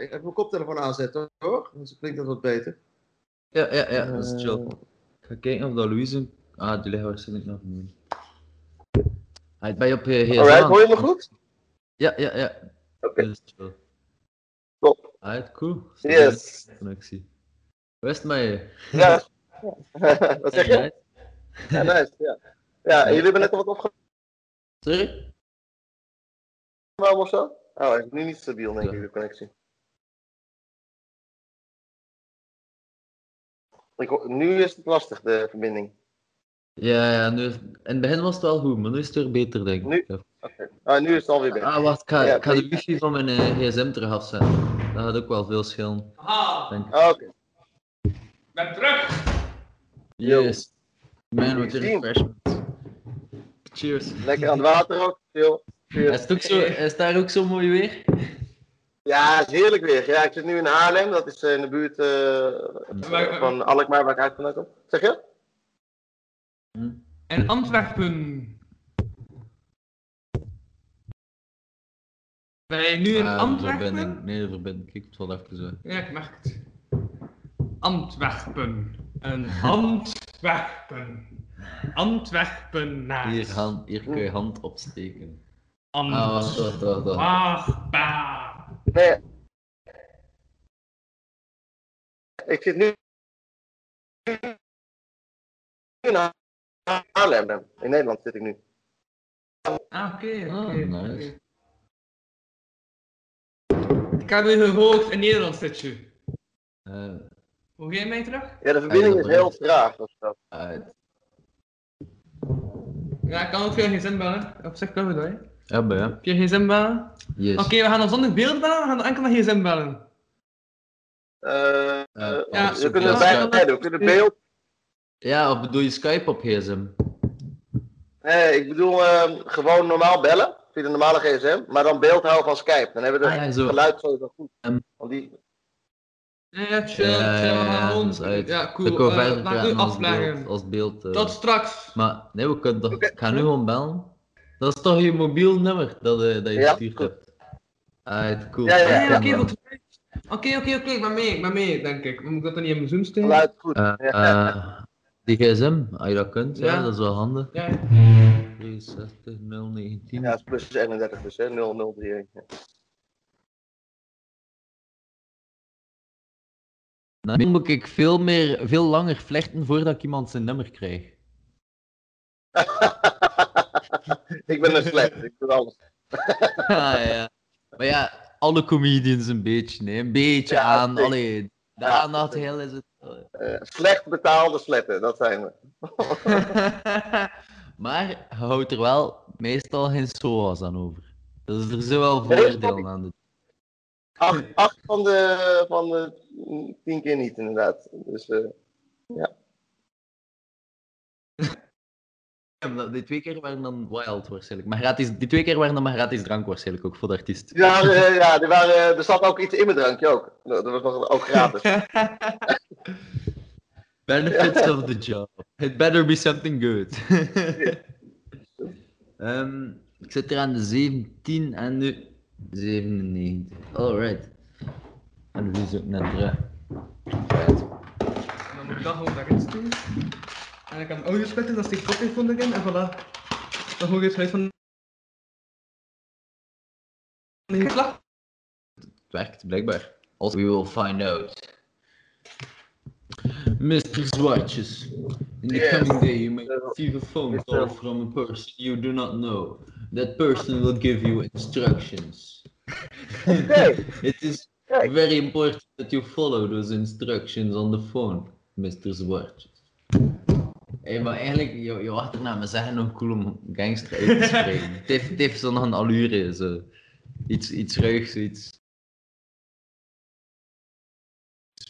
Ik heb mijn koptelefoon aanzetten hoor. Dus klinkt dat wat beter. Ja, ja, ja, dat is chill. Eh, Ik ga kijken of dat Louise... Ah, die liggen waarschijnlijk nog niet. Hij ben je op je gsm Alright, hoor je me goed? Ja, ja, ja. Oké. Dat is chill. Top. Alright, cool. Yes. Connectie. Hoe is je? Ja. wat zeg je? Ja, nice. Ja, ja en jullie hebben net al wat opgenomen Sorry? of zo? Oh, hij is nu niet stabiel, denk ik, de connectie. Ik, nu is het lastig, de verbinding. Ja, ja, nu is... in het begin was het wel goed, maar nu is het weer beter, denk ik. Nu? Ah, nu is het alweer beter. Ah, wacht, ik ga, Ja, ik ga de wifi van mijn eh, gsm terug afzetten. Dat gaat ook wel veel schelen. Ah, Oké. ik ben terug. Yo. Yes. Man, wat een refreshment. Cheers. Lekker aan het water ook. Chill. Is, het ook zo, is daar ook zo mooi weer? Ja, het is heerlijk weer. Ja, ik zit nu in Haarlem. Dat is eh, in de buurt eh, van Alkmaar, waar ik uit vandaan kom. Zeg je? Hm? In Antwerpen. Ben je nu in Ah, Antwerpen? verbinding. Nee, de verbinding. Kijk, het wel even zo. Ja, ik merk het. Antwerpen. Een Antwerpen. Antwerpen naast. Hier, hand, hier kun je hand opsteken. Ant- Ah, wacht, wacht, wacht. wacht. Nee. Ik zit nu in Haarlem. In Nederland zit ik nu. Ah, oké, oké. Ah, nice. Ik heb u gehoord in Nederland zit je. Eh, Hoe ga je mij terug? Ja, de verbinding is heel traag. Of zo. uit. Ja, ik kan ook via gsm bellen. Op zich kan we hè. Ja, ja. Via gsm bellen. Yes. Oké, we gaan dan zonder beeld bellen, we gaan dan enkel naar gsm bellen. Eh, Eh, eh, Ja, we kunnen beide. We kunnen beeld. Ja, of bedoel je Skype op gsm? Nee, ik bedoel eh, gewoon normaal bellen. Via de normale gsm. Maar dan beeld houden van Skype. Dan hebben we Ah, ja, het zo. geluid sowieso goed. Ehm. Want die, Ja, chill, Ja, chill, we ja, ja, We cool. kunnen eh, verder laat u praten als afleggen. beeld. Als beeld eh. Tot straks. Maar nee, we kunnen toch... Ik ga nu gewoon bellen. Dat is toch je mobiel nummer dat, eh, dat je Ja, gestuurd goed. hebt? Ah, cool. Ja, ja, Ja, ja, ja, oké, Ja, goed. Oké, oké, oké, ik ben mee, ik ben mee, denk ik. Moet ik dat dan niet in mijn Zoom steken? goed. Eh, Ja. eh, die gsm, als je dat kunt, ja. Ja. dat is wel handig. Ja, 63 019. Ja, is plus 31 dus, hè. 0031. Ja. Nou, nu moet ik veel, meer, veel langer vlechten voordat ik iemand zijn nummer krijg. ik ben een slecht. Ik doe alles. ah, ja. Maar ja, alle comedians een beetje, nee. Een beetje Ja, aan. zeker. Allee, de Ja, aandacht zeker. heel is het. Eh, slecht betaalde sletten, dat zijn we. maar je houdt er wel meestal geen SOA's aan over. Er wel dat voordelen snap ik. aan. De... Acht, acht van, de, van de tien keer niet, inderdaad. Dus eh, Ja, Die twee keer waren dan wild waarschijnlijk. Maar gratis, die twee keer waren dan maar gratis drank waarschijnlijk ook voor de artiest. ja, eh, ja die waren, eh, er zat ook iets in mijn drankje ook. Dat was nog ook gratis. Benefits of the job. It better be something good. Ehm, ik zit er aan de 17 en nu 97. Alright. En wie is ook net. En dan moet ik dat gewoon daarin sturen. En ik heb een audio splitter, dat is die koptelefoon erin, en voilà. Dan hoor je het geluid van... Het werkt blijkbaar. Also, we will find out. Mr. Zwartjes, in the Yes. coming day you may receive a phone call from a person you do not know. That person will give you instructions. It is very important that you follow those instructions on the phone, Mr. Zwartjes. Hey, maar eigenlijk, je, je achternaam me zeggen nog cool om gangster uit te spreken. het heeft, het heeft zo nog een allure, zo. Iets, iets ruigs, iets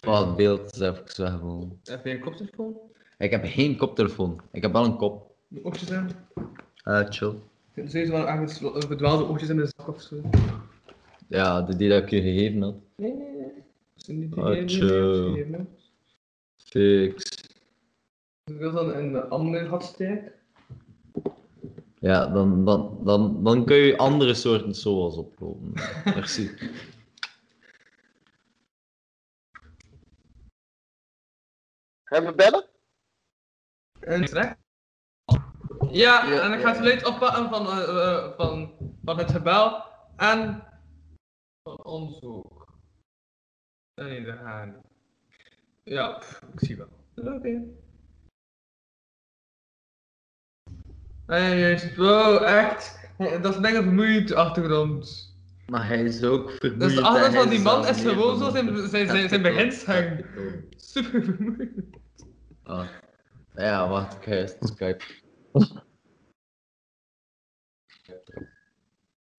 het beeld is even weg gewoon. Heb je een koptelefoon? Ik heb geen koptelefoon. Ik heb wel een kop. De oortjes in? Ah, chill. Zitten ze wel ergens eh, verdwaalde oortjes in de zak of zo? Ja, de die dat ik je gegeven had. Nee, nee, nee. Dat zijn niet die Ah, die- chill. die- die- die- Fix. Wil dan in de andere steken. Ja, dan, dan, dan, dan kun je andere soorten SOA's oplopen. Merci. Gaan we bellen? En trek. Ja, Ja, en ik ga het geluid oppakken van, eh, eh, van, van het gebel en van ons ook. Nee, daar gaan. Ja, pff, ik zie wel. Oké. Nee, juist. Wow, echt. Dat is denk ik vermoeiend achtergrond. Maar hij is ook vermoeiend. Dus de achtergrond en van die man is gewoon zo zijn, zijn, zijn, zijn beginsgang. Super vermoeiend. Ah. Ja, wacht, ik ga eerst Skype.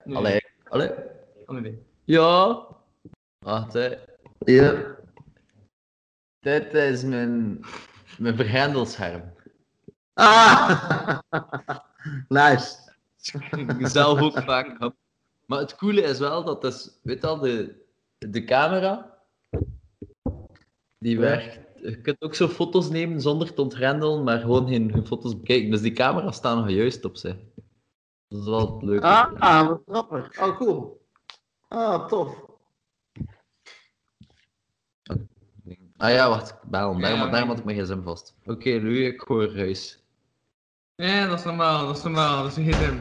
Nee. Allee, allee. Oh, nee. Ja. Wacht, hè. Ja. Dit is mijn, mijn vergrendelscherm. Ah! nice. Ik zelf ook vaak heb. Maar het coole is wel dat dus, weet je al, de, de camera, die werkt. Je kunt ook zo foto's nemen zonder te ontgrendelen, maar gewoon geen, geen foto's bekijken. Dus die camera's staan nog juist op zich. Dat is wel het leuke. Ah, ah, wat grappig. Oh, cool. Ah, tof. Ah ja, wacht. Daarom, daarom maar- had ik mijn gsm vast. Oké, Louis, ik hoor ruis. Ja, dat is normaal, dat is normaal, dat is een gsm.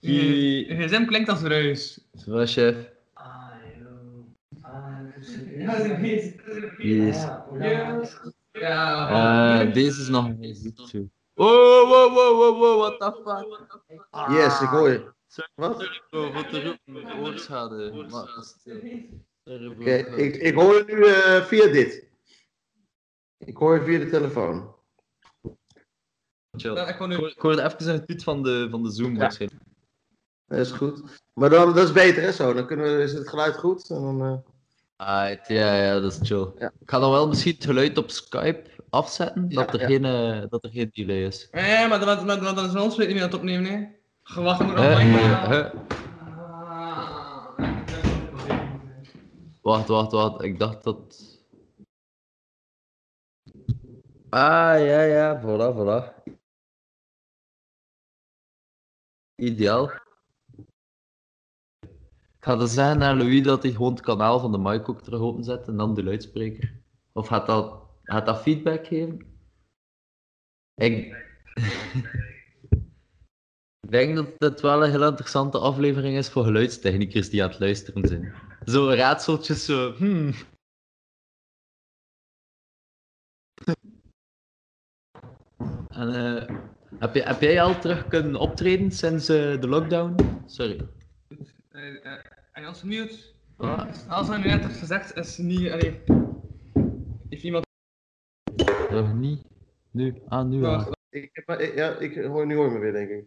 Ie. Een gsm klinkt als ruis. Zo, chef. Yes. Ja. Eh, deze is nog een YouTube. Wow, wow, wow, wow, wow, what the fuck? Yes, ik hoor je. Wat? Wat te roepen, oorschade. Oké, ik, ik hoor je nu eh, via dit. Ik hoor je via de telefoon. Chill. Ja, ik nu- Ik hoor- ik hoorde even een tweet van de, van de Zoom Ja. waarschijnlijk. Dat is goed. Maar dan, dat is beter, hè, zo. Dan kunnen we, is het geluid goed. En dan, eh, Alright, ja, ja, dat is chill. Ja. Ik ga dan wel misschien het geluid op Skype afzetten, Ja, dat, er ja. geen, eh, dat er geen delay is. Ja, maar dan, maar, maar dan is ons weer niet meer aan het opnemen, nee. Gewacht, ik moet nog Huh? lang Huh? Wacht, wacht, wacht. Ik dacht dat... Ah, ja, ja. Voilà, voilà. Ideaal. Ik ga dus zeggen naar Louis dat hij het kanaal van de mic ook terug openzet en dan de luidspreker. Of gaat dat, gaat dat feedback geven? Ik... Ik denk dat het wel een heel interessante aflevering is voor geluidstechnikers die aan het luisteren zijn. Zo raadseltjes, zo. Hmm. En, eh, heb, je, heb jij al terug kunnen optreden sinds eh, de lockdown? Sorry. En als mute, Ah, als er nu net heeft gezegd, is niet. Allee, heeft iemand. nog niet. Nu. Ah, nu al. Ik, heb maar- ik- ja, ik hoor, nu hoor me weer, denk ik.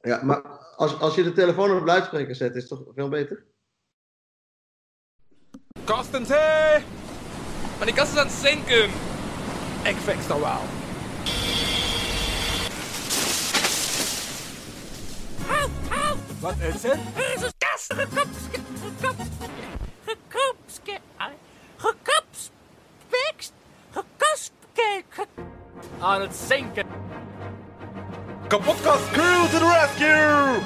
Ja, maar als, als je de telefoon op luidspreker zet, is het toch veel beter? Kastens, hé! Maar die kast is aan het zinken. Ik fix dat wel. Wat is het? Er is een kast gekapske, gekapske, gekapske, gekapspekst, gekaspke, ge- Aan het zinken. Kapotkast crew to the rescue!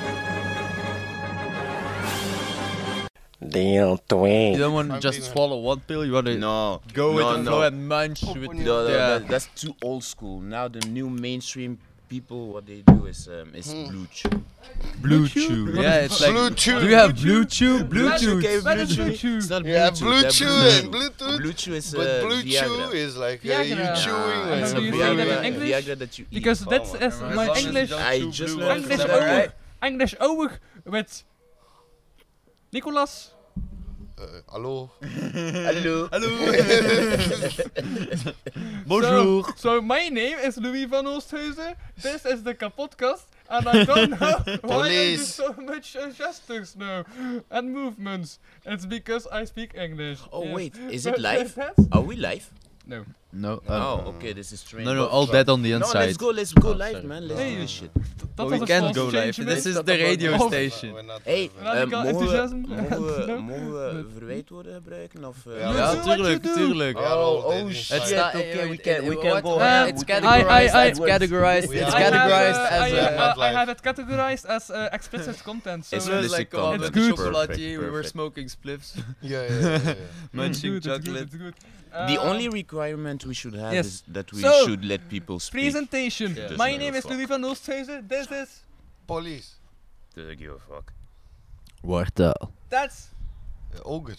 Deel 2. You don't want to just swallow one pill. You want to No. go with no, the no. flow and munch with No, no, yeah. that, that's too old school. Now the new mainstream people, what they do is um, is blue chew. blue chew. Yeah, it's like. Bluetooth. Do you have blue chew? Bluetooth. Okay, What is Bluetooth. blue chew? It's not Yeah, Bluetooth. Bluetooth that's and. Bluetooth. Blue chew is uh, But Blue Viagra. Chew is like uh, you Viagra. chewing. Ah, like- it's a do you say that in Viagra, English? Viagra that you eat. Because that is As my long as English. I just learned ones, English that, over. right? English over with Nicolas. Uh, hallo. Hallo. Hallo. So, so my name is Louis van Oosthuizen. This is the Kapodcast. And I don't know why I do so much uh, gestures now and movements. It's because I speak English. Oh yes. wait, is it live? Are we live? No. No. oh, um, okay, this is strange. No, no, all dead on the No, inside. let's go, let's go Oh, live, sorry. man. Let's Hey. do this shit. We can't go live. This is the radio station. Hey, eh, Radical mogen, we, mogen, we, No. mogen we verwijtwoorden gebruiken? Of, eh, Ja, tuurlijk, tuurlijk. Oh, oh shit, It's not, okay, uh, we can, we can go Uh. It's categorized. I- I- It's categorized. It's categorized have, as uh, I, uh, I have it categorized as uh, explicit content. So It's It uh, was Explicit like uh, content. It's good. chocolatier, we were smoking spliffs, Yeah, yeah, yeah, munching chocolate. it's good. The Uh, only requirement we should have yes. is that we So, should let people speak. presentation. Yeah. My name is fuck. Louis van Oosthuizen. This is Police. Doesn't give a fuck. Wortel. that's Uh, ogre.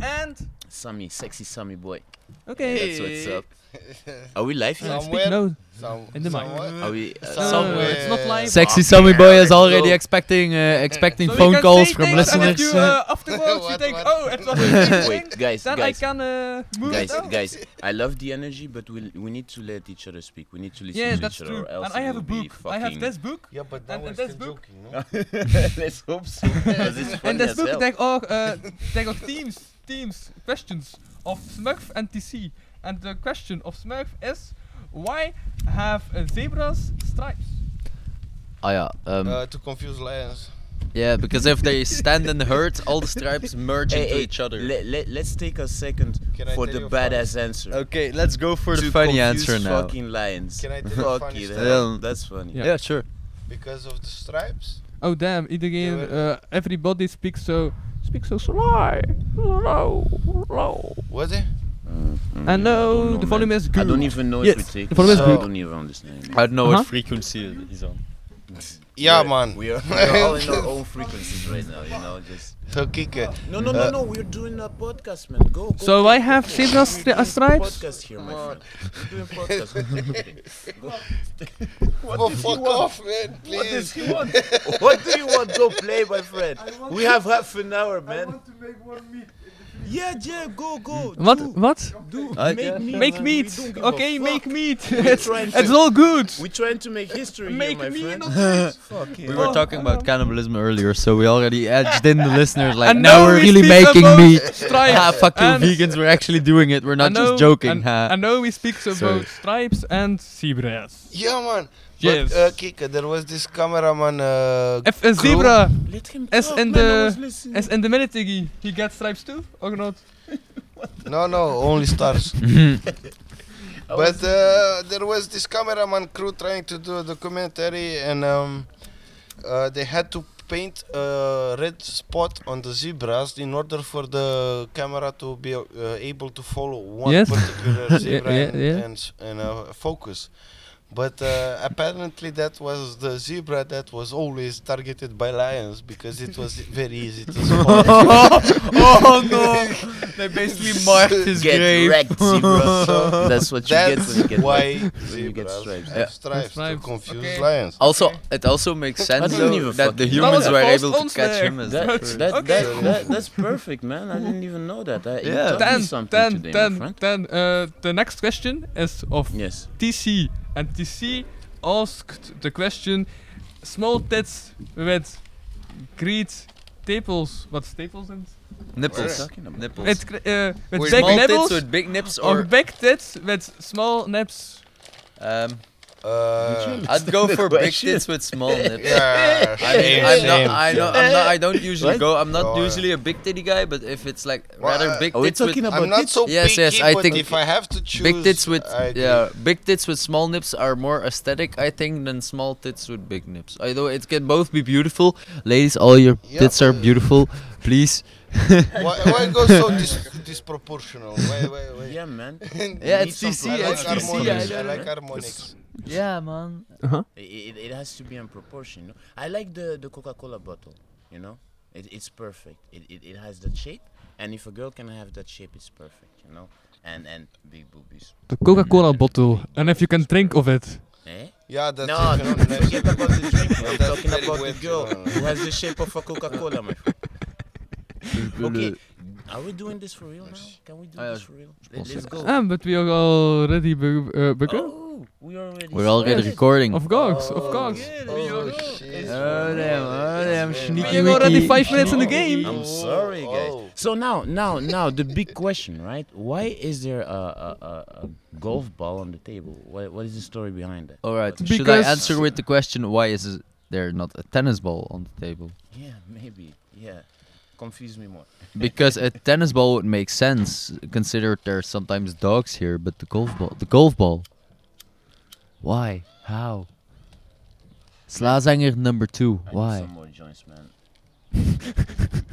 and Sammy, sexy Sammy boy. okay. That's what's up. Are we live here? Somewhere. no. Some, In the mic. Are we? Uh, Somewhere. it's not live. Sexy Fuck Sammy boy is already go. expecting uh, expecting So phone calls from things, And if listeners. you uh, afterwards you What, think, what? oh, it was Wait, guys, then I guys, can uh, move guys, it guys. I love the energy, but we we need to let each other speak. We need to listen Yeah, to that's each other, true. or else And I have a book. I have this book. Yeah, but now And- we're and this still book? joking, no? Let's hope so. And this book they are uh, they got themes, themes, questions of Smurf and TC. And the question of Smurf is, why have zebras stripes? Ah ja, um, Uh, to confuse lions. yeah, because if they stand in the herd, all the stripes merge Hey, into hey, each other. Let, let, let's take a second Can for the you a funny- badass answer. Okay, let's go for the funny answer now. Fucking lions. Can I tell you Fuck funny it, story? that's funny. Yeah. Yeah, sure. Because of the stripes. Oh damn! Iedereen, Yeah, well- uh, everybody speaks so, speaks so sly, low, low. Was it? I know, don't the volume man. is I don't even know Yes, if we take the volume is good. I don't even understand. I don't know Uh-huh. what frequency he's on. Yeah, We're- man. We are, we are all in our own frequencies right now, you know, just... So kicken. No, no, no, Uh, no, we're doing a podcast, man. Go, go. So go, I have go. zebra We're stri- doing uh, stripes? podcast here, my friend. We're doing podcast. Go. Oh, What does he fuck want? off, man. What does Please. he want? what do you want? Go play, my friend. We have half an hour, man. Yeah, yeah, go, go. What? Do, What? do. I- make yeah. meat. Make man. meat. We don't give a Okay, make meat. It's, it's all good. We're trying to make history Make here, my me friend. not meat. Fuck We were Oh, talking about cannibalism earlier, so we already edged in the listeners like, And now now we're we really speak making about meat. stripes. ah, fuck you And- vegans, we're actually doing it. We're not I know- just joking. And, ha. I know we speak Sorry. about stripes and zebras. Yeah, man. Yes. But, uh, Kika, there was this cameraman. Uh, If a crew. zebra Let him is talk, in man, I the was listening. is in the military, he gets stripes too, or not? No, no, only stars. I But uh, there was this cameraman crew trying to do a documentary, and um, uh, they had to paint a red spot on the zebras in order for the camera to be uh, able to follow one Yes. particular zebra yeah, and, yeah. and, s- and uh, focus. But uh, apparently that was the zebra that was always targeted by lions because it was very easy to spot. oh no! They basically marked his Get grave. wrecked, zebra. That's what you get when you get why when you get zebras stripes. have Yeah. stripes to Stripes, confuse okay. lions. Also, it also makes sense didn't though, even that the fucking- humans That was were a able to false catch answer. him as That, the that, that, Okay. that, that, that's perfect, man. I didn't even know that. I, you Yeah. taught me Then, something then, today, my then, friend. then, uh, the next question is of Yes. TC, and TC asked the question: small tits with great staples. What staples and? Nipples. Nipples. With, uh, big small nipples tits with big nips or or big tits with small nips. um, Uh, I'd go for big question. tits with small nips. yeah, I mean, I'm not, I know, I'm not, I don't usually What? go. I'm not Oh, yeah. usually a big titty guy, but if it's like Well, rather uh, big Are we tits with talking about I'm not tits? so Yes, picky, yes, I but think if I have to choose, big tits with I agree. yeah, big tits with small nips are more aesthetic, I think, than small tits with big nips. Although it can both be beautiful, ladies, all your Yeah, tits are but- beautiful. Please. why, why go so dis- disproportional? Why, why, why? Yeah, man. Yeah, it's some TC, I like it's plan- harmonics. I I don't like know. harmonics. Yeah, man. It, it, it has to be in proportion. No? I like the, the Coca-Cola bottle. You know, it, it's perfect. It, it, it has that shape, and if a girl can have that shape, it's perfect. You know, and and big boobies. The Coca-Cola bottle, and if you can drink of it. Eh? Yeah, that's no, it. no, forget about the drink. I'm talking about the girl who has the shape of a Coca-Cola, my friend. Okay, Are we doing this for real now? Can we do ja, this for real? Let's go. Ah, but we are already be- uh, begun. Oh, we already. We're already started. recording. Of course, of oh, course. Yeah, Oh, there shit. Oh damn, oh damn, sneaky We are already five minutes in the game. I'm sorry, guys. Oh. So now, now, now, the big question, right? Why is there a, a, a, a golf ball on the table? What, what is the story behind that? Alright, What- should I Because- answer with the question why is it- there not a tennis ball on the table? Yeah, maybe. Yeah, confuse me more. Because a tennis ball would make sense, considered there's sometimes dogs here, but the golf ball, the golf ball. Why? How? Slazanger number two. I need Why? some more joints, man.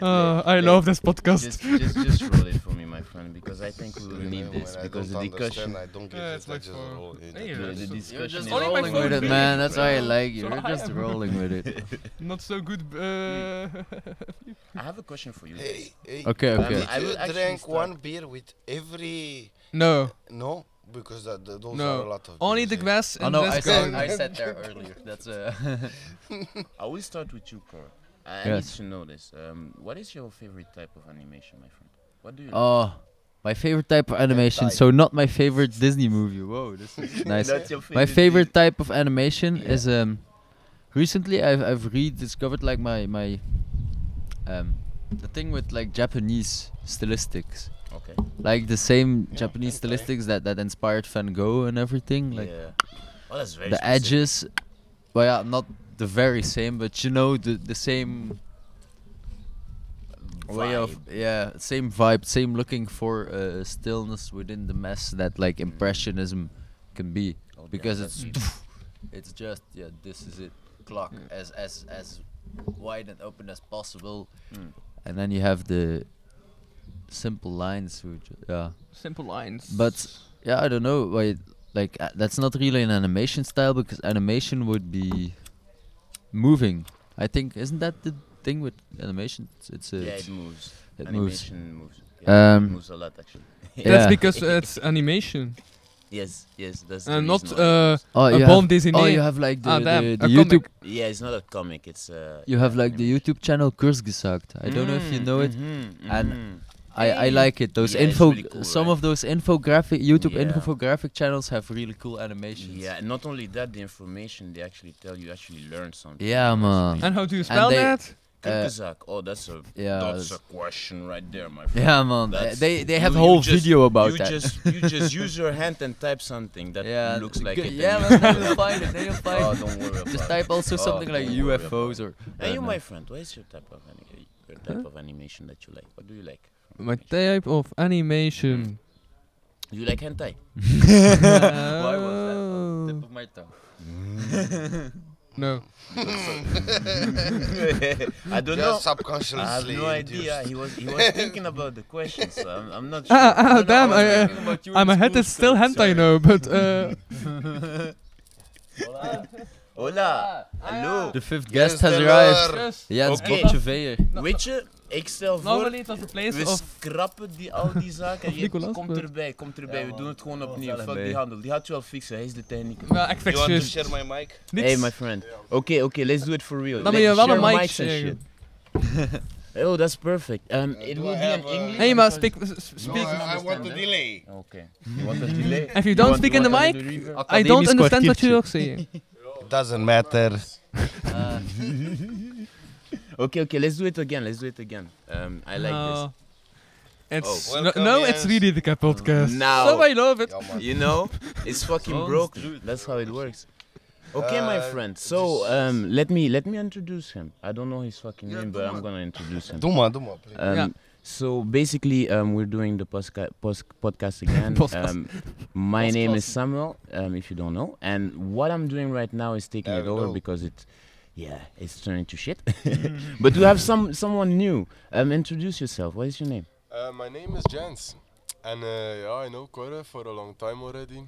Uh, I love this podcast. Just, just, just roll it for me, my friend, because I think we will When need this because the discussion. I don't get Yeah, it. it's I like just for- roll it. Hey, The, the so- discussion just is Only my rolling phone with it, really. man. That's why I like you. So You're just rolling with it. Not so good. Uh, I have a question for you. Hey, hey. Okay, okay. Did I will you drink one beer with every? no, No, because that, that those No. are a lot of. only beers, the grass Oh and no, this I said guy. I said there earlier. That's uh. I will start with you, Cor. I, I Yes. need to know this. Um, what is your favorite type of animation, my friend? What do you? Oh, my favorite type of animation. So not my favorite Disney movie. Whoa, this is nice. That's your My favorite type of animation Yeah. is um. Recently, I've I've rediscovered like my my um the thing with like Japanese stylistics, Okay. like the same Yeah, Japanese hentai. stylistics that that inspired Van Gogh and everything, like yeah. Oh, that's very the specific. edges. Well, yeah, not the very same, but you know the the same way of Vibe. yeah same vibe same looking for uh, stillness within the mess that like impressionism can be Oh, because that's it's it's just yeah this is it clock as as as wide and open as possible Mm. and then you have the simple lines which yeah Simple lines. but yeah i don't know why like uh, that's not really an animation style because animation would be moving i think isn't that the thing with animation it's, it's a Yeah, it moves. it moves Animation moves. Yeah, Um, it moves a lot actually. that's yeah. because it's animation yes, yes, that's the and not uh, oh a you bande have, dessinée. oh you have like the, Ah, damn, the, the youtube comic. Yeah, it's not a comic. It's uh. you have like the youtube channel kurzgesagt i don't know if you know it Mm-hmm, And I, I like it. Those Yeah, it's info, really cool, some right? of those infographic YouTube Yeah. infographic channels have really cool animations. Yeah, and not only that, the information they actually tell you actually learn something. Yeah, man. really and how do you spell they- that? Uh, Oh, that's a yeah, that's that's- a question right there, my friend. Yeah, man. uh, That's- They they have a you whole just- video about you that. just you just use your hand and type something that yeah, looks like good- it. Yeah, and man. you Then do you'll find it. Then you'll find Oh, it. don't worry about Just it. type also Oh, something like don't worry about UFOs or. And you, my friend, what is your type of ani- your type of animation that you like? What do you like? From My type of animation. You like hentai? Why was that on the tip of my tongue? No. I don't Just know. subconsciously. I have no induced. idea. He was he was thinking about the question, so I'm, I'm not Ah, sure. ah, No, no, damn, was I, uh, thinking about you Ah, my head school is still still, hentai sorry. now, but uh, Hola, hallo. The fifth Yes, guest has arrived. lure. yes. Jens Oké. Botje Veer. Weet je, ik stel voor, Normally it was a place we of schrappen die, al die zaken. Je, Nicolas, komt maar- erbij, komt erbij. Ja, we doen het gewoon opnieuw. Fuck die handel, die gaat je wel fixen. Hij is de technicus. well, You want to share my mic? Hey my friend. Oké, oké, let's do it for real. Dan moet je wel share een mic mics and sharen. shit. Oh, that's perfect. Um, Uh, it do will I be in uh, English. Hey, maar speak, s- No, speak. I, I want the delay. Okay. You want a delay? If you don't speak in the mic? I don't understand what you're saying. Doesn't matter. Ah. Okay, okay, let's do it again. Let's do it again. Um, I like No. It's Oh. no, Welcome, no, it's really the Cap podcast. Now. So I love it. Ja. You know, it's fucking Sounds broken. That's how it works. Okay, my Uh, friend. So, um, let me let me introduce him. I don't know his fucking Yeah, name, but I'm gonna introduce him. Doe maar, doe maar. please. Um, Yeah. So basically, um, we're doing the posca- pos- podcast again. Podcast. um, my name is Samuel, um, if you don't know, and what I'm doing right now is taking There it over go. because it, yeah, it's turning to shit. but we have some someone new. Um, introduce yourself. What is your name? Uh, my name is Jens. And uh, yeah, I know Cora for a long time already.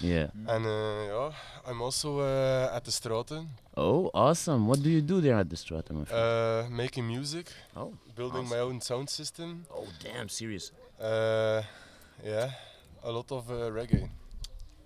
Yeah. And uh, yeah, I'm also uh, at the Straten, Oh, awesome. What do you do there at the friend? uh, making music, oh, building my own sound system. oh, damn, serious. Uh, yeah, a lot of uh, reggae.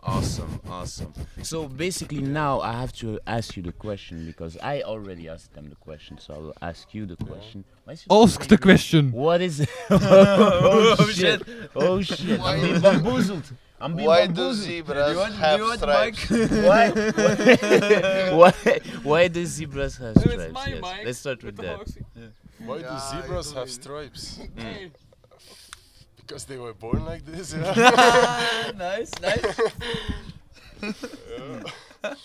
Awesome, awesome. So basically, now I have to ask you the question because I already asked them the question. So I will ask you the question. Why is your Ask the question. What is it? oh, Oh, shit! Oh shit! I'm being bamboozled. I'm being Why do bamboozled. zebras want- do have you want stripes? why, why, why, why do zebras have it's stripes? my Yes. mic Let's start with with the that. hoaxie. Why do Yeah, zebras have stripes? Mm. Because they were born like this, yeah. nice, nice.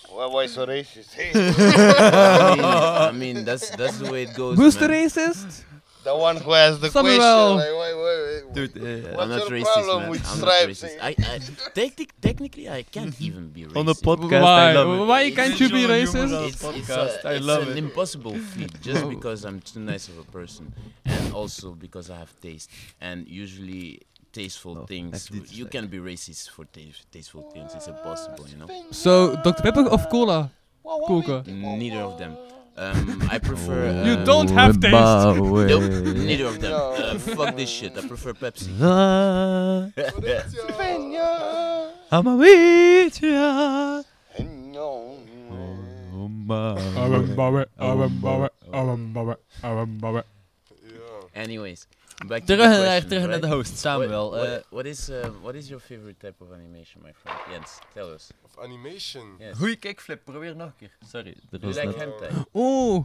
Why, why so racist? Hey, I mean, I mean, that's that's the way it goes. Who's the man. racist? The one who has the Samuel. question. Like, why, why, why, Dude, uh, What's I'm not your racist, problem man. with I'm stripes? not racist. I, I technic- technically, I can't even be racist. on the podcast, Why? I love it. Why can't you be racist? It's, it's, podcast, a, I it's love an it. impossible feat just because I'm too nice of a person, and also because I have taste. And usually, tasteful Oh, things you can be racist for ta- tasteful things. It's impossible, you know. So, Dr. Pepper of cola? Coca. Neither of them. Um, I prefer. Uh, You don't have taste. Nope, neither of them. Uh, fuck this shit. I prefer Pepsi. I'm a witch, yeah. No. Oh, my. yeah. Anyways, back to Terug the naar, question, terug naar right? de host, Samuel. What, eh, what, what is uh, what is your favorite type of animation, my friend? Jens, tell us. Of animation. Yes. Goeie kickflip, probeer nog een keer. Sorry, er You was like hentai? Oeh,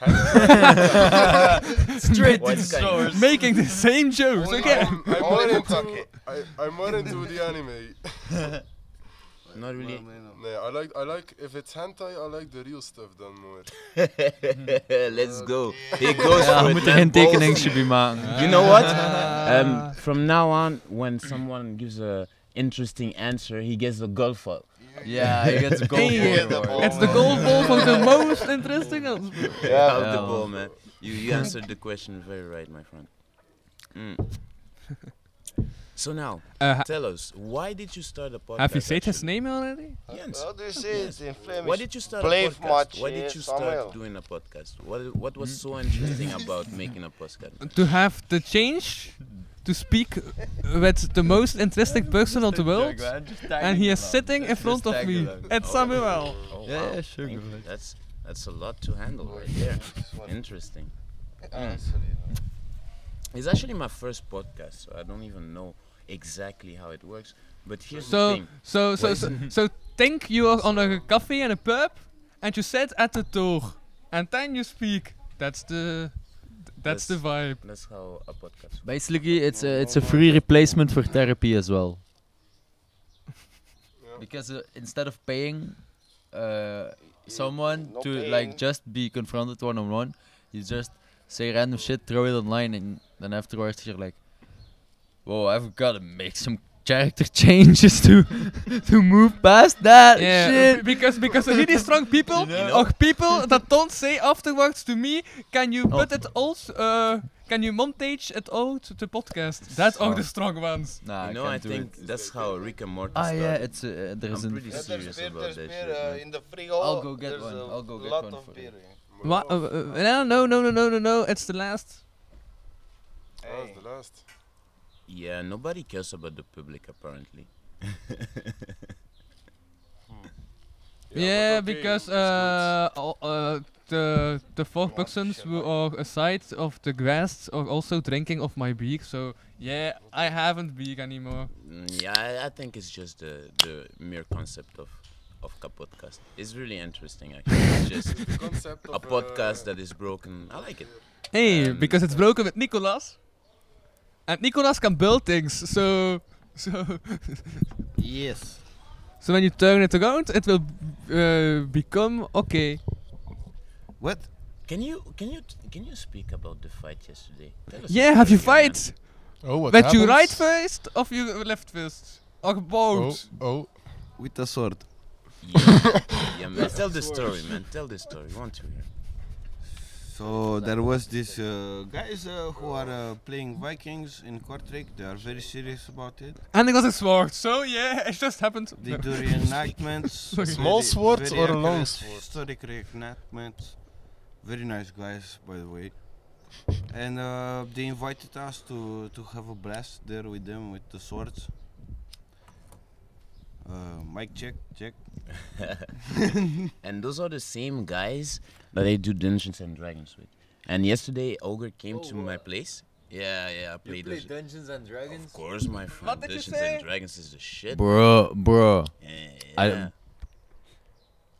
Straight to source. making the same jokes Only- again. I'm, I'm more into. I, I'm more into the anime. Not really. Nee, I like I like if it's hentai, I like the real stuff dan more. Let's go. He goes Ja, for we it, moeten man. geen Balls. tekeningsje bij maken. You know what? Um, from now on, when someone gives a interesting answer, he gets a golf ball. Ja, je gaat goal Hey, voor. It's the gold ball for the most interesting answer. Yeah. Out the Yeah, ball, man. man. You you answered the question very right, my friend. Mm. So now, Uh, tell us, why did you start a podcast? have you said his name already? Yes. How do you say it in Flemish? Why did you start Blijf a podcast? match, Why did you start Samuel. doing a podcast? What what was so interesting about making a podcast? To have the change to speak with the most interesting person on the world. And he is sitting in front of me. It's Samuel. Oh, Yeah, wow. yeah, sure, Thank go you. ahead. That's that's a lot to handle right there. Interesting. Sorry, no. It's actually my first podcast, so I don't even know exactly how it works. But here's the So, thing. so, so, so, so think you are on a coffee and a pub, and you sit at the door, and then you speak. That's the, that's the vibe. That's how a podcast. works. Basically, it's a, it's a free replacement for therapy as well. Because uh, instead of paying uh, someone no to paying. like just be confronted one on one, you just say random shit, throw it online, and then afterwards you're like, "Whoa, I've got to make some character changes to to move past that Yeah, shit." because because really strong people or people that don't say afterwards to me, can you put it also? Uh, can you montage it all to the podcast? That are the strong ones. Nah, you know, I think it. that's how Rick and Morty Ah, started. yeah, it's uh, there's I'm pretty Yeah, serious beer, about that beer uh, in the fridge. hall. go get one. I'll go get one for beer. you. What? Uh, uh, no, no, no, no, no, no. It's the last. That was the last. Yeah, nobody cares about the public apparently. Yeah, but okay, because uh, all- uh, the the four persons who are aside of the guests are also drinking of my beer. So yeah, I haven't beer anymore. Mm, yeah, I, I think it's just the the mere concept of of a podcast. It's really interesting actually. It's just The concept a podcast uh, that is broken. I like it. Hey, Um, because it's broken with Nicolas, and Nicolas can build things. So so Yes. so when you turn it around, it will uh, become okay. What? Can you can you t- can you speak about the fight yesterday? Tell us Yeah, have you fight? Oh, what With your right fist of your left fist? Or Oh, both? oh. With a sword. Yeah, yeah, man. Tell the story, man. Tell the story. Want to hear. So there was this uh, guys uh, who are uh, playing Vikings in Kortrijk. They are very serious about it. And it was a sword. So yeah, it just happened. They do reenactments. A small very- sword or a long accurate sword? Historic reenactments. Very nice guys, by the way. And uh, they invited us to, to have a blast there with them with the swords. Uh, mic check, check. and those are the same guys that I do Dungeons and Dragons with. And yesterday, Ogre came Oh, to my place. Yeah, yeah, I played play Dungeons. Dungeons and Dragons? Of course, my friend. did you Dungeons say? and Dragons is the shit. Bro, bro. I- Yeah.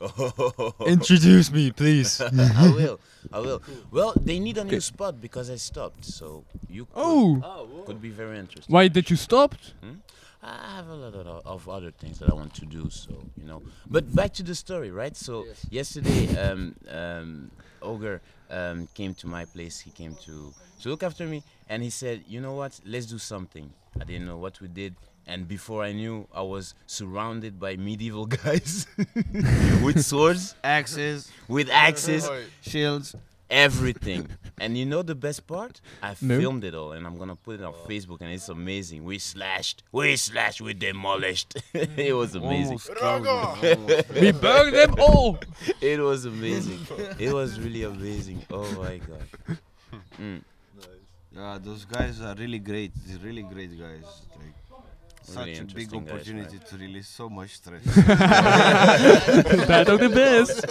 Introduce me, please. I will. I will. Well, they need a new spot because I stopped, so you could, Oh. could be very interesting. Why did you stop? Hmm? I have a lot of, of other things that I want to do, so you know. But back to the story, right? So yesterday, um, um, Ogre um, came to my place. He came to to look after me, and he said, "You know what? Let's do something." I didn't know what we did, and before I knew, I was surrounded by medieval guys with swords, Axes, with axes, shields, everything. And you know the best part? I No. filmed it all, and I'm gonna put it on Facebook, and it's amazing. We slashed, we slashed, we demolished. it was amazing. Almost killed me, almost. We burned them all. it was amazing. it was really amazing. Oh my god. Mm. Yeah, those guys are really great. They're really great guys. Like, Really such a big interesting guys, opportunity right? to release so much stress. That ook the best.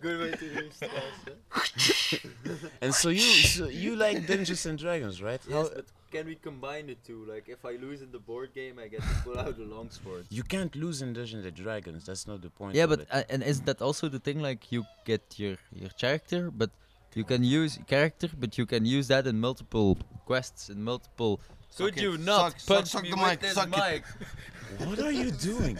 Good way to do stress. And so you, so you like Dungeons and Dragons, right? Yes, How- but can we combine the two? Like, if I lose in the board game, I get to pull out the longsword. you can't lose in Dungeons and Dragons. That's not the point. Yeah, but uh, and is that also the thing? Like, you get your your character, but you can use character, but you can use that in multiple quests in multiple. Suck Could it, you not suck- punch suck- suck me the with this mic? What are you doing?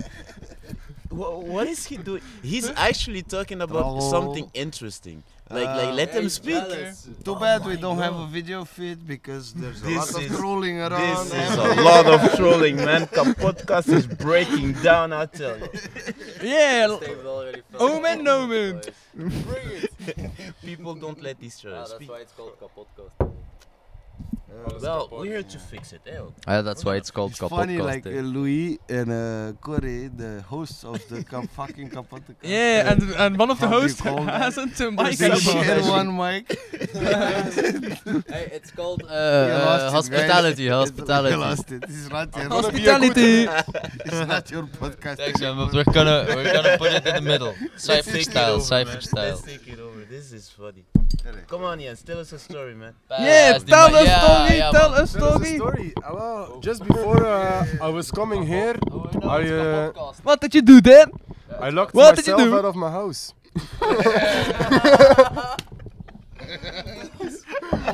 Wha- what is he doing? He's actually talking about Troll. something interesting. Like, like Uh, let him speak. jealous. Too bad we don't have a video feed because there's a This lot of is- trolling This around. is a lot of trolling, man. Ka podcast is breaking down, I tell you. Yeah. l- They've already felt Oh, it. man, no. People don't let each other Ah, that's speak. why it's called Kapodcast. Well, we're here to fix it, eh? Ah, that's why it's called It's funny, like uh, Louis and uh, Corey, the hosts of the ka- fucking Kapodcast. Yeah, and and one of the hosts hasn't a mic share one mic. hey, it's called uh, uh, it, hospitality. Hospitality. Lost it. It's not your Hospitality. It's not your podcast. Thanks, man, we're gonna we're gonna put it in the middle. Cypher style, Cypher style. Let's take it over. This is funny. Come on, Jens, tell us a story, man. Yeah, Badass, tell ma- a yeah, story, yeah, tell man. a story. story. Uh, well, just before uh, I was coming here, I uh, What did you do then? I locked What did you myself do? out of my house.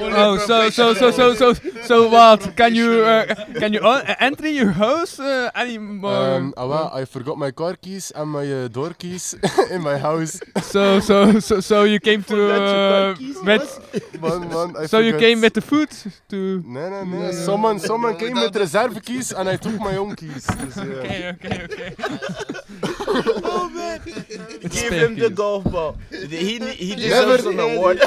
Oh, so so so so so so what? Can you uh, can you uh, enter your house uh, anymore? Um, uh, well, I forgot my car keys and my uh, door keys in my house. so so so so you came to uh, with Man, man, I so you came with the food to. Nee, nee, nee. Someone, someone came with reserve keys and I took my own keys. Dus, yeah. Okay, okay, okay. Oh man, give him the golf ball. He he Never- deserves an award.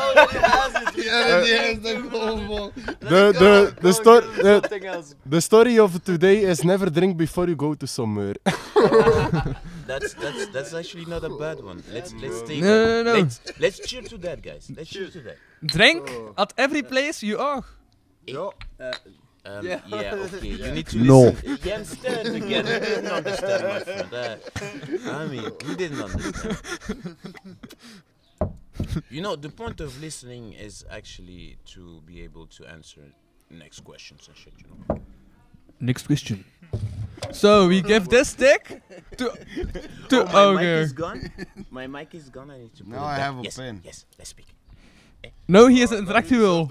The, the, the, sto- the, the story of today is never drink before you go to somewhere. That's that's that's actually not a bad one. Let's let's take No, no, no. Let's let's cheer to that, guys. Let's cheer to that. Drink at every place you are. Um, yeah. okay. You need to No. listen. Jens, tell again. You didn't understand, my friend. Uh, I mean, you didn't understand. you know, the point of listening is actually to be able to answer next questions and shit. You know. Next question. So we give this stick to to oh, my mic is gone. My mic is gone. I need to. Put Now I back. have a yes, pen. Yes, let's speak. No, he is intellectual.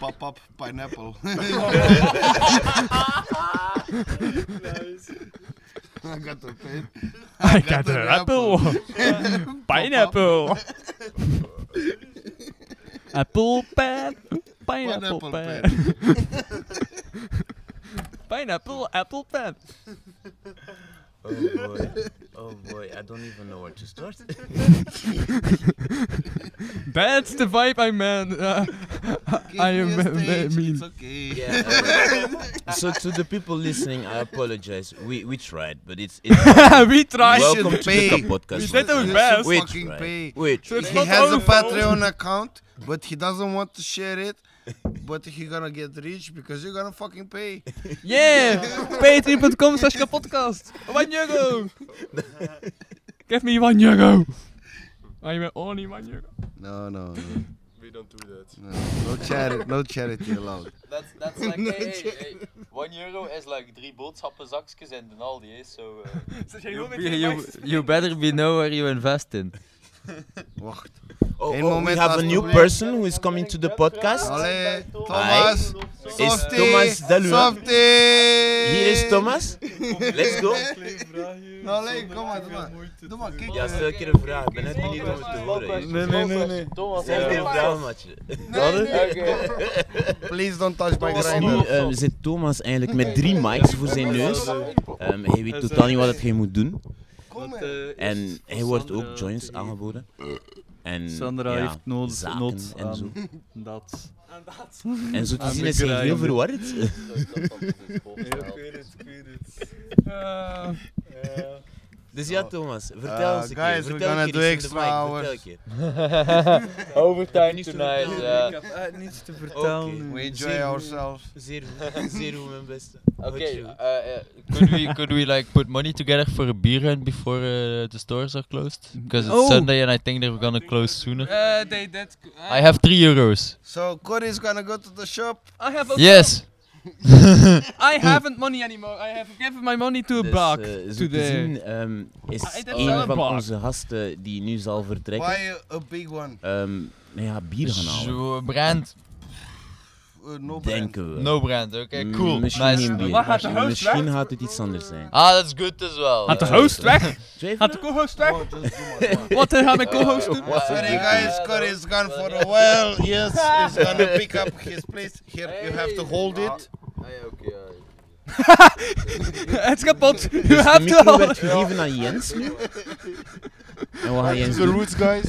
Pop up pineapple. I got the pen. I got an apple. Pineapple. Apple pen. Pineapple Pineapple pen. Pineapple apple pen. Oh boy. Oh boy. I don't even know where to start. That's the vibe I meant. Uh, I am Give me stage, mean. It's okay. Yeah. uh, so to the people listening, I apologize. We we tried, but it's it's we tried. welcome to pay. the Cup podcast. We did our man. best. We Fucking tried. pay. We So tried. He has a. Patreon account, but he doesn't want to share it but you're gonna get rich because you're gonna fucking pay. Yeah! Patreon.com slash kapodcast. One euro! Give me one euro! I'm only one euro. No, no, no. We don't do that. No, no charity, no charity allowed. That's, that's like, hey, hey, hey, one euro is like drie boodschappenzakjes in de Aldi, eh, so... Uh, you, you, you better be know where you invest in. Wacht. Oh, Eén oh, we have a new person who is coming to the podcast. Allee, Hi. Thomas. Is Softie, Thomas Delua. Softie. Hier is Thomas. Let's go. Allee, kom maar, doe maar. Doe maar, kijk. Ja, stel een keer een vraag. Ik ben net benieuwd om het te horen. Nee, nee, nee, nee. Stel een vraag, matje. Please don't touch my Dus grinder. nu eh, zit Thomas eigenlijk met drie mics voor zijn neus. Ehm, hij weet totaal niet wat hij moet doen. En hij wordt ook joints aangeboden. En Sandra ja, heeft nood, zaken nood en aan zo. dat. En zo te zien is hij heel verward. Ja, ik weet het, ik weet het. Dus ja, Thomas, vertel Uh, eens een guys, keer. we're Vertel gonna een keer do extra hours. Vertel keer. Overtime Niets te tonight, vertellen. ja. Ik heb echt niets te Oké. vertellen. We enjoy ourselves. Zeer goed, mijn beste. Okay, uh, uh, could we could we like put money together for a beer run before uh, the stores are closed? Because it's Oh. Sunday and I think they're gonna close sooner. Uh, they did. I have three euros. So, Cody's gonna go to the shop. I have also Yes. I haven't money anymore. I have given my money to a Dus, bag eh, zo te today. zien ehm, is Ah, is wel een van bak. onze gasten die nu zal vertrekken. Buy a, big one. ehm nou ja, bier gaan halen. Zo, brand. Uh, no brand. Denken we. No brand. Okay, M- cool. Misschien nice. Waar gaat de host Misschien weg? gaat het iets anders zijn. Ah, that's good as well. Gaat de host weg? Gaat de co-host weg? Oh. Wat gaat mijn co-host doen? Wat Sorry een guys, Cody's gone for a while. Yes, he's gonna pick up his place. Here, you have to hold it. Het is kapot. You Dus have to hold. werd gegeven aan Jens nu. En wat gaat Jens The doen? roots, guys.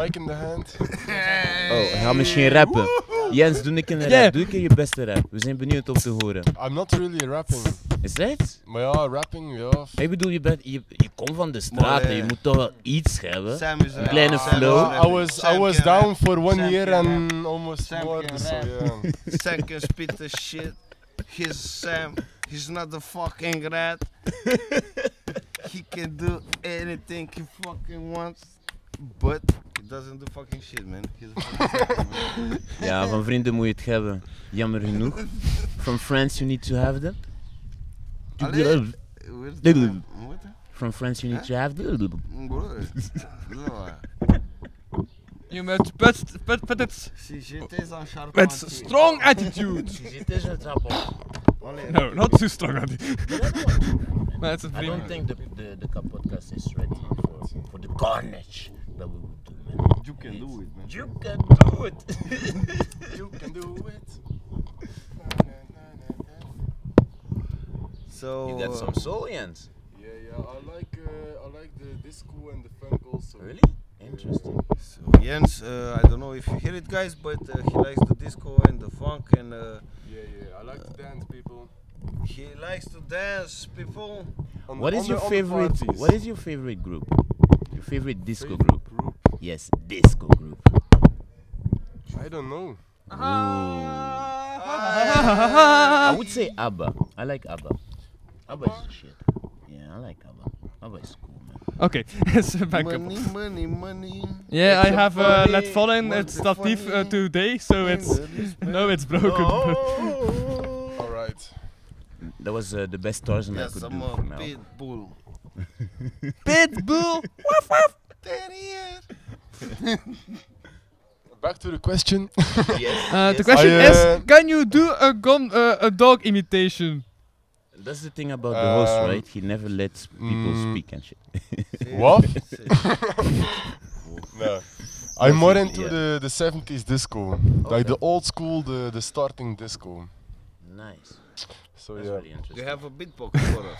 Mic in the hand. Oh, hij gaat misschien rappen. Jens, doe ik een rap. Yeah. Doe ik je beste rap. We zijn benieuwd om te horen. I'm not really rapping. Is dat? Maar ja, rapping, ja. Ik bedoel, je, bent, je, je komt van de straat Maar, en eh, je moet toch wel iets hebben. Sam is Een kleine flow. I was I was down rap. for one Sam year and almost Sam more. can So yeah. Sam can spit the shit. He's Sam. He's not the fucking rat. he can do anything he fucking wants. But he doesn't do fucking shit, man. He's a fucking man. Ja, van vrienden moet je het hebben. Jammer genoeg. From friends you need to have them. Allee. Where's the- What? From friends you need to have them. Zo. You must put, put, put it Si j'étais un charpentier. with strong attitude. J'étais un trappeur. Allee. No, not too strong attitude. Maar het is een I don't think the, the, the cup podcast is ready for, for the carnage that we would do, man. You can do it, man. You can do it. You can do it. So. you got some soul, Jens. Yeah, yeah. I like uh, I like the disco and the funk also. Really? Interesting. So Jens, uh, I don't know if you hear it, guys, but uh, he likes the disco and the funk, and uh, Yeah, yeah. I like to dance, people. he likes to dance, people. On What the, is your the, on the favorite? What is your favorite group? Your favorite disco Favorite group? group? Yes, disco group. I don't know. I would say ABBA. I like ABBA. ABBA is the shit. Yeah, I like ABBA. ABBA is cool, man. Oké, is back up. Money, money, money. Yeah, I It's a have uh, funny, let fallen what's it's the statief uh, today, so thing it's no, it's broken. Oh. All right. That was uh, the best Tarzan I could do for now. Pit bull. Pitbull. Back to the question. Uh, the question I, uh, is, can you do a gun, uh, a dog imitation? That's the thing about the host, Um, right? He never lets people mm, speak and shit. What? no. I'm more into yeah. the, the 70s disco. Like the old school, the, the starting disco. Nice. So That's yeah. really Do you have a beatbox for us?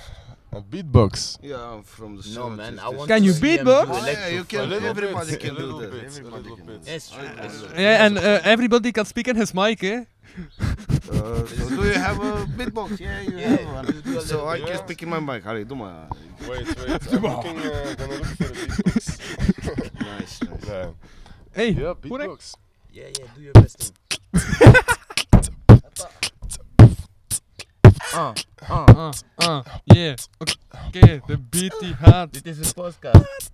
A beatbox. Yeah, I'm from the No 70s. man, I want Can to you see beatbox? do Oh, yeah, you can. Everybody can do that. Everybody can do true. Yeah, and uh, everybody can speak in his mic, eh? Uh, so do you have a beatbox? Yeah, you Yeah, have you do a one. So little I bit. can speak in my mic. Allee, doe maar. Wait, wait. I'm looking, uh, gonna look for a beatbox. Nice, nice. yeah. Hey, Yeah, correct. beatbox. Yeah, yeah, do your best thing. Ah, ah. Ah, ah, yeah. Oké, de beat die gaat. Dit is een podcast.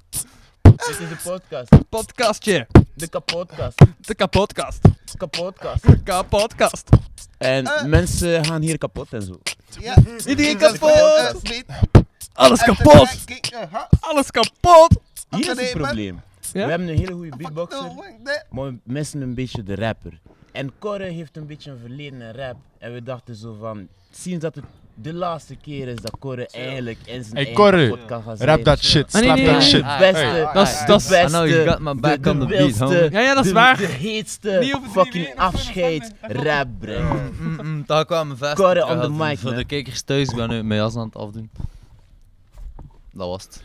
Dit is een podcast. Podcastje. De kapotkast. De kapotkast. Kapotkast. Kapotkast. En mensen gaan hier kapot en zo. Ja. Iedereen kapot. Alles kapot. eh. Alles kapot. Hier is het probleem. Ja? We hebben een hele goede beatboxer, maar we missen een beetje de rapper. En Corre heeft een beetje een verleden in rap. En we dachten zo van, sinds dat het de laatste keer is dat Corre eigenlijk in zijn Hey, eigen Corre, podcast gaat rap zijn. that shit, Ah, nee, slap nee, nee. shit. De beste, Hey. Dat is- de dat is- beste, I know you got my back de, on the de beat, homie. Ja, ja, dat is de, waar. De heetste fucking dat is afscheid rap brengen. Mm, mm, daar kwamen vast. Corre on the mic, Voor man. de kijkers thuis, ik ben nu mijn jas aan het afdoen. Dat was het.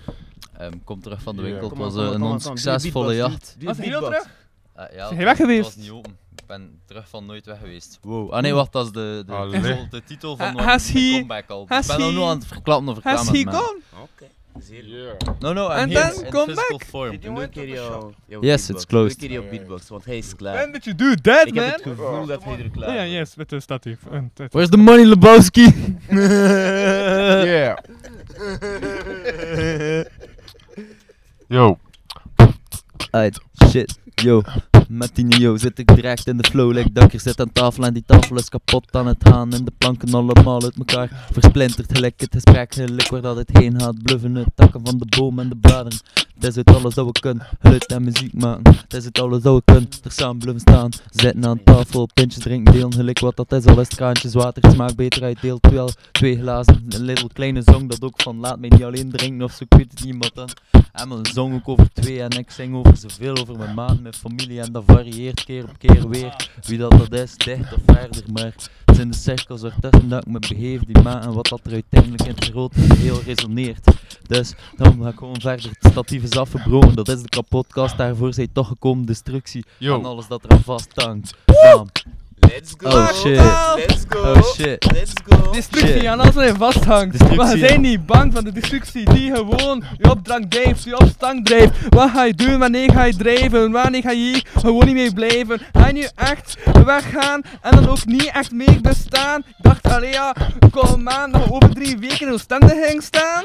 Ehm, kom terug van de Ja. winkel. Het was eh, een onsuccesvolle jacht. Was de terug? Ah, ja, Is hij weg geweest? Het was niet open. Ik ben terug van nooit weg geweest. Wow. Ah nee, wacht, dat is de, de, de, de titel van mijn has he- comeback al. Ik has ben al nu aan het verklappen of Has reclame he gone? Oké, zeer No, no, I'm And here then in come physical back. form. Doe een keer jouw, jouw Yes, beatbox. it's closed. Doe een keer beatbox, want hij is klaar. Man, that you do that, Ik heb man. het gevoel dat hij er klaar Oh ja, is. yes, met de statief. Where's the money, Lebowski? Yeah. Yo. Uit, shit, yo. Met die Nio zit ik direct in de flow. Like dat ik hier zit aan tafel en die tafel is kapot aan het gaan. En de planken allemaal uit elkaar versplinterd. Gelijk het gesprek, gelijk waar dat het heen gaat. Bluffen het takken van de boom en de bladeren. Het is het alles dat we kunnen, geluid en muziek maken. Het is het alles dat we kunnen, er samen blijven staan. Zitten aan tafel, pintjes drinken, delen. Gelijk wat dat is, al is het kraantjes water. Smaakt beter uit deel. Terwijl twee glazen, een little kleine zong dat ook van laat mij niet alleen drinken of zo. Ik het niet, maar dan. Emma zong ook over twee en ik zing over zoveel, over mijn maat, mijn familie en dat varieert keer op keer weer. Wie dat dat is, dicht of verder, maar het zijn de cirkels ertussen dat ik me begeef, die maat en wat dat er uiteindelijk in het grote geheel resoneert. Dus dan ga ik gewoon verder. Het statief is afgebroken, dat is de kapotkast, daarvoor zijn toch gekomen destructie Yo. en alles dat er aan vasthangt. Bam. Let's go. Oh shit. Let's go. Oh shit. Let's go. Destructie Shit. aan alles wat je vasthangt. Destructie, Maar je ja. bent niet bang van de destructie die gewoon je op drank drijft, je op stang drijft. Wat ga je doen, wanneer ga je drijven, wanneer ga je hier gewoon niet mee blijven? Ga je nu echt weggaan en dan ook niet echt meer bestaan? Ik dacht, allee ja, kom aan, nog over drie weken in Oostende ging staan.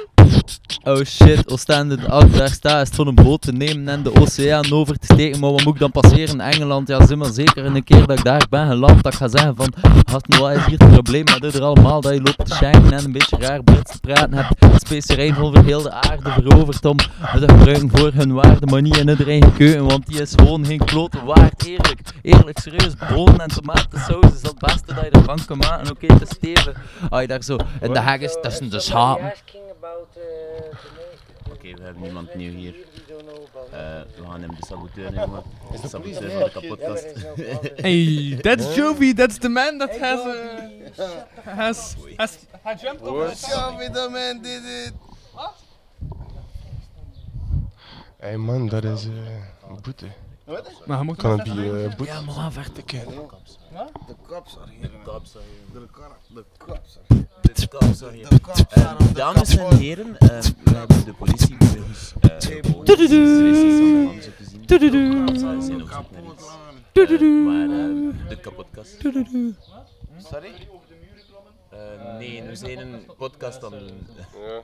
Oh shit, Oostende, als ik daar sta is het voor een boot te nemen en de oceaan over te steken. Maar wat moet ik dan passeren? Engeland, ja, zeg maar zeker een keer dat ik daar ben geland. Dat ik ga zeggen van, wat is hier het probleem met dit er allemaal? Dat je loopt te shinen en een beetje raar Brits te praten hebt. Specerijn over heel de aarde veroverd om het te gebruiken voor hun waarde. Maar niet in eigen keuken, want die is gewoon geen klote waard. Eerlijk, eerlijk, serieus, bonen en tomatensaus is het beste dat je ervan kan maken. Oké, te steven. Als je daar zo in de haggis tussen de schapen. Oké, we hebben niemand nieuw hier. Eh, we gaan hem de saboteur nemen. De saboteur van de kapotkast. Hey, that's Jovi, that's the man that has, uh, has, has, has jumped on the Jovi, the man did it. Hey man, dat is een boete. Maar je moet Kan het be eh, boete? Ja, maar aan De kapsel hier. De kapsel hier. De kar- de kapsel. De kapsel hier. De. Eh, dames en heren, eh, we hebben de politie bij ons. eh, om te zien. Ze zijn op zoek naar iets. Eh, Maar eh, de kapotkast. Sorry? Eh, nee, we zijn een podcast aan het doen. Ja.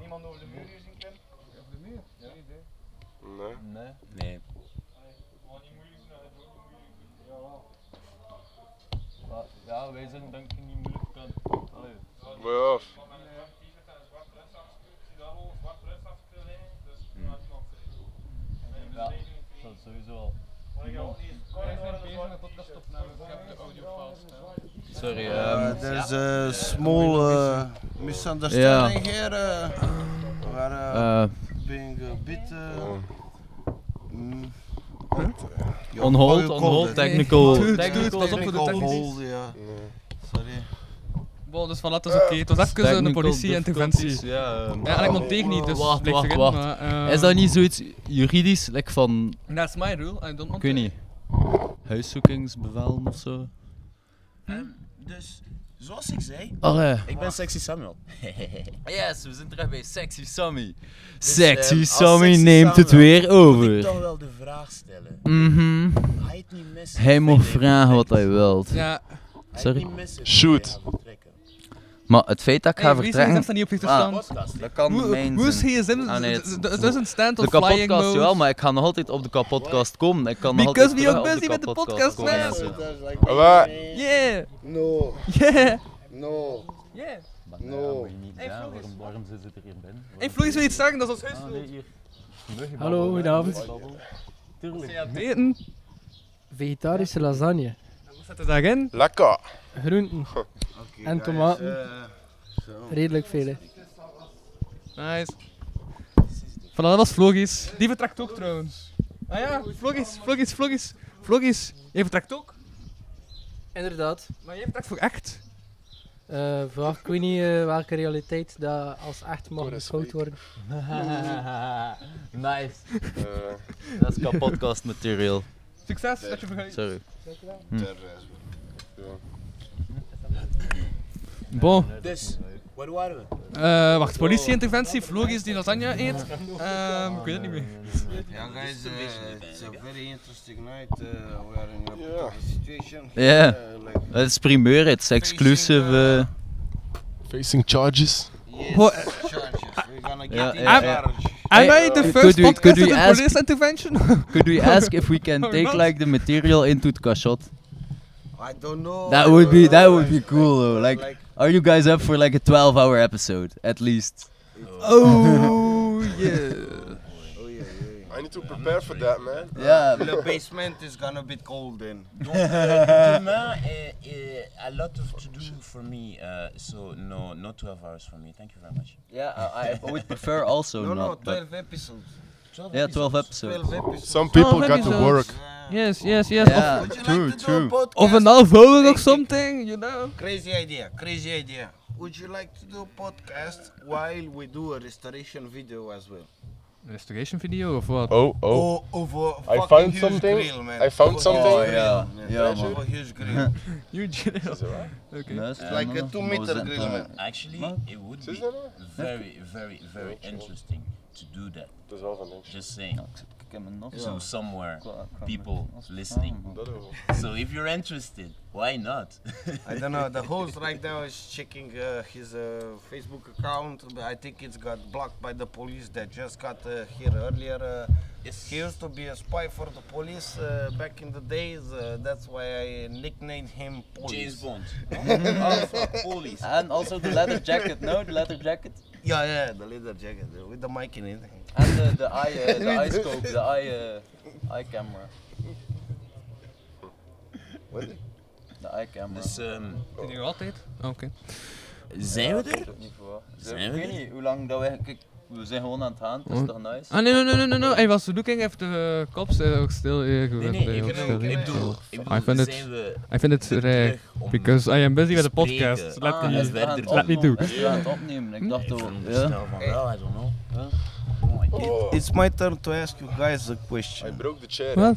Niemand over de muur hier zien klimmen? Over de muur? Ja, idee. Nee. Nee. Nee. Ja, wij zijn denk ik niet moeilijk kan. Allee. Maar ja. Ja, dat is sowieso al. Sorry, Uh, ehm there's a small uh, misunderstanding here. Uh, where, uh, eh, being a bit. Uh, mm, yeah, on how hold, on hold, technical. Dude, technical- pas op voor de hold, ja. Sorry. Bon, dus voilà, het is oké. Het was even een politie-interventie. Ja, ehm, Ja, en ik monteer niet, dus wacht, wacht, erin, wacht. maar, eh, Is dat niet zoiets juridisch, like van, That's my rule, I don't ik weet niet, huiszoekingsbevel of zo? Ehm, dus Zoals ik zei. Allee. Ik ben Sexy Samuel. Yes, we zijn terug bij Sexy Sammy. Dus, Sexy ehm, als Sammy Sexy neemt het Samuel weer Moet over. ik toch wel de vraag stellen. Mhm. Ga je het niet missen? Hij mag vragen wat hij wilt. Ja. Sorry? niet missen. Shoot. Maar het feit dat ik ga Hey, wie vertrekken... gsm staat niet op je Ah, toestand? dat kan Hoe- mijn hoe is zijn. gsm? Ah, nee, het, is een stand de of flying kapotkast, mode. jawel, maar ik ga nog altijd op de kapotkast komen. Ik kan nog Because altijd we are terug op busy the kapotkast podcast, man. Maar, Yeah. No. Yeah. No. Yeah. No. Hey. Waarom zit het hier binnen? Hey, Floris wil je iets zeggen? Dat is ons Ah, huisvloer. Hallo, goedenavond. Het eten? Vegetarische lasagne. Wat zit er daarin? lekker. Groenten. En tomaten. Redelijk veel, hè. Nice. Voilà, dat was Vlogis. Die vertrekt ook trouwens. Ah ja, Vlogis, Vlogis, Vlogis. Vlogis. Jij vertrekt ook? Inderdaad. Maar jij vertrekt voor echt? Eh vraag ik weet niet eh, welke realiteit dat als echt mag beschouwd worden. nice. Dat is kapotkast material. Succes met je verhuizing. Sorry. Hm. Bon. Dus, waar waren we? Eh, wacht, politieinterventie, Vlogis die lasagne eet. Ehm, ik weet het niet meer. Yeah, guys, uh, it's a very interesting night. Uh, we are in a situation. Ja, here, uh, like het is primeur, het is exclusive. eh. Facing charges. Yes, charges. We're gonna get Ja, in Am- ja. charge. Am I the uh, first could we- podcast could we with a ask- police intervention? Could we ask if we can take like the material into the cachot? I don't know. That would be that would be cool though. Like, are you guys up for like a 12 hour episode at least? Oh yeah. I need to prepare for that, man. Yeah. The basement is gonna be cold then. Donc, demain, uh, uh, a lot of to do for me, uh, so no, not 12 hours for me. Thank you very much. Yeah, I, I would prefer also no, no, not. but 12 episodes. 12 yeah, 12 episodes. episodes. Some people got to episodes. work. Yes, yes, yes. Yeah, Would you true, like to do a true. podcast? Of een half hour or something, you know. Crazy idea, crazy idea. Would you like to do a podcast while we do a restoration video as well? Restoration video of what? Oh, oh. Oh, over I fucking found huge something. grill, man. I found Over something. huge Oh, grill, yeah. man. Yeah, Over man. huge grill. You chill. Is it right? Okay. Yes, It's like a two meter grill, uh, man. Actually, What? it would be that very, very, very interesting to do that. Dat is wel van niks. Just saying. Ik heb een nat- So somewhere, Qua- qua- people listening. So if you're interested, why not? I don't know. The host right now is checking uh, his uh, Facebook account. but I think it's got blocked by the police that just got uh, here earlier. Uh, Yes. He used to be a spy for the police uh, back in the days. Uh, that's why I nicknamed him Police. James Bond. oh, police. And also the leather jacket, no? The leather jacket? Yeah, yeah, the leather jacket with the mic in it. And the, the eye, uh, the eye scope, the eye, uh, eye camera. What? The eye camera. Dus, ehm, Vind je nog altijd? Oké. zijn we er? Ik we weet niet hoe lang dat we... Kijk, we zijn gewoon aan het gaan, dat is toch nice? Ah nee, nee, nee, nee, nee, nee. Hij was looking even de cops uh, ook stil. Yeah, Nee, nee, ik bedoel, ik bedoel, ik bedoel, I find it, zijn we I find it rare terug om because I am busy with the spreken? podcast. Let Ah, me, het let me do. We gaan het opnemen. Ik dacht veronderstel Ja. van wel, I don't know. Oh, It's my turn to ask you guys a question. I broke the chair. What?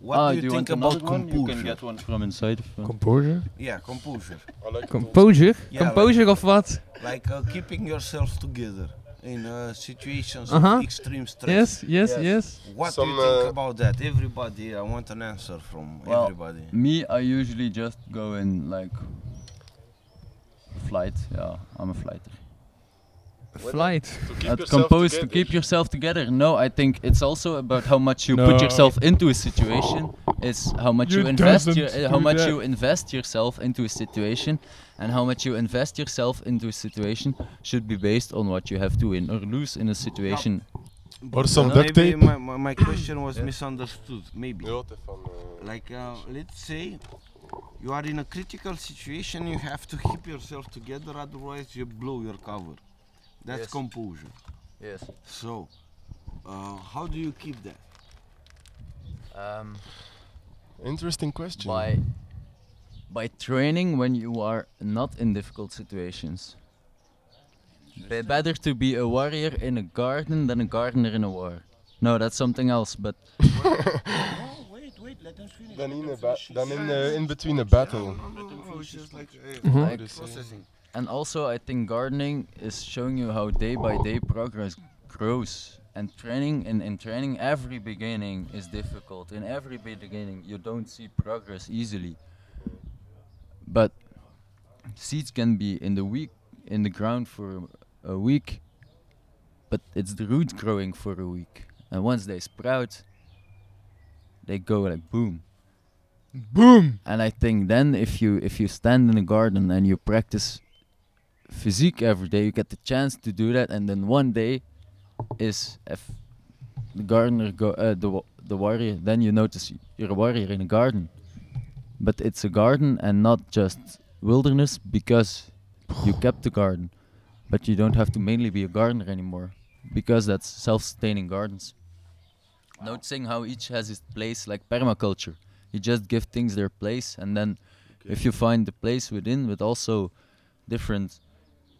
What ah, do you, you think about another one? You can composure? get one from inside. Uh, Composure? Yeah, composure. I like Composure? Yeah, Composure of wat? Like uh, keeping yourself together in uh, situations Uh-huh. of extreme stress. Yes, yes, yes. What Some, do you think uh, about that? Everybody, I want an answer from Well, everybody. Me, I usually just go in like flight. Yeah, I'm a flighter. Flight. To At yourself compose to keep yourself together. No, I think it's also about how much you No. put yourself into a situation. It's how much you, You invest. Your, uh, how much that. you invest yourself into a situation, and how much you invest yourself into a situation should be based on what you have to win or lose in a situation. Or some duct tape. My, my, my question was misunderstood. Maybe. Ja, het is van... Like, uh, let's say you are in a critical situation, you have to keep yourself together, otherwise you blow your cover. That's Yes. composure. Yes. So, uh, how do you keep that? Um, Interesting question. by by training when you are not in difficult situations. Be- better to be a warrior in a garden than a gardener in a war. No, that's something else. But oh, wait, wait. let them finish. Dan in, them a ba- in, Yeah, uh, in it's between a fine. battle. Yeah, let them finish. It's like, hey, Mhm. like Dus, uh, processing. And also, I think gardening is showing you how day by day progress grows. And training, in, in training, every beginning is difficult. In every beginning, you don't see progress easily. But seeds can be in the week in the ground for a week, but it's the root growing for a week. And once they sprout, they go like boom. Boom! And I think then if you if you stand in a garden and you practice physique every day, you get the chance to do that. And then one day is if the gardener go uh, the the warrior, then you notice you're a warrior in a garden. But it's a garden and not just wilderness because you kept the garden. But you don't have to mainly be a gardener anymore because that's self-sustaining gardens. Noticing how each has its place, like permaculture. You just give things their place, and then if you find the place within, with also different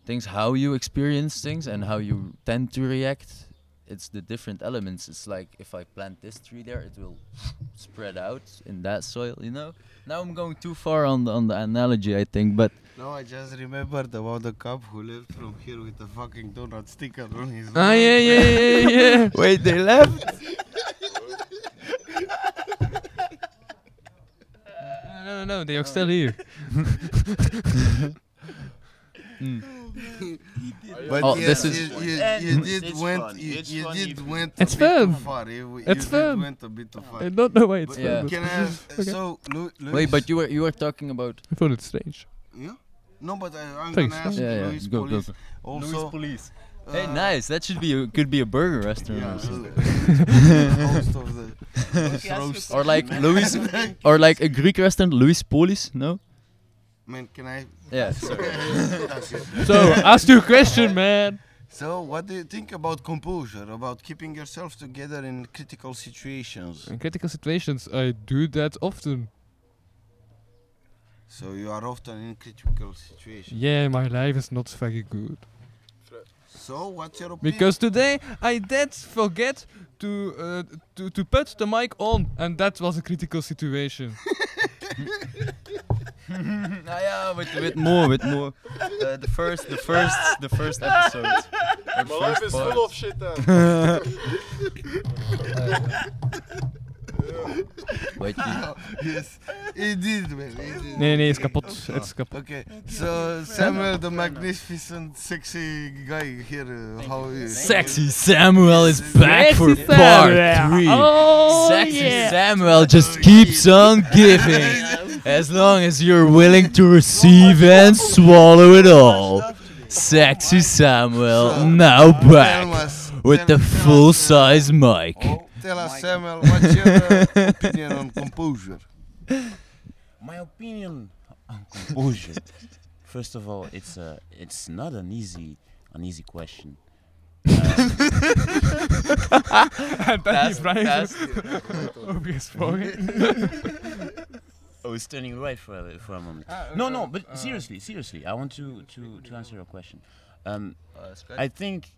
things, how you experience things and how you tend to react, it's the different elements. It's like if I plant this tree there, it will spread out in that soil, you know. Now I'm going too far on the on the analogy, I think, but No, I just remembered about the cop who left from here with the fucking donut sticker on his Ah, yeah, yeah, yeah, yeah. Wait, they left? No, no, no, they are still here. But Oh, yes, this is- you, you, you did it's went fun, you, it's you fun did went It's a bit fun. too far. You, you It's did fun. went a bit too far. I don't know why it's Yeah. fun. but- Can I ask, Okay. so Lu- Luis, wait, but you were you were talking about I thought it's strange. yeah? No, but I, I'm Thanks. gonna ask Yeah, yeah, Luis go, go, Police go. also. Police. Hey, uh, nice. That should be a, could be a burger restaurant Yeah, or something. the host of the Okay, ask roast. your or like Louis, or like a Greek restaurant, Louis Polis. No. Man, can I? Yeah. Sorry. That's it. So, ask your question, man. So, what do you think about composure? About keeping yourself together in critical situations? In critical situations, I do that often. So you are often in critical situations. Yeah, my life is not very good. So, what's your opinion? Because today I did forget to uh, to to put the mic on, and that was a critical situation. ah, yeah, with with more, with more. Uh, the first, the first, the first episode. Or My life is part. full of shit then. Wait, you- yes, indeed, man. Indeed. Nee, nee, is kapot. Het is kapot. Okay, so Samuel, the magnificent, sexy guy here, uh, how is Sexy Samuel is back for Sexy part Samuel. three. Oh, Sexy yeah. Samuel just keeps on giving. As long as you're willing to receive and swallow it all. Sexy Samuel now back with the full size mic. Oh, tell us, Samuel, what's your uh, opinion on composure? My opinion on composure. First of all, it's a it's not an easy an easy question. En dan That's- die vraag that's- over gesproken. Oh, it's turning right for a, for a moment. Ah, no, uh, no, but uh, seriously, seriously, I want to to to answer your question. Um, Uh, I think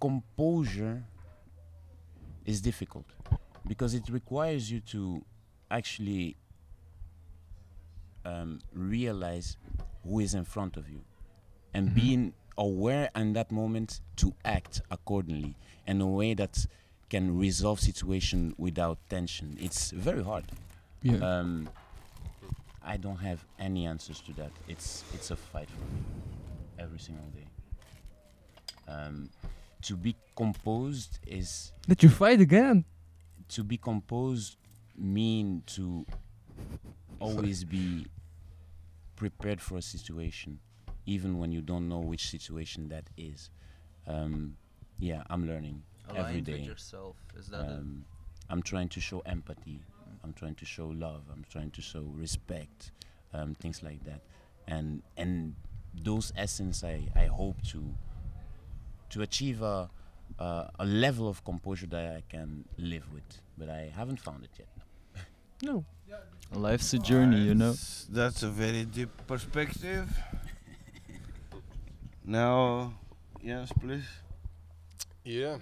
composure is difficult because it requires you to actually um, realize who is in front of you and being aware in that moment to act accordingly in a way that can resolve situation without tension. It's very hard. Yeah. Um, I don't have any answers to that. It's it's a fight for me every single day. Um, to be composed is that you fight again? to be composed mean to always be prepared for a situation, even when you don't know which situation that is. Um, yeah, I'm learning every Aligned with yourself, is that it? um, I'm trying to show empathy. I'm trying to show love. I'm trying to show respect, um, things like that, and and those essence I, I hope to to achieve a, a a level of composure that I can live with, but I haven't found it yet. No. Life's a journey, you know. That's- That's a very deep perspective. now, yes, please. Yeah.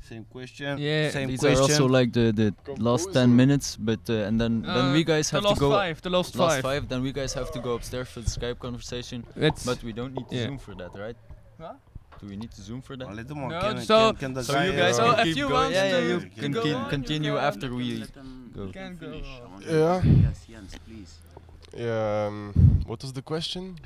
Same question. Yeah. Same These question. are also like the, the last 10 minutes, but uh, and then then Uh, we guys have to go. five, the last five. Then we guys have to go upstairs for the Skype conversation. It's- but we don't need to yeah. zoom for that, right? Huh? Do we need to zoom for that? Well, little more. No, Can- so- can- can so you guys can So if keep you going. want yeah, yeah, you keep can going, keep, you continue can. after we go. You can go. Yeah. Yes, Jens, please. Yeah. Um, what was the question?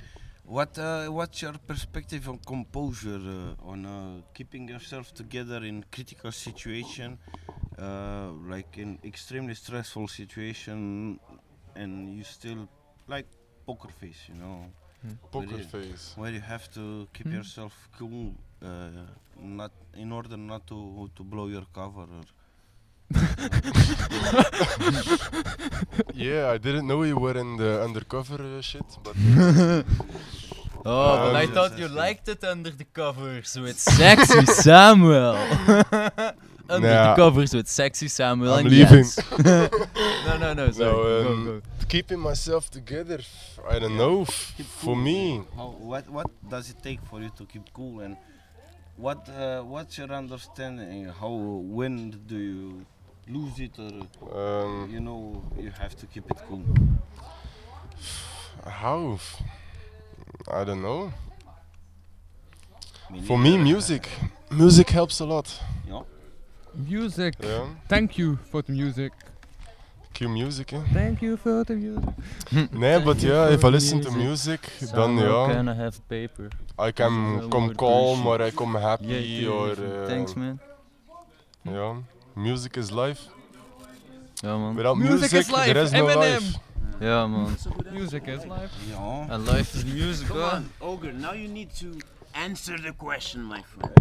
What uh, what's your perspective on composure, uh, on uh, keeping yourself together in critical situation, uh, like in extremely stressful situation, and you still like poker face, you know? Where Poker you- face. Where you have to keep Hmm. yourself cool, uh, not in order not to to blow your cover. Or yeah, I didn't know you were in the undercover uh, shit, but. Oh, but I um, thought you liked it under the covers with sexy Samuel. Under Nah. the covers with sexy Samuel I'm and leaving. Jens. no, no, no, sorry. No, um, go. keeping myself together. I don't know. f- Keep For cool. me, How, what what does it take for you to keep cool and what uh, what's your understanding? How when do you lose it or Um, you know you have to keep it cool? how? I don't know. Me For me, music. Music helps a lot. Yeah. Music. Yeah. Thank you for the music. Cue music, eh? Thank you for the music. Nee, but yeah, if I listen to music, then yeah. can I have paper? I can come calm or I come happy or. Uh, Thanks, man. Yeah, music is life. Yeah, man. Without Music music, is life, there is no life. Yeah, man. Music is life. Yeah. And life is music, Come on, Ogre, now you need to answer the question, my friend.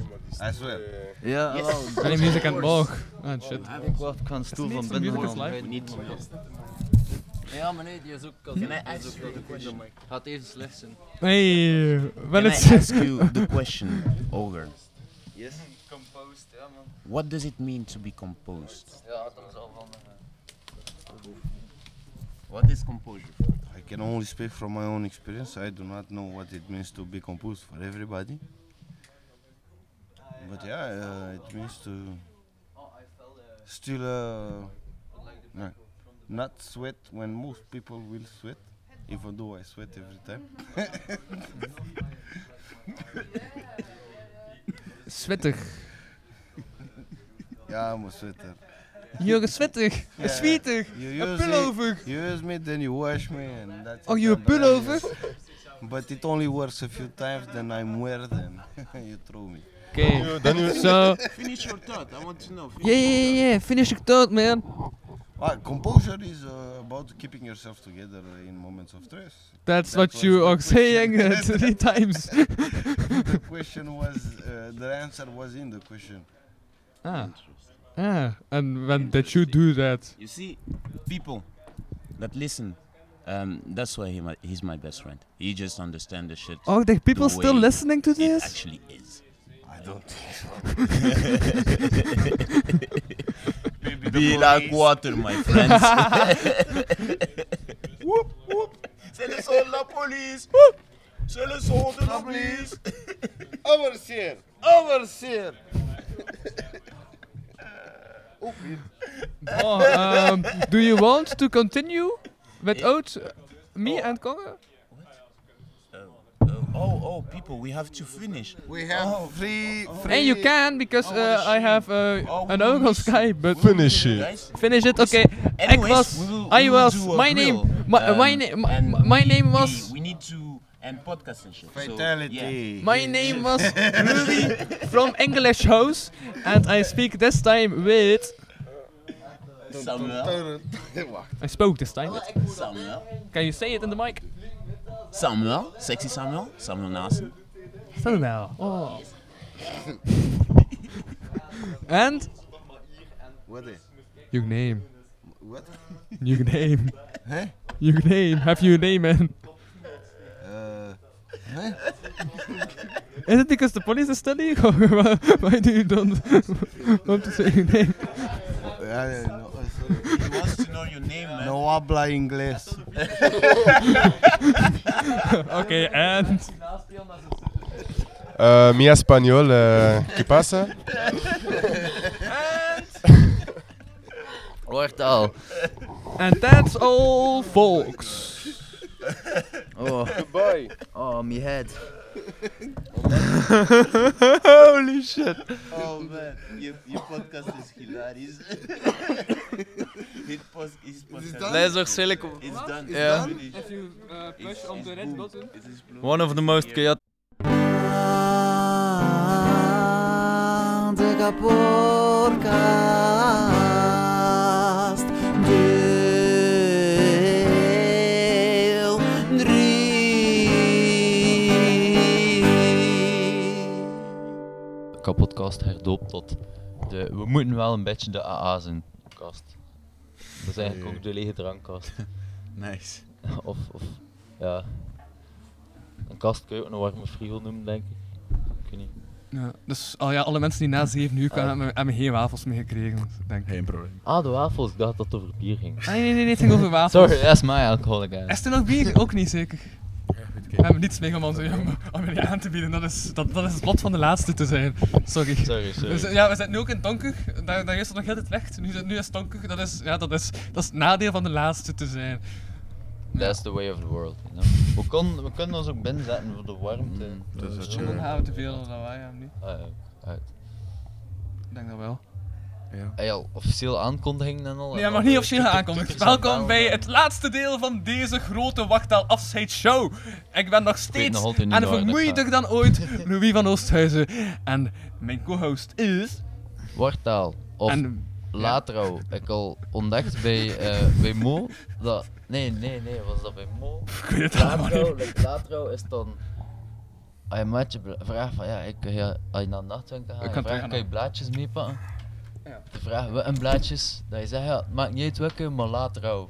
I swear. Ja, Yes. wel. Alleen music en boog. Ah, shit. Ik wacht, ik een stoel van binnen music is halen. life. We need to know. Ja, maar nee, die is ook Can I ask you the question? Gaat even slecht zijn. Hey, Can I it's ask you the question, Ogre? Yes. Composed, ja man. What does it mean to be composed? Ja, dat is al van. What is composure? I can only speak from my own experience. I do not know what it means to be composed for everybody. But yeah, uh, it means to still uh, no, not sweat when most people will sweat, even though I sweat every time. Sweatig. ja, I'm a sweater. You're sweatig. Yeah. Sweetig. You A use pullover. it, you use me, then you wash me, and that's Oh, you a pullover? But it only works a few times, then I'm weird, and you throw me. Okay. Then you- So. Finish your thought. I want to know. Yeah, yeah, yeah, yeah. Finish your thought, man. Ah, composure is uh, about keeping yourself together in moments of stress. That's That what you are saying uh, three times. the question was, uh, the answer was in the question. ah. Ah. And when did you do that? You see, people that listen, um, that's why he mi- he's my best friend. He just understands the shit. Oh, the people the still listening to it this? actually is. I don't Be like water, my friends. whoop, whoop. C'est le son de la police. Whoop. C'est le son de la police. Overseer! Overseer! Oh, um, do you want to continue without uh, me and Congo? Oh, oh, people, we have to finish. We have Oh. free. And you can because uh, I have uh, Oh, an oog on. Skype, but Finish it. Finish it. Okay. Ik anyways, was, we will- I we will was, do a my name, my, um, my name, my, name we- was, We need to end podcast and shit. so, Fatality. my name was Rudy from English House, and I speak this time with. Samuel. I spoke this time. With. Samuel. Can you say it in the mic? Samuel. Sexy Samuel. Samuel Nassen. Samuel. Oh. and What is? your name. What? Your name. Huh? Your name. Have you a name, man? Is it because the police is studying, or why, do you don't want to say your name? Yeah, no. He wants to know your name, man. No habla inglés. okay, and Uh, mi español, uh, ¿qué pasa? Wartaal. And that's all, folks. Oh. Goodbye. Oh, my head. Holy shit. Oh man, your, je podcast is hilarious. Hit post is podcast. Let's ook silicon. It's done. Yeah. If you uh, push on the red button. One of the most chaotic. De Kapotkast herdoopt tot de... We moeten wel een beetje de AA zijn kast. Dat is eigenlijk ook de lege drankkast. Nice. Of, of, ja. Een kast kun je ook een warme frigo noemen, denk ik. Ik weet niet. Ja, dus al ja, alle mensen die na 7 uur kwamen, hebben, hebben geen wafels meer gekregen. Denk ik. Geen probleem. Ah, de wafels. Ik dacht dat het over bier ging. Ah, nee, nee, nee, het ging over wafels. Sorry, that's my alcoholic. Is er nog bier? Ook niet zeker. We hebben niets mee om, onze, om, om jullie aan te bieden. Dat is, dat, dat is het lot van de laatste te zijn. Sorry. Sorry, sorry. Dus, ja, we zitten nu ook in Donker. Daar, daar is het nog heel het licht. Nu, zit- nu is het donker. Dat is, ja, dat, is, dat is het nadeel van de laatste te zijn. That's the way of the world, you know. We, kon, we kunnen ons ook binnenzetten voor de warmte. dat is Dan gaan we te veel lawaai hebben nu. Ah, ja, uit. Ik denk dat wel. Heb je al officieel aankondigingen en al? Nee, hij mag niet officieel aankondigd. Welkom bij het laatste deel van deze grote wachttaal afscheidsshow. Ik ben nog steeds en vermoeider dan ooit Louis van Oosthuizen. En mijn co-host is... Wartaal. Of En-. Ik al ontdekt bij, eh, bij Mo. Dat, nee, nee, nee, was dat bij Mo? Ik weet het niet. is dan. Als je maatje bla- vraagt van ja, ik, ja, als je naar de nachtwinkel gaat, je kan je blaadjes meepakken? Ja. Je vraagt wat een blaadjes, dat je zegt ja, het maakt niet uit welke, maar Latrouw.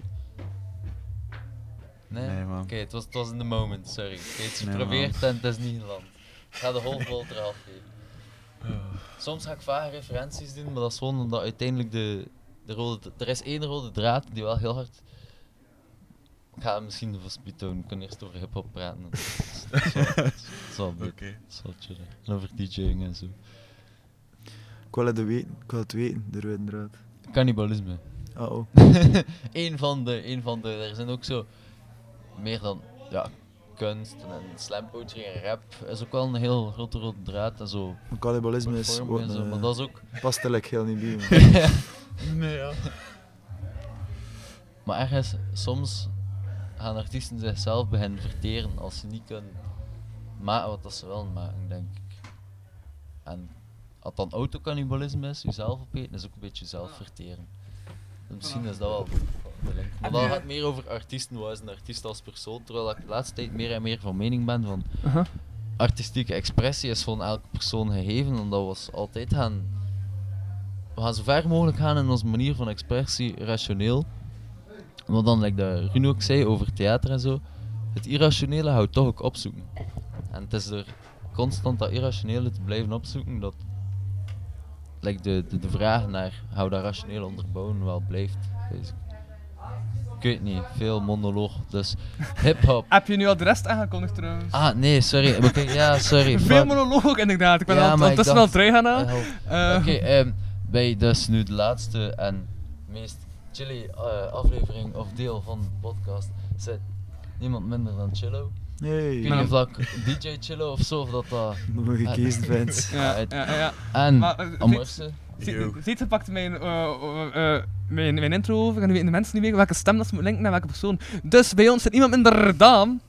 Nee? Nee, man. Oké, het, was, het was in the moment, sorry. Het is Nee, geprobeerd en het is niet geland. Ik ga de hoofdbol eraf geven. Soms ga ik vage referenties doen, maar dat is gewoon omdat uiteindelijk de, de rode... Er is één rode draad die wel heel hard... Ik ga hem misschien voor speed doen. Ik kan eerst over hip-hop praten. Dat is- dat is wel- dat is wel dit. Oké. Dat is wel chillen. En over DJing en zo. Ik wil het weten, ik wil het weten, de rode draad. Cannibalisme. Oh, oh. Eén van de, één van de, er zijn ook zo meer dan, ja, kunst en slam poetry en rap is ook wel een heel grote rode draad en zo. Maar Cannibalisme is ook en zo, een, maar eh, dat is ook... past er heel niet bij. ja. Nee, ja. Maar ergens, soms gaan artiesten zichzelf beginnen verteren als ze niet kunnen maken wat dat ze willen maken, denk ik. En als dan autocannibalisme is, jezelf opeten, is ook een beetje jezelf verteren. Dus misschien is dat wel de link. Maar Heb dat je- gaat meer over artiesten, wat is een artiest als persoon, terwijl ik de laatste tijd meer en meer van mening ben van Aha. artistieke expressie is van elke persoon gegeven, omdat we ons altijd gaan we gaan zo ver mogelijk gaan in onze manier van expressie, rationeel. Maar dan, like dat Runo ook zei over theater en zo, het irrationele houdt toch ook opzoeken. En het is door constant dat irrationele te blijven opzoeken dat like de, de, de vraag naar hou dat rationeel onderbouwen wel blijft. Dus, ik weet niet, veel monoloog. Dus hip-hop. Heb je nu al de rest aangekondigd trouwens? Ah, nee, sorry. Ja, sorry. Veel monoloog inderdaad. Ik ben Ja, al ondertussen al terug gaan halen. Eh, Eh, Oké, ehm, bij dus nu de laatste en meest chilly eh, aflevering of deel van de podcast zit niemand minder dan Chillo. Niet of dat ik DJ Chillo of zo, of dat dat... Moet je vent. Ja, ja, ja. En Maar, Amorse. Ziet, ze pakte mijn, eh, eh, eh, mijn, mijn intro over en nu weten de mensen niet meer welke stem dat ze moeten linken naar welke persoon. Dus bij ons zit iemand minder dan.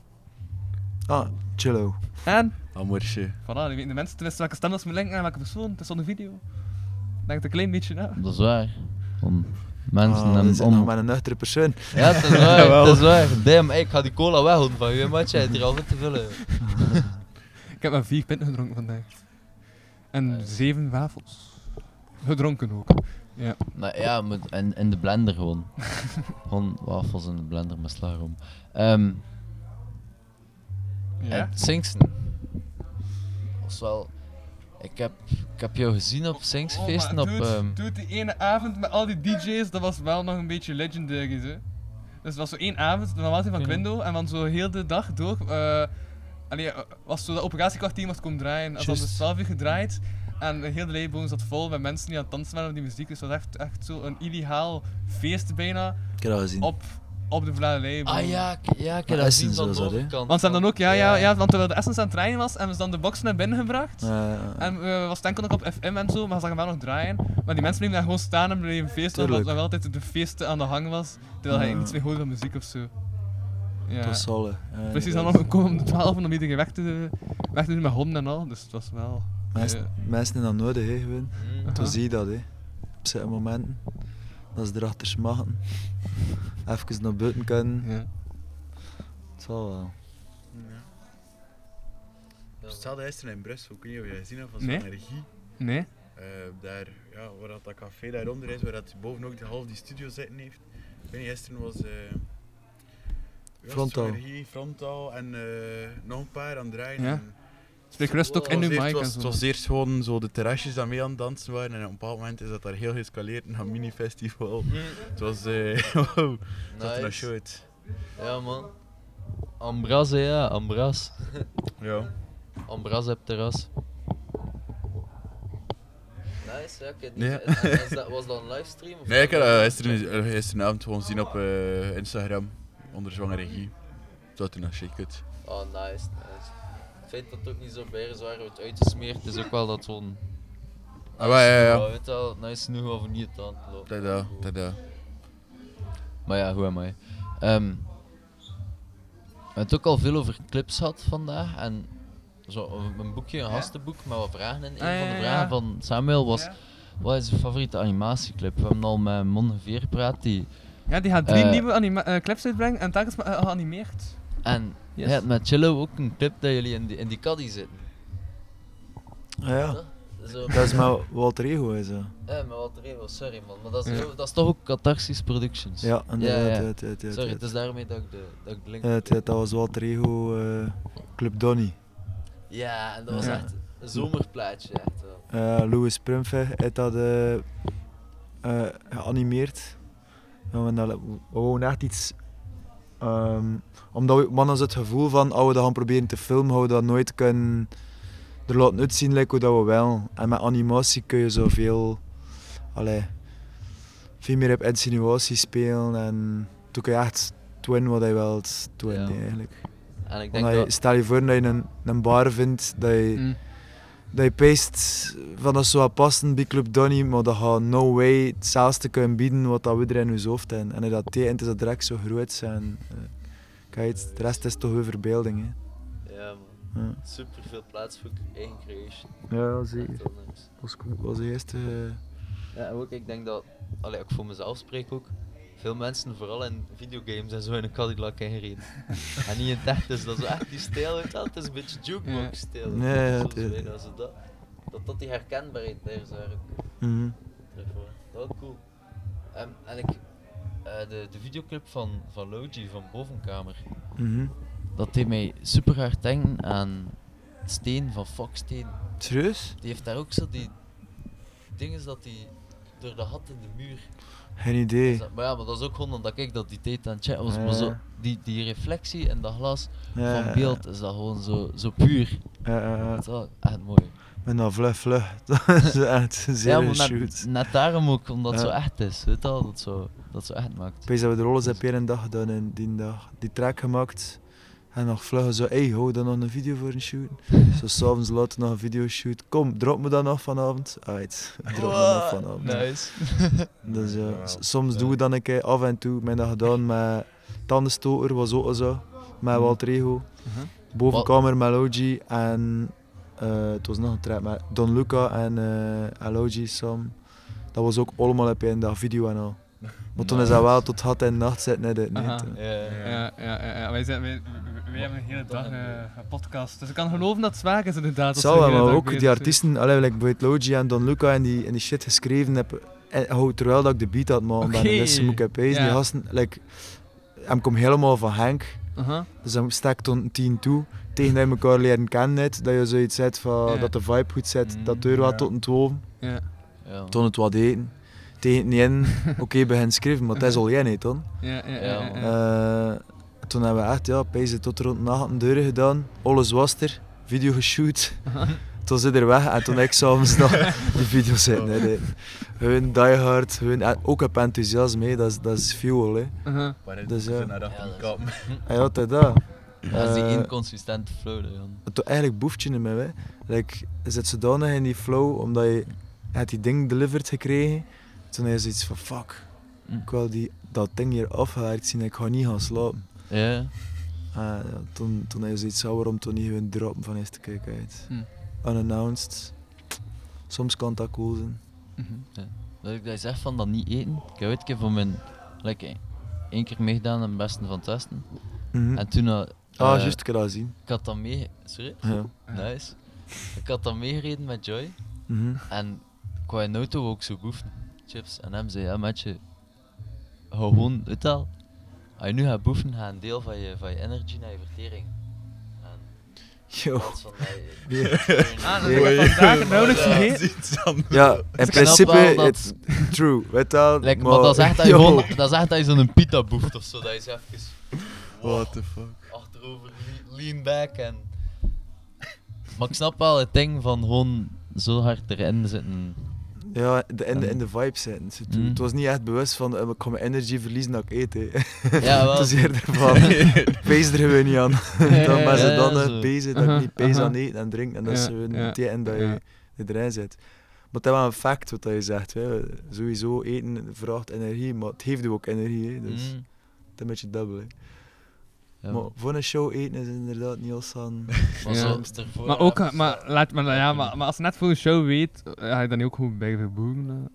Ah, chillo. En? Amorsje. Voilà, nu weten de mensen tenminste welke stem dat ze moeten linken naar welke persoon. Het is zonder video. Denk het een klein beetje na. Dat is waar. Om mensen Ah, en om... nog maar een nuchtere persoon. Ja, het is waar, het is waar. Damn, ik ga die cola weghouden van je, maatje. Heeft hier al goed te vullen. Ik heb maar vier pinten gedronken vandaag. En zeven wafels. Gedronken ook. Ja. Nou ja, met, en in de blender gewoon. gewoon wafels in de blender met slagroom. Ehm Ja? en Singsen. Was wel... Ik heb, ik heb jou gezien op Singsfeesten op... Oh, ehm, dude, die ene avond met al die DJ's, dat was wel nog een beetje legendary, hè. Dus het was zo één avond, normaal van Ja. Quindo, en dan zo heel de dag door. allee, eh, was zo dat operatiekwartier moest komen draaien. Als dan de Juist. 12 uur gedraaid. En de hele zat vol met mensen die aan het dansen waren op die muziek. Dus het was echt, echt zo een illegaal feest bijna. Ik heb dat gezien. Op, op de Leiboom. Ah ja, ja, ik heb Maar dat van de overkant. Want ze hebben dan ook, ja, ja, ja, want terwijl de Essence aan het draaien was, hebben ze dan de box naar binnen gebracht. Ja, ja, ja. En we was enkel nog op FM en zo, maar ze zagen wel nog draaien. Maar die mensen bleven daar gewoon staan en bleven feesten, omdat er wel altijd de feesten aan de hang was. Terwijl hij Ja. niets meer hoorde van muziek of zo. Ja. Dat Precies, dan gekomen om de 12 om iedereen weg te, weg te doen met honden en al, dus het was wel... Mensen, eh, mensen hebben dat nodig, hè, gewoon. Aha. Toen zie je dat, hè. Op zitten momenten. Dat ze erachter smaken. Even naar buiten kunnen. Ja. Het zal wel. Hetzelfde gisteren in Brussel, ik weet niet of jij gezien hebt van zo'n Nee. energie. Nee. Eh, daar, ja, waar dat, dat café daaronder is, waar dat boven ook de half die studio zitten heeft. Ik weet niet, gisteren was... eh het? Frontaal. Zo'n Energie, frontaal en eh, nog een paar aan het draaien. Ja. en- Spreek gerust ook in Het uw was mic Het zo. was, het was eerst gewoon zo de terrasjes dat mee aan het dansen waren en op een bepaald moment is dat daar heel geëscaleerd naar een mini-festival. Het was... eh wow, het zo uit. Ja, man. Ambras, hè, ja, Ambras. Ja. Ambras heb terras. Nice, ja, ik heb Ja. en- en is dat- was dat een livestream? of Nee, ik heb was dat dat- gisteren, eh, gisteravond gewoon gezien op eh, Instagram, onder zwangere regie. Het zag er nog uit. Oh, nice, nice. Het feit dat het ook niet zo bijzwaar wordt uitgesmeerd, is ook wel dat zo'n... Ah, maar ja, ja. Weet wel, nice genoeg om niet aan te lopen. Tada, tada. Maar ja, hoe am I? Ehm, we hebben het ook al veel over clips gehad vandaag. En zo een boekje, een gastenboek met wat vragen in. Een Ah, van ja, de ja, vragen ja. van Samuel was: wat is je favoriete animatieclip? We hebben al met Mon Geveer gepraat. Die, Ja, die gaat drie eh, nieuwe anima- eh, clips uitbrengen en telkens eh, geanimeerd. En Yes. je hebt met Chillo ook een clip dat jullie in die, in die caddy zitten. Ah, ja. Zo. Dat is met Walter Ego, is dat. Ja, met Walter Evo, sorry man. Maar dat is, Ja. dat is toch ook Catharsis Productions? Ja, inderdaad, Ja, ja. ja, ja, ja, ja, Sorry, ja. het is daarmee dat ik de, dat ik de link Ja, het- ja, dat was Walter Ego, eh, Club Donny. Ja, en dat was Ja. echt een zomerplaatje. Echt wel. Eh Louis Prumfe heeft dat eh, eh, geanimeerd. Ja, we dat- we wouden echt iets. Ehm, omdat we, mannen het gevoel van als we dat gaan proberen te filmen, gaan we dat nooit kunnen er laten uitzien like hoe dat we wel. En met animatie kun je zoveel. Allee, veel meer op insinuatie spelen en toen kun je echt doen wat je wilt doen Ja. eigenlijk. En ik denk je- dat- Stel je voor dat je een, een bar vindt dat je, Mm. Dat je peest van dat zou wat passen bij Club Donny, maar dat gaat no way hetzelfde kunnen bieden wat dat we er in ons hoofd hebben. En dat tekent is dat direct zo groot zijn. eh, kijk, de rest is toch weer verbeelding. Hè. Ja man, Ja. super veel plaats voor eigen creation. Ja, zeker. nice. Was, was de eerste. eh, Ja, en ook ik denk dat, allee, ik voor mezelf spreek ook, veel mensen vooral in videogames en zo in een Cadillac ingereden. en niet in het echt, dus dat is echt die stijl uit dat, het is een beetje jukebox stijl. Ja, zo dat, dat dat die herkenbaarheid daar is Mhm. terug voor. Dat was cool. Ehm, en ik, eh, de, de videoclip van, van Logi van Bovenkamer, Mhm. dat deed mij super hard denken aan Steen van Fox Steen. Serieus? Die heeft daar ook zo die dingen dat die door de gat in de muur. Geen idee. Maar ja, maar dat is ook gewoon omdat ik dat die tijd aan het checken was. Ja, Maar zo, die, die reflectie in dat glas Ja, van beeld is dat gewoon zo, zo puur. Ja. Dat is wel echt mooi. Met dat vlug, vlug. Dat is echt zeer ja, een maar net, net daarom ook, omdat het zo echt is. Weet je wel, dat zo, dat zo echt maakt. Weet dat we de rollen hebben een dag gedaan in die dag. Die track gemaakt. En nog vluggen zo, hey, hou dan nog een video voor een shoot. zo s'avonds later nog een video shoot. Kom, drop me dat nog vanavond. Uit, drop me nog Wow, vanavond. nice. dus ja, s- soms doen we dan een keer af en toe. Heb dat gedaan met Tandenstoker, was ook zo. Met Walter Ego. Mhm. Bovenkamer met Logi en eh, het was nog een track met Don Luca en, eh Logi Sam. Dat was ook allemaal op één dag video en al. Maar toen is dat wel tot had en nacht zitten. Aha. nee. Ja, ja, ja, ja. Wij, zijn, wij, wij hebben een hele dag eh, een podcast. Dus ik kan geloven dat het zwaar is inderdaad. We wel, maar ook die artiesten, allee, like bijvoorbeeld Logi en Don Luca en die, en die shit geschreven heb, en, oh, terwijl dat ik de beat had maken ben. Oké. En dus moet ik heb die gasten, like, hem komt helemaal van Henk. Aha. Dus dan stek tot een tien toe. Tegen dat je elkaar leren kennen net, dat je zoiets zet van dat de vibe goed zit, dat deur wat tot een twaalf. Ja. Ja. Toen het wat eten. Tegen het niet in, oké, begin schrijven, maar dat is al jij niet, dan. Ja, ja, ja, ja, Eh, toen hebben we echt, ja, pijzen tot rond nacht een deuren gedaan. Alles was er, video geshoot. toen ze er weg en toen ik s'avonds nog die video's zitten editen. Hun diehard, hun, en ook op enthousiasme, dat is, dat is fuel. Hè. Uh-huh. Maar het Dus is ja. naar dat Ja, is- altijd dat. Dat is die Eh, inconsistente flow, hè. Het doet eigenlijk boefje in mij. Hè. Like, je zit zodanig in die flow omdat je, je hebt die ding delivered gekregen. Toen heb je zoiets van fuck, Hm. ik wil die, dat ding hier afgewerkt zien en ik ga niet gaan slapen. Ja. En ja, toen, toen je zoiets van waarom toch niet gewoon droppen van eerste kijk uit. Hm. Unannounced. Soms kan dat cool zijn. Ja. Dat ik dat zeg van dat niet eten. Ik heb ooit een keer voor mijn... Like, één keer meegedaan aan het beste van testen. Mhm. En toen... eh, Ah, eh, juist, ik heb dat zien. Ik had dat mee... Sorry? Ja. Nice. Ik had dat meegereden met Joy. Mhm. En ik wou in de auto ook zo boeven. Chips. En hem zei, ja matje, hou gewoon het al. Als je nu gaat boeven, ga een deel van je, van je energy naar je vertering. En Yo. dat. Ah, dat vergeten. Ja, in principe, dat- it's true. Weet Like, maar dat is echt dat je, gewoon, dat is echt dat je zo'n pita boeft of zo. Dat zo even What the fuck. achterover le- lean back en... Maar ik snap wel het ding van gewoon zo hard erin zitten. Ja, de, in, de, En- in de vibe zitten. Mm. Het was niet echt bewust van, eh, ik ga mijn energy verliezen dat ik eet. hè. Ja, wel. het was eerder van, pees er gewoon niet aan. Dan ben ze dan bezig dat ik Aha, niet pees aha. aan eten en drinken. En dat is gewoon ja, tegen dat je erin zit. Maar het is wel een fact wat je zegt. Hè. Sowieso eten vraagt energie, maar het heeft ook energie. Hè. Dus Mm. het is een beetje dubbel. Hè. Ja. Maar voor een show eten is inderdaad niet als aan. Maar Ja. soms ervoor Maar ook, eh, maar, laat, maar, ja, maar, maar als je net voor een show weet, eh, ga je dan niet ook gewoon bij verboeren.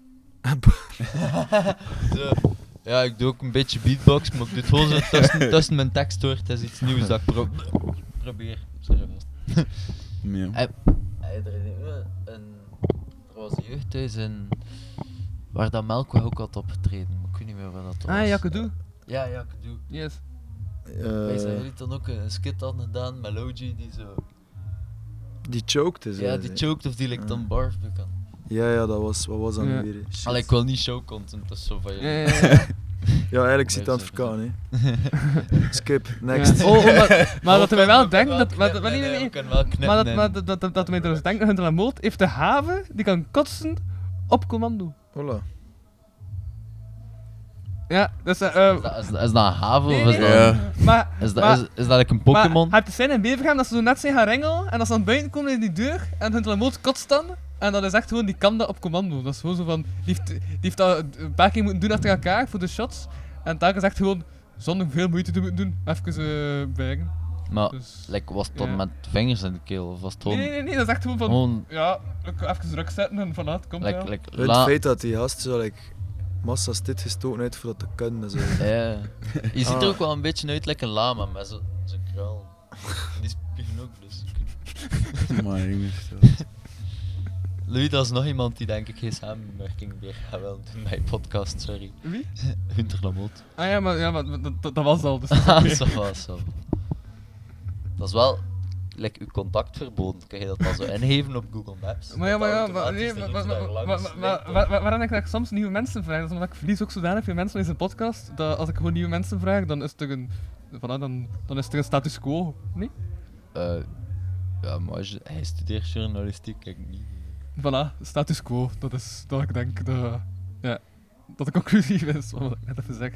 Zo. Ja, ik doe ook een beetje beatbox, maar ik doe het gewoon zo tussen, tussen mijn tekst door. Het is iets nieuws dat ik pro probeer. Sorry. Ja. Er, een, er was een jeugdhuis in, waar dat Melkweg ook had opgetreden. maar Ik weet niet meer waar dat was. Ah, Jakkedoe? Ja, Jakkedoe. Yes. Wij zijn Eh, jullie dan ook een skit hadden gedaan met Logi die zo... die choked is. Ja, die choked of die like dan barf kan. Ja, ja, dat was, wat was dat Ja. nu weer? Allee, ik wil niet show content, dat is zo van je. Ja, ja, ja. Ja, eigenlijk zit het aan het verkaan, hè. Skip, next. Ja. Oh, oh, maar, maar dat we hij wel wel dat. Maar, knippen, maar, nee, nee, nee, we nee. kunnen wel knippen maar dat, dat, dat, dat, dat dus denkt, Hunter Lamoot heeft de haven die kan kotsen op commando. Voilà. Ja, dus eh, eh, Is dat, is, dat- is dat een haven Nee, of is nee. dat... Ja. maar, Is dat, maar, is, is dat like een Pokémon? Maar het zijn in Bevergem dat ze zo net zijn gaan ringelen en als ze aan buiten komen in die deur en Hunter Lamoot kotst dan. En dat is echt gewoon, die kan dat op commando. Dat is gewoon zo van, die heeft, die heeft dat een paar keer moeten doen achter elkaar voor de shots. En daar is echt gewoon, zonder veel moeite te moeten doen, even uh, bijgen. Maar Dus, like, was het dan ja. met vingers in de keel? Of was het Nee, gewoon... nee, nee, nee, dat is echt gewoon van, Gewoon- ja, ik- even druk zetten en vanuit, komt Like, wel. like, Het la- feit dat die gast zo like, massa's dit gestoken uit voor dat te kunnen. en Zo. Ja. Je ziet Ah. er ook wel een beetje uit like een lama met zo- zo'n kraal. En die spiegen ook, dus... Maar jongens, dat- Louis, dat is nog iemand die denk ik geen samenwerking meer gaat willen doen bij podcast, sorry. Wie? Hunter Lamoot. Ah ja, maar, ja, maar dat, dat, dat was al, dus Ah, ça va. Dat is wel... Like, uw contact verboden. Kan je dat dan zo ingeven op Google Maps? Maar ja, maar ja, Dat maar, nee, waarom ik dat soms nieuwe mensen vraag, dat is omdat ik verlies ook zodanig veel mensen in deze podcast, dat als ik gewoon nieuwe mensen vraag, dan is er een, voilà, dan, dan is er een status quo, niet? Eh, ja, maar als je- hij studeert journalistiek, kijk niet. Voilà, status quo, dat is dat ik denk, de, ja, dat de conclusie is, wat ik net even zeg.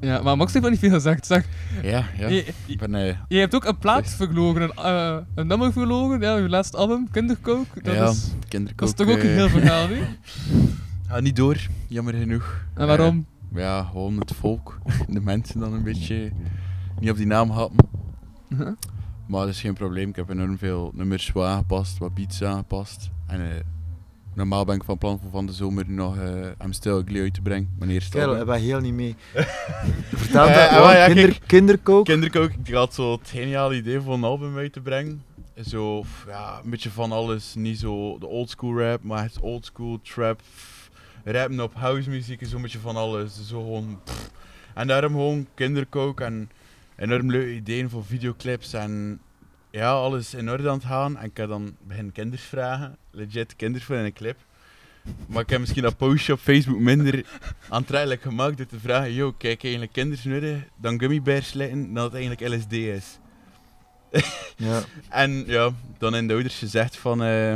Ja, maar Max heeft wel niet veel gezegd, zeg. Ja, ja. Je, Ik ben, eh, je hebt ook een plaat verloren, een, eh, een nummer verloren, ja, je laatste album, Kinderkook, dat ja, is... kinderkook. dat is toch ook een eh, heel verhaal, niet? Gaat niet door, jammer genoeg. En waarom? Ja, gewoon het volk. De mensen dan een beetje niet op die naam hadden. Maar dat is geen probleem. Ik heb enorm veel nummers wat aangepast, wat beats aangepast. En normaal ben ik van plan voor van de zomer nog eh I'm Still Ugly uit te brengen. Mijn eerste Kerel, album. ik ben heel niet mee. Vertel Eh, dat eh, gewoon, wel, ja, kinder, kinderkook. Kinderkook, ik had zo het geniale idee voor een album uit te brengen. Zo, ja, een beetje van alles. Niet zo de old school rap, maar het old school trap. Rappen op house muziek, zo'n beetje van alles. Zo gewoon, pff. En daarom gewoon kinderkook en enorm leuke ideeën voor videoclips en ja, alles in orde aan het gaan. En ik heb dan begin kinders vragen, legit kinders voor in een clip. Maar ik heb misschien dat postje op Facebook minder aantrekkelijk gemaakt door te vragen, yo, kijk eigenlijk kinders nodig dan gummibears dan het eigenlijk LSD is. Ja. En ja, dan in de ouders gezegd van... eh,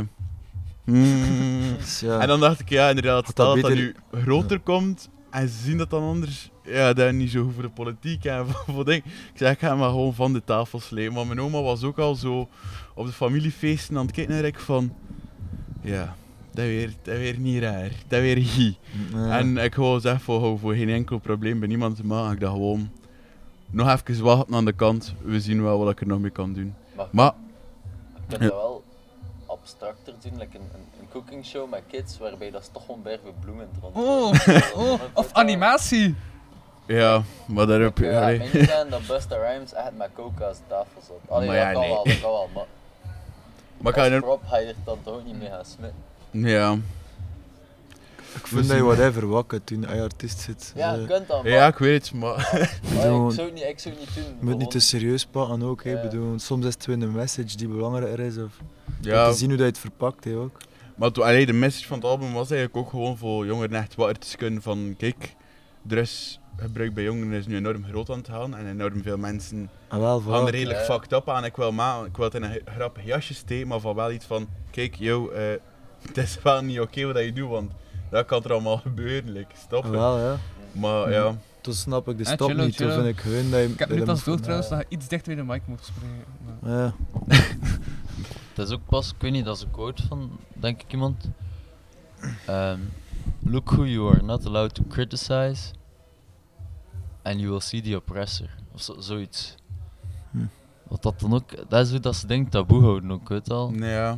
hmm. ja. En dan dacht ik, ja inderdaad, dat dat dat beter- nu groter komt en ze zien dat dan anders... Ja, dat is niet zo goed voor de politiek en voor, voor ding. Ik zeg, ik ga maar gewoon van de tafel slepen. Maar mijn oma was ook al zo op de familiefeesten aan het kijken naar ik van... Ja, dat weer, dat weer niet raar. Dat weer hier. Ja. En ik gewoon zeg voor, voor geen enkel probleem bij niemand te maken. Ik dacht gewoon... Nog even wachten aan de kant. We zien wel wat ik er nog mee kan doen. Maar- kunt Ja. dat wel abstracter doen, like een, een, een cooking show met kids, waarbij dat is toch gewoon bergen bloemen rond. Oh, oh, of animatie. Ja, maar daarop... Ik ga allee. mij niet zijn dat Busta Rhymes echt met coca aan tafel zat. Allee, Maar dat ja, kan nee. wel, dat kan wel, maar... Maar kan je er- prop ga je er dan toch ook niet mee gaan smitten. Ja. Ik vind dat je whatever wat kunt doen als je artiest zit. Ja, je Eh, kunt dat, maar... Ja, ik weet het, maar... Oh, ik zou het niet, ik zou het niet doen. Je moet niet te serieus pakken ook. hè. Ik bedoel, soms is het weer een message die belangrijker is. Of Ja. Te zien hoe dat je het verpakt hè, ook. Maar toen, allee, de message van het album was eigenlijk ook gewoon voor jongeren echt wakker te kunnen van kijk, drugsgebruik bij jongeren is nu enorm groot aan het gaan en enorm veel mensen Ah, wel, gaan er redelijk Ja. fucked up aan. Ik wil, ma ik wil het in een grappig jasje steken, maar van wel iets van kijk, yo, eh, het is wel niet oké wat je doet, want dat kan er allemaal gebeuren, like, stop. Ah, wel, ja. Maar ja. Toen snap ik de Ah, stap chillo, niet. Toen vind ik gewoon dat je... Ik heb dat net je als moet dood van- trouwens dat je iets dichter bij de mic moet spreken. maar- Ja. Het is ook pas, ik weet niet, dat is een quote van, denk ik, iemand. Ehm, Look who you are not allowed to criticize, and you will see the oppressor. Of zo, zoiets. Hm. Wat dat dan ook, dat is hoe dat ze denkt taboe houden ook, weet je al. Ja.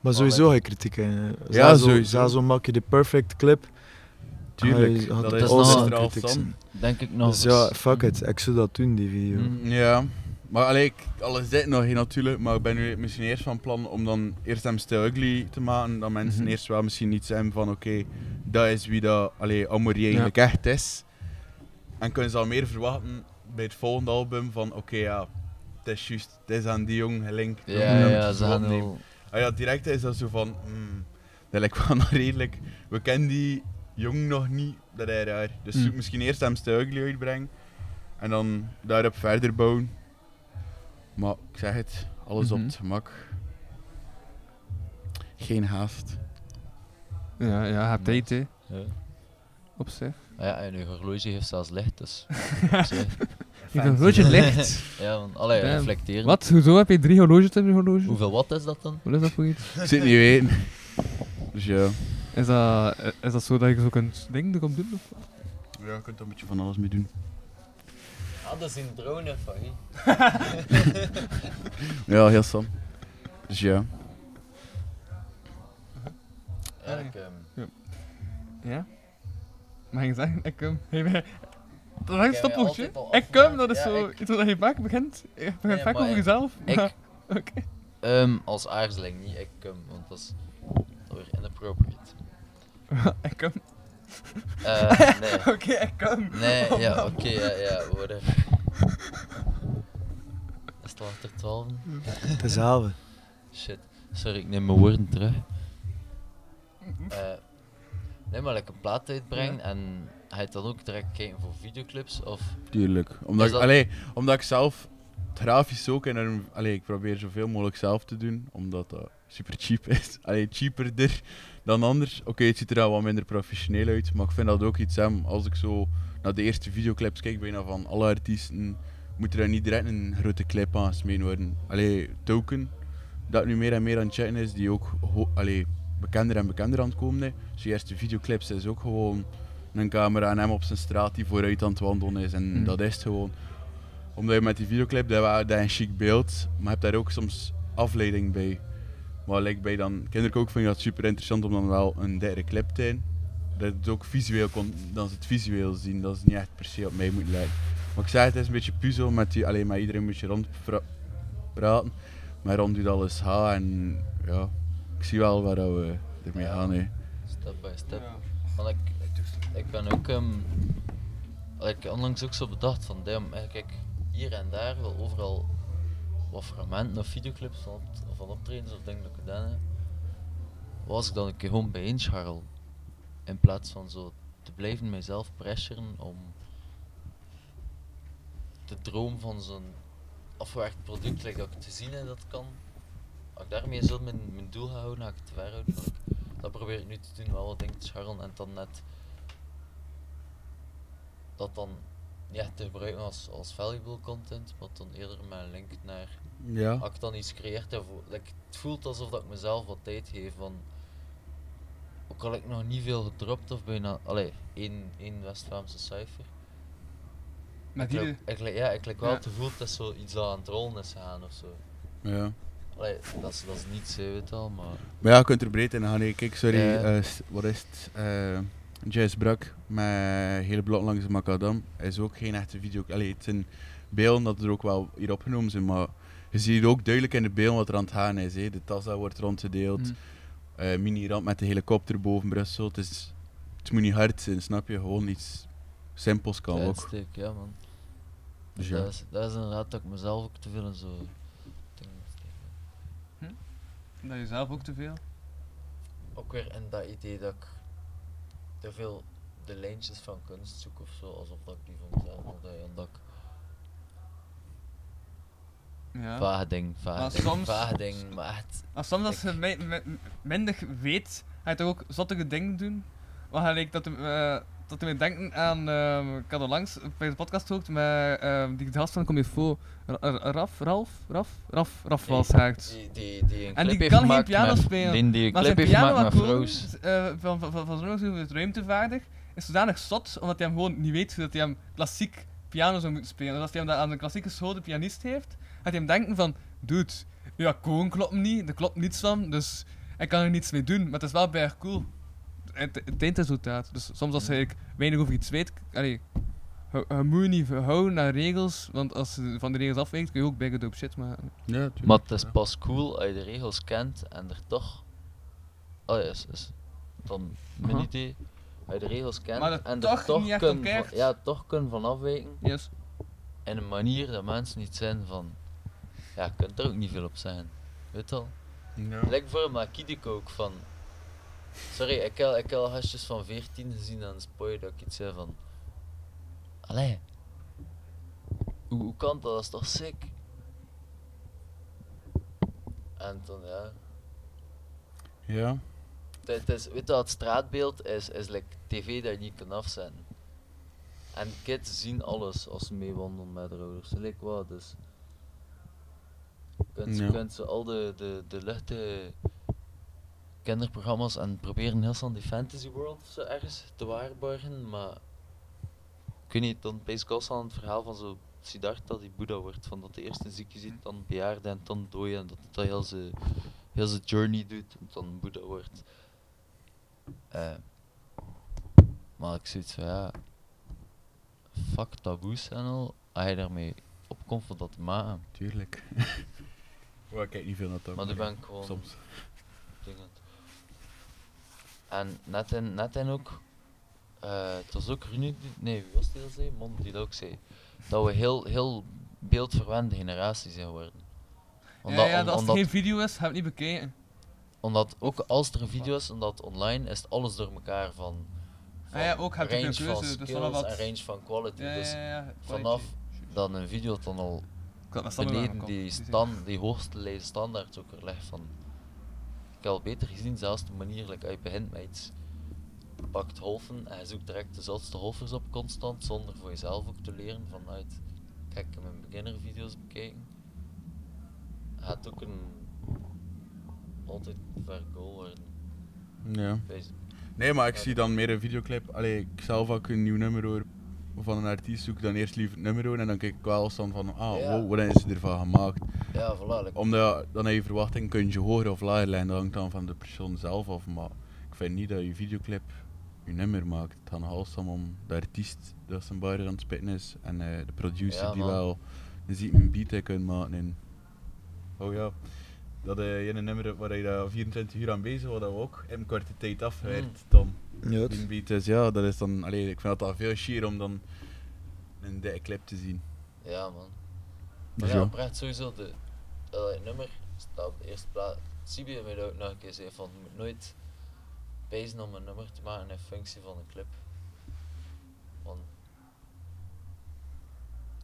Maar sowieso ga je kritiek in. Ja, sowieso. Zo maak je de perfect clip. Tuurlijk, je- dat is nog een. Denk ik nog Dus ja, fuck it. Ik zou dat doen, die video. Mm, Ja, maar allee, ik, alles dit nog geen natuurlijk, maar ik ben nu misschien eerst van plan om dan eerst hem Still Ugly te maken, dat mensen Mhm. eerst wel misschien iets hebben van oké, dat is wie dat allee, Amory eigenlijk echt is. En kunnen ze al meer verwachten bij het volgende album van oké ja, het is juist, het is aan die jongen gelinkt. Ja, ja, ze gaan wel- Ah ja, direct is dat zo van, hmm, dat lijkt wel nog redelijk, we kennen die jongen nog niet, dat is raar. Dus Hmm. misschien eerst hem Ugly uitbrengen. En dan daarop verder bouwen. Maar ik zeg het, alles op Mhm. het gemak. Geen haast. Ja, ja, je hebt tijd, hè. Ja. Op zich. Ah ja, en uw horloge heeft zelfs licht, dus... op zich. Je horloge licht? ja, want, allee, Damn. reflecteren. Wat? Hoezo heb je drie horloges in je horloge? Hoeveel watt is dat dan? Wat is dat voor iets? Ik zit niet weten. Dus ja. Is dat, is dat zo dat je zo kunt dingen erop doen? Of? wat? Ja, je kunt er een beetje van alles mee doen. Ah, dat is een drone van. Ja, heel sam. Dus ja. Ja, ik, ehm, Ja. Ja? Mag je zeggen, ik um, hey, Dat is een stopwoordje. al Ik cum, dat is Ja, zo ik- iets wat je vaak begint. Je begint Nee, vaak over jezelf. Ik, maar- Oké. ehm, als aarzeling, niet ik cum, want dat is dat weer inappropriate. ik cum. Eh, nee. Oké, ik cum. Nee, Oh, ja, man. oké, ja, ja, whatever. Is het al achter 12? Het is halve. Shit, sorry, ik neem mijn woorden terug. Eh, nee, maar like een plaat uitbrengen en je dan ook direct kijken voor videoclips? Of Tuurlijk. Omdat, ik, dat- allee, omdat ik zelf het grafisch ook enorm... Allee, ik probeer zoveel mogelijk zelf te doen, omdat dat super cheap is. Allee, cheaperder dan anders. Oké, het ziet er al wat minder professioneel uit, maar ik vind dat ook iets hem. Als ik zo naar de eerste videoclips kijk, bijna van alle artiesten, moet er niet direct een grote clip aan gesmeden worden. Allee, Token, dat nu meer en meer aan het chatten is, die ook allee, bekender en bekender aan het komen. Dus die eerste videoclips is ook gewoon een camera en hem op zijn straat die vooruit aan het wandelen is. En Mm. dat is het gewoon. Omdat je met die videoclip, dat dat is een chic beeld, maar je hebt daar ook soms afleiding bij. Maar like bij dan kinderen ook vind ik dat super interessant om dan wel een derde clip te hebben. Dat het ook visueel kon, dan ze het visueel zien, dat is niet echt per se op mij moet lijken. Maar ik zei het is een beetje puzzel met die, alleen maar iedereen moet je rond pra- praten. Maar rond doet alles ha en ja, zie wel waar dat we ermee gaan. Hè. step by step. Want ik, ik ben ook, ehm ik onlangs ook zo bedacht van, damn, eigenlijk hier en daar wel overal wat fragmenten of videoclips van, op- van optredens of dingen dat ik gedaan heb. Was ik dan een keer gewoon bijeenscharrel. In plaats van zo te blijven mijzelf pressuren om de droom van zo'n afgewerkt product, like dat ik te zien heb dat kan. Als ik daarmee zo mijn, mijn doel ga houden, ga ik het te ver houden. ik- Dat probeer ik nu te doen, wel wat dingen te scharrelen en dan net dat dan ja, te gebruiken als, als valuable content, maar dan eerder met een link naar Ja. als ik dan iets creëerd heb, voor- like, het voelt alsof dat ik mezelf wat tijd geef van ook al heb ik nog niet veel gedropt of bijna, allee, één, één West-Vlaamse cijfer. Met ik, die- ik, lijk- ja, ik lijk wel Ja. het gevoel dat zo iets dat aan het rollen is gegaan of zo. Ja. Allee, dat is, dat is niets, hè, weet je wel, maar... Maar ja, je kunt er breed in gaan. Kijk, sorry, Ja. eh, s- wat is het? Eh Jazz Brak met hele blad langs de macadam is ook geen echte video. Allee, het zijn beelden dat er ook wel hier opgenomen zijn, maar je ziet ook duidelijk in de beelden wat er aan het gaan is. Hè. De tas dat wordt rondgedeeld, Mhm. eh, mini-ramp met de helikopter boven Brussel. Het, is, het moet niet hard zijn, snap je? Gewoon iets simpels kan ook. steek, ja man. Dus dat, ja. is, dat is inderdaad dat ik mezelf ook te veel in zo... Dat je zelf ook te veel. Ook weer in dat idee dat ik te veel de lijntjes van kunst zoek of zo, alsof dat ik die van mezelf doen, omdat ik Ja. Vage ding, vage Maar ding, soms- ding, maar echt... Maar soms als je mi- mi- minder weet, ga je toch ook zottige dingen doen. Wat gelijk dat, uh, dat we denken aan, ehm, ik had er langs bij de podcast gehoord met ehm, die gast van Comifo, Ra- Ra- Raf, Ralf, Raf, Raf, Raf was Die- het. die- die- En die kan geen piano spelen. die- die maar clip zijn heeft piano met akkoord, Froos. eh, van, van, van, van zo'n is ruimtevaardig, is zodanig zot, omdat hij hem gewoon niet weet dat hij hem klassiek piano zou moeten spelen. Dus als hij hem dat aan een klassieke school de pianist heeft, gaat hij hem denken van, dude, ja, akkoorden kloppen niet, er klopt niets van, dus ik kan er niets mee doen, maar het is wel haar cool. Het, het eindresultaat. Dus soms als ik weinig over iets weet, allee, je, je moet je niet houden aan regels, want als je van de regels afwijkt, kun je ook bijna dope shit maken. Ja, Maar het is pas cool als je de regels kent en er toch... Oh ja, is, is dan mijn idee. Als je de regels kent Maar en toch er toch kun ja, toch kun van afwijken. Yes. In een manier dat mensen niet zijn van... Ja, je kunt er ook niet veel op zijn. Weet je wel? Ja. Lijkt voor maar Kidiko ook van... Sorry, ik heb, ik heb al gastjes van 14 gezien aan de spoor dat ik iets zei van... Allee. Hoe, hoe kan dat? Dat is toch sick? En toen, ja... Ja. Het, is, weet je het straatbeeld is, is like tv dat je niet kan afzetten. En kids zien alles als ze meewandelen met de ouders. Like wat, dus... Kunt, Ja. kunt ze al de, de, de luchte kinderprogramma's en proberen heel snel die fantasy world of zo ergens te waarborgen, maar... Ik weet niet, dan ik al aan het verhaal van zo Siddhartha die Boeddha wordt, van dat de eerste zieke ziet, dan bejaarde en dan dooien en dat dat heel zijn heel zijn journey doet en dan Boeddha wordt. Eh, maar ik zoiets van ja, fuck taboes en al, als je daarmee opkomt voor dat maken. Tuurlijk. Oh, ik kijk niet veel naar dat. Maar dan ben ik gewoon Soms. En net in, net in ook, eh, het was ook Rune, nee wie was die dat zei? Mon die dat ook zei. Dat we heel, heel beeldverwende generatie zijn geworden. ja, ja, om- dat als er omdat- geen video is, heb ik niet bekeken. omdat ook als er een video is, omdat online is het alles door elkaar van, van Ah ja, ook heb je range geen van keuze, dus skills wat- en range van quality. Ja, ja, dus ja, ja, vanaf dat een video dan al beneden die, stand, die hoogste standaard ook er ligt van. Ik al beter gezien, zelfs de manier like, je begint met iets, je pakt golfen en je zoekt direct de zotste golfers op constant, zonder voor jezelf ook te leren vanuit, kijk, ik heb mijn beginner video's bekeken. Gaat ook een altijd ver goal worden. Ja. Nee, maar ik zie dan meer een videoclip. Allee, ik zelf ook een nieuw nummer hoor van een artiest zoek ik dan eerst liever het nummer en dan kijk ik wel eens dan van ah Ja. wow, wat is er ervan gemaakt. Ja, voilà, Omdat dan heb je verwachting kun je hoger of lager leggen, dat hangt dan van de persoon zelf af. Maar ik vind niet dat je videoclip je nummer maakt. Het gaat alles dan om de artiest dat zijn bar aan het spitten is en eh, de producer Ja, die wel een ziek een beat kunnen maken. En, oh ja, dat eh, je een nummer waar je daar 24 uur aan bezig was, dat we ook in een korte tijd afgewerkt dan. Ja, Die beat is, ja, dat is dan, allee, ik vind dat al veel chier om dan een dikke clip te zien. Ja, man. Dus Maar ja, oprecht sowieso, de, eh, het nummer staat op de eerste plaats. Sibi heeft mij dat ook nog een keer zei van, je moet nooit pezen om een nummer te maken in functie van een clip. Want,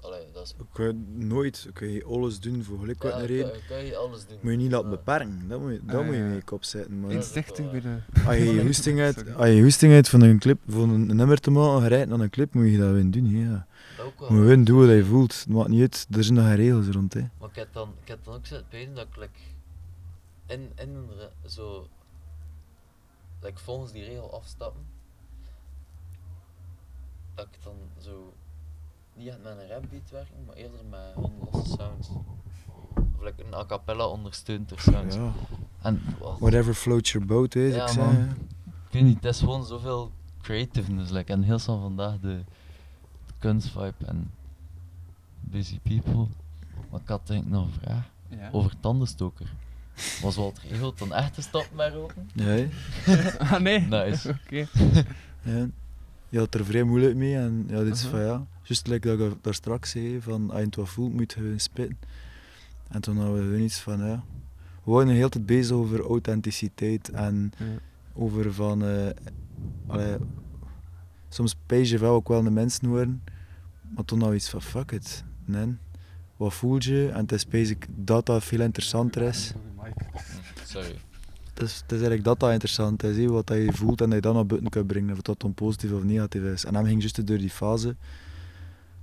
allee, dat is... Je kunt nooit, je kunt alles doen voor geluk Ja, wat kan- reden. kan je alles doen. Moet je niet laten beperken, dat moet je, dat Ah, moet je ja. mee kop zetten. Maar Instinctief bij de... Als je je hoesting hebt, als je je hoesting hebt van een clip, van een, nummer te maken, gereid naar een clip, moet je dat wel doen. Ja. Dat ook wel. Moet je gewoon doen wat je voelt. Het maakt niet uit, er zijn nog geen regels rond. Hè. Maar ik heb dan, ik heb dan ook zitten pijzen dat ik like, in, in zo, like, volgens die regel afstappen, dat ik dan zo, niet echt met een rapbeat werken, maar eerder met gewoon losse sounds. Of like een a cappella ondersteunt door sounds. Ja. En, wat- Whatever floats your boat, hè, ja, ik man. zeg. Ik weet niet, het is gewoon zoveel creativeness. Like, en heel snel vandaag de, kunstvibe en busy people. Maar ik had denk ik nog een vraag Ja. over tandenstoker. Was Walter Egelt dan echt te stoppen met roken? Nee. Ah, nee? Nice. Oké. Ja. Je had er vrij moeilijk mee en ja, dit is Mhm. van ja, juist like dat ik daar straks zei, van als je het wat voelt, moet je gewoon spitten. En toen hadden we gewoon iets van ja, we waren de hele tijd bezig over authenticiteit en Ja. over van, eh allee, soms pees je wel ook wel de mensen worden, maar toen hadden we iets van fuck it, nee. Wat voel je? En het is basic dat dat veel interessanter is. Sorry. Het is, het is eigenlijk dat dat interessant is, wat dat je voelt en dat je dan naar buiten kunt brengen, of dat dan positief of negatief is. En hem ging juist door die fase.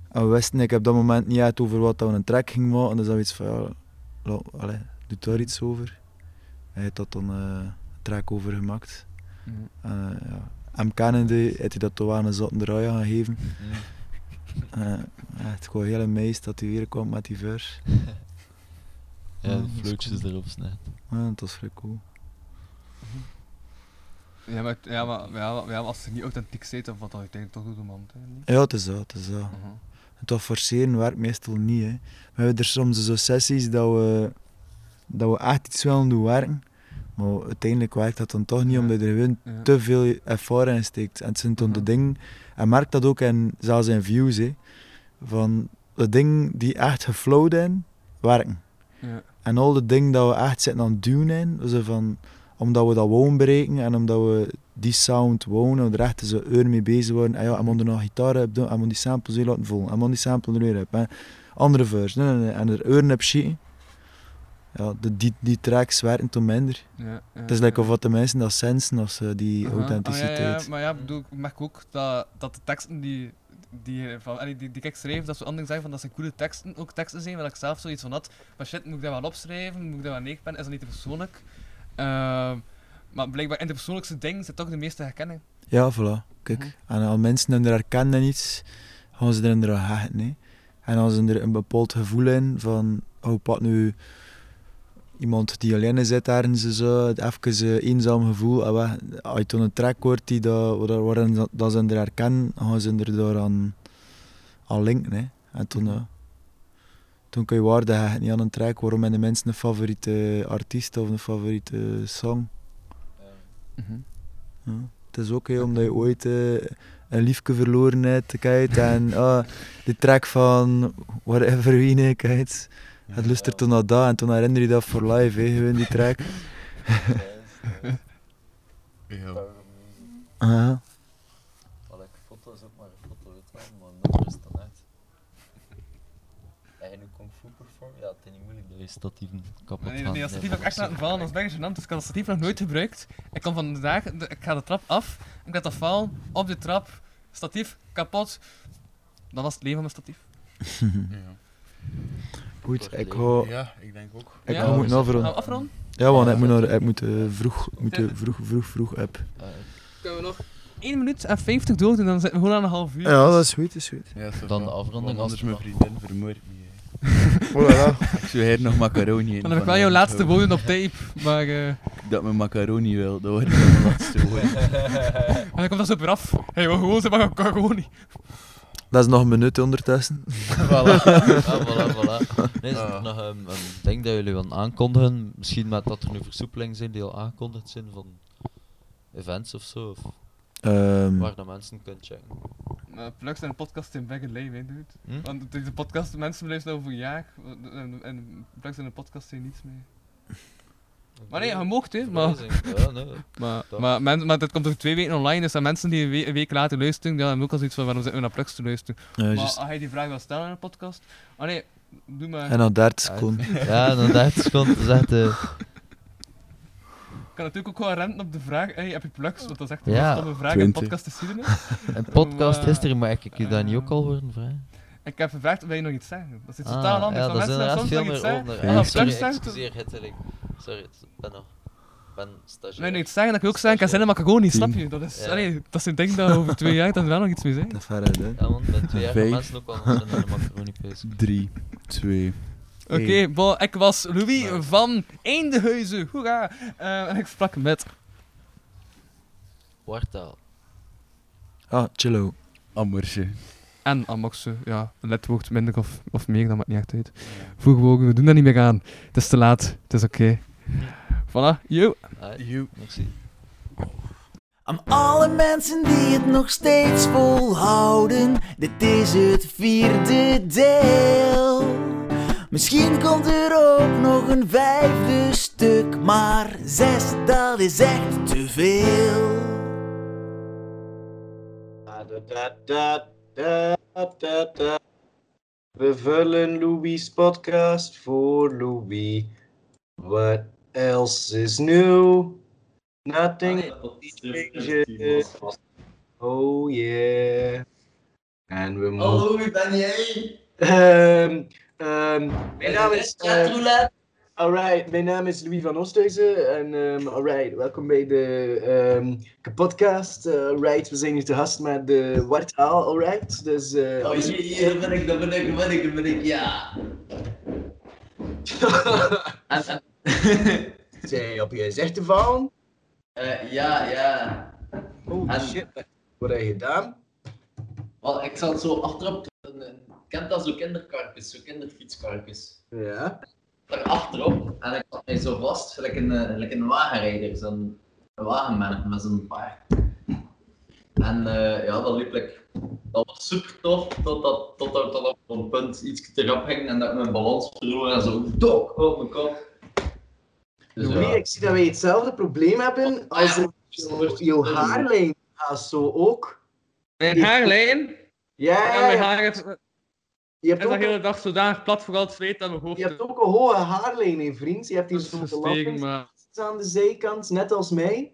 En we wisten ik op dat moment niet uit over wat dat we een track ging maken, dus dan was iets van ja, la- allee, doe daar iets over. Hij heeft dat dan eh, een track over gemaakt. Mhm. En, eh, ja. Hem kennende heeft hij dat toch aan een zotte draai gaan geven. Eh, ja, het gewoon heel meest dat hij weer kwam met die vers. Ja, Ja, de is vlootjes cool. erop snijdt. Ja, dat was vrij cool. Ja, maar, ja, maar, ja, maar, ja, maar als je niet authentiek zit, of wat dan uiteindelijk toch doet, man. Ja, het is dat, het is dat. Het wat forceren werkt meestal niet. Hè. We hebben er soms zo sessies dat we, dat we echt iets willen doen werken, maar uiteindelijk werkt dat dan toch niet, omdat je er gewoon Ja. te veel effort in steekt. En het zijn dan de dingen, en merk dat ook in, zelfs in views, hè, van de dingen die echt geflowd zijn, werken. Ja. En al de dingen dat we echt zitten aan het doen zijn, zo van, omdat we dat woon bereiken en omdat we die sound wonen, er echt zo uren mee bezig worden. En ja, hij moet er nog gitaar doen, hij moet die samples weer laten volgen, hij moet die sample er weer hè. Andere verse, nee, nee, nee. en er uren op schieten. Ja, de, die, die tracks werken toch minder. Ja, ja, het is like of wat de mensen dat sensen als ze die Aha. authenticiteit. Ah, maar ja, ik bedoel, ik merk ook dat, dat de teksten die, die, van, allee, die, die ik schreef, dat ze anderen zeggen van dat ze goede teksten, ook teksten zijn, waar ik zelf zoiets van had. Maar shit, moet ik dat wel opschrijven? Moet ik dat wel neerpennen? Is dat niet te persoonlijk? Ehm, maar blijkbaar in de persoonlijkste dingen zit toch de meeste herkenning. Ja, voilà. Kijk. Mhm. En als mensen er herkennen in iets, gaan ze er hechten. hè. En als ze er een bepaald gevoel in van, oh, pak nu iemand die alleen zit ergens, zo, even een eenzaam gevoel. En wat, als je dan een track hoort die dat, waar- waarin dat, dat ze er herkennen, gaan ze er daaraan aan linken. Hè. En toen, eh, toen kun je waarde hechten niet aan een track. Waarom hebben de mensen een favoriete artiest of een favoriete song? Ja. Het is ook hè, omdat je ooit eh, een liefje verloren hebt, kijk, en ah, die track van whatever wie nee, kijk. Het luistert toen naar dat en toen herinner je dat voor live, hè, gewoon die track. Ja. Aha. Wel, ik foto is ook maar een foto, weet je wel, maar nummer is dan uit. En je nu kung fu perform? Ja, het is statieven kapot Nee, gaan. nee, dat statief heb ik echt laten vallen, dat is best gênant, dus ik had dat statief nog nooit gebruikt. Ik kom vandaag, de, ik ga de trap af, ik laat dat vallen, op de trap, statief, kapot. Dat was het leven van mijn statief. Goed, ik ga... Ja, ik denk ook. Ik Ja, gaan afronden. we afronden? Ja, want ik moet, naar, ik moet eh, vroeg, moet, eh, vroeg, vroeg, vroeg op. Kunnen we nog 1 minuut en 50 dood en dan zitten we gewoon aan een half uur. Ja, dat is goed, dat is goed. Ja, Dan de afronding anders mijn vriendin vermoordt me. Voilà. Ik zou hier nog macaroni in. Dan heb ik wel jouw laatste woorden op tape, maar... eh Dat mijn macaroni wil, dat wordt mijn laatste woorden. en dan komt dat zo weer af. Hij wil gewoon zijn macaroni. Dat is nog een minuut ondertussen. Voilà. Voilà, voilà. Nee, is Ah. nog een, een ding dat jullie willen aankondigen? Misschien met dat er nu versoepelingen zijn die al aangekondigd zijn van events of zo? Of Ehm. waar de mensen kunnen checken. Nou, plugs en een podcast in Bag Lay, hè, dude. Hm? Want deze podcast, mensen luisteren over een jaar, en, en plugs en een podcast zijn niets mee. Maar nee, je mocht hè, maar... Ja, nee. Maar, Dat- maar, men, maar dit komt er twee weken online, dus dat mensen die een, we- een week later luisteren, die hebben ook al zoiets van waarom zitten we naar Plux te luisteren. Ja, maar juist. als je die vraag wil stellen in een podcast... Ah nee, doe maar. En na 30 seconden. Ja, na 30 seconden is echt... eh, Ik kan natuurlijk ook gewoon renten op de vraag, hey, heb je Plux? Want dat is echt een Ja. stomme vraag in 20. podcast geschiedenis. Een podcast Maar, history, maar ik, je dat niet ook al horen vragen? Ik heb gevraagd of je nog iets zeggen. Dat is iets Ah, totaal anders. Ja, dan dat is mensen inderdaad soms veel nog iets meer zeggen. Ah, Ah, Plux sorry, excuseer, Hitteling. Sorry, het ben nog... ben stagiair. Nee, nee, iets zeggen dat ik ook zeggen kan zijn, maar ik gewoon niet, snap je? Dat is, Ja. allee, dat is een ding dat over twee jaar dan wel nog iets mee zijn. Dat verder, hè. Ja, man, met twee jaar gaan mensen ook al naar de macaroni bezig. 3, 2, Oké, bon, ik was Louis van Eindehuizen. Hoera! Eh, en ik sprak met... Wartaal. Ah, chillo. Ammersje. En Amoxe, ja, letwoord minder of, of meer, dat maakt niet echt uit. Voegwogen, we doen dat niet meer aan. Het is te laat, het is oké. Voilà, yo! You. Merci. Aan alle mensen die het nog steeds volhouden, dit is het vierde deel. Misschien komt er ook nog een vijfde stuk, maar zes, dat is echt te veel. Da, da, da, da, da, da. We vullen Louis' podcast voor Louis. What else is new? Nothing changes. Oh yeah. En we moeten. Hallo, wie ben jij? Ehm, ehm, mijn naam is. Chatroulette. alright, mijn naam is Louis van Oosthuizen. En ehm, alright, welkom bij de ehm, podcast. Eh, alright, we zijn hier te gast met de Wartaal, alright. Dus, eh, Oh, hier, hier ben ik, daar ben ik, daar ben ik, daar ben ik, ja. En, en, Zij op je zicht te vallen? eh, ja, ja. Oh En- shit, wat heb je gedaan? Wel, ik zat zo achterop, een- kent dat zo kinderkarpjes, zo kinderfietskarpjes. Ja. Daar achterop, en ik zat mij zo vast, gelijk een, eh, gelijk een wagenrijder, zo'n wagenman met zo'n paard. En eh, ja, dat liep like, dat was super tof, totdat tot, tot, tot op een punt iets te rap ging en dat ik mijn balans verloor en zo, dok, op mijn kop. Dus Louis, ja. ik zie dat wij hetzelfde probleem hebben als Ah, in jouw- jouw haarlijn gaat zo ook. Mijn haarlijn? Ja, ja, mijn ja. haar Je hebt de ook, hele dag zodanig plat voor al het zweet aan mijn hoofd. je hebt ook een hoge haarlijn, hè, vriend. Je hebt hier zo'n maar- aan de zijkant, net als mij.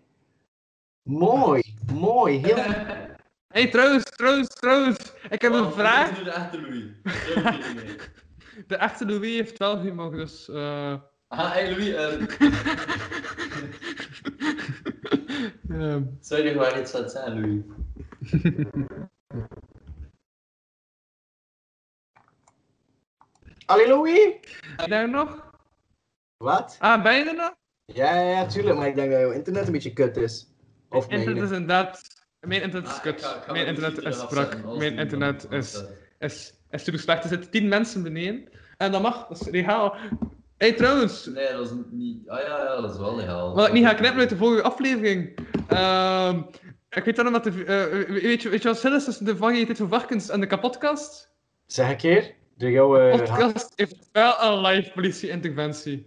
Mooi, mooi, heel hey, trouwens, trouwens, trouwens. Ik heb een Oh, vraag. nu de echte Louis. De echte Louis heeft wel humor, dus... eh Ah, hey Louis, sorry, ik wou iets aan het zeggen, Louis. Allee, Louis? Ben je nog? Wat? Ah, ben je er nog? Ja, ja, ja, tuurlijk, maar ik denk dat jouw internet een beetje kut is. Of Internet is mijn. inderdaad... Mijn internet is kut. Mijn mijn internet is brak. Mijn internet is, is, is super slecht. Er zitten tien mensen beneden. En dat mag, dat is legaal. hey, trouwens. Nee, dat is niet... Ah ja, ja, dat is wel legaal. Wat ik niet ga knippen uit de vorige aflevering. Ehm, ik weet dan dat de... eh, weet, je, weet je wat het is tussen de variëteit van varkens en de kapotkast? Zeg een keer, eh, De podcast heeft wel een live politie-interventie.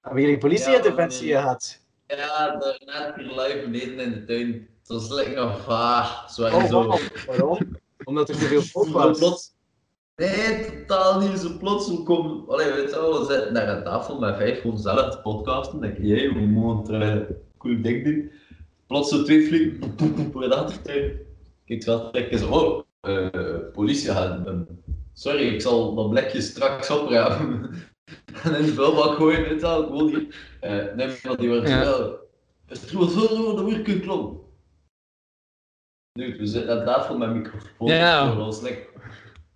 Hebben jullie politieinterventie Ja, gehad? Ja, daar net hier live beneden in de tuin. Het was lekker nog... Ah, zo Oh, zo. waarom? Waarom? Omdat er te veel volk was. plots... Nee, totaal niet. Zo plots zo kom... Allee, weet je wel, we zitten naar een tafel met vijf gewoon zelf te podcasten. Dan denk je, jij, we moeten een cool ding doen. Plots zo twee vliegen, poep, poep, in de achtertuin. Kijk wel, trekken zo, oh, eh, politie gaan. Sorry, ik zal dat blikje straks oprapen. en in de vuilbak gooien, je wel, gewoon hier. Eh, nee, want die zo, wel... Is het zo, zo, dan word ik klomp. Nu, we zitten aan tafel met microfoon. Ja. like,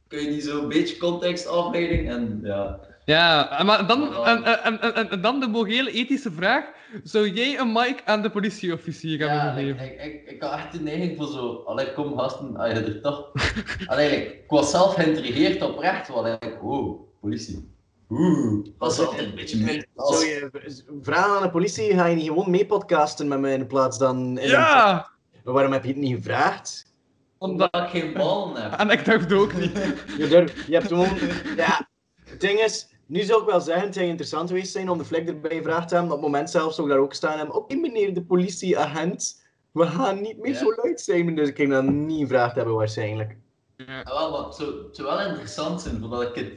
kun je niet zo'n beetje contextafleiding en ja. Ja, maar dan, en, en, en, dan de morele ethische vraag. Zou jij een mic aan de politieofficier hebben Ja, gegeven? ik, ik, ik had echt de neiging voor zo, allee, kom gasten, als je er toch... Allee, ik was zelf geïntrigeerd oprecht, want ik oh, politie. Oeh, dat is altijd een beetje meer. Zou je vragen aan de politie, ga je niet gewoon mee podcasten met mij in plaats dan... in Ja! een- Maar waarom heb je het niet gevraagd? Omdat ik geen ballen heb. En ik dacht ook niet. Je, durf- je hebt gewoon... Ja, het ding is, nu zou ik wel zeggen, het zou interessant geweest zijn om de flik erbij gevraagd te hebben. Op het moment zelf zou ik daar ook staan hebben. Oké, meneer de politieagent, we gaan niet meer Ja. zo luid zijn. Dus ik ging dat niet gevraagd hebben waarschijnlijk. Ja, wel, maar het zou, het zou wel interessant zijn voordat ik het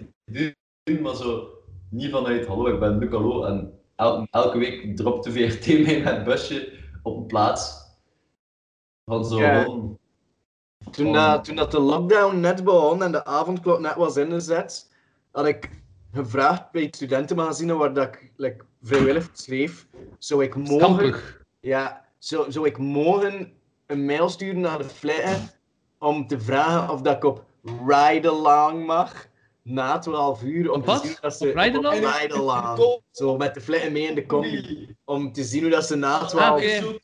doe, maar zo niet vanuit hallo, ik ben Luc Hallo en el- elke week dropt de VRT mij met het busje op een plaats. Van zo Ja. Toen, dat, toen dat de lockdown net begon en de avondklok net was ingezet, had ik gevraagd bij het studentenmagazine waar dat ik like, vrijwillig schreef, zou ik mogen, ja, zou, zou ik mogen een mail sturen naar de flikken om te vragen of dat ik op ride-along mag na 12 uur. Om Op te zien dat ze, Op ride-along? Op ride-along. Zo met de flikken mee in de combi. Om te zien hoe dat ze na 12 Ah, oké.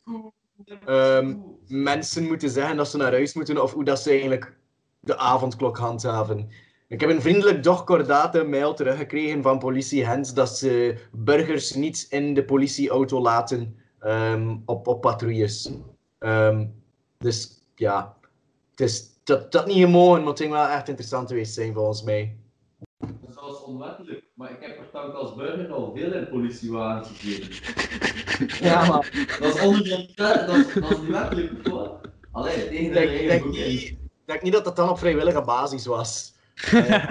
ehm, mensen moeten zeggen dat ze naar huis moeten of hoe dat ze eigenlijk de avondklok handhaven. Ik heb een vriendelijk doch kordate mail teruggekregen van politie Hens dat ze burgers niet in de politieauto laten ehm, op, op patrouilles. Ehm, dus ja, het is, dat, dat niet gemogen, maar het ging wel echt interessant geweest zijn volgens mij. Dat is zelfs onwettelijk, maar ik heb er als burger al veel in politiewagens gezeten. Ja, maar... Dat is onder de dat is, dat is niet wettelijk hoor. Allee, tegen Ik de niet, denk niet dat dat dan op vrijwillige basis was. Eh,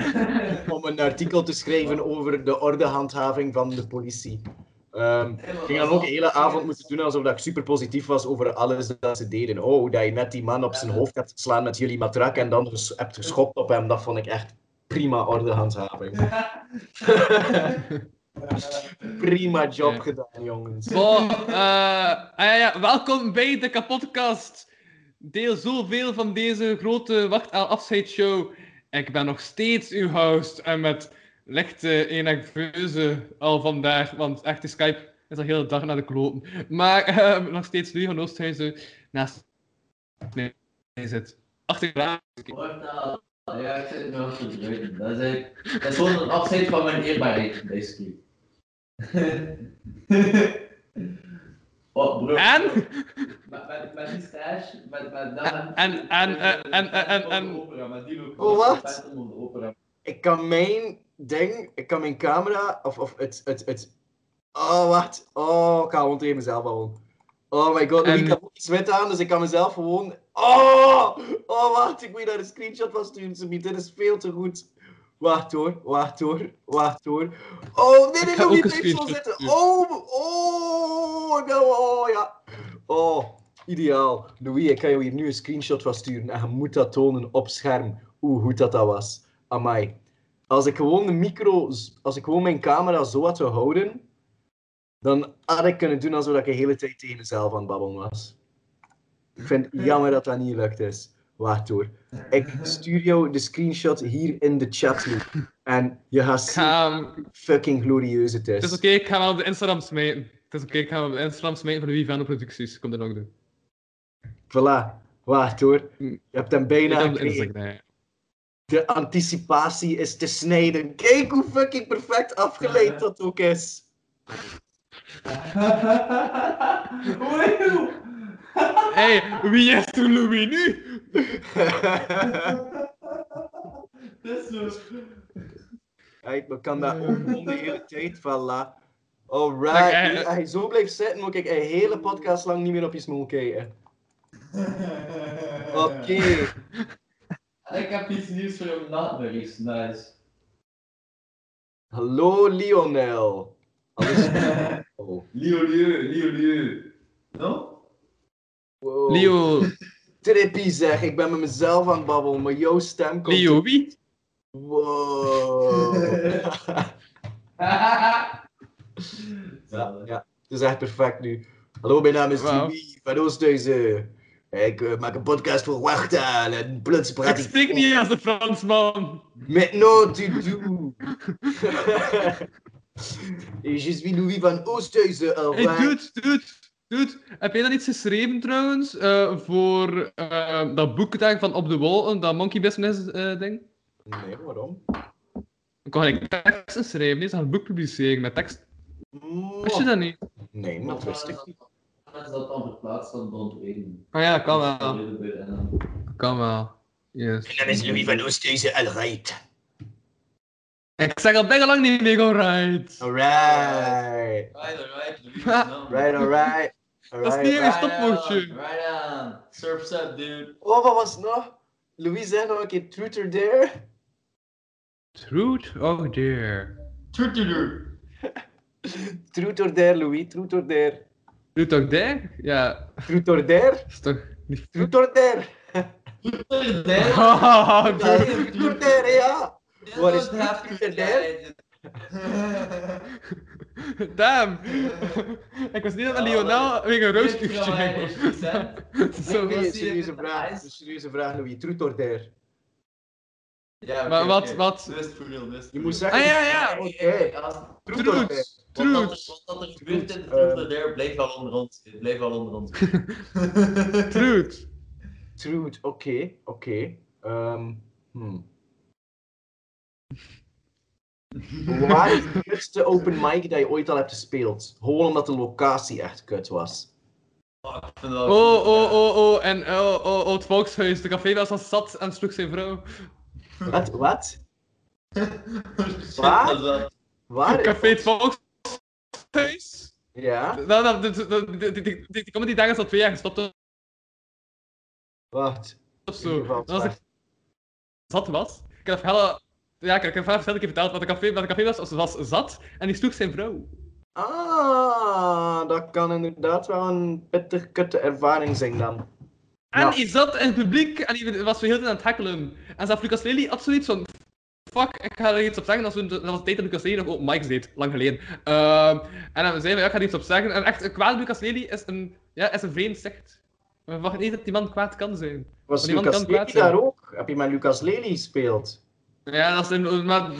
om een artikel te schrijven over de ordehandhaving van de politie. Ehm, ik ging dan ook de hele avond moeten doen alsof dat ik super positief was over alles dat ze deden. Oh, dat je net die man op zijn hoofd hebt geslaan met jullie matrak en dan ges- hebt geschopt op hem. Dat vond ik echt prima ordehandhaving. prima job gedaan, jongens. Bon, eh, ah ja, welkom bij de kapotkast. Deel zoveel van deze grote wachtaal afscheidsshow. Ik ben nog steeds uw host en met lichte enerveuze al vandaag, want echt de Skype is al heel de dag naar de kloten. Maar eh, nog steeds Louis van Oosthuizen naast nee, hij zit achter de. Ja, ik zit nog is, eigenlijk- dat is gewoon een afscheid van mijn eerbaarheid, basically. oh, bro. En? Met, met, met die stage, met, met dat En, en, en, en, en, en, ook. Oh, wat? Ik kan mijn ding, ik kan mijn camera, of, of het, het, het... Oh, wacht. Oh, ik ga gewoon tegen mezelf houden. Oh my god, En- ik heb ook aan, dus ik kan mezelf gewoon... Oh! Oh, wacht, ik moet daar een screenshot van sturen. Dit is veel te goed. Wacht hoor, wacht hoor, wacht hoor. Oh, nee, nee, nog niet screenshot zitten. Oh, oh, nou, oh, ja. Oh, ideaal. Louis, ik ga jou hier nu een screenshot van sturen en je moet dat tonen op scherm, hoe goed dat, dat was. Amai. Als ik gewoon de micro, als ik gewoon mijn camera zo had gehouden, dan had ik kunnen doen alsof ik de hele tijd tegen mezelf aan het babbelen was. Ik vind het jammer dat dat niet gelukt is. Wacht hoor. Ik stuur jou de screenshot hier in de chat. En je gaat zien hoe fucking glorieus het is. Het is oké, ik ga wel op de Instagram smijten. Het is oké, ik ga wel op de Instagram smijten van de Vivano Producties. Komt er nog doen. Voilà. Wacht hoor. Je hebt hem bijna gekregen. De anticipatie is te snijden. Kijk hoe fucking perfect afgeleid dat ook is. Hé, hey, wie is toen Louis nu? Dat is zo. Kijk, we kan dat ook de hele tijd. Voilà. Alright. Eh, je zo blijft zitten, moet ik een hele podcast lang niet meer op je smoel kijken. Oké. Ik heb iets nieuws voor jou nachtmerries. Nice. Hallo Lionel. Alles oh. Leo, Leo, Leo, Leo. No? Wow. Leo. Trippie zeg, ik ben met mezelf aan het babbelen, maar jouw stem komt... Leo wie? Wow. ja, ja, het is echt perfect nu. Hallo, mijn naam is. Louis van Oosthuizen. Ik eh, maak een podcast voor Wachtaal en plots praat Ik spreek niet als een Fransman. Met no to do. Je suis Louis van Oosthuizen. Hey, alright. dude, dude, dude. Heb jij dan iets geschreven trouwens eh, voor eh, dat boek daar van Op de Wolken, dat Monkey Business eh, ding? Nee, waarom? Ik kan gelijk teksten schrijven, nee, ze gaan een boek publiceren met tekst. Wist je dat niet? Nee, maar dat wist ik niet. Is dat dan verplaatst van Wayne? Ah ja, kan wel. En dan Kan wel. Yes. Mijn naam is Louis van Oosthuizen, alright. Ik zeg al bijna lang niet meer alright. Alright. Right, alright. Right, alright. Dat is niet even een stopwoordje. Right on. Surf's up, dude. Oh, wat was het nog? Louis, zeg nog een keer truth or dare. Truth or dare? Truth or dare? Truth or dare, Louis, truth or dare. Truth or dare? Ja. Truth or dare? Is toch niet Truth or dare. Oh, Ja, dude. truth or dare, ja. Wat is truth truth or dare? Damn. Ik was niet dat Lionel weer een rooskuurtje ging. Serieuze vraag. Een serieuze vraag, Louis. Truth or dare? Ja, Maar wat- wat- Wist wist Je voor moet zeggen... Ah, ja, ja. Oké. Wat Truth. dat er- wat er gebeurt in Dare, blijft wel onder ons. Blijft wel onder ons. Truth. Truth, oké, oké. Waar is de kutste open mic dat je ooit al hebt gespeeld? Gewoon omdat de locatie echt kut was. Oh, oh, oh, oh, en oh, oh, oh, het volkshuis. De café was al zat en sloeg zijn vrouw. Wat? Wat? Waar? Waar? Café het volkshuis? Ja? Nou, nou, die, comedy daar is al twee jaar gestopt Wacht. of zo. Dat was ik zat was. Ik heb hele... Ja, ik heb het verhaal verteld, ik heb verteld wat de café, wat café was, was, was zat en die sloeg zijn vrouw. Ah, dat kan inderdaad wel een pittig kutte ervaring zijn dan. En Ja. hij zat in het publiek en hij was heel aan het hekkelen. En zelf Lucas Lely had zoiets van... Fuck, ik ga er iets op zeggen. Dat was, dat was de tijd dat Lucas Lely nog op Mike's deed, lang geleden. Ehm, en dan zei hij, ja, ik ga er iets op zeggen. En echt, een kwaad Lucas Lely is een, ja, is een vreemd zicht. We verwachten niet dat die man kwaad kan zijn. Was Lucas Lely daar ook? Heb je met Lucas Lely gespeeld? Ja, dat is, een, maar,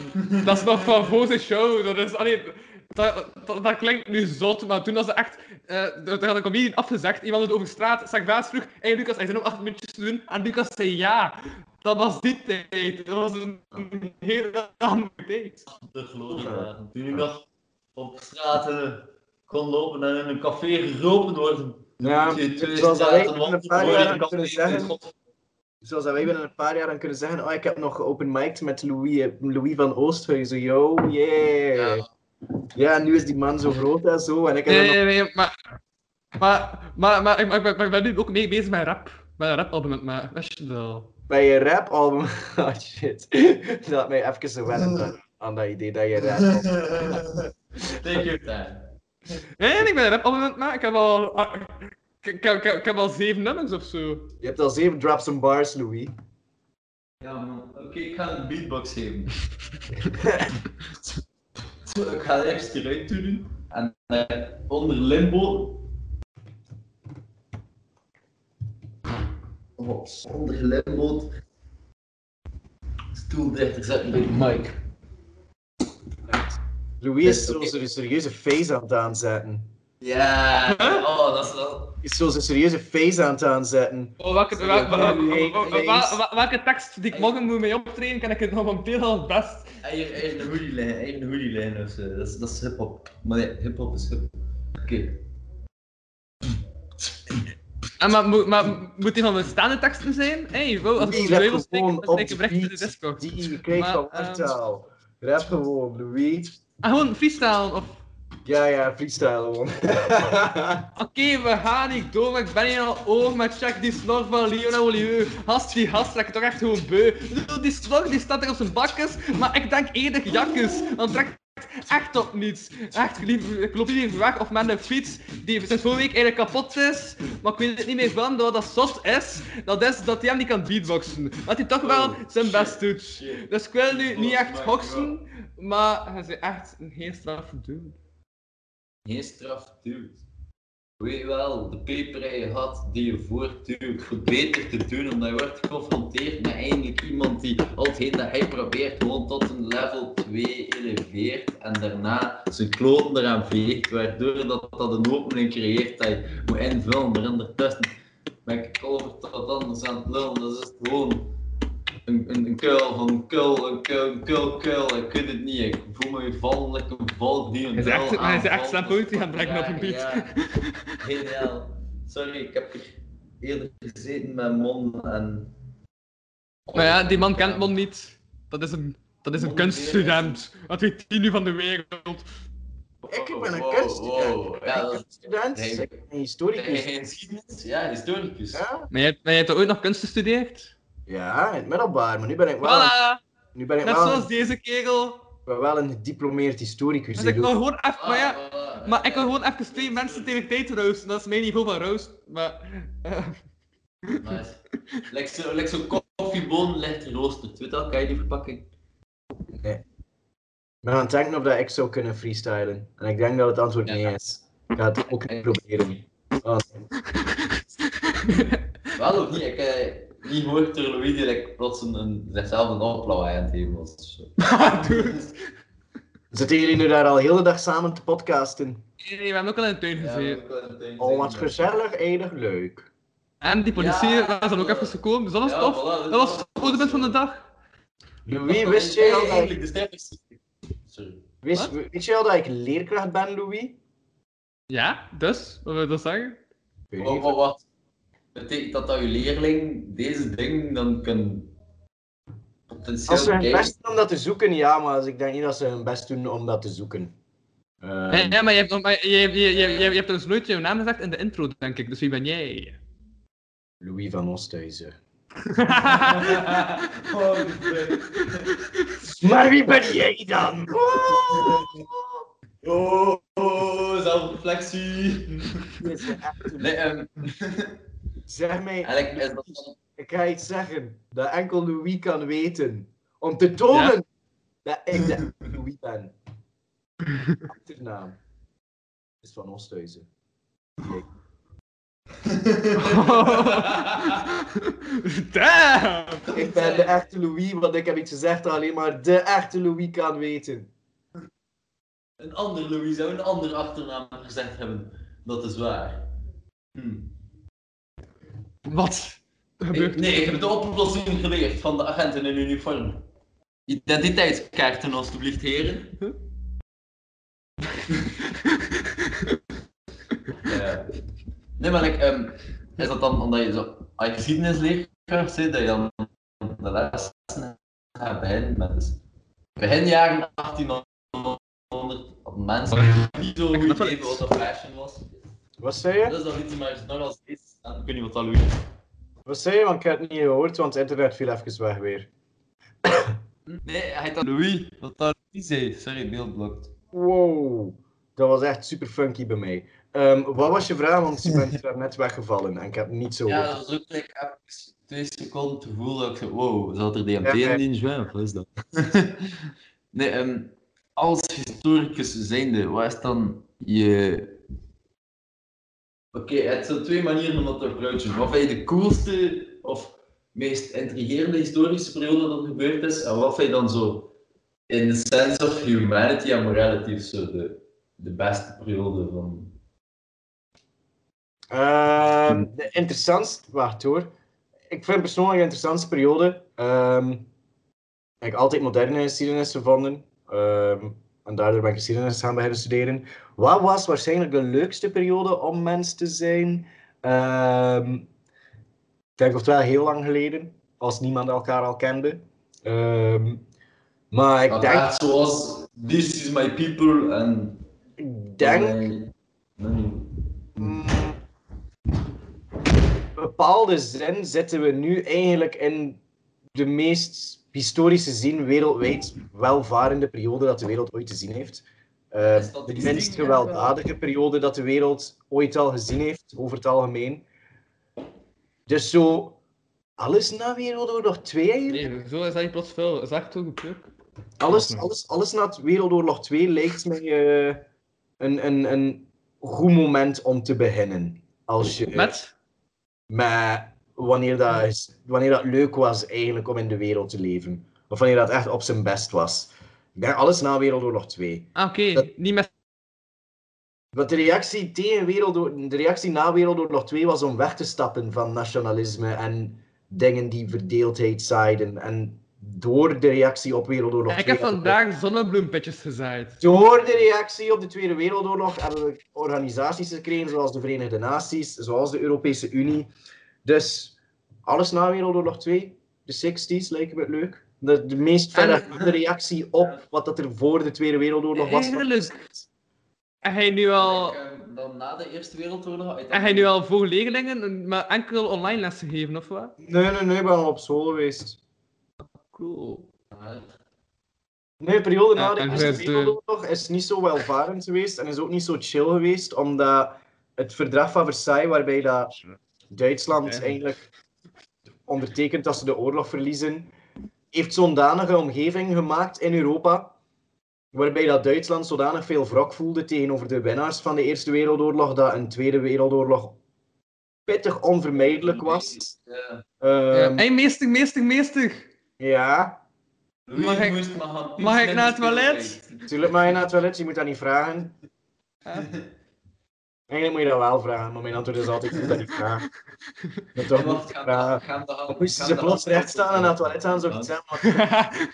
dat is nog van voor de show. Dat, is, allee, dat, dat, dat klinkt nu zot, maar toen was het echt... eh er had een comedian afgezegd, iemand het over straat, zag baas vroeg, hey Lucas, hij zijn nog acht minuutjes te doen. En Lucas zei ja. Dat was die tijd. Dat was een, een hele andere tijd. De gloriedagen. Toen ik nog op straten kon lopen en in een café geroepen worden. Ja, wij straten binnen een aan café kunnen zeggen. Dat wij binnen een paar jaar aan kunnen zeggen, oh, ik heb nog open met Louis, Louis van Oosthuizen, yo, yeah. Ja. nu is die man zo groot en zo, en ik heb Nee, er nee, nee, maar... Maar, maar, maar, ik- maar, maar, maar ik ben nu ook mee bezig met rap. Met een rapalbum mij. Wist je al? bij je rapalbum... Oh shit, laat mij even zo wennen aan, aan dat idee dat je rap Take your time. Nee, ik ben een rapalbum mij. Ik heb al... Ik, ik, ik, ik heb al zeven nummers of zo. Je hebt al zeven drops en bars, Louis. Ja man, oké, ik ga een beatbox geven. Zo, ik ga er eerst eruit doen. En eh, onder limbo. Oh, onder limbo. Stoel dichter zetten bij de mic. Louis is zo zijn serieuze face aan het aanzetten. Ja, oh, dat is wel. Is zo zijn serieuze face aan het aanzetten. Oh, welke, Zo, wel- wel- wel- hey, wel- face. wel- wel- welke tekst die ik morgen moet mee optreden, kan ik het nog al het best. Eigen, eigen hoodie lijn, eigen hoodie lijn of zo. Dat is, dat is hip-hop. Maar nee, hip-hop is hip. Oké. En maar, moet- maar moet die van bestaande teksten zijn? Hey, wow, als ik een duivel steek, gewoon dan ik de recht in de Discord. Die je krijgt Maar, van ehm. Rap gewoon, Louis. Ah, gewoon freestyle of... Ja, ja, freestyle gewoon. Oké, we gaan niet door, maar ik ben hier al over, maar check die snor van Lionel Olieu. Gast, die gast trekt toch echt gewoon beu. Ik Die snor die staat er op zijn bakjes, maar ik denk eerder jakkes. Want trekt echt op niets. Echt, ik loop hier even weg of met een fiets die sinds vorige week eigenlijk kapot is. Maar ik weet het niet meer van dat dat zot is. Dat is dat hij hem niet kan beatboxen. Dat hij toch wel zijn best doet. Dus ik wil nu niet echt hoksen, maar hij is echt een heel straffe dude. Geen straf duwt. Weet je wel, de peperij had die je voortduwt voor beter te doen, omdat je wordt geconfronteerd met eindelijk iemand die al hetgeen dat hij probeert gewoon tot een level 2 eleveert en daarna zijn kloten eraan veegt, waardoor dat, dat een opening creëert dat je moet invullen. Maar ondertussen ben ik over tot anders aan het lullen, dat is gewoon een, een, een kuil van een kuil, een kuil, een kuil, kuil, ik weet het niet, ik voel me vallen like een volk die een Hij is echt, is echt slam poëzie aan het brengen op een beat. Ja, geniaal. Sorry, ik heb er eerder gezeten met Mon en... Maar ja, die man kent Mon niet. Dat is een, Dat is een kunststudent. Wat weet hij nu van de wereld? Ik ben een Wow, kunststudent. wow. Ik Ja, ben dat- een kunststudent. Ben een historicus. Geschiedenis? Ja, historicus. Ja? Maar jij, maar jij hebt toch ooit nog kunst gestudeerd? Ja, in het middelbaar, maar nu ben ik wel, Voilà! nu ben ik Net wel, zoals deze kerel. ik ben wel een gediplomeerd historicus. Dus ik wil gewoon even, maar ja, maar ik wil gewoon even twee mensen tegelijkertijd roosten. Dat is mijn niveau van roost. Maar, eh, Nice. Lijkt zo, lijkt zo koffieboon licht geroosterd. Weet wel, kan je die verpakking? Nee. Ik ben aan het denken of dat ik zou kunnen freestylen. En ik denk dat het antwoord nee is. Ik ga het ook niet proberen. Oh, Wel of niet? Ik heb niet gehoord door Louis die like, plots een, een, zichzelf een oplawaai aan het geven was. of zo. Zitten jullie nu daar al heel de dag samen te podcasten? nee, we hebben ook al in de tuin gezeten. Oh, wat gezellig, enig, leuk. En die politie Ja. was dan ook even gekomen, dus dat was Ja, tof. voilà, dus dat was het hoogtepunt van de dag. Louis, wist jij al dat ik, de wist, weet jij al dat ik leerkracht ben, Louis? Ja, dus, wat wil je dat zeggen? Wat, wat? Betekent dat dat je leerling deze ding dan kan potentieel Als ze hun best doen om dat te zoeken, ja, maar als ik denk niet dat ze hun best doen om dat te zoeken. Ehm, Ja, ja, maar je hebt, maar je, je, je, je, je hebt dus nooit jouw naam gezegd in de intro, denk ik. Dus wie ben jij? Louis van Oosthuizen. Oh, Maar wie ben jij dan? Oh, oh zelfreflectie. Echt een- Nee, ehm, Zeg mij, eigenlijk is dat ik ga iets zeggen dat enkel Louis kan weten. Om te tonen dat ik de echte Louis ben. Achternaam is van Oosthuizen. Kijk. Damn! Ik ben de echte Louis, want ik heb iets gezegd dat alleen maar de echte Louis kan weten. Een ander Louis zou een andere achternaam gezegd hebben. Dat is waar. Hm. Wat? Ik, nee, ik heb de oplossing geleerd van de agenten in uniform. Identiteitskaarten, alstublieft, heren. Ja. Nee, maar like, ehm, is dat dan omdat je zo als je geschiedenisleraar zit, dat je dan de les gaat beginnen met dus begin jaren 1800 dat mensen niet zo goed weten wat een fashion was. Wat zei je? Dat is dan iets maar nog als aan, ik weet niet wat dat Louis is. Wat zei je? Want ik heb het niet gehoord, want het internet viel even weg weer. Nee, hij heet dan Louis. Wat dat Louis zei. Sorry, beeld blokt. Wow, dat was echt super funky bij mij. Ehm, wat was je vraag? Want je bent net weggevallen en ik heb het niet zo Ja, gehoord. dat was ook like, even twee seconden te voelen dat ik zo, wow, zat er DMT Ja, in die wat is dat? nee, ehm, als historicus zijnde, wat is dan je... Oké, het zijn twee manieren om dat te approachen. Wat vind je de coolste of meest intrigerende historische periode dat gebeurd is? En wat vind je dan zo, in the sense of humanity and morality, zo de, de beste periode van... Ehm, de interessantste, wacht hoor. Ik vind persoonlijk de interessantste periode. ehm, ik heb altijd moderne geschiedenis gevonden. ehm, en daardoor ben ik geschiedenis gaan beginnen studeren. Wat was waarschijnlijk de leukste periode om mens te zijn? Ehm, ik denk oftewel heel lang geleden, als niemand elkaar al kende. Ehm, maar ik denk, echt zoals This is my people en... ik denk Nee, nee. bepaalde zin zitten we nu eigenlijk in de meest historische zin wereldwijd welvarende periode dat de wereld ooit gezien heeft. Eh, de minst gewelddadige periode dat de wereld ooit al gezien heeft, over het algemeen. Dus zo, alles na Wereldoorlog 2 eigenlijk? Nee, zo is dat niet plots veel. Dat is echt zo goed. Alles, alles, alles na Wereldoorlog 2 lijkt mij eh, een, een, een goed moment om te beginnen. Als je, Met? met wanneer, dat, wanneer dat leuk was eigenlijk om in de wereld te leven. Of wanneer dat echt op zijn best was. Ik denk alles na Wereldoorlog 2. Ah, oké. Niet met... Want de reactie, tegen Wereldoor- de reactie na Wereldoorlog 2 was om weg te stappen van nationalisme en dingen die verdeeldheid zaaiden. En door de reactie op Wereldoorlog 2... Ik heb vandaag zonnebloempitjes gezaaid. Door de reactie op de Tweede Wereldoorlog hebben we organisaties gekregen zoals de Verenigde Naties, zoals de Europese Unie. Dus alles na Wereldoorlog 2, de 60s lijken me het leuk. de, de meest verregaande reactie op wat dat er voor de Tweede Wereldoorlog was. Eigenlijk. En hij nu al. Dan na de Eerste Wereldoorlog. En hij nu al voor leerlingen, maar enkel online lessen geven, of wat? Nee, nee, nee, ik ben al op school geweest. Cool. Nee, de periode na de Eerste eh, Wereldoorlog is niet zo welvarend geweest en is ook niet zo chill geweest, omdat het verdrag van Versailles, waarbij dat Duitsland eigenlijk ondertekent dat ze de oorlog verliezen, heeft zo'n danige omgeving gemaakt in Europa, waarbij dat Duitsland zodanig veel wrok voelde tegenover de winnaars van de Eerste Wereldoorlog, dat een Tweede Wereldoorlog pittig onvermijdelijk was. Ja. Ehm, Hé, meester, meester, meester! ja. Mag ik, mag ik naar het toilet? Tuurlijk mag je naar het toilet, je moet dat niet vragen. Eigenlijk moet je dat wel vragen, maar mijn antwoord is altijd, moet dat niet vragen. Je moet toch niet vragen. Dan moesten ze plots recht staan en naar het toilet gaan, zou ik het zeggen. maar-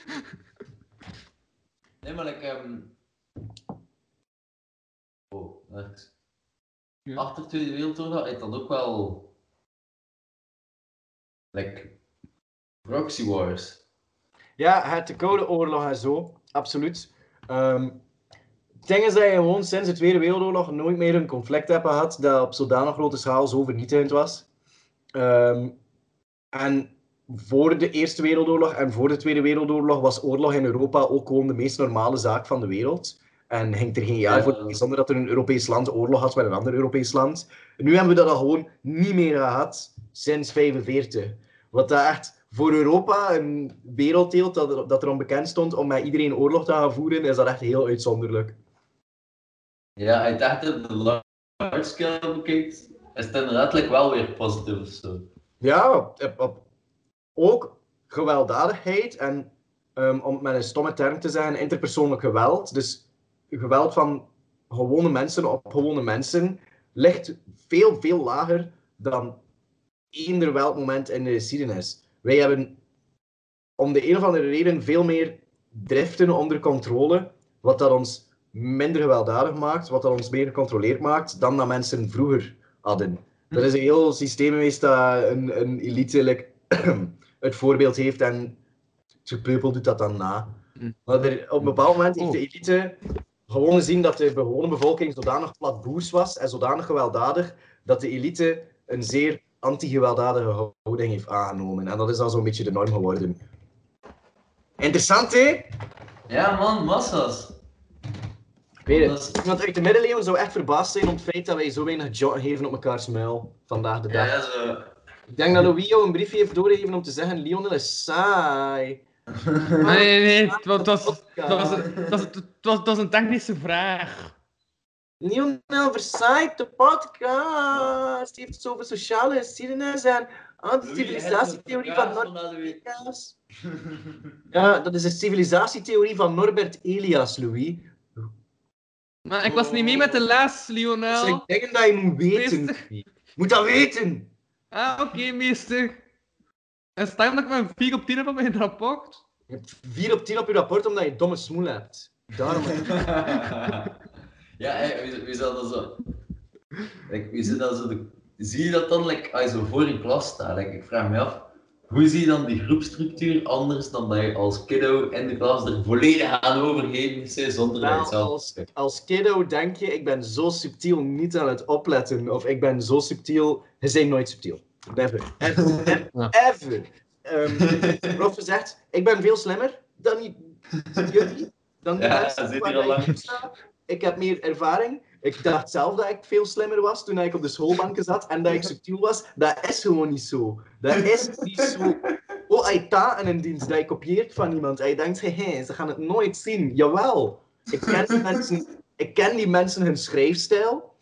Nee, maar like, ehm Oh, wacht. Achter de Tweede Wereldoorlog dan ook wel... Like... Proxy wars. Ja, het de Koude Oorlog en zo, absoluut. Ehm het ding is dat je gewoon sinds de Tweede Wereldoorlog nooit meer een conflict hebt gehad dat op zodanig grote schaal zo vernietigend was. Ehm, en voor de Eerste Wereldoorlog en voor de Tweede Wereldoorlog was oorlog in Europa ook gewoon de meest normale zaak van de wereld. En ging er geen jaar Ja. voor zonder dat er een Europees land oorlog had met een ander Europees land. En nu hebben we dat al gewoon niet meer gehad sinds 45. Wat dat echt voor Europa een werelddeel dat, er- dat erom bekend stond om met iedereen oorlog te gaan voeren, is dat echt heel uitzonderlijk. Ja, ik dacht dat de large scale bekijkt, is het inderdaad wel weer positief of zo. Ja, ook gewelddadigheid en, ehm, om het met een stomme term te zeggen, interpersoonlijk geweld. Dus geweld van gewone mensen op gewone mensen ligt veel, veel lager dan eender welk moment in de geschiedenis. Wij hebben om de een of andere reden veel meer driften onder controle, wat dat ons minder gewelddadig maakt, wat dat ons meer gecontroleerd maakt dan dat mensen vroeger hadden. Dat is een heel systeem geweest dat een, een elite like, het voorbeeld heeft en het gepeupel doet dat dan na. Maar er, op een bepaald moment heeft de elite gewoon gezien dat de gewone bevolking zodanig platboers was en zodanig gewelddadig dat de elite een zeer anti-gewelddadige houding heeft aangenomen. En dat is dan zo'n beetje de norm geworden. Interessant, hè? Ja man, massa's. Ik weet het. Iemand uit de middeleeuwen zou echt verbaasd zijn om het feit dat wij zo weinig jotten geven op mekaars muil vandaag de dag. Ja, zo. Ik denk dat Louis jou een briefje heeft doorgegeven om te zeggen Lionel is saai. Nee, nee, nee, het was, het was, het was, het was, het was, het was een technische vraag. Lionel versaait de podcast. Die heeft het over sociale geschiedenis en ah, de civilisatietheorie van Norbert Elias. Ja, dat is de civilisatietheorie van Norbert Elias, Louis. Maar ik was niet mee met de les, Dat Lionel. zijn dingen dat je moet weten. Je moet dat weten. Ah, oké, meester. En staan dat ik mijn 4 op 10 heb op mijn rapport? Je hebt 4 op 10 op je rapport omdat je domme smoel hebt. Daarom. Ja, hey, wie, wie zou dat zo... Like, wie zou dat zo de... Zie je dat dan, like, als je zo voor in klas staat? Like, ik vraag me af, hoe zie je dan die groepstructuur anders dan dat je als kiddo in de klas er volledig aan overgeven is zonder dat je Wel, het zelf... als, als kiddo denk je, ik ben zo subtiel niet aan het opletten. Of ik ben zo subtiel. Je bent nooit subtiel. Never. Ever. Ever. Ehm, de prof zegt, ik ben veel slimmer dan jullie. Dan die Ja, mensen waar al ik lang. Ik heb meer ervaring. Ik dacht zelf dat ik veel slimmer was toen ik op de schoolbanken zat en dat ik subtiel was. Dat is gewoon niet zo. Dat is niet zo. Oh, als je ta in een dienst dat je kopieert van iemand je denkt, hé, ze gaan het nooit zien. Jawel. Ik ken, die mensen, ik ken die mensen hun schrijfstijl.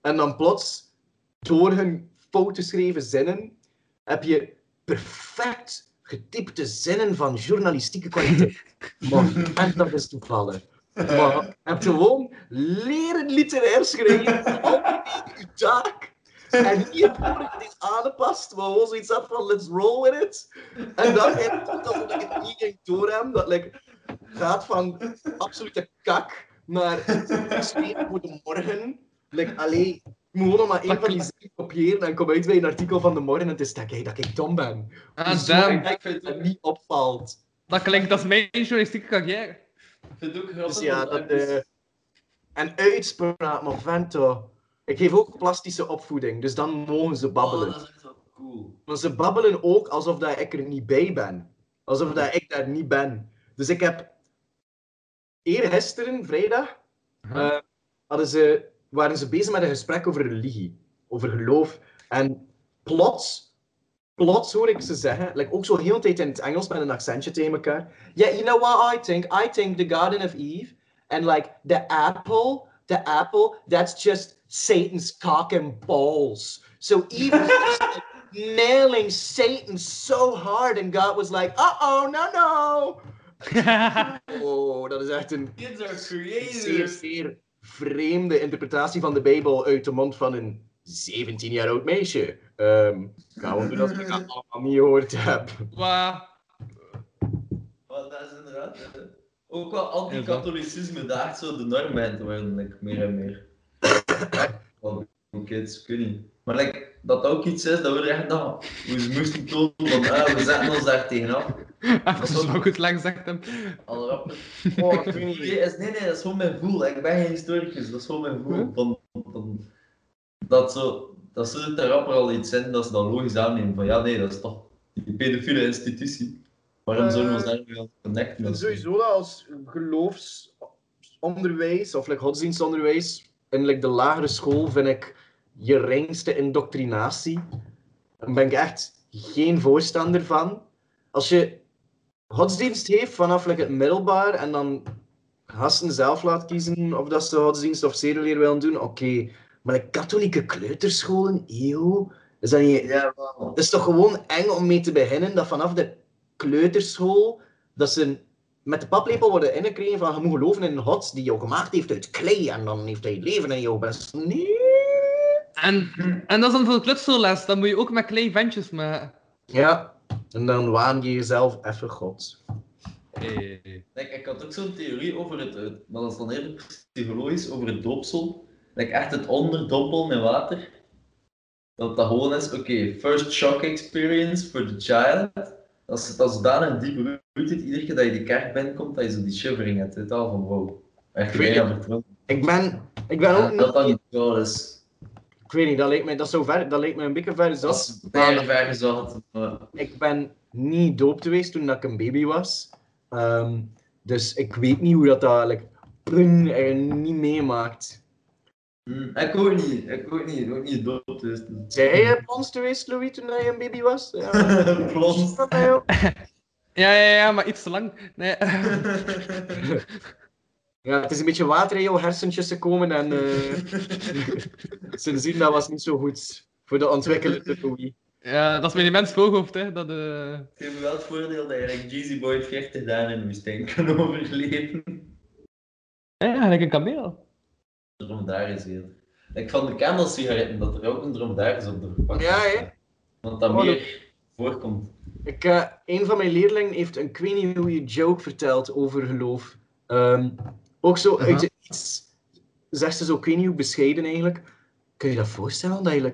En dan plots, door hun fout geschreven zinnen, heb je perfect getypte zinnen van journalistieke kwaliteit. Maar dat is toevallig. Maar je hebt gewoon leren literair schrijven, je taak. En hier voor ik dit aangepast, maar gewoon zoiets had van let's roll with it. En dan heb ik het alsof ik het niet ging doorhebben, dat like, gaat van absolute kak naar geschreven voor de morgen. Like, allee, ik moet gewoon nog maar één van die zinnen kopiëren en kom uit bij een artikel van de morgen en het is dat ik, dat ik dom ben. Ah, Hoezo damn. dat het niet opvalt. Dat klinkt als mijn journalistieke carrière. Ik vind het ook grappig. Dus ja, dat eh, en uitspraak, maar vento. Ik geef ook plastische opvoeding, dus dan mogen ze babbelen. Oh, dat is echt wel cool. Maar ze babbelen ook alsof dat ik er niet bij ben. Alsof dat ik daar niet ben. Dus ik heb... Eergisteren, vrijdag, eh, hadden ze, waren ze bezig met een gesprek over religie. Over geloof. En plots, plots hoor ik ze zeggen, like, ook zo heel de tijd in het Engels met een accentje tegen elkaar. Yeah, you know what I think? I think the Garden of Eve and like the apple, the apple, that's just Satan's cock and balls. So Eve was just like, nailing Satan so hard and God was like, uh-oh, no, no. oh, dat is echt een Kids are zeer, creators. zeer vreemde interpretatie van de Bijbel uit de mond van een 17 jaar oud meisje. Ehm gaan we doen alsof ik dat allemaal niet gehoord heb. Waar? Maar dat is inderdaad ook wel anti-katholicisme daar zo de norm in te worden, like, meer en meer. Kids, ik niet. Maar like, dat ook iets is dat we echt nou, hoe ze moesten tonen van ah, we zetten ons daar tegenaf. Dat is wel goed lang zegt hem. Al rap. Oh, ik niet. Nee, is- nee, nee, dat is gewoon mijn gevoel. Ik ben geen historicus, dat is gewoon mijn gevoel. Van, van, dat zo, dat ze het rapper al iets zijn dat ze dan logisch aannemen. Van ja, nee, dat is toch die pedofiele institutie. Waarom zouden we ons daar aan connecten? Vind sowieso dat als geloofsonderwijs of like, godsdienstonderwijs in like, de lagere school vind ik je reinste indoctrinatie. Daar ben ik echt geen voorstander van. Als je godsdienst heeft vanaf like, het middelbaar en dan gasten zelf laat kiezen of dat ze godsdienst of zedeleer willen doen, oké. Maar de katholieke kleuterscholen, eeuw, is dat niet... Het is toch gewoon eng om mee te beginnen dat vanaf de kleuterschool, dat ze met de paplepel worden ingekregen van je moet geloven in een god die jou gemaakt heeft uit klei en dan heeft hij het leven in jou best. Nee. En, en dat is dan voor de klutselles, dan moet je ook met kleine ventjes maken. Ja, en dan waan je jezelf even god. Like, ik had ook zo'n theorie over het, het- maar dat is dan eerder psychologisch, over het doopsel. Like, echt het onderdompelen in water. Dat dat gewoon is, oké, first shock experience for the child. Dat is, dat is zodanig diep rooted, iedere keer dat je die kerk binnenkomt, dat je zo die shivering hebt. Het al van wow. Echt Ik het. vertrouwd. Ik ben, ik ben ook Ja, dat dat niet... wel is. Ik weet niet, dat lijkt mij, dat zo ver, dat lijkt mij een beetje ver zat. Bijna ver gezat. maar- Ik ben niet doopt geweest toen dat ik een baby was. Ehm, dus ik weet niet hoe dat dat like, plung, er niet meemaakt. Hm, ik ook niet, ik ook niet, ook niet dood. Dus. Zijn jij plons geweest, Louis, toen je een baby was? Ja. Plons. Ja, ja, ja, maar iets te lang. Nee. Ja, het is een beetje water in jouw hersentjes gekomen en eh sindsdien dat was niet zo goed voor de ontwikkelende Louis. ja, dat is met die mens voorhoofd, hè. Dat, eh Het heeft me wel het voordeel dat je like, Jeezy Boy 40 dagen in de woestijn kan overleven. Ja, gelijk een kameel. Dromedaris eerder. Ik van de candle-sigaretten dat er ook een dromedaris op de verpakking Ja, hè? Want dat Oh, meer voorkomt. Ik, eh, een van mijn leerlingen heeft een ik weet niet goede joke verteld over geloof. Ehm, ook zo uit de iets, zegt ze zo, ik weet niet hoe bescheiden eigenlijk. Kun je dat voorstellen dat je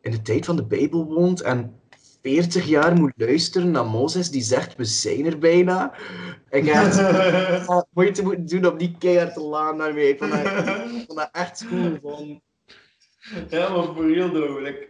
in de tijd van de Bijbel woont en 40 jaar moet luisteren naar Mozes die zegt, we zijn er bijna. Ik heb echt moeite moeten doen om die keihard te laan naar mij. Ik vond dat, ik vond dat echt cool. Van, Ja, maar voor though. Like,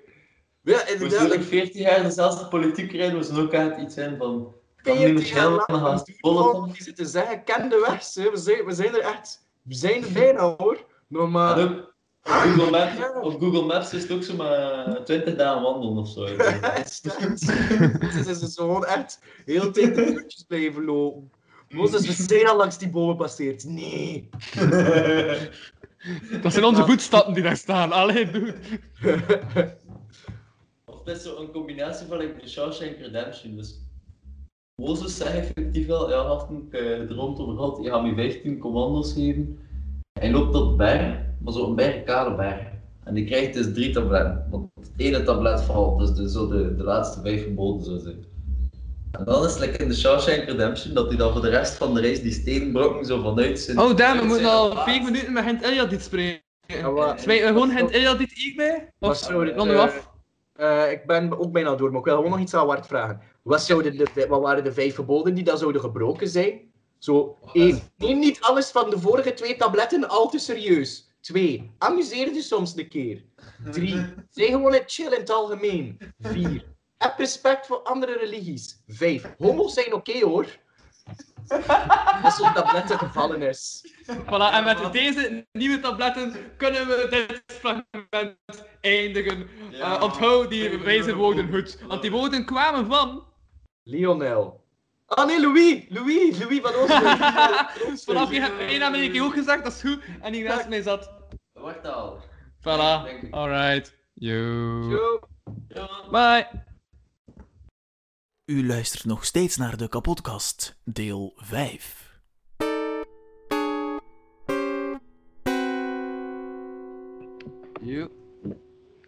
ja, inderdaad. like 40 jaar dezelfde politiek rijden, zullen ook echt iets zijn van... Kan niet 40 meer jaar snel lang gaan volgen. die zitten zeggen, ken de weg. We, zijn, we zijn er echt, we zijn er bijna hoor. Nog maar... Google, Maps, op Google Maps is het ook zo maar 20 dagen wandelen of zo. Ze zijn zo gewoon echt heel tijd de uurtjes blijven lopen. Mozes, we zijn al langs die bomen passeerd. Nee. Dat zijn onze voetstappen die daar staan. Allee, dude. Of het is zo een combinatie van like, Shawshank Redemption. Dus Mozes zegt effectief wel, ja, had ik eh, rond over gehad, je gaat me 15 commando's geven. Hij loopt op de berg, maar zo'n berg, kale berg. En die krijgt dus drie tabletten. Want het ene tablet valt, dus de, zo de, de laatste vijf verboden zou zijn. En dan is het like in de Shawshank Redemption dat hij dan voor de rest van de reis die steenbrokken zo vanuit zijn... Oh, damn, we moeten al plaats- 4 minuten met Hent Eliadit spreken. maar- Smijt we gewoon Hent Eliadit hier bij? Maar Of sorry, rond u eh, af? eh, ik ben ook bijna door, maar ik wil gewoon nog iets aan Wart vragen. Wat, zouden de, wat waren de vijf geboden die dan zouden gebroken zijn? Zo, één. Neem niet alles van de vorige twee tabletten al te serieus. Twee. Amuseer je soms een keer. Drie. Zeg gewoon het chill in het algemeen. Vier. Heb respect voor andere religies. Vijf. Homo's zijn oké hoor. Als zo'n tabletten gevallen is. Voilà, en met deze nieuwe tabletten kunnen we dit fragment eindigen. Eh, onthoud die wijze woorden goed. Want die woorden kwamen van... Lionel. Ah nee, Louis! Louis! Louis van Oosterhuis. Vanaf je hebt één naam heb ik ook gezegd, dat is goed. En die naast mij zat... Wacht al. Voilà. Alright. Yo. Bye. U luistert nog steeds naar de kapotkast, deel 5. Yo.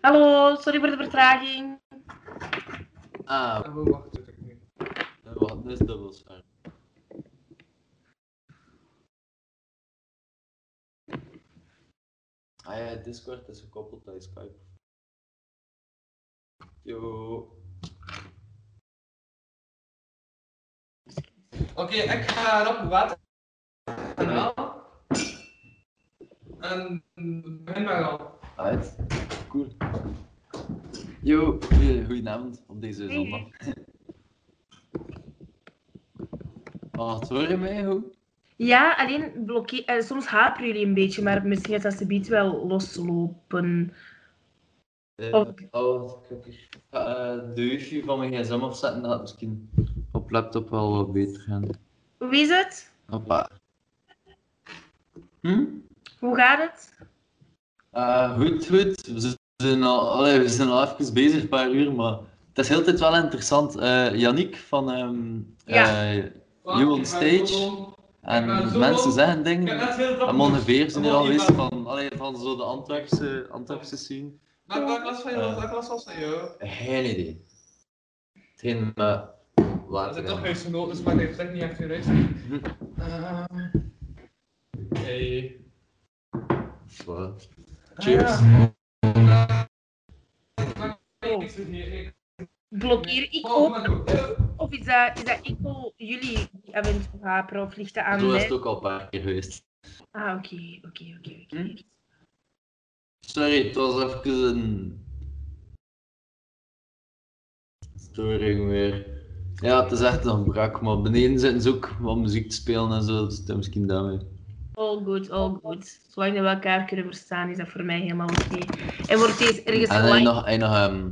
Hallo, sorry voor de vertraging. Ah. Wacht, is dubbel zwaar. Ah ja, Discord is gekoppeld bij Skype. Yo. Oké, ik ga rap water. En begin maar al. Uit. Cool. Yo, goeie- goedenavond op deze zondag. Hoor je mij goed? Ja, alleen blokkeer, eh, soms haperen jullie een beetje, maar misschien gaat dat subiet wel loslopen. Eh, Oh. Oh. Ik ga eh, de wifi van mijn gsm afzetten, dat misschien op laptop wel wat beter gaan. Hoe is het? Hoppa. Hm? Hoe gaat het? Eh, goed, goed. We zijn al, allee, we zijn al even bezig, een paar uur, maar het is heel tijd wel interessant. Eh Yannick van ehm Ja. You on Stage. En mensen zeggen dingen. En ongeveer zijn er al geweest van, allee, van zo de Antwerpse, Antwerpse scene. Welke welke klas van jou? Eh. Welke klas was dat jou? Geen idee. Hetgeen, Dat later. zijn toch huisgenoten, dus maar heeft echt niet echt. Eh, Hey. Voilà. Cheers. Blokkeer ik ook? Of is dat, is dat enkel jullie toe haperen, of ligt dat aan Zo is het ook al een paar keer geweest. Ah, oké, oké, oké, oké. Sorry, het was even een storing weer. Ja, het is echt een brak, maar beneden zitten ze ook wat muziek te spelen en zo, dus misschien daarmee. All good, all good. Zolang we elkaar kunnen verstaan, is dat voor mij helemaal oké. En wordt deze ergens En hij nog, hij nog ehm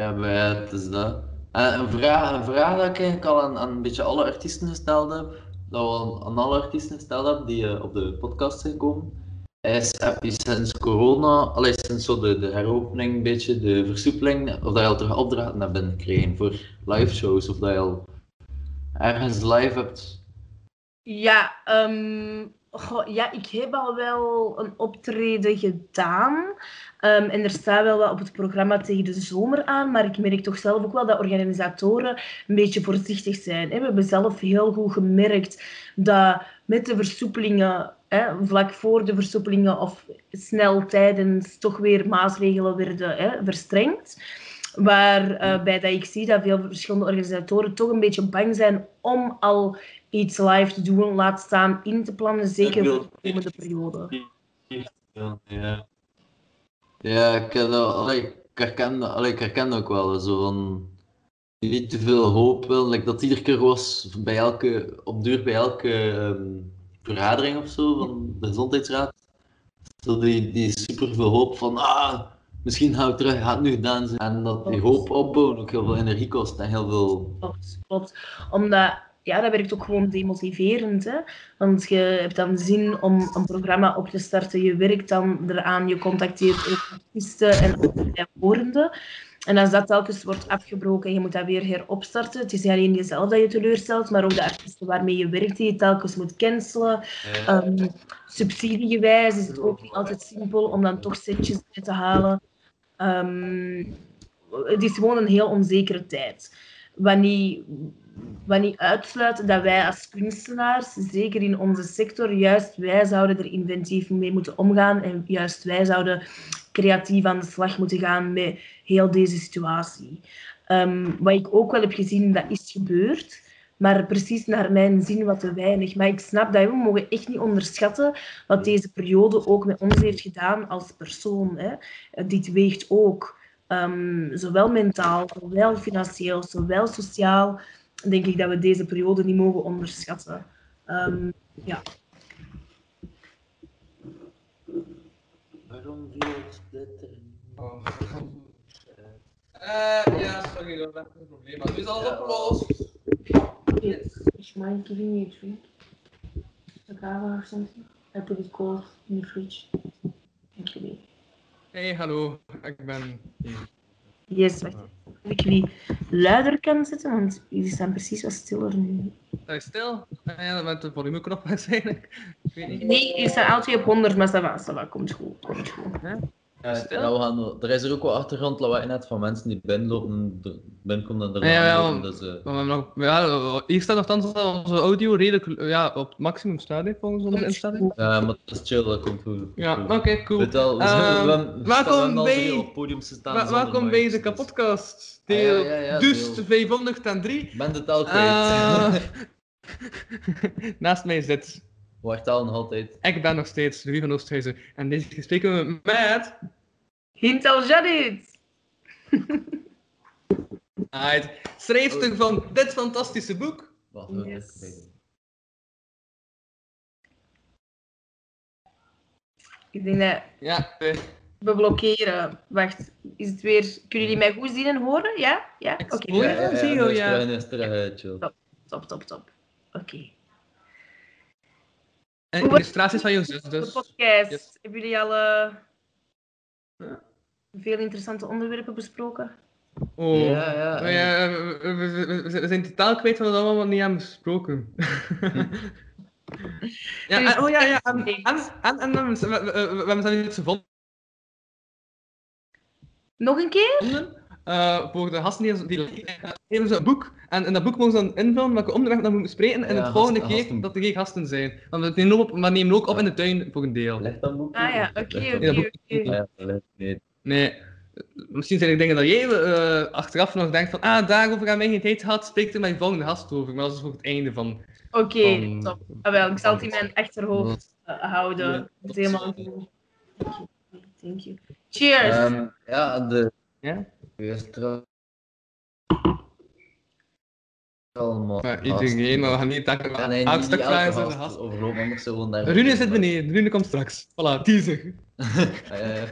Ja, bij het is dat. En een vraag, een vraag dat ik eigenlijk al aan, aan een beetje alle artiesten gesteld heb, dat we aan alle artiesten gesteld hebben die eh, op de podcast zijn gekomen, is heb je sinds corona, allee, sinds zo de, heropening een beetje, de versoepeling, of dat je al terug opdrachten hebt binnengekregen voor live shows, of dat je al ergens live hebt. Ja, ehm, ja, ik heb al wel een optreden gedaan. Ehm, en er staat wel wat op het programma tegen de zomer aan. Maar ik merk toch zelf ook wel dat organisatoren een beetje voorzichtig zijn. We hebben zelf heel goed gemerkt dat met de versoepelingen, hè, vlak voor de versoepelingen of snel tijdens, toch weer maatregelen werden hè, verstrengd. Waarbij dat ik zie dat veel verschillende organisatoren toch een beetje bang zijn om al iets live te doen, laat staan in te plannen, zeker voor de komende periode. Ja, ja. Ja, ik, heb dat, allee, ik, herken, allee, ik herken ook wel. Zo van, niet te veel hoop wil. Like dat iedere keer was bij elke, op duur bij elke ehm, vergadering of zo van de gezondheidsraad. Zo die, die super veel hoop van, ah, misschien gaan we terug, gaat nu gedaan zijn. En dat die hoop opbouwen ook heel veel energie kost en heel veel. Klopt, klopt. Omdat, ja, dat werkt ook gewoon demotiverend. Hè? Want je hebt dan zin om een programma op te starten, je werkt dan eraan, je contacteert ook artiesten en horenden. En als dat telkens wordt afgebroken en je moet dat weer heropstarten, het is niet alleen jezelf dat je teleurstelt, maar ook de artiesten waarmee je werkt die je telkens moet cancelen. Ehm, subsidiegewijs is het ook niet altijd simpel om dan toch setjes bij te halen. Ehm, het is gewoon een heel onzekere tijd. Wat niet uitsluit dat wij als kunstenaars, zeker in onze sector, juist wij zouden er inventief mee moeten omgaan en juist wij zouden creatief aan de slag moeten gaan met heel deze situatie. Ehm, wat ik ook wel heb gezien, dat is gebeurd. Maar precies naar mijn zin wat te weinig. Maar ik snap dat we mogen echt niet onderschatten wat deze periode ook met ons heeft gedaan als persoon. Hè. Eh, Dit weegt ook. Ehm, zowel mentaal, zowel financieel, zowel sociaal. Denk ik dat we deze periode niet mogen onderschatten. Ehm, ja. Waarom vloot dit er Eh, ja, sorry, dat echt een probleem. Maar nu is alles opgelost. Yes. Is mine giving you a drink? A kava or something? I put it cold in the fridge. Thank you. Hey, hallo. Ik ben hier. Yes, wacht. Of ik die luider kan zetten, want jullie staan precies wat stiller nu. Sta je stil? Ah, ja, met de volumeknop waarschijnlijk. Ik weet niet. Nee, je staat altijd op 100, maar va, komt goed, komt goed. Ja, ja, we gaan, er is er ook wel achtergrondlawaai net van mensen die binnenlopen, binnenkomen en er Ja, ja, ja, dus, maar we hebben nog, ja, hier staat nogthans dat onze audio redelijk ja, op het maximum staat, hè, volgens onze instelling. Ja, maar dat is chill, dat komt goed. Ja, oké, cool. Weet wel, we, Ehm, we, we, we welkom al bij- staan welkom bij de dus- kapotkast, Ah, ja, deel ja, ja, dus deel. 503. Ik ben de tel kwijt. Eh, naast mij zit... Wacht al nog altijd. Ik ben nog steeds Louis van Oosthuizen. En deze keer spreken we met... Hintel Jadid! Right. Schrijfster van dit fantastische boek. Wacht, we Yes. Ik denk dat Ja, eh, we blokkeren. Wacht, is het weer... Kunnen jullie mij goed zien en horen? Ja? Ja? Oké. je Ja, ja, ja, ja. eh, chill. Top, top, was illustraties van je zus, De dus. podcast. Hebben jullie al eh, veel interessante onderwerpen besproken? Oh. Ja, ja, Oh, ja, we, we- we- we- zijn totaal kwijt wat we allemaal niet hebben besproken. ja, en, oh ja, ja. En, en, en, en, en we, we, we, we hebben zelfs iets gevonden. Nog een keer? Eh, voor de gasten die, die geven ze een boek. En in dat boek mogen ze dan invullen welke onderwerp we moeten bespreken. En Ja, het volgende gasten- keer gasten. dat er geen gasten zijn. Want we nemen ook, we nemen ook op in de tuin voor een deel. Leg dat boek Ah ja, oké, Nee, oké, dat. Ah, nee. Misschien zijn er dingen dat jij eh, achteraf nog denkt van, ah, daarover gaan wij geen tijd gehad, spreekt er mijn volgende gast over. Maar dat is voor het einde van... Oké, van- top. Ah, wel, ik zal het in mijn achterhoofd eh, houden. Ja, Het is helemaal. Thank you. Cheers! Ehm, ja, de... Ja? Er- Allemaal. Maar iedereen, maar we gaan niet denken, Ja, nee, niet, stuk niet vragen elke gast overloopt, anders gewoon daar... Rune zit beneden, Rune komt straks. Voilà, teaser. Ah, ja, ja.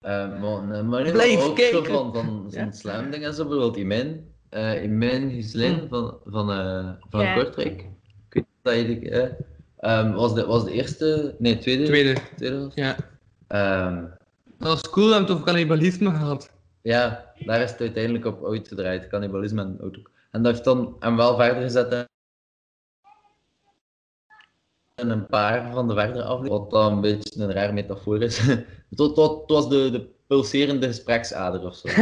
Eh, maar, maar Blijf ook kijken. zo van, van zo'n Ja? slam dingen, zo bijvoorbeeld Imin, uh, Imin Gislin van, van, eh van Ja. Kortrijk. Ik weet niet dat je eh, ehm, was, de, was de eerste, nee, tweede. Tweede. tweede was- Ja. Ehm, Dat was cool, we hebben het over cannibalisme gehad. Ja, daar is het uiteindelijk op uitgedraaid, cannibalisme en auto. En dat heeft dan hem wel verder gezet in- in een paar van de verdere afleveringen, wat dan een beetje een raar metafoor is. het, was- het was- het was de, de pulserende gespreksader of zo.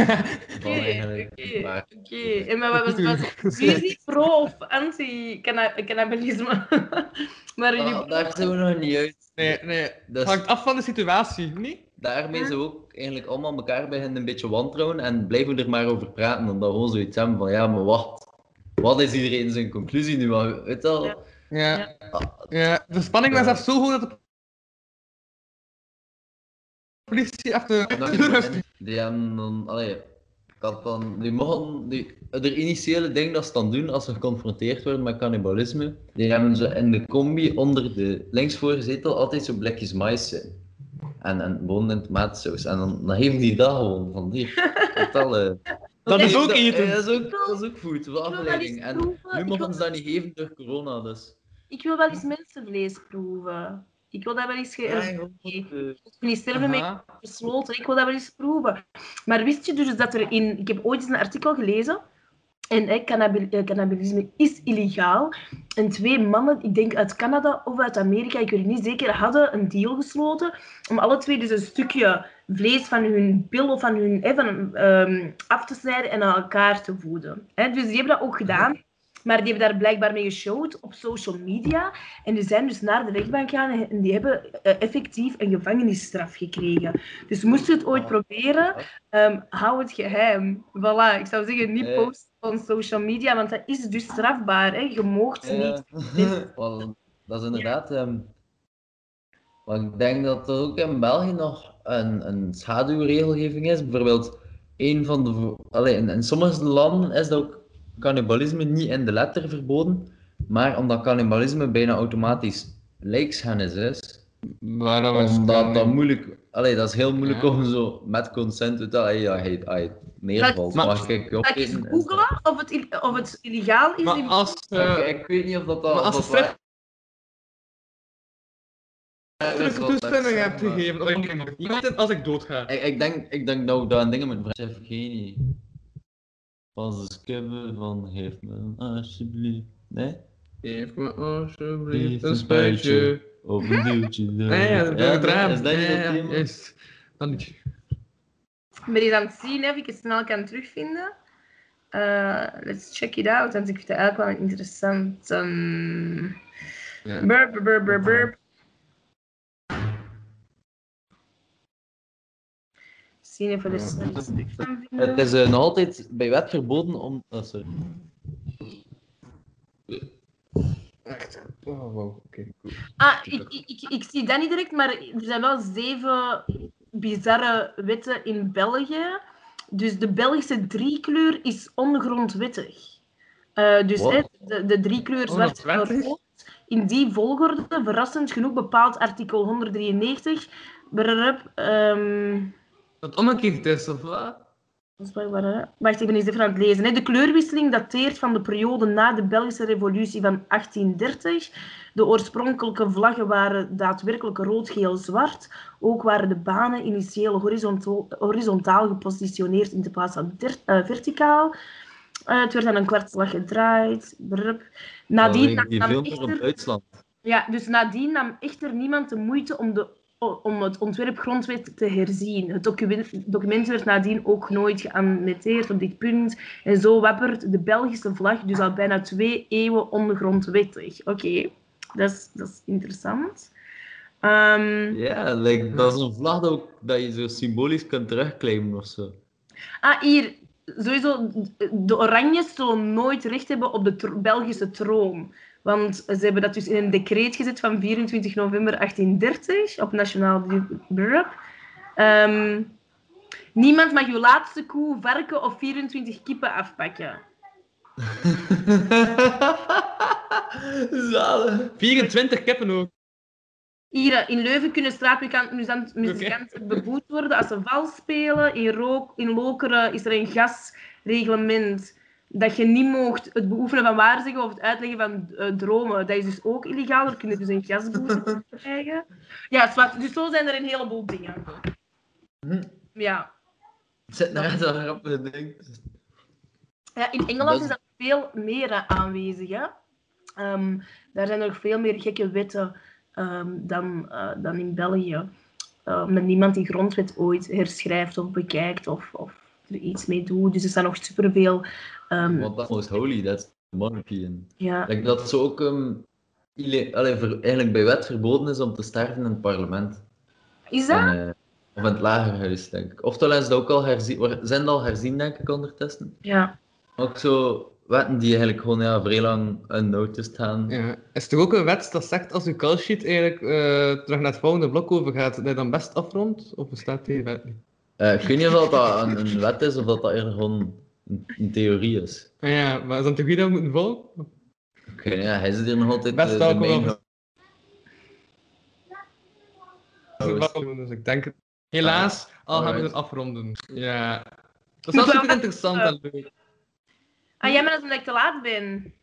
Oké, en maar wat was was visie pro of anti-cannibalisme? maar jullie... Ah, daar zijn we nog niet uit. Nee, nee. Dus- Hangt af van de situatie, niet? Daarmee we ook eigenlijk allemaal elkaar beginnen een beetje wantrouwen en blijven we er maar over praten. Omdat we gewoon zoiets hebben van, ja, maar wat? Wat is iedereen zijn conclusie nu? Maar, weet je wel? Ja. ja. De spanning was zelfs zo hoog dat de politie achter de deur heeft. Die hebben dan, allee, ik had dan, die mogen, die, de initiële ding dat ze dan doen als ze geconfronteerd worden met cannibalisme, die hebben ze in de combi onder de linksvorige zetel altijd zo blikjes mais zitten. En, en bonen en tomatensaus. En dan, dan geven die dat gewoon van hier. Vertel, eh. Dat is ook eten. Dat is ook, dat is ook food, wel afleiding. En nu mogen ze dat niet geven door corona, dus. Ik wil wel eens mensenvlees proeven. Ik wil dat wel eens... Ge... Ja, ik wil niet sterven mee Aha. besloten. Ik wil dat wel eens proeven. Maar wist je dus dat er in... Ik heb ooit eens een artikel gelezen. En hè, eh, is illegaal. En twee mannen, ik denk uit Canada of uit Amerika, ik weet het niet zeker, hadden een deal gesloten om alle twee dus een stukje vlees van hun pil of van hun van, ehm, af te snijden en aan elkaar te voeden. Dus die hebben dat ook gedaan. Maar die hebben daar blijkbaar mee geshowd op social media. En die zijn dus naar de rechtbank gegaan en die hebben eh, effectief een gevangenisstraf gekregen. Dus moest je het ooit proberen, ehm, hou het geheim. Voilà, ik zou zeggen, niet Eh. posten op social media, want dat is dus strafbaar. Hè? Je moogt Ja. niet. Dat is inderdaad. ehm, maar ik denk dat er ook in België nog een, een schaduwregelgeving is. Bijvoorbeeld, een van de. Allee, in, in sommige landen is dat ook cannibalisme niet in de letter verboden. Maar omdat cannibalisme bijna automatisch lijksschennis is. Waarom is Omdat dat moeilijk. Allee, dat is heel moeilijk Ja. om zo met consent te tellen. Ja, hij, hij neervalt. Ik- Mag ik je Zal ik eens googlen of het, of het illegaal is? Maar in- als... eh, Ik, ik weet niet of dat. dat maar als dat wat toestemming ik hebt maar- gegeven, ik- het als ik doodga. Ik, ik, denk, ik denk dat we daar dingen moeten vragen. Chef Genie. Van de skibbe van geef me alsjeblieft. Nee? Geef me alsjeblieft een spuitje. Of een duwtje. Ja, ja, dat Ja, is het raam. is dat niet Ja, juist. Dat niet. Ik ben eens aan het zien of ik het snel kan terugvinden. Eh, let's check it out, want ik vind het eigenlijk wel interessant. Um, Ja. burp, burp, burp, burp, Zien even de statistiek van vinden. Het is eh, nog altijd bij wet verboden om. Oh, sorry. Echt. Oh, wow. Oké, cool. Ah, ik, ik, ik, ik zie dat niet direct, maar er zijn wel zeven bizarre wetten in België. Dus de Belgische driekleur is ongrondwettig. Eh, dus de, de driekleur zwart en rood, in die volgorde, verrassend genoeg, bepaalt artikel 193. Brrrrup, ehm, Dat omgekeerd is, of wat? dat is wel waar, hè? Wacht, ik ben eens even aan het lezen. Hè. De kleurwisseling dateert van de periode na de Belgische revolutie van 1830. De oorspronkelijke vlaggen waren daadwerkelijk rood, geel, zwart. Ook waren de banen initieel horizontaal, horizontaal gepositioneerd in de plaats van eh, verticaal. Eh, het werd aan een kwartslag gedraaid. Brrp. Nadien die nam echter- Duitsland. ja, dus nadien nam echter niemand de moeite om, de, om het ontwerp grondwet te herzien. Het document, document werd nadien ook nooit geannoteerd op dit punt. En zo wappert de Belgische vlag dus al bijna twee eeuwen ongrondwettig. Oké, dat, is, dat is interessant. Ehm, Ja, like, dat is een vlag dat, ook, dat je zo symbolisch kunt terugclaimen of zo. Ah, hier. Sowieso, de Oranjes zullen nooit recht hebben op de Belgische troon. Want ze hebben dat dus in een decreet gezet van 24 november 1830 op nationaal brrp. Ehm, niemand mag uw laatste koe, varken of 24 kippen afpakken. Zalig. 24 kippen ook. Hier eh, in Leuven kunnen straatmuzikanten muzikanten beboet worden als ze vals spelen. In, Rook, in Lokeren is er een gasreglement dat je niet mocht het beoefenen van waarzeggen of het uitleggen van eh, dromen. Dat is dus ook illegaal. Er kunnen dus een gasboete krijgen. Ja, zwart. Dus zo zijn er een heleboel dingen. Ja. Het zit nog echt een grappige ding. Ja, in Engeland is dat veel meer eh, aanwezig. Hè? Ehm, daar zijn nog veel meer gekke wetten ehm, dan, eh, dan in België. Eh, met niemand die grondwet ooit herschrijft of bekijkt of, of er iets mee doet. Dus er staan nog superveel... ehm Want dat is most holy, dat is monarchy. En Ja. like, dat zo ook ehm, ille- allee, ver- eigenlijk bij wet verboden is om te sterven in het parlement. is dat? En, eh, of in het lagerhuis, denk ik. Oftewel is dat ook al herzien, waar- zijn dat al herzien, denk ik, ondertussen. Ja. Ook zo wetten die eigenlijk gewoon ja, vrij lang unnoticed gaan. Ja. Is er ook een wet dat zegt als uw call sheet eigenlijk eh, terug naar het volgende blok overgaat, dat je dan best afrondt? Of bestaat die wet niet? Eh, ik weet niet of dat, dat een, een wet is of dat dat eerder gewoon een, een theorie is. Ah ja, maar is dat een theorie dat we moeten volgen? Niet, ja, hij zit hier nog altijd Best welkom de. Dus ik denk het. Helaas, al gaan we het afronden. Ja. Dat is wel super interessant en leuk. Ah, jij bent omdat ik te laat ben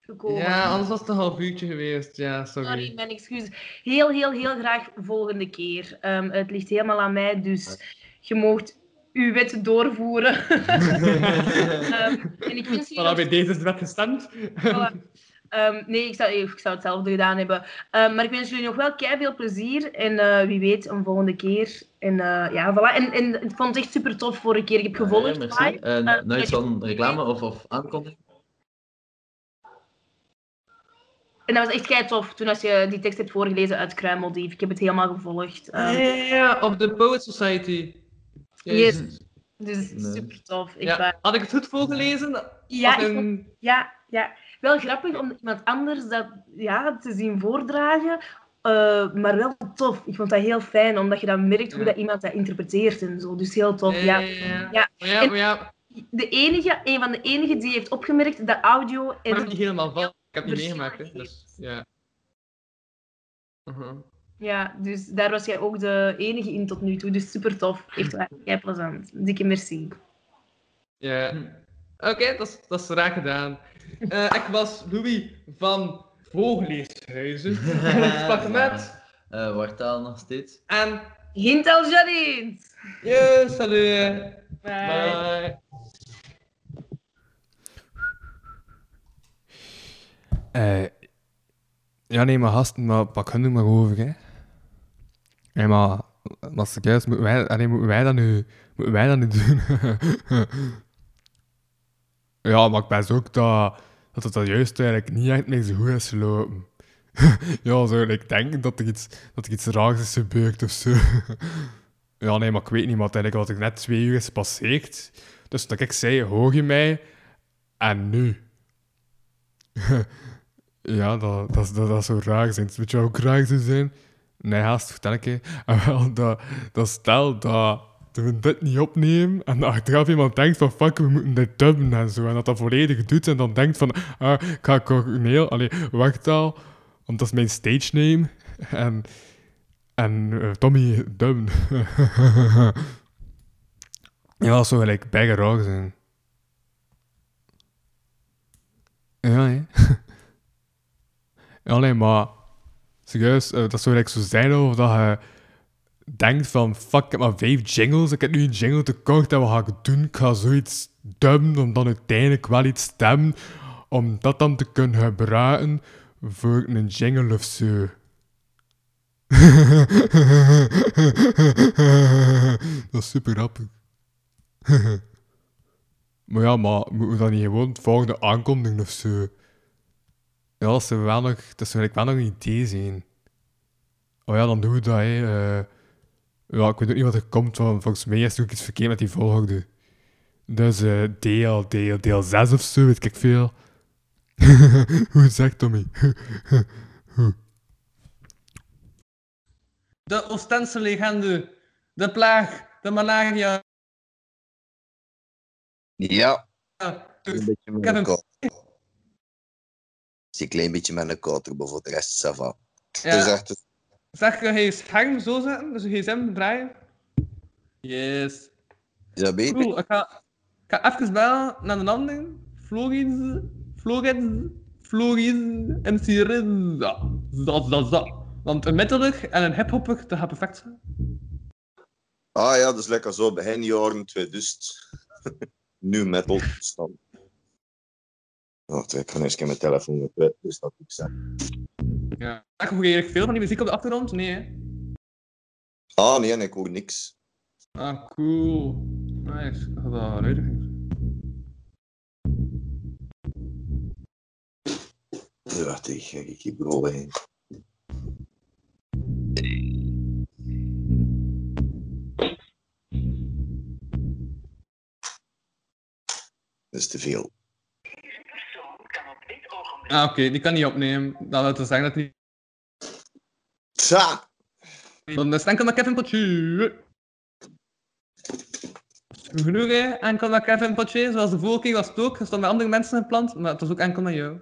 gekomen. Ja, anders was het een half uurtje geweest. Ja, sorry. Sorry, mijn excuus. Heel, heel, heel graag volgende keer. Ehm, het ligt helemaal aan mij, dus je moogt uw wet doorvoeren. Ehm, en ik wens Voilà, bij deze is de wet gestemd. Voilà. Ehm, nee, ik zou, ik zou hetzelfde gedaan hebben. Ehm, maar ik wens jullie nog wel kei veel plezier. En eh, wie weet, een volgende keer. En eh, ja, voilà. En, en ik vond het echt super tof vorige keer. Ik heb gevolgd Ja, merci. live. Eh, Eh, nou iets van reclame of, of aankondiging? En dat was echt kei tof toen als je die tekst hebt voorgelezen uit Kruimeldief. Ik heb het helemaal gevolgd. Ja, Ehm, ja, ja, ja, op de Poet Society. Yes. Dus Nee. super tof. Ja, waar. Had ik het goed voorgelezen? Ja, ik ja, ja. Wel grappig om iemand anders dat ja, te zien voordragen. eh, maar wel tof. Ik vond dat heel fijn, omdat je dan merkt hoe dat iemand dat interpreteert en zo. Dus heel tof. Ja, Ja, ja, ja. ja. Maar ja, En maar ja, De enige, een van de enigen die heeft opgemerkt dat audio en... maar niet helemaal van. Ik heb het niet meegemaakt, hè. Dus, ja. Mhm. Ja, dus daar was jij ook de enige in tot nu toe. Dus super tof. Echt waar. Kei plezant. Dikke merci. Ja. Oké, dat, is, dat is raar gedaan. Eh, ik was Louis van Voogleeshuizen. En ik sprak met... Eh Wartaal nog steeds. En... Hintel Janine! Yes, salut. Bye. Bye. Eh, ja, nee, maar gasten, maar pak hun er maar over, hè. Nee, maar, maar serieus, moeten wij, moeten wij dat nu, moeten wij dat nu doen? ja, maar ik ben ook dat, dat het dat juist eigenlijk niet echt meer zo goed is gelopen. ja, zo, ik denk dat er iets, dat er iets raars is gebeurd of zo. ja, nee, maar ik weet niet, maar eigenlijk wat ik net twee uur is gepasseerd. Dus dat ik zei, hoor je mij? En nu? Ja, dat, dat, dat, dat zou raar zijn. Weet je wat ook raar zou zijn? Nee, haast, vertel ik je. En wel, dat, dat stel dat we dit niet opnemen en dat achteraf iemand denkt van fuck, we moeten dit dubben en zo. En dat dat volledig doet en dan denkt van, ah, ik ga Corneel, allee, Wachtaal, want dat is mijn stage name. En, en eh, Tommy dubben. ja, zou gelijk raar zijn. Ja, hè. Maar serieus, eh, dat zou eigenlijk zo zijn of dat je denkt van fuck, ik heb maar vijf jingles, ik heb nu een jingle tekort en wat ga ik doen? Ik ga zoiets dubben om dan uiteindelijk wel iets stemmen, om dat dan te kunnen gebruiken voor een jingle of zo. dat is super grappig. maar ja, maar moeten we dan niet gewoon het volgende aankondigen of zo? Ja, dat zou wel nog, dat zou wel nog een idee zijn. Oh ja, dan doen we dat, hè. eh. ja, ik weet ook niet wat er komt, want volgens mij is er ook iets verkeerd met die volgorde. Dus eh DL, DL, deel 6 of zo, weet ik veel. Hoe zegt Tommy? De Oostense legende. De plaag. De malaria. Ja, Ja, een beetje met heb een. Zie een klein beetje met een maar voor de rest va. Ja. Dus echt, Zeg je je scherm zo zetten, dus je gsm draaien. Yes. is dat beter? Cool, ik ga, ik ga even bellen naar een ander. Floris, Floris, Floris, MC Riz. Ja, dat, dat, dat. Want een metalig en een hiphopper, dat gaat perfect zijn. Ah ja, dat is lekker zo begin jaren 2000. nu metal stand. Wacht, ik ga eens een keer mijn telefoon kwijt, dus dat ik zeg. Ja. Ik hoor eigenlijk veel van die muziek op de achtergrond? Nee, hè? Ah nee, ik hoor niks. Ah, cool. Nice. Ik ga dat uitleggen. Wacht, ik ga ik hier bureau heen. Dat is te veel. Ah, oké, die kan niet opnemen. Dan wil het zeggen dat hij. Tja! Dan is het enkel naar Kevin Potje. Genoeg, hè? Enkel naar Kevin Potje, zoals de vorige keer was het ook. Er stonden andere mensen gepland, maar het was ook enkel naar jou.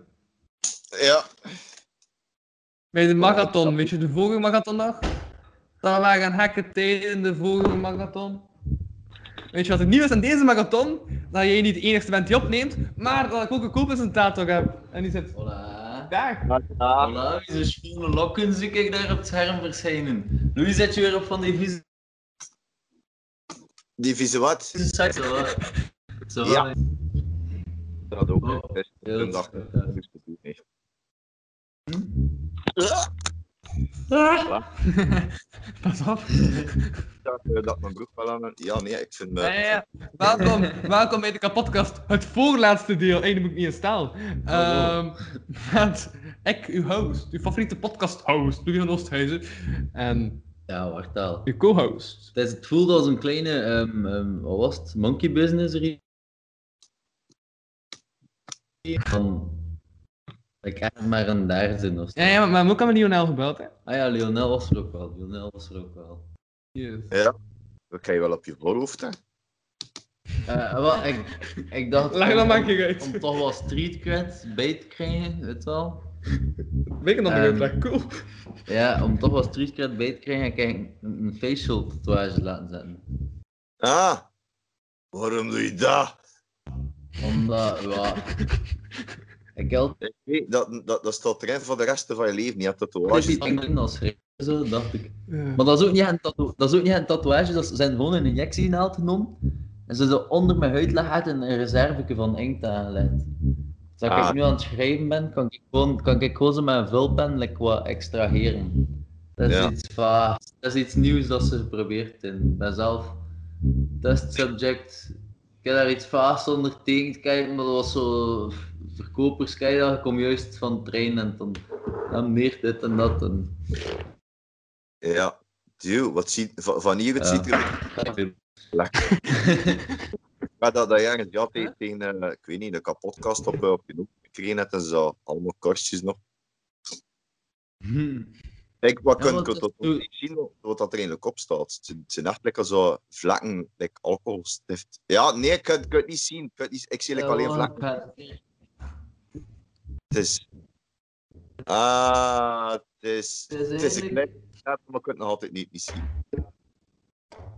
Ja. Bij de marathon, weet je, de vorige marathon nog? Dat waren gekke tijden in de vorige marathon. Weet je wat er nieuw is aan deze marathon? Dat jij niet de enige bent die opneemt, maar dat ik ook een co-presentator heb. En die zit daar. Voilà, wie zijn schone lokken zie ik daar op het scherm verschijnen. Louis, zet je weer op van die vieze Die vieze wat? Zo. Ja. Dat ook. Oh, hè. heel Een dag. Dat. Pas op. Eh, dat mijn broek wel aan... Ja, nee, ik vind... me- Ja, ja, ja. Welkom, welkom bij de kapotkast. Het voorlaatste deel. Eén moet ik niet in staan. Ehm met ik, uw host, uw favoriete podcast host, Louis van Oosthuizen. En Ja, wacht al. uw co-host. Het, is, het voelde als een kleine, ehm, ehm, wat was het? Monkey business Van, ik echt maar een derde of zo. Ja, ja, maar, maar ook aan Lionel gebeld, hè? Ah ja, Lionel was er ook wel. Lionel was er ook wel. Yes. Ja, dat je wel op je voorhoofd, hè. Eh, wel, ik, ik dacht... Om- maar een keer uit. Om toch wel street cred bij te krijgen, weet je wel. Weet je nog Ehm, niet uit, cool. Ja, om toch wel street cred bij te krijgen, heb ik een, een facial tatoeage laten zetten. Ah, waarom doe je dat? Omdat, ja... Ik. Ik weet, dat, dat, dat staat erin voor de rest van je leven. Je hebt Ik tatoeages. iets in als zo dacht ik. Ja. Maar dat is ook niet een, tattoo dat is ook niet een tatoeage, dat zijn gewoon een injectienaald genomen. En ze zo onder mijn huid leggen en een reserveke van inkt aangelegd. Dus als Ah. ik nu aan het schrijven ben, kan ik gewoon, kan ik gewoon zo met een vulpen like, wat extraheren. Dat is, Ja. iets va- dat is iets nieuws dat ze geprobeerd hebben. Ik ben zelf test subject. Ik heb daar iets vaas onder tegen te kijken, maar dat was zo verkopers, kijk dat, ik kom juist van trein en dan, dan meer dit en dat. En... Ja. Dude, wat ziet, van, van hier het Ja. ziet er... Lekker. Maar dat, dat ergens, ja, tegen, tegen ik weet niet, een kapotkast op, eh, op je hoek gekregen net en zo, allemaal korstjes nog. Kijk, wat Ja, kun je het tot niet zien wat dat er eigenlijk op staat. Het zijn- echt lekker zo vlekken, like alcoholstift. Ja, nee, ik kan, ik het niet zien. Ik, kan het niet, ik zie like alleen vlekken. Het is... Ah, het is... Het is Het is een maar ik kan het nog altijd niet, niet zien.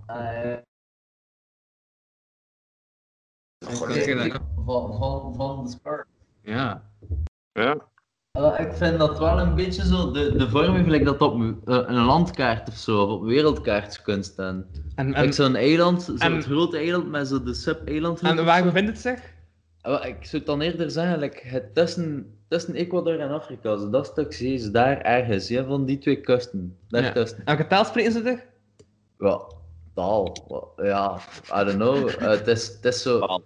Eh, ik- ik- van, van, van de spark. Ja. Ja. Ik vind dat wel een beetje zo, de, de vorm gelijk dat op eh, een landkaart of zo, of op wereldkaart kunnen staan. En- en- zo'n eiland, zo'n grote eiland met zo de sub-eiland. En waar bevindt het zich? Wel, Ik zou het dan eerder zeggen, like, het tussen, tussen Ecuador en Afrika, zo dat stuk zee is daar ergens, ja, van die twee kusten. Daar Ja. tussen. Welke taal spreken ze er? Ja, taal. Ja, I don't know. Eh, het, is, het is zo.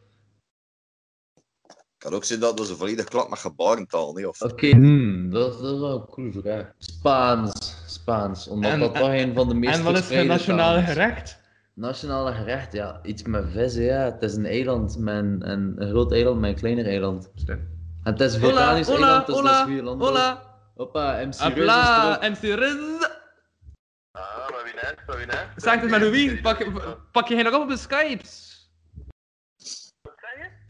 Oké, kan ook zijn dat ze volledig klap met gebarentaal, niet? Of... hmm, dat, is- dat is wel een coole vraag. Spaans. Spaans, omdat En- dat toch een van de meest En wat is het nationale gerecht? Nationale gerecht, ja. Iets met vis, ja. Het is een eiland, met een, groot eiland met een kleiner eiland. En het is een Hola, vulkanisch hola, eiland, dus dat is hola, vier landen. hola. Hoppa, MC Riz er Hopla, ook. MC Riz. Zeg het met Louis, pak, pak je geen nog op op de Skypes?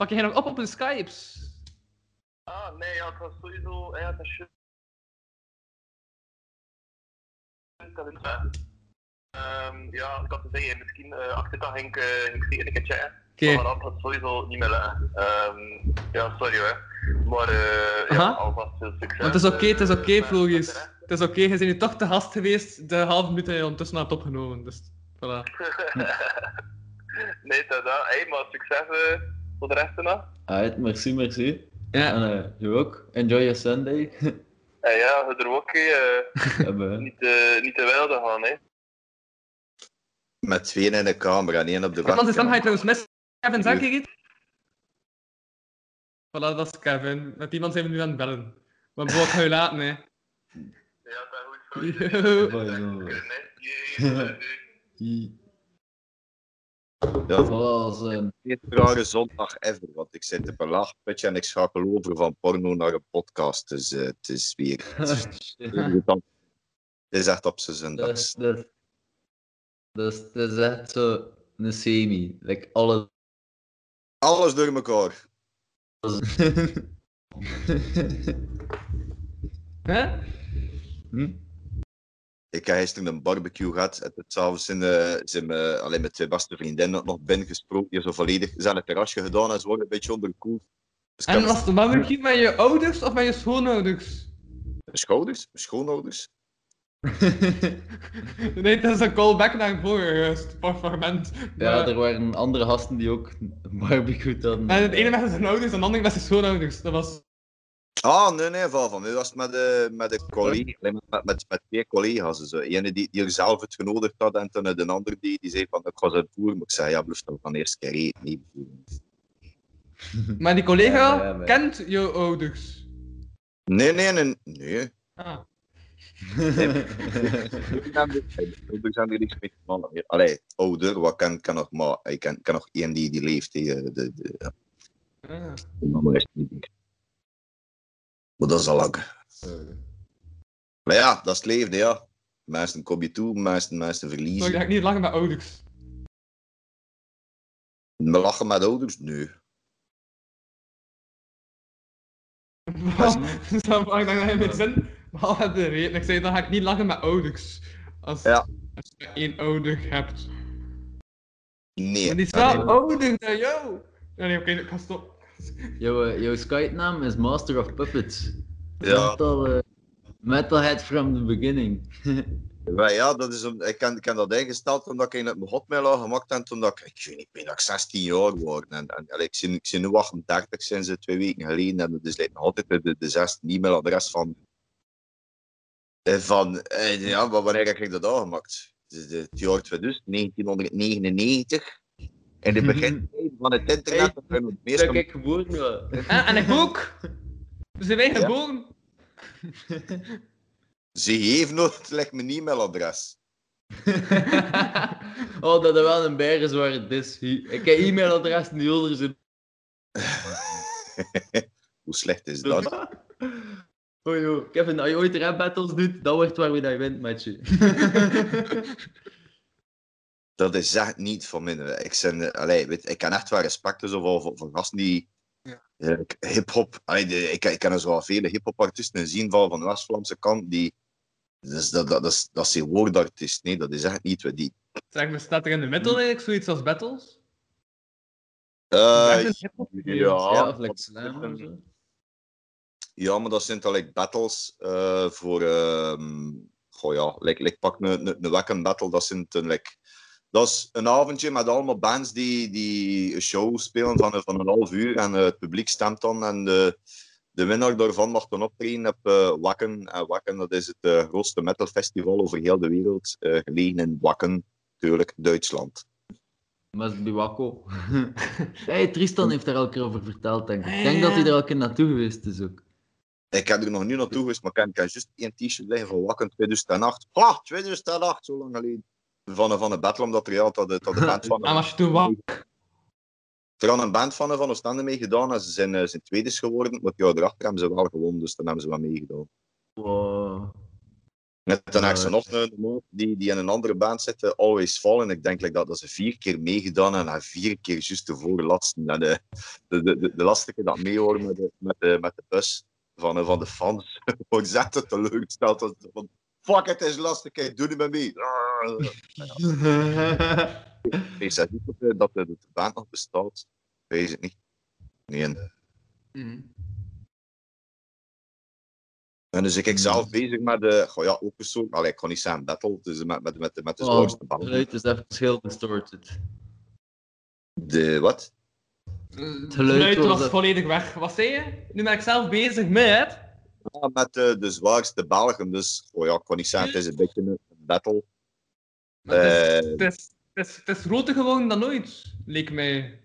Pak je nog op op de Skypes? Ah, nee, ja, het was sowieso. Ja, het is shit. Ehm, ja, ik had te zeggen, misschien uh, achter ik, uh, ik zeker een keer checken. Oké. Maar dat gaat sowieso niet meer. Ehm, ja, sorry hoor. Maar uh, ja, alvast veel succes. Want het is oké, het is oké, eh, Floris. Het is oké, je bent nu toch te gast geweest. De halve minuut heb je ondertussen had opgenomen, dus voilà. nee, dat. Hey, maar succes voor de rest nog. Alright, merci, merci. Ja. En uh, je ook. Enjoy your Sunday. En ja, je er ook uh, Hebben. niet, uh, niet te wilde gaan, hè. Met twee in de kamer en één op de Iemand zijn stem ga je trouwens mis. Kevin, zeg je iets? Voilà, dat is Kevin. Met iemand zijn we nu aan het bellen. Maar ik ga je laten, hè. Yo. Ja, Zoals een meest rare zondag ever, want ik zit op een laagputje en ik schakel over van porno naar een podcast. Dus eh, het is weer... Het is, het is echt op zijn zondags. Dus, dus, het is echt zo een semi. Like alle... Alles door elkaar. Hè? Hm? Ik heb gisteren een barbecue gehad. En het s'avonds zijn, uh, zijn me, alleen met twee beste vriendinnen nog binnengesproken. Die zo volledig ze hebben het terrasje gedaan en ze worden een beetje onderkoeld. Dus En heb was de barbecue met je ouders of met je schoonouders? Schouders, schoonouders. nee, het is een callback naar een vorige fragment. Ja, Maar- er waren andere gasten die ook barbecue hadden. En het ene met zijn ouders en het andere met zijn schoonouders. Dat was... Ah, nee, nee, van, van mij was het met, eh met een collega, met, met, met, met twee collega's. Dus, eh, ene die, die er zelf het genodigd had en toen eh, de andere die, die zei van ik ga ze voeren. Maar ik zei ja, blijf dan van de eerste keer eten. Nee, Maar die collega Ja, ja, maar- kent jouw ouders. nee, nee. nee, nee. Ah. Er zijn er niks mee meer. Allee, ouder, wat kan, kan nog maar. Ik ken, ken nog één die, die leeft. Die, eh, de, de, ja. Ah. De niet meer. Maar dat is al lang. Maar ja, dat is het leven, ja. Meesten kom je toe, meesten, meesten Maar verliezen. ik ga niet lachen met ouders. Me lachen met ouders? Nee. Snap je? Ik dacht dat je met zin behalve de reden. Ik zei dan ga ik niet lachen met ouders. Als, Ja. als je één ouder hebt. Nee. Maar die is wel ouder dan jou. Ja, nee, oké, ik ga stoppen. Jouw, eh, jouw Skype-naam is Master of Puppets. Ja. Metal, eh, metalhead from the beginning. Ja, ja, dat is een, ik, ken, ik ken dat ingesteld omdat ik in het mijn hotmail al gemaakt heb toen dat ik, ik weet niet, ik ben ik 16 jaar geworden. En, en, ik, zie, ik zie nu 38 sinds twee weken geleden en dat is nog altijd de, de, de zesde e-mailadres van, eh, van ja, maar wanneer heb ik dat aangemaakt? Het jaar 2000, 1999. In het begin van het internet. we het Dat ik geboren was. Ah, en ik ook. Zijn wij geboren? Ze heeft nog like, mijn e-mailadres. Oh, dat is wel een bijgezware dis. Ik heb e-mailadres die onder zijn. Hoe slecht is dat? Oh joh, Kevin, als je ooit rap battles doet, dat wordt waar we dat je wint, matje. Dat is echt niet van. Ik, zijn, allee, weet, ik ken echt wel respect dus voor, voor, voor gasten die eh, hip-hop. Ik, ik ken er zo vele hip-hop artiesten zien van, van de West-Vlaamse kant. Die, dus dat, dat, dat, is, dat is woordartiest. Nee, dat is echt niet wat die. Zeg, bestaat er in de middel eigenlijk zoiets als battles? Eh, hip-hop? ja, Ja, of like dat- slam of zo. Ja, maar dat zijn dan like battles eh, voor. ehm goh ja, like, like pak een, een, battle. Dat, zijn een, like, dat is een avondje met allemaal bands die, die een show spelen van, een- van een half uur. En eh, het publiek stemt dan. En de, de winnaar daarvan mag dan optreden op eh, Wakken. En Wakken dat is het eh, grootste metalfestival over heel de wereld. gelegen in Wakken, natuurlijk, Duitsland. Must be Wakko. hey, Tristan heeft daar elke keer over verteld, denk ik. Ik denk dat hij er elke keer naartoe geweest is ook. Ik heb er nog niet naartoe geweest, maar ik heb, ik heb juist één t-shirt liggen van Wakken 2008. Ha, 2008, zo lang geleden. Van, een- van een battle, omdat er ja, dat de, dat de band van... En als je toen wat... Er had een band van, van Oostende meegedaan en ze zijn, eh, zijn tweede geworden, maar ja, erachter hebben ze wel gewonnen, dus dan hebben ze wel meegedaan. Wow. Net ten eerste nog een maat die, die in een andere band zit, Always Fall, en ik denk like, dat, dat ze vier keer meegedaan en na vier keer juist de voorlaatste. En de, de, de, keer dat ik meehoorde met de, met, de, met de bus van, eh, van de fans, wordt zet teleurgesteld. Dat, van, fuck, het is lastig, kijk, doe niet met mee. Ik zeg niet dat, de- dat de, de band nog bestaat. Weet het niet. Nee. En dus ik ik zelf bezig met de, goh ja, ook een soort, allee, ik kan niet zeggen battle, dus met, met, met, met de Oh, zwaarste geluid is even heel distorted. De wat? Het geluid was volledig weg. Wat zei je? Nu ben ik zelf bezig met... Ja, met de, de zwaarste Belgen, dus oh ja, ik kan niet zeggen, het is een beetje een battle. Het is, Eh, het, is, het, is, het is groter geworden dan ooit, leek mij.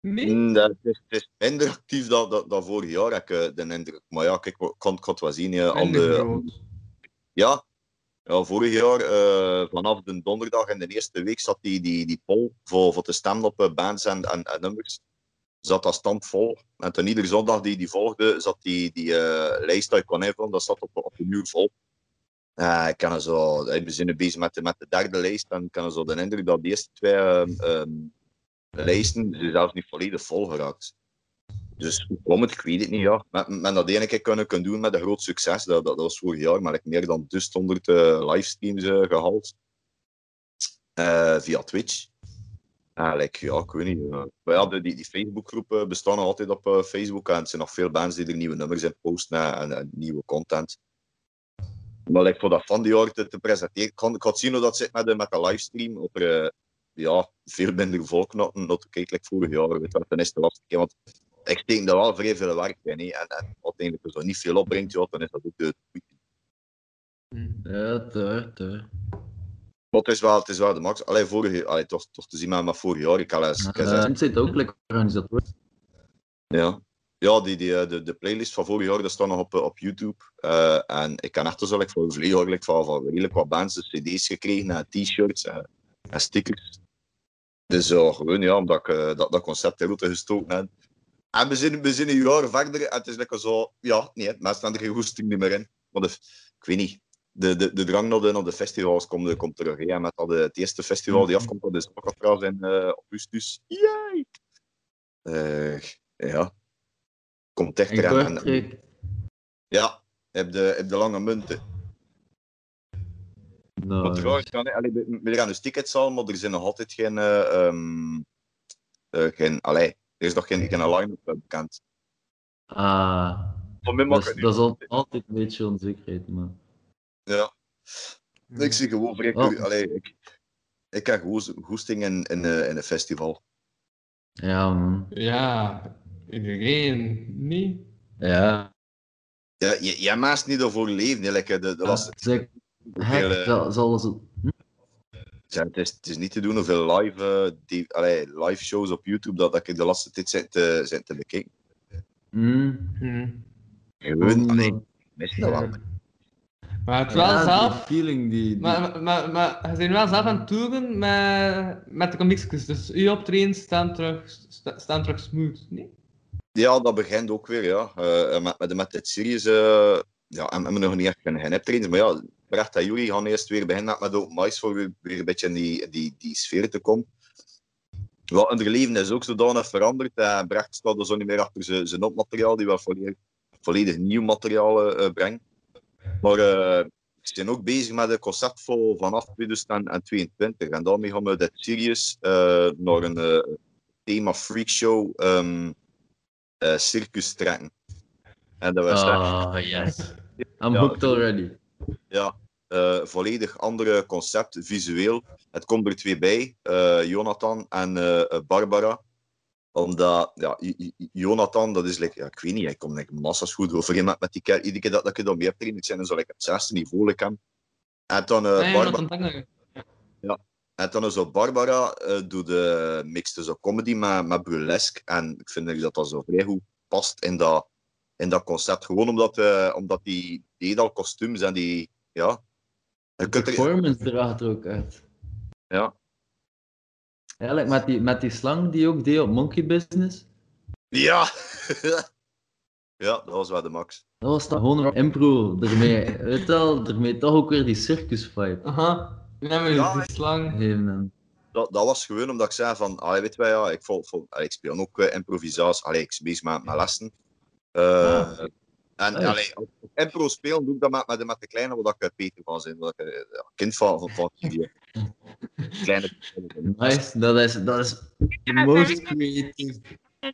Nee? Mm, dat is, het is minder actief dan, dan, dan vorig jaar, heb ik eh, de indruk. Maar ja, kijk, ik kan het wel zien. ja, aan de, ja, ja, vorig jaar, eh, vanaf de donderdag in de eerste week, zat die, die, die poll voor, voor te stemmen op eh, bands en, en, en nummers. Zat dat stand vol. En toen iedere zondag die, die volgde, zat die, die eh, lijst dat ik kon invullen, dat zat op, op een uur vol. Eh, ik kan zo, ik ben nu bezig met de, met de derde lijst en ik kan zo de indruk dat de eerste twee ehm, lijsten ze zelfs niet volledig vol geraakt. Dus kwam het? Ik weet het niet. Ja. Met, met dat ene keer kunnen, kunnen doen met een groot succes. Dat, dat, was vorig jaar, maar ik meer dan 200 eh, livestreams eh, gehaald. Eh, via Twitch. Ja, like, ja, ik weet niet. eh. Ja, die, die Facebookgroepen bestaan altijd op eh, Facebook en er zijn nog veel bands die er nieuwe nummers in posten en, nieuwe content. Maar like, voor dat van die jaar te, te presenteren, ik kan, ik kan zien hoe dat zit met de, met de livestream. Op eh, ja, veel minder volk nog, nog te kijken like vorig jaar. Weet wel. ten hè, want ik steek daar wel vrij veel werk in. En, en uiteindelijk, als dat niet veel opbrengt, ja, dan is dat ook de Ja, te. Maar het is wel, het is wel de max. Allee, vorige, allee, toch, toch te zien met, met vorig jaar. Ik had eens, Het zit ook lekker organisator. Ja, ja die, die, eh, de, de playlist van vorig jaar dat staat nog op, eh, op YouTube. Eh, en ik heb echt dus al like, voor vorig van, van redelijk wat bands de cd's gekregen en t-shirts en, en stickers. Dus ja, gewoon ja, omdat ik dat, dat concept in route gestoken heb. En we zijn, we zijn een jaar verder en het is lekker zo, ja, nee, mensen hebben er geen goesting niet meer in. Maar de, ik weet niet, de, de, de drang naar de, naar de festivals komt, komt terug. hè. Met dat, eh, het eerste festival die afkomt, dat is ook trouwens in eh, augustus. Yay! Eh, ja, komt echt eraan. En-. Ja, heb de, heb de lange munten. Trouwens, ja, nee, allee, we we gaan dus tickets al, maar er zijn nog altijd geen. eh, ehm, eh, geen allee, er is nog geen, geen line-up bekend. Ah. Dat dat is al- altijd een beetje onzekerheid, maar... Ja. Ik zie gewoon vrij. Oh. Allee, ik, ik heb gewoon goesting in, in, eh, in een festival. Ja, man. Ja, iedereen niet. Ja. Ja, je, jij maakt niet ervoor leven, hè, like, de, de laatste Zeg, dat zal zo... Ja, het, is, het is niet te doen hoeveel live, eh, die, allee, live shows op YouTube dat, dat ik de laatste tijd zit te, zit te bekijken. Mm. Gewoon, allee, ik mis dat wel. Maar het wel Ja, die zelf. feeling die... die- Maar, maar, maar, maar je bent wel zelf aan het toeren met, met de comicsjes. Dus uw optredens staan terug, sta- staan terug smooth, nee? Ja, dat begint ook weer, ja. Eh, met, met, met dit series, eh ja, hebben we nog niet echt geen, geen optredens, maar ja, Bert en Jury gaan eerst weer beginnen met ook mais voor weer, weer een beetje in die, die, die sfeer te komen. Wel, hun leven is ook zodanig veranderd. en Brecht staat er zo niet meer achter zijn, opmateriaal, die wel volledig, volledig nieuw materiaal eh, eh, brengt. Maar eh ze zijn ook bezig met een concept voor vanaf 2022. En daarmee gaan we dit series eh, naar een eh, thema freakshow ehm eh, circus trekken. En dat was Ah, yes. I'm Ja, hooked already. Ja, volledig andere concept, visueel. Het komt er twee bij, Jonathan en Barbara. Omdat, ja, Jonathan, dat is, like, ja, ik weet niet, hij komt like, massa's goed overeen met, met die kerk. Iedere keer dat, dat ik dat mee heb trainen, ik zijn zo like, het zesde niveau hem. En dan, eh Nee, Barba- want dan denk ik- ja. En dan is zo Barbara eh doet de mixte zo comedy met, met burlesque. En ik vind dat dat zo vrij goed past in dat, in dat concept. Gewoon omdat, eh, omdat die, al kostuums en die, ja. Je kunt er, Performance draagt er ook uit. ja. Eigenlijk met die, met die slang die ook deed op Monkey Business. Ja! ja, dat was wel de max. Dat was dan gewoon een impro ermee. Weet je wel, ermee toch ook weer die circus vibe. Aha. Ja, maar Ja, die slang. Geven Dat, dat was gewoon omdat ik zei van, allee, weet wij, ja, ik, vol, vol, allee, ik speel ook eh, improvisatie, allee, ik ben bezig met, met lessen. Eh, En Nice. allee, impro spelen doe ik dat met, met, de, met de kleine, wat ik eh, Peter van zijn, wat ik ja, kind van, van, van die kleine. Nice, dat is, dat is the most creative.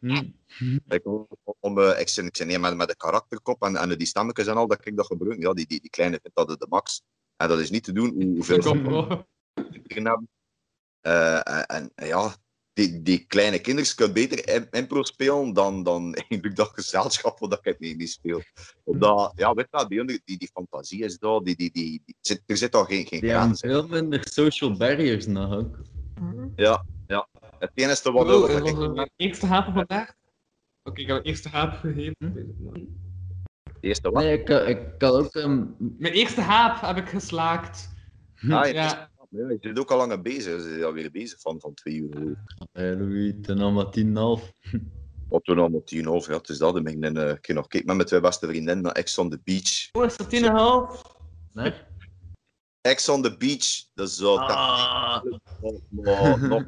Hm. Ik, om, om, eh, ik zit, ik zit neer met, met de karakterkop en, en die stemmetjes en al dat ik dat gebruik. Ja, die, die, die kleine vindt dat de, de max. En dat is niet te doen hoe- hoeveel Kom. Eh, en, en, en ja, die, die kleine kinderen kunnen beter im- impro spelen dan, dan eigenlijk dat gezelschap waar ik het mee, mee speel. Omdat, ja, weet je, wel, die, die, die, fantasie is daar, die, die, die, die, zit, er zit al geen, geen Die hebben grens. veel minder social barriers nog ook. Ja, ja. Het enige wat, Oh, wat dat ik... was mijn eerste hapen vandaag. Oké, ik heb mijn eerste haap gegeven. De eerste wat? Nee, ik, ik had ook... ehm, Mijn eerste haap heb ik geslaakt. Ah, ja, Ja. ja, je zit ook al langer bezig. Ze zijn alweer bezig van, van twee uur. Hey Louis, ten allemaal tien en half. Op toen allemaal tien over, ja, het is dat. Ik ben een keer nog kijken met mijn twee beste vriendinnen naar Ex on the Beach. Hoe is dat tien en een half? Nee? Ex on the Beach, dat is zo... Ah. Maar, nog-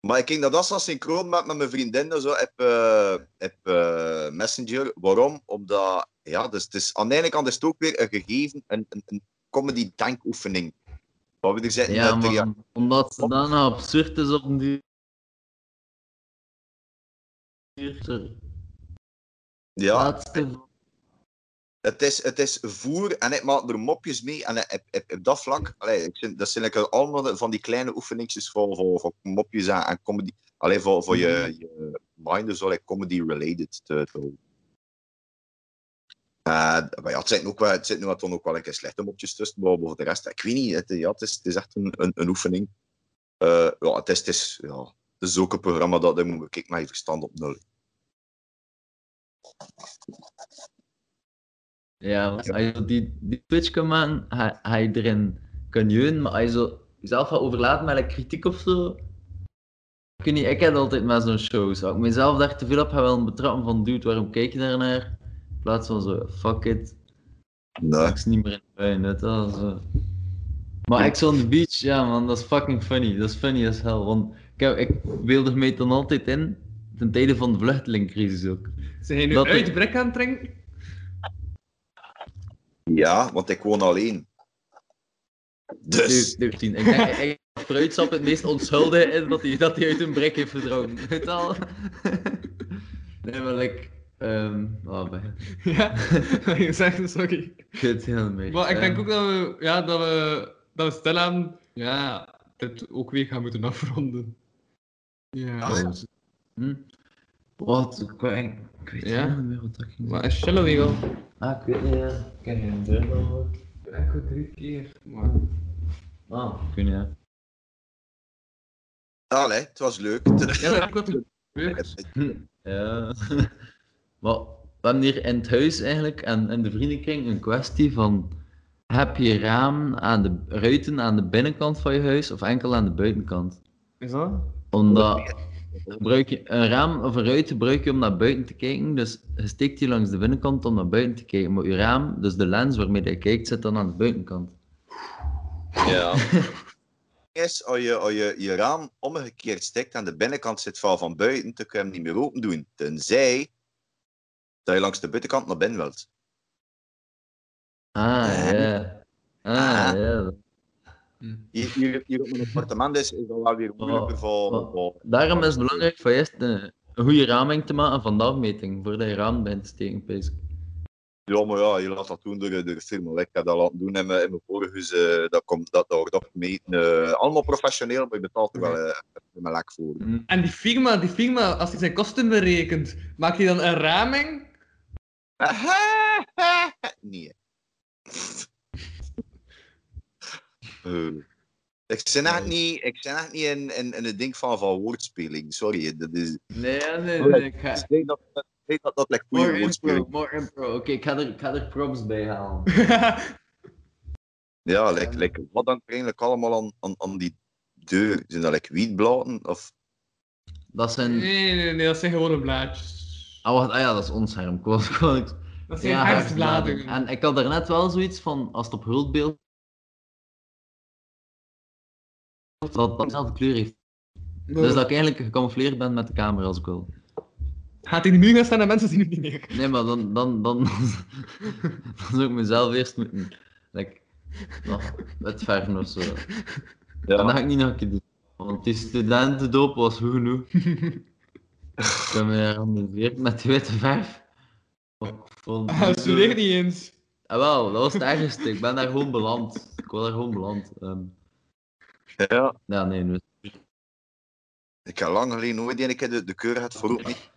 maar ik ging dat als synchroon met, met mijn vriendinnen zo op, eh, op eh, Messenger. Waarom? Omdat, ja, dus het is, aan de ene kant is het ook weer een gegeven, een, een, een comedy denkoefening. Waar we er zitten Ja, man. Omdat ze dan absurd is op die... Ja, Laatste... het is, het is voer en ik maak er mopjes mee. En op, op, op dat vlak, allee, ik vind, dat zijn like allemaal van die kleine oefeningetjes voor, voor, voor mopjes en, en comedy. Alleen voor, voor je, je mind dus wel like, comedy-related te, te houden. Eh, maar ja, het zijn, ook wel, dan ook wel een keer slechte mopjes tussen, maar voor de rest, ik weet niet, het, ja, het, is, het is echt een, een, een oefening. Eh, ja, het is, het is, ja, ook een programma dat ik moet met je verstand op nul. Ja, als je die, die Twitch kan maken, ga, je erin kunnen maar als je zo jezelf gaat overlaten met een kritiek of zo, ik niet, ik heb altijd met zo'n shows. Als ik mezelf daar te veel op ga wel betrappen van, dude, waarom kijk je daar naar? In plaats van zo, fuck it. Nee. Ik is niet meer in de pijn, net al zo. Maar ik on the beach, ja man, dat is fucking funny. Dat is funny as hell, want ik, heb, ik beelde me dan altijd in, ten tijde van de vluchtelingencrisis ook. Zijn jij nu Dat uit ik- brek aan het drinken? Ja, want ik woon alleen. Dus. 13. Ik denk, ik, ik fruitsap het meest onschuldige is dat hij, dat uit een brik heeft verdronken. Weet je al? Nee, maar like... ehm oh, bij- Ja, je zegt sorry. Ik weet het helemaal niet. Maar ik denk Ehm, ook dat we, ja, dat we, dat we stilaan, ja, dit ook weer gaan moeten afronden. Ja. Hm? Wat? Ik weet, ik weet Ja? niet meer wat dat ging Maar is chillen weer al? Ah, ik weet niet, ja. Ik heb geen deur nog. Echt drie keer, maar... Ah, ik weet niet, ja. Allee, het was leuk. Ja, ik had Ja. maar we hebben hier in het huis eigenlijk en in de vriendenkring een kwestie van heb je raam aan de ruiten aan de binnenkant van je huis of enkel aan de buitenkant? Is dat? Omdat gebruik je, een raam of een ruit gebruik je om naar buiten te kijken, dus je steekt die langs de binnenkant om naar buiten te kijken, maar je raam, dus de lens waarmee je kijkt, zit dan aan de buitenkant. Ja. is, als je, als je je raam omgekeerd steekt aan de binnenkant zit van, van buiten, dan kun je hem niet meer open doen. Tenzij dat je langs de buitenkant naar binnen wilt. Ah, ja. Ah, ja. Hier, hier, hier op mijn appartement is, is dat wel weer moeilijker voor... voor- Daarom is het belangrijk voor eerst een, een goede raming te maken van de afmeting, voordat je raam begint te steken, pees. Ja, maar ja, je laat dat doen door, door de firma. Ik heb dat laten doen in mijn, in mijn vorige huis. eh, dat, komt, dat, dat wordt afgemeten. eh, allemaal professioneel, maar je betaalt er wel eh, een lek voor. En die firma, die firma, als hij zijn kosten berekent, maakt hij dan een raming? Nee. Eh, ik ben echt niet, ik ben echt niet in, in, in het ding van, van woordspeling. Sorry, dat is... Nee, ja, nee, nee, ik ga... Ik denk dat dat dat like, More impro, woordspeling more impro. Oké, ik, ga er- ik ga er props bij halen. Ja, like, like, wat dan eigenlijk allemaal aan, aan, aan die deur? Zijn dat like wietbladen? Of... Dat zijn... Nee, nee, nee, dat zijn gewone blaadjes. Ah, wacht, ah ja, dat is ons scherm. Ik was- ik was- Dat zijn Ja, herfstbladeren. En ik had daarnet wel zoiets van, als het op hulpbeeld dat dat dezelfde kleur heeft. Dus dat ik eigenlijk gecamoufleerd ben met de camera als ik wil. Gaat in de muur gaan staan en mensen zien het niet meer. Nee, maar dan, dan, dan, dan, zou ik mezelf eerst moeten like, nog of zo. En dat ga ik niet nog een keer doen. Want die studentendoop was goed genoeg. ik heb me geamuseerd met die witte verf. Het Ah, niet studeer zo- niet eens. Ah, wel, dat was het ergste. Ik ben daar gewoon beland. Ik was daar gewoon beland. Ehm, Ja. Ja, nee, nu. Ik heb lang geleden nooit een keer de, de keur gehad voor ook niet.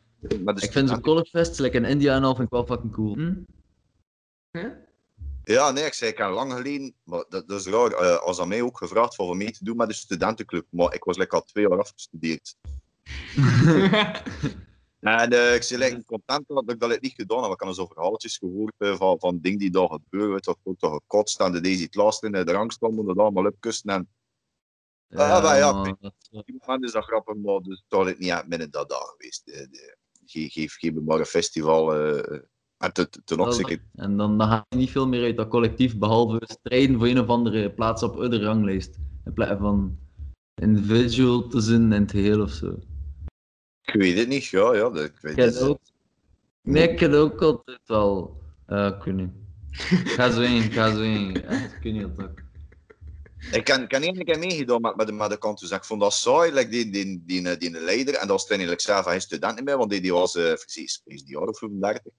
Maar de Ik vind zo'n collegefest, like in India en al, vind ik wel fucking cool. Hm? Ja, nee, ik zei, ik heb lang geleden, maar dat, dat is raar, eh, als aan mij ook gevraagd voor mee te doen met de studentenclub, maar ik was like, al twee jaar afgestudeerd. en eh, ik zei like, content dat ik dat niet gedaan heb. Ik heb zo verhaaltjes gehoord eh, van, van dingen die daar gebeuren, dat ook toch gekotst en de deze het laatst in de rang stonden, dat allemaal opkussen en... Ja, maar ja, man, is dat grappig, maar dus toch niet echt binnen dat dag geweest. De- Geef, geef, geef me maar een festival. eh en ten, ten opzichte En dan, dan ga je niet veel meer uit dat collectief, behalve strijden voor een of andere plaats op de ranglijst. In plaats van individual te zijn in het geheel of zo. Ik weet het niet, ja, ja. dat- Ik weet het. ook... Nee, ik heb ook altijd wel... eh weet niet. Ik ga zo ik ga zo. Echt, ik weet niet wat ook. Ik kan, ik kan één keer meegedaan met, met, de, met de kant. Dus ik vond dat saai, like die, die, die, die, die leider. En dat was eigenlijk zelf hij student niet meer, want die, die was uh, precies, precies die jaar of 35.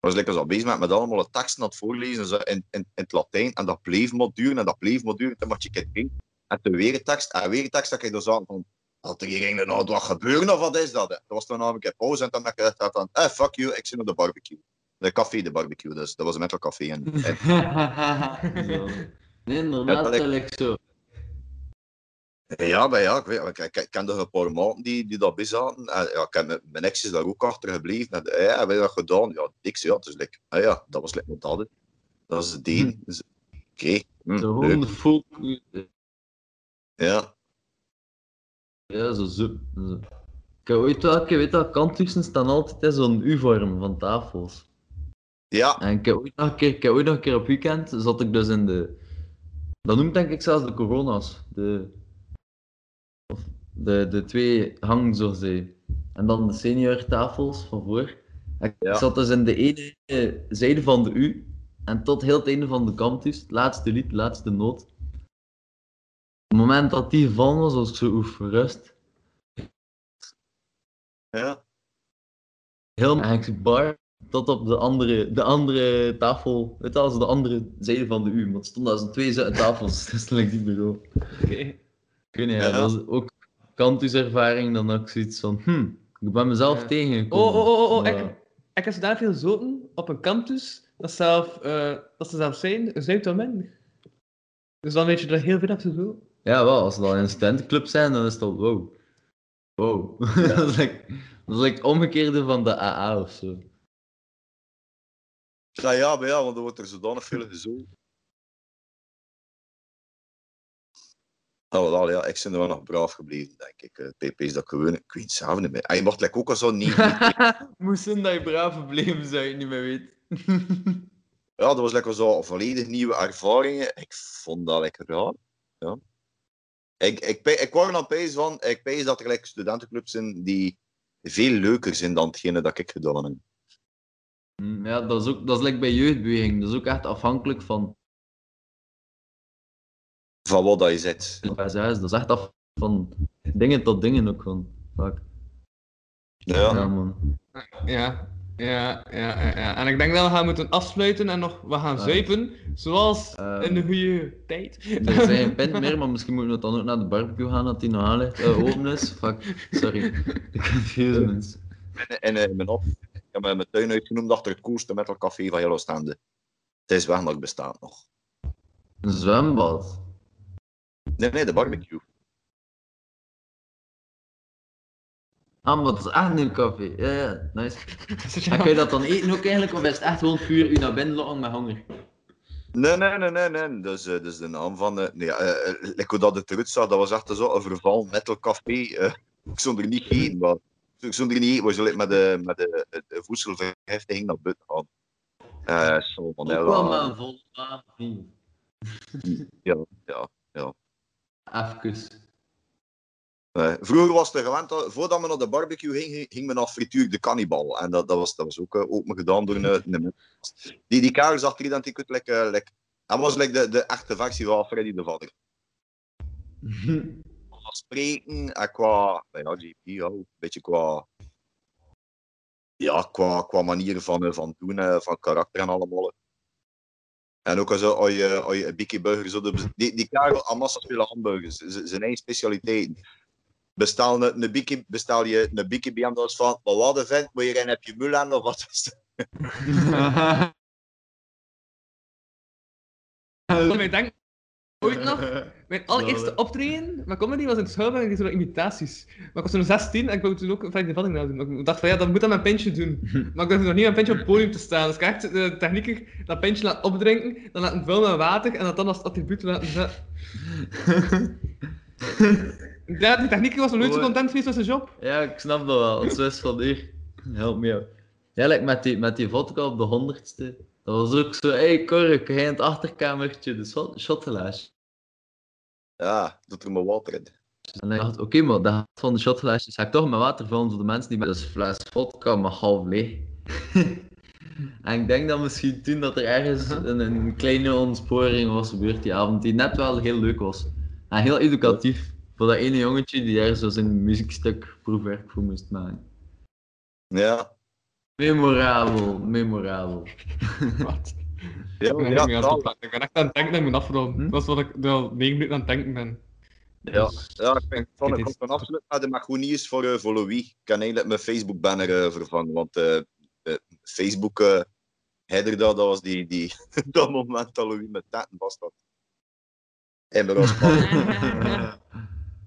was lekker zo bezig met, met allemaal de teksten aan het voorlezen zo in, in, in het Latijn. En dat bleef maar duren en dat bleef maar duren. Toen mocht je kijken. En toen weer tekst en weer tekst. Dat je aan van, Dat er ging nou wat gebeuren of wat is dat? hè? Dat was toen namelijk een pauze en dan dacht ik dat dan, eh, fuck you, ik zit op de barbecue. De café, de barbecue, dus dat was een metal café. En, Nee, inderdaad, ik- zo. Ja, maar ja, ik, weet, ik, ik, ik ken een paar die, die dat bij zaten. En, ja, ik heb, mijn- mijn ex is daar ook achter gebleven. En, ja, hebben we dat gedaan? Ja, niks. Ja, dus like, ah ja, dat was wat dat is. Dat is het een. Dus, Oké. hm, de folk. Ja. Ja, zo zo. zo. Ik heb ooit wel, ik weet dat kantussen staan altijd in zo'n U-vorm van tafels. Ja. En ik heb ooit nog een keer, ik heb ooit nog een keer op weekend, zat ik dus in de... Dat noemt denk ik zelfs de corona's. De, of de, de twee hangen, zo zei. En dan de senior tafels van voor. En Ik zat dus in de ene zijde van de U. En tot heel het einde van de kantus, het laatste lied, laatste noot. Op het moment dat die gevallen was, was ik zo oef, rust. Ja. Heel eigenlijk bar tot op de andere, de andere tafel, weet je, als de andere zijde van de U. Maar het stond als een twee zitten tafels, dat is die bureau. Oké. Weet niet, ja, Ja. dat was ook kantuservaring, dan ook zoiets van, hm, ik ben mezelf Ja. tegengekomen. Oh, oh, oh, oh, oh. Maar- Ik, ik heb zodanig veel zoten op een campus, dat, zelf, eh, dat ze zelf zijn, een zuid. Dus dan weet je er heel veel hebt zo. Ja, wel, als ze dan in een studentenclub zijn, dan is al wow. Wow. dat, is like, dat is like het omgekeerde van de AA of zo. Ja, ja, maar ja, want er wordt er zodanig veel gezogen. Oh, ja, ik ben er wel nog braaf gebleven, denk ik. Eh, PP is dat gewoon, ik weet zelf niet meer. Hij wordt like, ook al zo niet. Moesten dat je braaf gebleven zijn, je niet meer weet. Ja, dat was lekker zo volledig nieuwe ervaringen. Ik vond dat lekker raar. Ja. Ik, ik, ik word er aan pees van, ik pees dat er like, studentenclubs zijn die veel leuker zijn dan hetgene dat ik gedaan heb. Mm, Ja, dat is ook, dat is like bij jeugdbeweging. Dat is ook echt afhankelijk van Van wat dat je zit. Dat is echt af van dingen tot dingen ook van. Vaak. Ja. man. Ja, ja, ja, ja, ja. En ik denk dat we gaan moeten afsluiten en nog we gaan Ja. zuipen, zoals Ehm, in de goede tijd. Er zijn geen pint meer, maar misschien moeten we dan ook naar de barbecue gaan dat die nog aan ligt. Eh, open is. Fuck, sorry. Ik confuse mensen. En, en eh, in mijn op, ik heb mijn tuin uitgenoemd achter het coolste metalcafé van Yellow Staande. Het is weg, maar het bestaat nog. Een zwembad. Nee, nee, de barbecue. Ah, maar dat is echt een café. Ja, ja, nice. En kun je dat dan eten ook eigenlijk, of is het echt gewoon puur u naar binnen lokken met honger? Nee, nee, nee, nee, nee. Dus, eh, dus de naam van... eh nee, like hoe dat het eruit zag, dat was echt zo een verval metalcafé. eh ik stond er niet heen, maar... Ik stond er niet heen, we zullen met de, met de, de voedselverheftiging naar buiten gaan. Eh Ook salmonella. wel met een niet? Ja, ja, ja. Even. Eh, vroeger was het gewend, dat, voordat men naar de barbecue ging, ging men naar Frituur de Cannibal. En dat, dat, was, dat was ook uh, open gedaan door een, een mens. Die, die karel zag er identiek uit. Like, eh, like, dat was like, de, de echte versie van Freddy de Vader. Qua spreken en qua, ja, GP, ook een beetje qua, ja, qua, qua manier van, eh, van doen, eh, van karakter en allemaal. En ook als, je- als je, als je een Bikkie Burger zo... Die, die karel aan massa hamburgers. Zijn eigen specialiteiten. Bestel een, een bestel je een bikkie bij hem, dat is van, maar wat de vent, maar hierin heb je Mulan of wat is? Ik denk ooit nog, mijn allereerste optreden met comedy was in het Schouwburg en ik deed zo imitaties. Maar ik was toen 16 en ik wou toen ook een Frank de Vadding doen. Ik dacht van ja, dat moet dan mijn pintje doen. Maar ik durfde nog niet mijn pintje op het podium te staan. Dus ik echt de technieker dat pintje laten opdrinken, dan laten vullen met water en dat dan als attribuut laten zetten. Ja, die technieker was nog nooit zo content geweest met zijn job. Ja, ik snap dat wel. Het is van hier. Help me out. Ja, like met die, met die vodka op de honderdste. Dat was ook zo, hé hey, Cork, jij in het achterkamertje de shot, shotglaasje. Ja, doet er maar water in. En ik dacht, oké, maar de helft van de shotglaasjes ga ik toch met water vullen voor de mensen die... Dus fles vodka, maar half leeg. en ik denk dat misschien toen dat er ergens een, een kleine ontsporing was gebeurd die avond, die net wel heel leuk was. En heel educatief. Voor dat ene jongetje die ergens zo zijn muziekstuk proefwerk voor moest maken. Ja. Memorabel, memorabel. Wat? Ja, ik, ben ja, echt wel. aan het- ik ben echt aan het denken dat ik moet afronden. Dat is wat ik al 9 minuten aan het denken ben. Ja, Dus- ja ik vind van ik kan absoluut maar de maar goed nieuws voor, eh, voor Louis. Ik kan eigenlijk mijn Facebook banner eh, vervangen, want eh, Facebook eh header dat, dat was die, die dat moment dat Louis met taten vast had. En dat was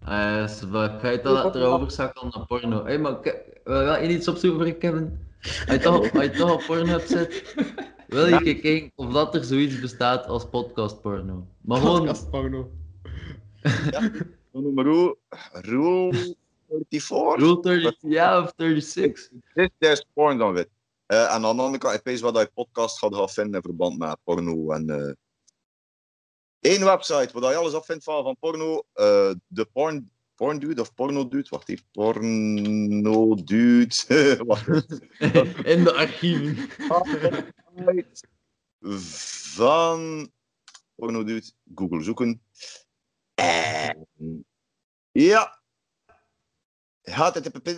Eh, is wel het feit dat erover zakelt naar porno. Hé, maar ke- wil je wel iets opzoeken voor Kevin? Als je toch, als je toch op Pornhub zit, wil je kijken of dat er zoiets bestaat als podcastporno. Maar gewoon... Podcastporno. Noem maar hoe, Rule 34? Rule 30, ja, of 36. Dit is porn dan weer. Eh, en aan de andere kant, ik weet wat je podcast gaat gaan vinden in verband met porno. En, eh Eén website waar je alles op vindt van, van porno. eh, de porn, porn Dude of Porno Dude. Wacht even. Porno Dude. In de archieven. Van Porno Dude. Google zoeken. En ja. http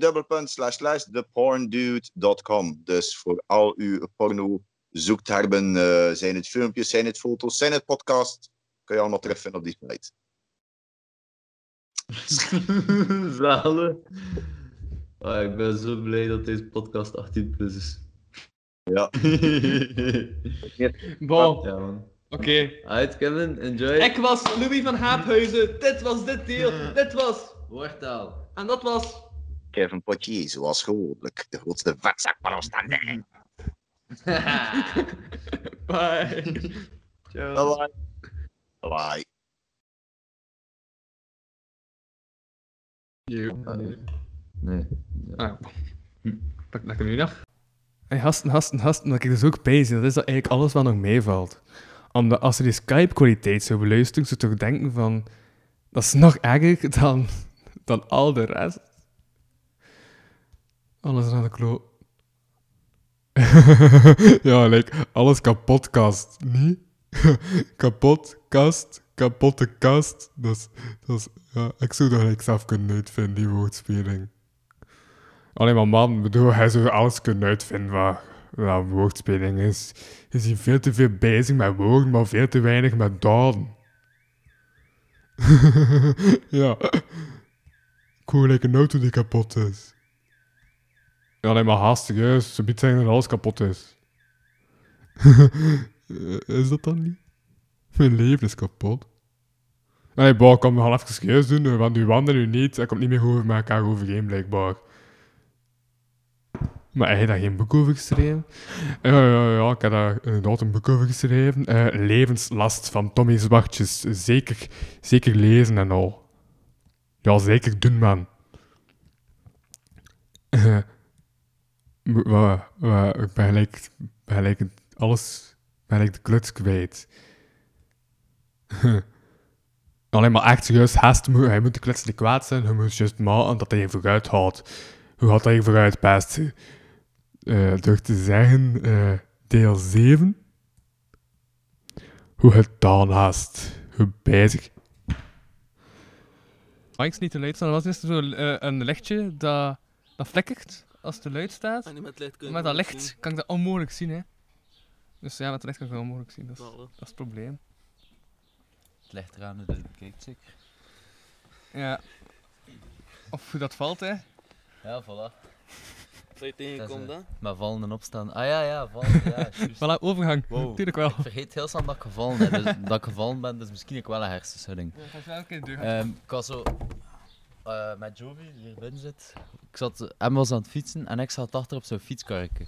dubbelpunt slash slash theporndude.com. Dus voor al uw porno zoektermen, eh zijn het filmpjes, zijn het foto's, zijn het podcast, kun je allemaal terugvinden op die site. Zalen. Ah, ik ben zo blij dat deze podcast 18 plus is. Ja. Bon. Ja, man. Oké. Alright, Kevin, enjoy. Ik was Louis van Haaphuizen. Dit was dit deel. Dit was. Woordtaal. En dat was. Kevin Potier, zoals gewoonlijk, de grootste vetzak van Oostende. Bye. Bye bye. Bye. Nee. Ah, pak, pak hem nu nog. Hey, gasten, gasten, gasten, wat ik dus ook bij zie, dat is dat eigenlijk alles wat nog meevalt. Omdat als je die Skype-kwaliteit zou beluisteren, zou je toch denken van... Dat is nog erger dan, dan al de rest. Alles aan de klo... ja, like, alles kapotkast, niet? kapotkast, kapotte kast. Dat is, dat is, ja, ik zou dat zelf kunnen uitvinden, die woordspeling. Alleen maar man, bedoel, hij zou alles kunnen uitvinden wat woordspeling is. Is hier veel te veel bezig met woorden, maar veel te weinig met daden. ja. Ik hoor like een auto die kapot is. Ja, alleen maar haastig, hè. Ze biedt zeggen dat alles kapot is. Eh, is dat dan niet? Mijn leven is kapot. Nee, boah, ik kan me al even serieus doen, eh, want u wandelt nu niet. Ik kom niet meer over met elkaar overeen, blijkbaar. Maar hij heeft daar geen boek over geschreven? Ja, ja, ja, ik heb daar inderdaad een boek over geschreven. Eh, Levenslast van Tommy Zwartjes. Zeker, zeker lezen en al. Ja, zeker doen, man. Eh, Mo- wa- wa- ik ben gelijk, ben gelijk alles, ben gelijk de kluts kwijt. Alleen maar echt serieus, haast, hij moet de kluts niet kwaad zijn, hij moet juist maken dat hij je vooruit haalt. Hoe gaat hij je vooruit best? Eh, door te zeggen, eh, deel 7. Hoe het dan haast, hoe bezig. Mics niet te luid staan, was is zo eh, een lichtje dat, dat flikkert als het te luid staat. En nu met licht kun je Met dat licht zien. kan ik dat onmogelijk zien, hè. Dus ja, met het licht kan ik dat onmogelijk zien, dat is, dat is het probleem. Het ligt eraan hoe je het bekijkt, zeker. Ja. Of hoe dat valt, hè. Ja, voilà. Dat je tegenkomt, hè? Maar vallen en opstaan. Ah ja, ja, vallen. Ja. Voilà, overgang. Wow. Tuurlijk wel. Ik vergeet heel snel dat ik gevallen ben. Dus, dat ik gevallen ben, dus misschien ook wel een hersenschudding. Ja, ga eens wel een keer. Ehm, ik was zo eh, met Jovi, die hier binnen zit. Ik zat, hem was aan het fietsen en ik zat achter op zo'n fietskarretje.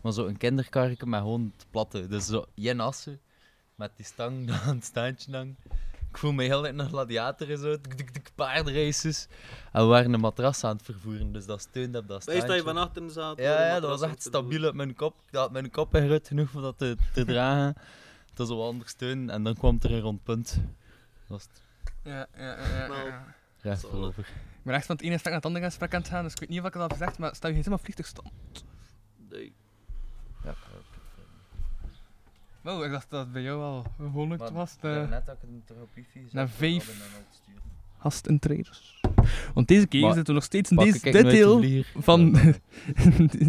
Maar zo een kinderkarretje met gewoon het platte. Dus zo Jen Assen met die stang die aan het standje hangt. Ik voel me heel erg een gladiator en zo. Paardenraces. En we waren een matras aan het vervoeren, dus dat steunde op dat Wees dat je van achteren zat. Ja, ja, dat was echt stabiel op mijn kop. Ik had mijn kop ingerut genoeg om dat te, te dragen. Dat was wel anders steun en dan kwam er een rondpunt. Dat was het. Ja, ja, ja. ja, Nou, ja. Zo. voorover. Ik ben echt van het ene gesprek naar het andere gesprek aan het gaan, dus ik weet niet of ik het al heb gezegd, maar stel je helemaal vliegtuigstand. Nee. Ja, Wow, ik dacht dat het bij jou al Maar was. ik dacht De... net dat ik hem terug op wifi zet Naar vijf. Robin en gastintrainers. Want deze keer Maar zitten we nog steeds in deze, dit de deel van...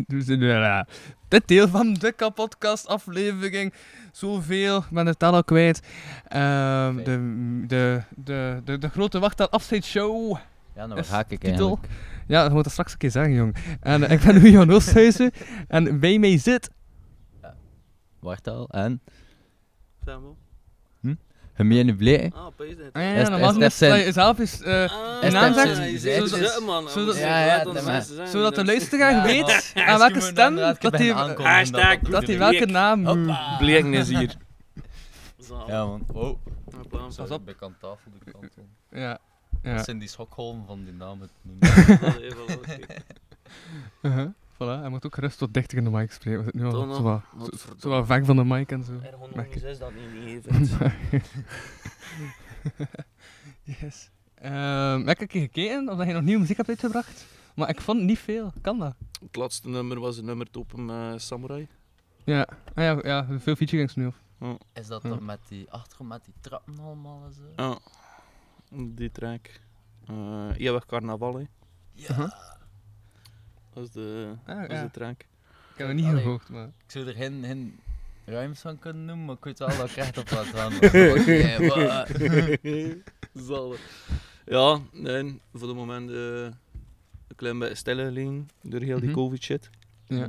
We zitten- ja, dit deel van de podcast aflevering. Zoveel, ik ben het al kwijt. Ehm, de, de, de, de, de grote wacht afscheidsshow. Ja, nou, haak ik titel. Ja, dat moet ik straks een keer zeggen, jong. En eh, ik ben nu Jan Oosthuizen. en bij mij zit... Wartaal en... Samuel. Gemene blij. Ah, opeens dit. Ah, ja, Is- normaal je zelf eens eh Ah, je is naam je zodat- de luisteraar weet aan welke stem je dat hij, welke bleek. naam... Bleken is hier. Ja, man. Hoppa. Zo op. Ik aan tafel de kant om. Ja. ja. Dat zijn die schokholmen van die namen. Uh-huh. Voilà, hij moet ook gerust wat dichter in de mic spreken. We zitten nu Toch al zo wat, zo, weg van de mic en zo. Ergonomisch Merk- is dat niet, niet even. yes. Ehm, ik heb een keer gekeken of dat je nog nieuwe muziek hebt uitgebracht. Maar ik vond niet veel. Kan dat? Het laatste nummer was een nummer op een eh, Samurai. Ja, ah, ja, ja veel featurings nu. Of. Ja. Is dat Ja. dan met die achtergrond met die trappen allemaal en zo? Ja, die track. Eh Eeuwig Carnaval, hè. Ja. Dat is de, Ah, dat ja. de track. Ik heb het niet Allee, gehoord, maar... Ik zou er geen, geen ruims van kunnen noemen, maar ik weet wel dat ik echt op wat aan. Zalig. Ja, nee, voor het moment eh, een klein beetje stille door heel die Mhm. covid shit. Ja.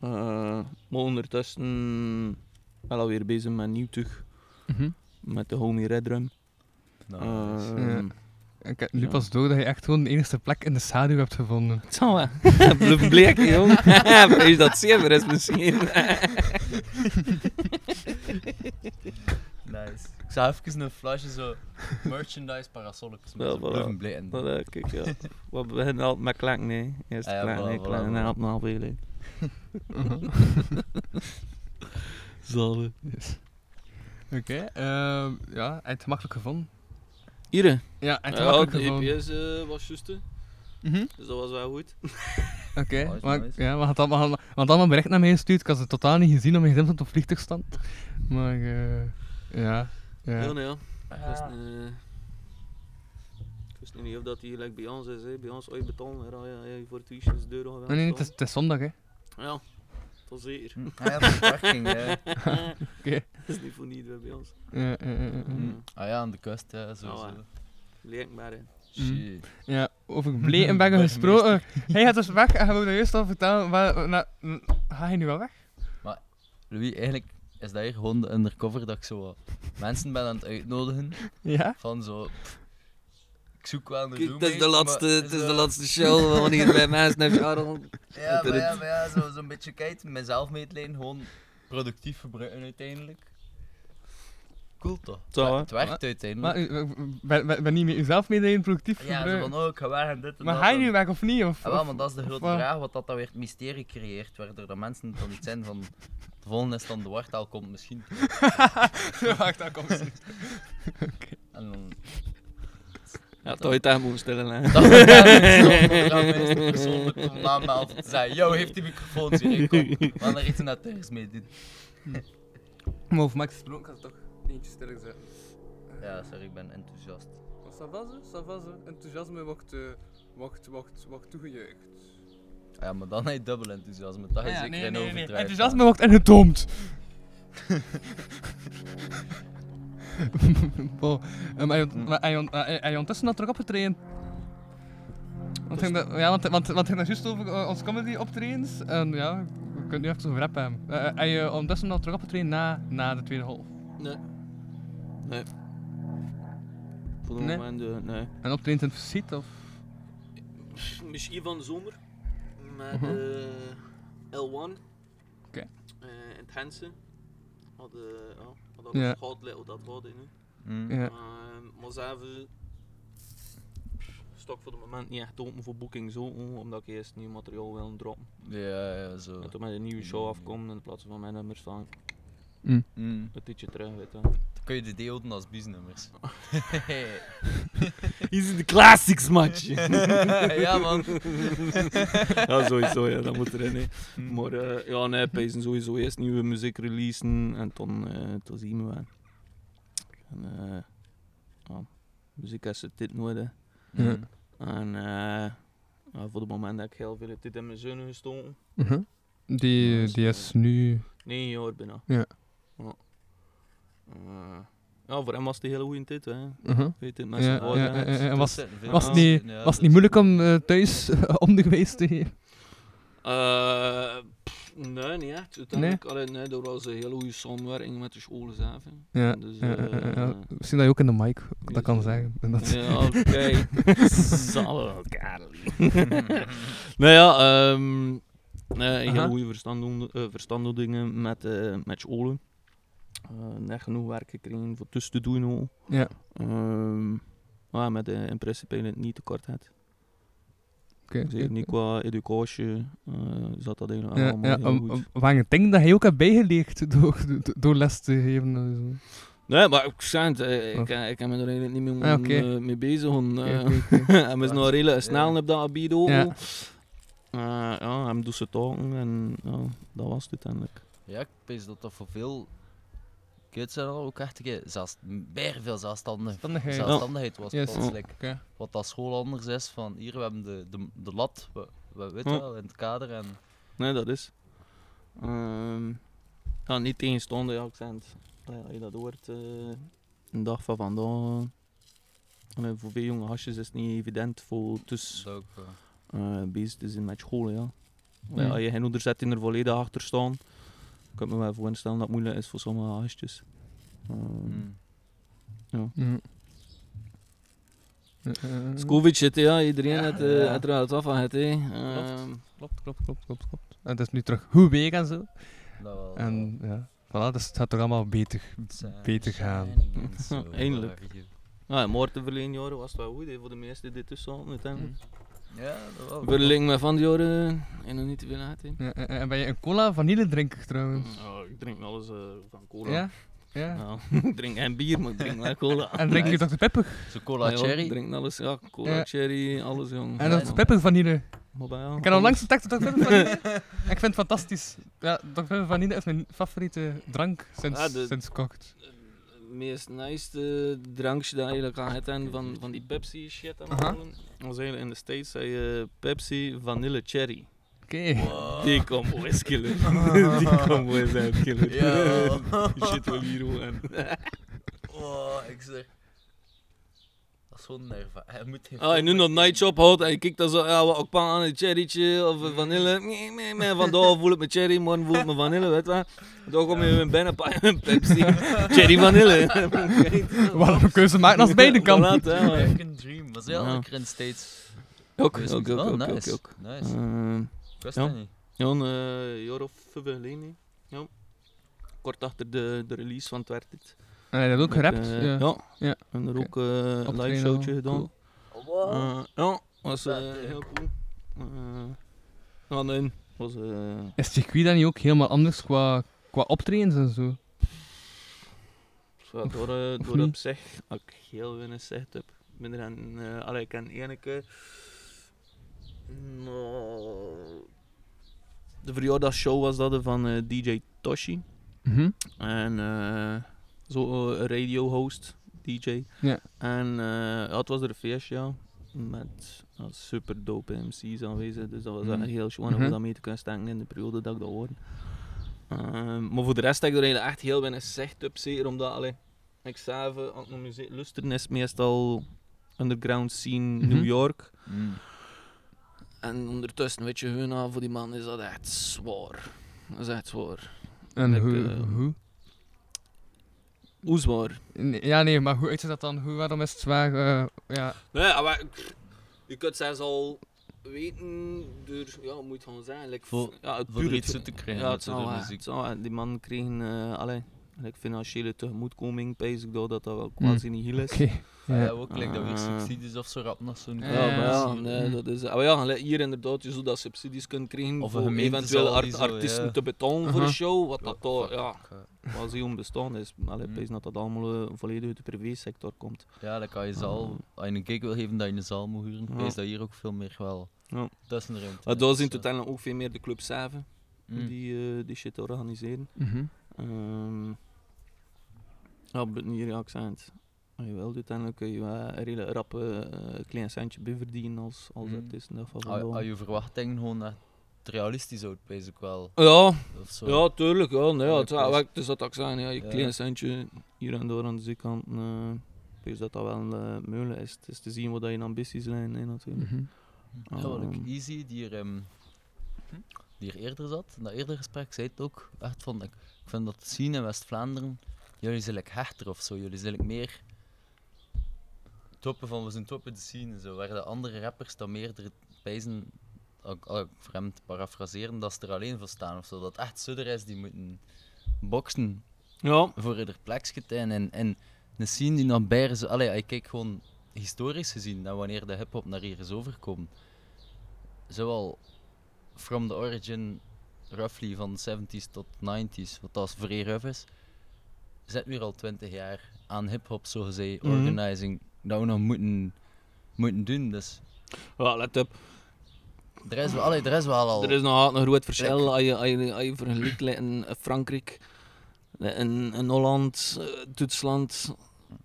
Eh, maar ondertussen wel alweer bezig met nieuw terug. Mhm. Met de homie Red Drum. Nice. Ehm, Ja. Ik heb nu ja. pas door dat je echt gewoon de enige plek in de schaduw hebt gevonden. Zo hè. Blijf bleek, jong. Is dat zever is misschien. Nice. Ik zou even een flesje zo merchandise parasolletjes met Ja, voilà. bluffen blij Dat, eh, kijk, ja. We beginnen altijd met klank, nee. Eerst Ah ja, klank, voilà, nee, voilà, klank, en voilà. dan helpt veel. Zalig. Yes. Oké, ehm, ja, het gemakkelijk gevonden. Hier, hè? Ja, hij het Ja, de. EPS eh, was juist, hè. Mhm. Dus dat was wel goed. Oké, maar, nice. ja, we hadden allemaal, hadden allemaal bericht naar mij gestuurd. Ik had ze totaal niet gezien, omdat mijn gezin op vliegtuig stand. Maar eh ja, ja. Ja, nee, ja. Ik wist, eh, ik wist niet of dat hij gelijk bij ons is, hè. Bij ons ooit betalen, hè. Ja, ja, voor het wiesje is de euro Nee, nee, het is, het is zondag, hè. Ja, tot zeker. Hm. Ah ja, voor de parking, hè. Oké. Dat is niet voor niet bij ons. Ja, ja, ja, ja. Mm. Ah ja, aan de kust, ja, sowieso. Nou, hè. Leek maar, hè. Shit. Ja, over Blekenbergen gesproken. Hij gaat dus weg en hij wou juist al vertellen. Waar, na, ga je nu wel weg? Maar Louis, eigenlijk is dat hier gewoon de undercover dat ik zo wat mensen ben aan het uitnodigen. Ja? Van zo... pff, zoek wel een het is de laatste, maar het is de zo- laatste show wanneer bij mensen heeft Charles. Ja, maar ja, maar ja zo- zo'n beetje kijken, mezelf meetlenen, gewoon productief gebruiken uiteindelijk. Cool toch? Zo, het werkt Maar- uiteindelijk. Maar ben, ben, ben niet met jezelf mee productief Ja, zo van, oh, ik ga weg en dit en Maar dat ga je nu weg of niet? Of, Ja, wel, of- maar dat is de grote vraag, wat dat dan weer het mysterie creëert, waardoor de mensen dan niet zijn van... De volgende is dan de wartaal komt misschien. De wartaal komt misschien En dan... Ja, toch je tijd moeten stellen, hè. Dat we daar persoonlijk komen aanmelden om te zeggen, yo, heeft die microfoon hier, kom. We gaan er iets natuurlijks mee doen. Maar over Max gesproken gaat het toch eentje sterk zijn. Ja, sorry, ik ben enthousiast. Savaze, Savaze, enthousiasme wordt, uh, wordt, wordt, wordt toegejuicht. Ja, maar dan heb je dubbel enthousiasme, dat Ah is ja, zeker nee, nee, nee. Enthousiasme wordt ingetoomd. Bo, um, hij, ont- maar hij, ont- hij, hij ondertussen had terug opgetraind. Want, ging dat, ja, want, want, want het ging juist over eh, ons comedy optredens. En ja, we kunnen nu even over rap hebben. Uh, hij uh, ondertussen had terug opgetraind na, na de tweede golf. Nee. Nee. Voor de Nee? moment, eh, nee. En optredend in het of? Misschien van de zomer. Met Mhm. eh, L1. Oké. Eh, in het Hensen. Hadden, ja, hadden Ja. hoe dat hadden nu. Mm. Ja. Ehm, maar zelf stok voor het moment niet echt open voor boeking zo, omdat ik eerst nieuw materiaal wil droppen. Ja, ja, zo. En toen met een nieuwe show afkomt in plaats van mijn nummers van Mm. Mm. een tijdje terug, weet je. Dan kun je de deelden als biesnummers. Hier zijn de classics, match. ja, man. ja, sowieso, ja, dat moet erin. Hè. Maar eh, ja, nee, pijzen sowieso eerst nieuwe muziek releasen en dan, eh dan zien we wel. En, eh, ja, muziek is het dit nodig. Ja. En eh, ja, voor het moment heb ik heel veel tijd in mijn zoon gestoken. Mhm. Die, die is nu... Nee, jaar bijna. Ja. Ja. Eh, ja, voor hem was het een hele goede tijd, hè. Mhm. Weet je, met Ja, zijn ja, vader, ja, hè. ja, en was, het niet, was het niet moeilijk om eh, thuis om de geweest te geven? Eh, pff, nee, niet echt. Uiteindelijk, nee? nee, er was een hele goede samenwerking met de scholen zelf. hè. Ja, Dus, ja, ja, eh, ja, ja. Misschien dat je ook in de mic dat kan zeggen. En dat- Ja, oké. Zal Karel. nou ja, ehm nee, een hele goede verstandhouding- eh, verstandhoudingen met, eh met scholen. Eh, net genoeg werk gekregen voor tussen te doen. ook. Ja. Ehm, maar met eh, in principe niet tekort had. Oké, Zeker niet qua educatie, eh, zat dat eigenlijk Ja, allemaal ja, heel um, goed. um, dingen dat hij ook hebt bijgeleerd door, door, door les te geven? en zo? Nee, maar ik zei het, eh, ik, eh, ik heb me er eigenlijk niet meer Ah, oké. eh, mee bezig. eh. En we zijn nog redelijk snel op dat gebied ook. Ja. Eh, ja, hem doet ze talken en ja, dat was het uiteindelijk. Ja, ik weet dat dat voor veel kids zijn al ook echt een keer zelfs, meer veel zelfstandig, Zelfstandigheid. zelfstandigheid was Yes. Ja. Wat dat school anders is, van hier we hebben de, de, de lat, we, we weten Ja. wel, in het kader en... Nee, dat is. Ehm ja, niet tegenstaande je accent. Ja, als je dat hoort, eh, een dag van vandaag. voor veel jonge hasjes is het niet evident voor dus eh, bezig te zijn met school. Ja. Als je geen ouder zet die er volledig achter staan, kan ik me wel voorstellen dat het moeilijk is voor sommige hasjes. Ehm, ja. Mm. Eh, eh, Covid shit, ja, iedereen heeft, eh, Ja. heeft er wel het af van het, hè. Klopt, Ehm, klopt, klopt, klopt, klopt, klopt. En het is nu terug goed weer en zo. Dat wel, En ja, voilà, dus het gaat toch allemaal beter, beter gaan. Eindelijk. Ja, en Maarten verleden jaren was het wel goed, hè, voor de meesten die tussen uiteindelijk. Ja, dat wel. Verlenging met van die jaren en nog niet te veel hè. Ja, en, en ben je een cola vanille drinker trouwens? Ja, ik drink alles eh, van cola. Ja? Ja. Nou, ik drink geen bier, maar ik drink wel cola. En drink je Dr. Pepper? Zo cola Ja, cherry? Ik drink alles, ja, cola Ja. cherry, alles jong. En Ja, Dr. man. Pepper vanille? Jou, Ik heb al langs alles. de tekst Dr. Pepper vanille. ik vind het fantastisch. Ja, Dr. Pepper vanille is mijn favoriete drank sinds, Ja, de- sinds kort. Het meest nice drankje dat eigenlijk aan het en van, van die Pepsi shit aan was eigenlijk in de States zei je Pepsi Vanille Cherry. Oké. Die combo is killer. Die combo is echt killer. Ja. Die shit wil hier aan. Oh, ik zeg... Gewoon nerva. Hij moet geen Als je nu nog Nightshop houdt en je kijkt dan zo, ja, wat ook pan aan een cherrytje of een vanille. Nee, nee, nee, vandaag voel ik me cherry, morgen voel ik me vanille, weet je wel. Dan kom je pak je een Pepsi. Cherry vanille. Wat een keuze maken als beide kan. Voilà, hè. American Dream. Was heel Ja. lekker in de States. Ook, ook, niet. ook, Oh, ook, nice. ook, ook. Nice. Ehm, Ik wist ja. dat niet. Ja, een eh, jaar of vijf geleden. Ja. Kort achter de, de release van het werd dit. En hij had ook gerapt? eh, Ja. ja. Ja. En er ook eh, een live showtje gedaan. Cool. Eh, ja, was eh, heel cool. Ja, nee, was... eh, Is het circuit dan niet ook helemaal anders qua, qua optredens en zo? Zo, door, door op zich, dat ik heel weinig zicht heb. Ik ben er aan, eh allee, ik ken ene keer. Nou, de verjaardagsshow was dat van eh, DJ Toshi. Mhm. En eh, zo eh, een radio host, DJ. Ja. En eh, ja, het was er een feestje, ja. Met super dope MC's aanwezig. Dus dat was echt heel schoon om Mhm. dat mee te kunnen stengen in de periode dat ik dat hoorde. Ehm, maar voor de rest heb ik er eigenlijk echt heel weinig zicht op. Zeker omdat, allee, ik zelf, eh, muziek luisteren, is meestal underground scene Mhm. New York. Mm. En ondertussen, weet je, hun aan voor die man is dat echt zwaar. Dat is echt zwaar. En Ik, hoe, eh, hoe? Hoe zwaar? Nee, Ja, nee, maar hoe uitziet dat dan? Hoe, waarom is het zwaar? eh, ja. Nee, maar je kunt zelfs al weten door, ja, moet je gewoon like, Voor- ja, het voor puur iets te krijgen Ja, met zou, eh, muziek. het zou, eh, die man kregen, eh allee, like, financiële tegemoetkoming, pees ik dat dat wel Hmm. quasi niet heel is. Oké, Ja, ook dat weer Eh, subsidies of zo rap nog zo'n... Ja, maar ja, nee, dat is... Maar ja, hier inderdaad, je zou dat subsidies kunnen krijgen Of voor eventueel art- artiesten ja. te betalen voor Aha. een show, wat dat toch, ja, quasi onbestaan is. Allee, Hmm. pees dat dat allemaal eh, volledig uit de privésector komt. Ja, dan kan je zaal, als je een gig wil geven, dat je een zaal moet huren. Is dat hier ook veel meer wel. Ja. Dat is een ruimte. Maar daar dus, zijn eh, uiteindelijk ook veel meer de club 7 Mm. die, eh, die shit organiseren. Mhm. Ehm ja, buiten hier, het. als je wilt, uiteindelijk kun je wel een hele rap eh, klein centje bij verdienen als, als Mhm. artiest. Als je verwachtingen gewoon echt realistisch houdt, wees ik wel. Ja, ja, tuurlijk. Ja, nee, ja, het, het is dat zeg, ja, je Ja. klein centje hier en daar aan de zijkant. eh ik weet dat dat wel uh, mogelijk is. Het is te zien wat je ambities zijn, hè, natuurlijk. Mhm. Ja, wat ik Ehm, Easy, die er, ehm, die er eerder zat, in dat eerdere gesprek, zei het ook. Echt van, ik, ik vind dat zien in West-Vlaanderen, jullie zijn like hechter of zo. Jullie zijn like meer toppen van, we zijn toppen de scene. Zo, waar de andere rappers dan meer er bij zijn, ook, te parafraseren, dat ze er alleen voor staan of zo. Dat echt zudder is, die moeten boksen Ja. voor er plekje. En, en een scene die naar bij is, allee, ik kijk gewoon historisch gezien naar wanneer de hip-hop naar hier is overgekomen. Zowel from the origin, roughly van de 70s tot 90s, wat als vrij rough is, zit nu al 20 jaar aan hip-hop, zo gezegd, Mhm. organizing, dat we nog moeten, moeten doen. Dus Ja, let op. er is wel, allee, er is wel al. Er is nog altijd een groot verschil als je, als je, als je vergelijkt in Frankrijk, in, in Holland, eh, Duitsland.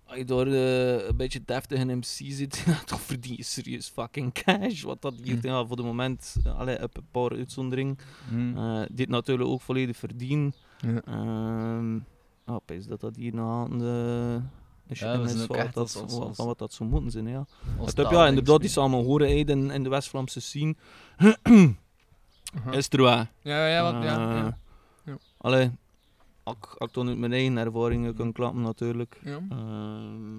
Als je daar eh, een beetje deftig in MC zit, dan verdien je serieus fucking cash. Wat dat hier ja, voor de moment, allee, op een paar uitzonderingen, Hm. eh, dit natuurlijk ook volledig verdient. Ja. Ehm, ja, ik denk dat dat hier. Is Ja, is ook van, wat dat, van- wat dat zou moeten zijn. Ja. Het heb, ja, inderdaad, die samen horen in, in de West-Vlaamse scene. is er wel. Ja, ja, wat- ja, Eh, ja. Ja. Allee, ik- ik dan uit mijn eigen ervaringen kan klappen, natuurlijk. Ja. Ehm,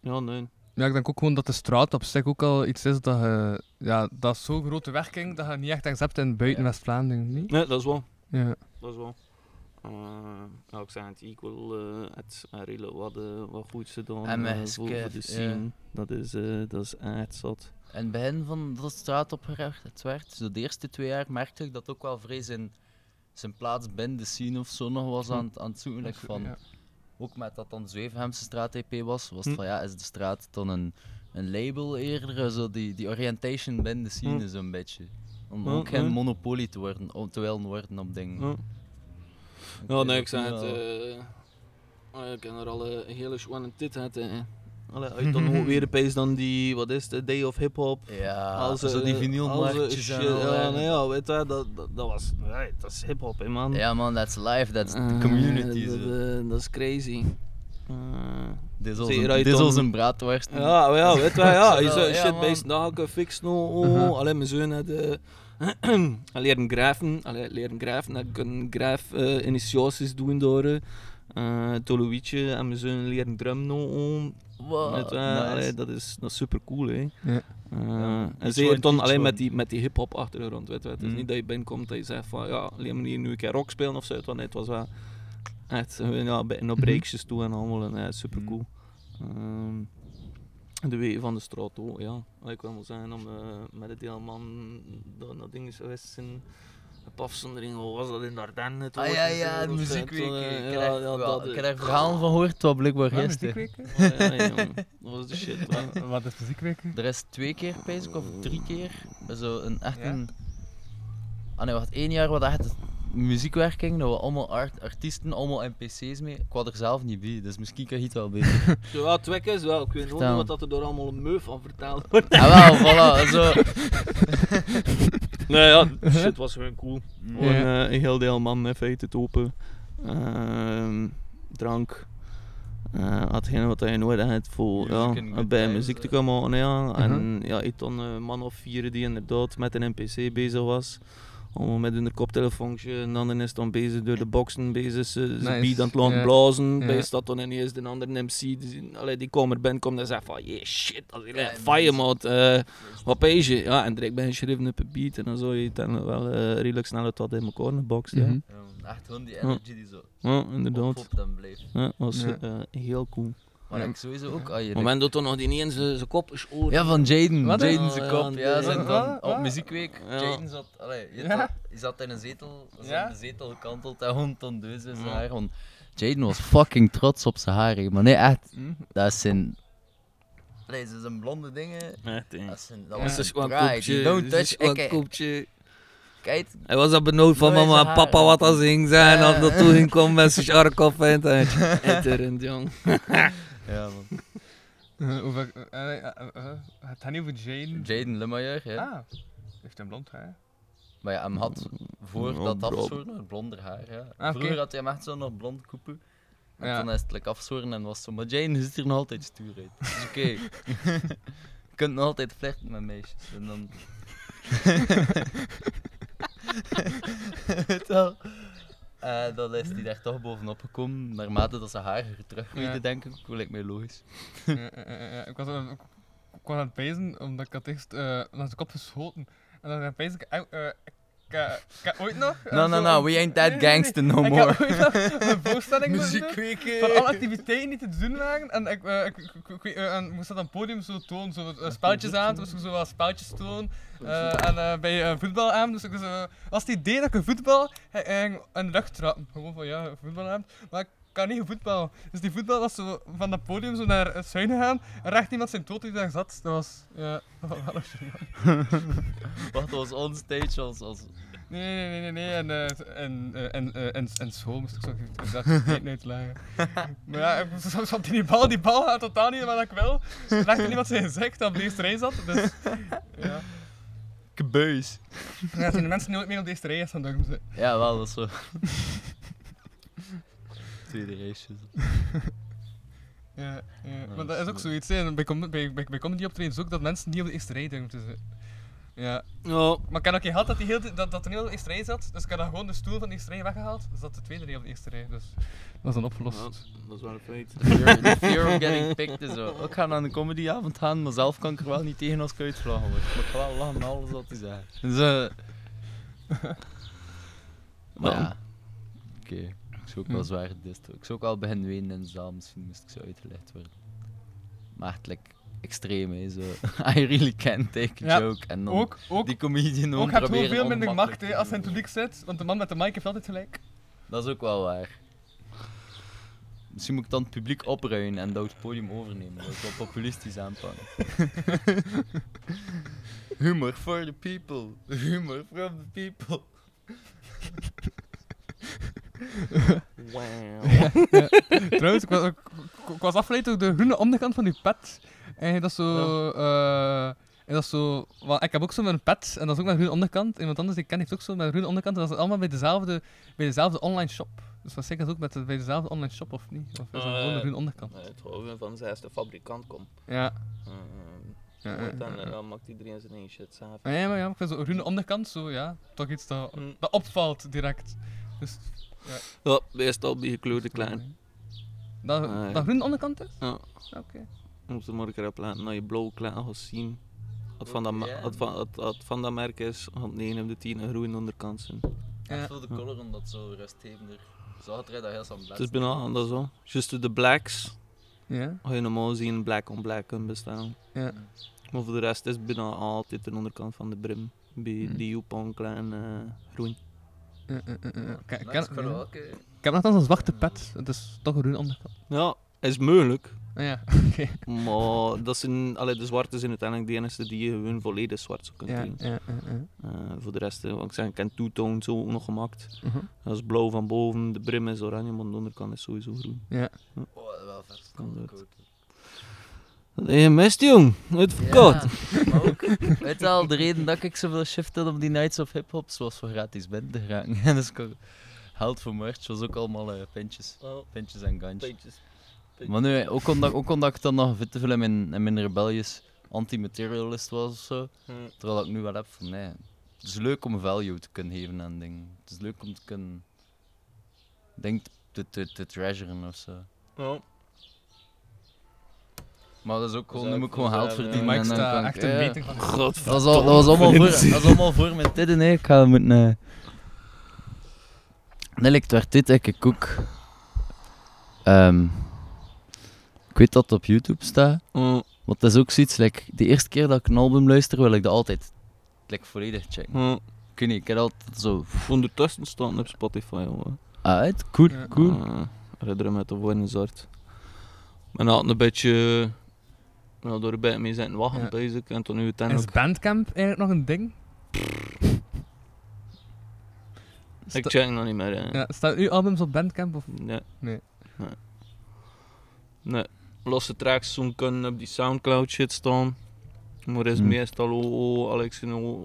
ja, nee. Ja, ik denk ook gewoon dat de straat op zich ook al iets is dat je... Ja, dat is zo'n grote werking dat je niet echt accept in buiten West-Vlaanderen, niet? Nee, dat is wel. Ja. Dat is wel. Eh, ik zei het, equal, eh het redelijk wat, eh, wat goed En eh, met voor, de scene. Dat, is, dat is echt zat. In het begin van dat straat opgericht werd, zo de eerste twee jaar, merkte ik dat ook wel vrij zijn, zijn plaats binnen de scene of zo nog was aan, het- aan het zoeken. van, ja. Ook met dat dan Zwevenhemse straat EP was, was Hm. het van ja, is de straat dan een, een label eerder, zo die, die orientation binnen de scene Hm. zo'n beetje. Om Hm, ook geen hm. monopolie te worden, om te willen worden op dingen. Ik Ja, nee, ik zei het. eh, ik heb er al een hele schone tit uit. hè. Allee, uit dan ook weer opeens dan die, wat is het, Day of Hip Hop. Ja, zo die vinylmarktjes en shit, al, Ja, nee, ja, weet je, dat, dat, dat was, nee, dat is hip hop, hè, man. Ja man, that's life, that's the Eh, community. dat, zo. dat is crazy. Eh, Dit is als een- als braadworst. Ja, maar ja, weet je, wel, ja, je shit man. bij snaken, fix no, oh, alleen mijn zoon had eh, leren graven, allee, leren graven, dat ik een graaf eh, initiaties doen door eh Tolowietje en mijn zoon leren drummen no, Wow, Weet je, nice. allee, dat is, dat is super cool, hè. Ja. Eh, Ja, en zeker dan alleen one. met die, met die hip-hop achtergrond. Weet je. Het is Mm. niet dat je binnenkomt dat je zegt van ja, alleen maar hier nu een keer rock spelen of zo. Want het was wel echt ja, bij- naar breaksjes toe en allemaal. En, ja, super cool. De wegen van de straat ook, ja. Allee, Ik wil wel zeggen, om eh, met de deelman dat, dat ding is geweest. Op afzondering, hoe was dat in de Ardennen? Ah ja, ja, de Of zo, muziekweek. eh, Ik heb eh, daar verhalen van gehoord, wat blijkbaar gisteren. muziekweek? Ja, ja. Dat was de shit. Wat is muziekweek? Er is twee keer, pijs of drie keer, zo een echt een... Ah nee, wacht, één jaar wat echt muziekwerking, dat we allemaal art, artiesten, allemaal NPC's mee. Ik was er zelf niet bij, dus misschien kan je het wel beter. Ja, twee keer is wel. Ik weet Vertel. niet wat dat er door allemaal een meuf van verteld wordt. Ah wel, voilà, zo. nee, ja, shit was gewoon cool. Ja. Eh, een heel deel man in feite te open. Ehm, drank. eh hetgene wat je nodig hebt voor ja, bij times, muziek te eh. komen. Ja. En Mhm. ja, ik dan een man of vier die inderdaad met een NPC bezig was. Allemaal met hun koptelefoontje en dan is dan bezig door de boxen bezig, ze, ze Nice. beat aan het laten Ja. blazen. Ja. Bij staat dan ineens de andere MC, die, allee, die komt erbij komt en zegt van, yeah shit, dat is echt fire man, eh, wat pees je? Ja, en direct ben je geschreven op een beat en dan zou je dan wel eh redelijk snel het wat in elkaar in de box. Ja. Mhm. Ja, echt gewoon die Ja. energy die zo Ja, inderdaad. oppopt en blijft. Ja, was Ja. eh, heel cool. Maar Ja. ik sowieso ook, als je... Op moment dat er nog die niet in zijn zijn kop is oor. Ja, van Jaden. Jaden hè? zijn Ja, kop. Ja, ja, zijn ja. dan Wat? op Wat? muziekweek. Ja. Jaden zat, allee, je, Ja? ja? je zat in een zetel, Ja? in de zetel gekanteld en hond dan dus in zijn Ja. haar. Jaden was fucking trots op zijn haar, maar nee, echt. Mhm. Dat is zijn... Allee, ze zijn blonde dingen. Hè. Dat, is zijn, dat Ja. was een koopje, touch een koopje. Kijk. Hij was al benauwd van mama en papa haar. wat dat ging zijn. Of dat toen ging komen met zijn sharkop en het. Jong. Ja, man. Eh, over, eh, eh, het gaat niet over Jane. Jaden Lemaier, ja. Ah, heeft een blond haar. Maar ja, hem had voor Oh, dat bro. afzorgen nog blonder haar. Ja. Ah. Vroeger had hij hem echt zo nog blond koepen. En Ja. toen is het like, afzorgen en was zo. Maar Jane ziet er nog altijd stuur uit. Dus oké. Je kunt nog altijd flirten met meisjes. En dan. Weet wel. Eh, dan is hij daar toch bovenop gekomen, naarmate dat ze haar teruggroeide, Ja. denk ik. Lijkt mij logisch. Ja. Ik was, ik, ik was aan het pezen, omdat ik had eerst eh naar zijn kop geschoten. En dan aan het pezen, ik, eh, ik, ik heb ooit nog... No, no, no, we ain't that gangster no Ik more. heb ooit nog een voorstelling moeten. Van alle activiteiten die te doen waren. En ik, eh, ik, ik, ik, ik, eh, en ik moest dat aan het podium zo tonen, zo eh, spelletjes aan, dus ik zo wat spelletjes tonen. En bij een voetbal aan, dus ik was het idee dat ik voetbal de lucht trappen. Gewoon van ja, een voetbal aan. Maar ik kan niet voetbal. Dus die voetbal was zo van dat podium zo naar het schuin gegaan. En recht iemand zijn dood die daar zat. Dat was, ja, dat was. Wat was onstage als. als... Nee, nee, nee, nee, nee. En, eh, en, eh, en, eh, en, en school moest ik zo dat niet uitleggen. Maar ja, ik moest soms van die bal, die bal gaat totaal niet wat ik wil. Er lag er niemand zijn gezicht dat op de eerste rij zat. Dus, ja. Kebeus. Ja, zijn de mensen nooit meer op de eerste rij gaan doen ze. Ja, wel, dat is zo. Tweede racejes. Ja, ja. Ja, maar dat is ook zoiets. Hè. Bij, com bij, bij, bij comedy optredens ook dat mensen niet op de eerste rij durven te zitten. Ja. Ja. Maar ik heb ook gehad dat, die heel, de- dat, dat er niet op de eerste rij zat. Dus ik dan gewoon de stoel van de eerste rij weggehaald. Dus dat de tweede rij op de eerste rij. Dus dat is dan opgelost. dat is wel een feit. The fear, of getting picked is zo. Ik ga naar een comedyavond gaan, maar zelf kan ik er wel niet tegen als ik uitvlagen word. Maar ik ga wel lachen met alles wat hij zegt. Dus, eh maar ja, oké. Zou ook wel Hm. zwaar gedist worden. Ik zou ook wel beginnen wenen in de zaal, misschien moest ik zo uitgelegd worden. Maar echt like, extreem, hè. Zo. I really can't take a Ja, joke. En dan ook, ook, die comedian ook ook hebt gewoon veel minder macht hè, als hij in het publiek zit. Want de man met de mic heeft altijd gelijk. Dat is ook wel waar. Misschien moet ik dan het publiek opruimen en dat het podium overnemen. Dat is wel populistisch aanpakken. Humor for the people. Humor from the people. Ja. Trouwens, ik was, ik, ik was afgeleid door de groene onderkant van die pet. En dat is zo. eh, en dat is zo wel, ik heb ook zo een pet en dat is ook een groene onderkant. Iemand anders die ik ken heeft ook zo met een groene onderkant. En dat is allemaal bij dezelfde, bij dezelfde online shop. Dus wat zeker ook met de, bij dezelfde online shop of niet? Of is dat gewoon een groene onderkant? Nee, het gewoon van zijn eerste fabrikant komt. Ja. Uh, Ja, ja, ja, dan, ja. dan maakt iedereen zijn eigen shit. Ah, ja, maar ja, ik vind zo'n groene onderkant zo, ja, toch iets dat, dat opvalt direct. Dus, ja. Ja, meestal bij gekleurde klein. Dat, Ah, ja. dat groene onderkant is? Ja. Oké. Moest er morgen op laten naar je blauwe klein gaat zien. Wat van, dat, wat van, wat, van dat merk is, gaat 9 op de 10 een groene onderkant zijn. Ja. Voor de color omdat zo rustgevender. Zo had hij dat heel zo'n Het is bijna anders zo. Just de blacks. Ja. Ga je normaal zien black on black kunnen bestaan. Ja. Maar voor de rest is het bijna altijd de onderkant van de brim. Bij die Yupon klein eh, groen. Ja, ja, ja, ja. Ik- ja. eh. Heb nog een zwarte pet, het is toch een groene onderkant. Ja, is mogelijk. Ah ja, oké. Maar dat zijn, allee, de zwarte zijn uiteindelijk de enige die je gewoon volledig zwart zou kunnen Ja, ja, ja, ja. Eh, voor de rest, eh, wat ik zeg, ik ken two-tone zo ook nog gemaakt. Mhm. Dat is blauw van boven, de brim is oranje, maar de onderkant is sowieso groen. Ja. Oh, wel vet. Kan dat. Je mist, jong? Ja, maar ook, weet je wel, de reden dat ik zoveel shifted op die Nights of Hip Hop was voor gratis binnen te geraken. En dus geld voor merch was ook allemaal eh, pintjes. Pintjes en gantjes. Maar nu, ook omdat, ook omdat ik dan nog veel te veel in mijn, in mijn rebellious anti-materialist was of zo. Hmm. Terwijl ik nu wel heb van nee. Het is leuk om value te kunnen geven aan dingen. Het is leuk om te kunnen. Denk te, te, te treasuren of zo. Ja. Maar dat is ook gewoon, Dus nu moet ik gewoon geld verdienen. Kan ik- echt een ja. van- Godverdomme, Dat was, al, dat, was allemaal voor, dat was allemaal voor mijn tidden, nee. Ik ga moeten... eh Nee, ik werd dit ik ook... Ehm, ik weet dat het op YouTube staat. Mm. Want dat is ook zoiets, like, de eerste keer dat ik een album luister, wil ik dat altijd like, volledig checken. Mm. Ik weet niet, ik heb altijd zo... Ondertussen staan op Spotify, jongen. Ah, uit? Cool, cool. Uh, Redder met de woorden soort. Maar had een beetje... Nou, door bij mee zijn wachten, Ja. bezig. En toen nu Is uiteindelijk... Bandcamp eigenlijk nog een ding? Ik check nog niet meer. hè. Ja, staan uw albums op Bandcamp? Of? Nee. Nee. Nee. Nee. Losse tracks zo'n kunnen op die Soundcloud shit staan. Maar is Hmm. meestal ook, Alex nou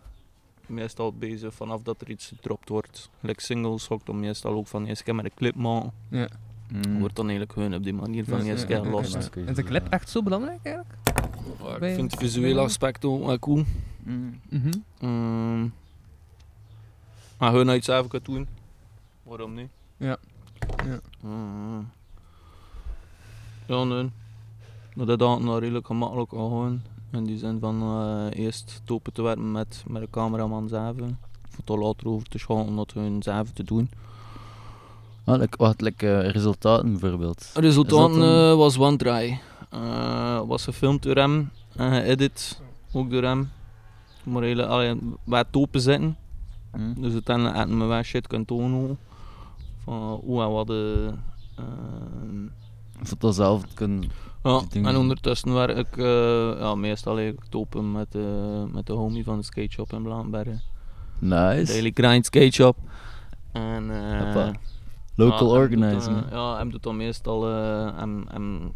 meestal bezig vanaf dat er iets gedropt wordt. Like singles ook dan meestal ook van eerst keer met een clip maken. Ja. Hmm. Wordt dan eigenlijk gewoon op die manier van ja, keer ja, ja, lost. ja. Is de clip echt zo belangrijk eigenlijk? Ja, ik vind het visuele aspect ook wel cool. Mm. Ehm, maar gewoon iets zelf kan doen. Waarom niet? Ja. Ja. Mhm. Ja, nee. Maar dat had nou redelijk gemakkelijk al gewoon. In die zin van eh, eerst het open te werken met, met de cameraman zelf. Voor het later over te schakelen om dat hun zelf te doen. Ah, like, wat, like, eh, resultaten bijvoorbeeld? Resultaten eh, was one try. Eh, was gefilmd door hem en geëdit ook door hem. Maar hele, allee, bij het open zitten. Hmm. Dus uiteindelijk hadden we wel shit kunnen tonen. Van hoe en wat de. ehm, Voor dat zelf kunnen... ja, en ondertussen werk ik ja, meestal eigenlijk het open met, de met de homie van de skate shop in Blaanbergen. Nice. Daily Grind Skate Shop. En. Local ja, doet hè. ja, hem doet dan meestal eh, hem, hem,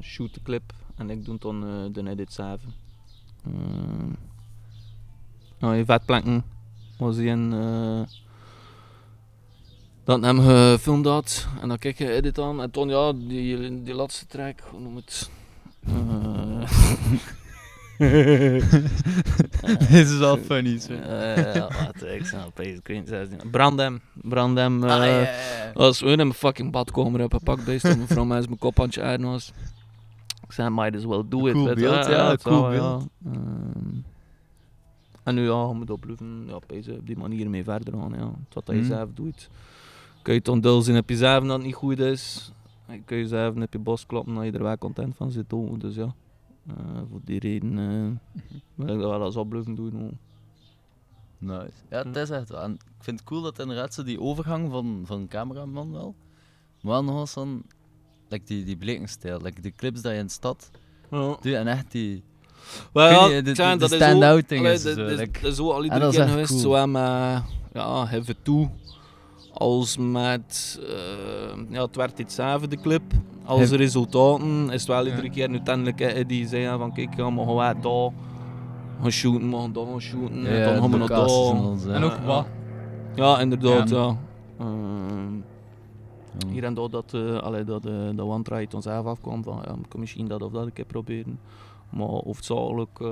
shoot de clip en ik doe dan eh, de edit zelf. Uh, vetplanken was hij in. eh dat hem gefilmd had en dan kijk je edit aan en toen ja, die, die laatste track, hoe noem het? Eh, Dit is wel funny, zo. Eh, ja, wat, ik snap het. Brandem, Brandem. Ah, ja, eh gewoon in mijn fucking badkamer heb gepakt bij toen mevrouw mij mijn kop aan het jaren was. Ik zei, might as well do it. Cool beeld, ja, cool zou, beeld. Ja. Ehm, en nu ja, je moet opblijven, ja, bezig op die manier mee verder gaan. Ja. Dat je Mhm. zelf doet. Kun je het ondul zien op jezelf dat het niet goed is. Kun je zelf op je bos kloppen dat je er wel content van zit. ook. Dus ja, voor die reden eh, wil ik dat wel eens opblijven doen. hoor. Nice. Ja, het is echt wel. En ik vind het cool dat inderdaad zo die overgang van, van cameraman wel. Maar wel nog eens dan, like die, die blekenstijl, like die clips dat je in de stad Ja. doet en echt die. Wel ik weet ja, niet, de, de, dat de stand-out dingen. zo, dat- is zo al iedere is keer geweest, cool. zowel met ja, Have It Too, als met, eh, ja, het werd iets de clip. Als resultaten is het wel Ja. iedere keer uiteindelijk die zei van kijk, ja, mogen wij daar gaan shooten, mogen daar gaan shooten, Ja, dan gaan we de naar daar. en ook wat? Ja, inderdaad, Ja. ja. Ehm, hier en daar dat, eh allee, dat, eh dat one try ons zelf afkwam van ja, ik kan misschien dat of dat een keer proberen. Maar hoofdzakelijk uh,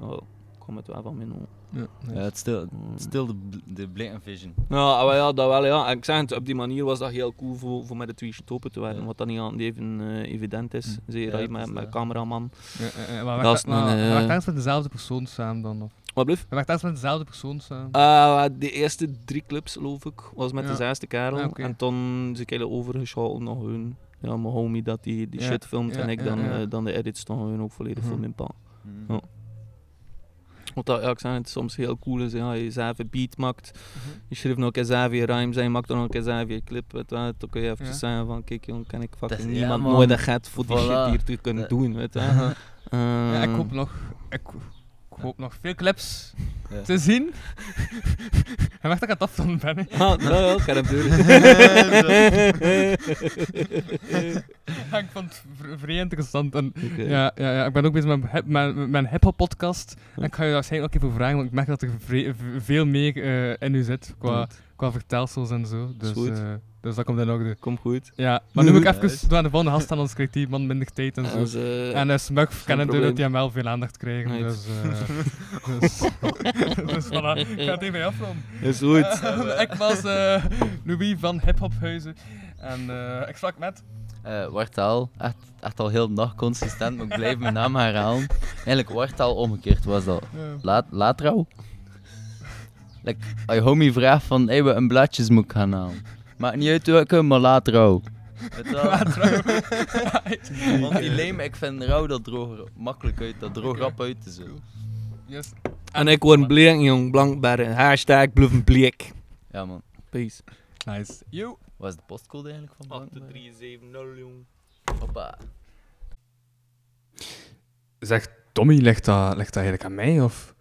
ja, kwam het wel van mij nou. Ja, het is stil, stil de, de blatant vision. Ja, maar ja, dat wel ja. En ik zeg het, op die manier was dat heel cool voor, voor met de twee open te werken, wat dat niet aan even eh, evident is. Zeker Ja, dat je met, met eh, cameraman. Ja, ja, ja, maar dat is werkt een, maar- eh, met dezelfde persoon samen dan? Of? Wat blijft? Werkt ergens met dezelfde persoon samen? Eh, de eerste drie clips, geloof ik, was met Ja. dezelfde kerel. Ah. En toen is ik overgeschakeld naar hun. Ja, mijn homie dat die, die Ja, shit filmt ja, en ik ja, dan, ja. eh, dan de edits dan hun ook volledig Mhm. voor mijn pa. Ja. Want dat, ja, het, soms heel cool is, ja, je zelf een beat maakt, Mhm. je schrijft nog een zelf je rhymes en je maakt dan nog een zelf je clip, weet wel. dan kun je even Ja. zeggen van, kijk jong, kan ik fucking is- ja, niemand man. nooit dat gaat voor die Voilà. shit hier te kunnen Dat- doen, weet je. Uh-huh. Eh, ja, ik hoop nog, ik hoop nog veel clips Ja. te zien. Hij mag dat ik aan het afstanden ben. hè. Ah, ja, ja, ik kan hem doen. Ja, ik vond het vrij interessant. En, Oké. ja, ja, ja, ik ben ook bezig met hip- met mijn hip-hop podcast. En ik ga je waarschijnlijk ook even vragen, want ik merk dat er v- veel meer eh, in u zit qua, Goed. qua vertelsels en zo. Dus, goed. eh, dus dat komt in orde. Komt goed. Ja, maar nu moet ik even door aan de volgende gast aan ons creatief man minder tijd en zo. eh, en uh, Smurf geen kennen door dat hij hem wel veel aandacht krijgen. Right. Dus, eh dus, dus voilà, ik ga het even afronden. Is goed. Eh, ik was eh, Louis van Hip Hop Huizen en eh, ik sprak met. Eh Wartaal, echt, echt al heel de dag consistent, maar ik blijf mijn naam herhalen. Eigenlijk Wartaal omgekeerd was dat. Laat, laatrouw? Like, als je homie vraagt van, hey, we een bladjes moet gaan halen. Maakt niet uit welke, maar je wel? Want die leem, ik vind rauw dat droog makkelijk uit, dat droog rap uit te zo. Yes. En ik word bleek, jong, blankbergen. Hashtag bluffen bleek. Ja man. Peace. Nice. Yo. Wat is de postcode eigenlijk van Blankenberg? 8370, jong. Hoppa. Zeg, Tommy, ligt dat, ligt dat eigenlijk aan mij? Of,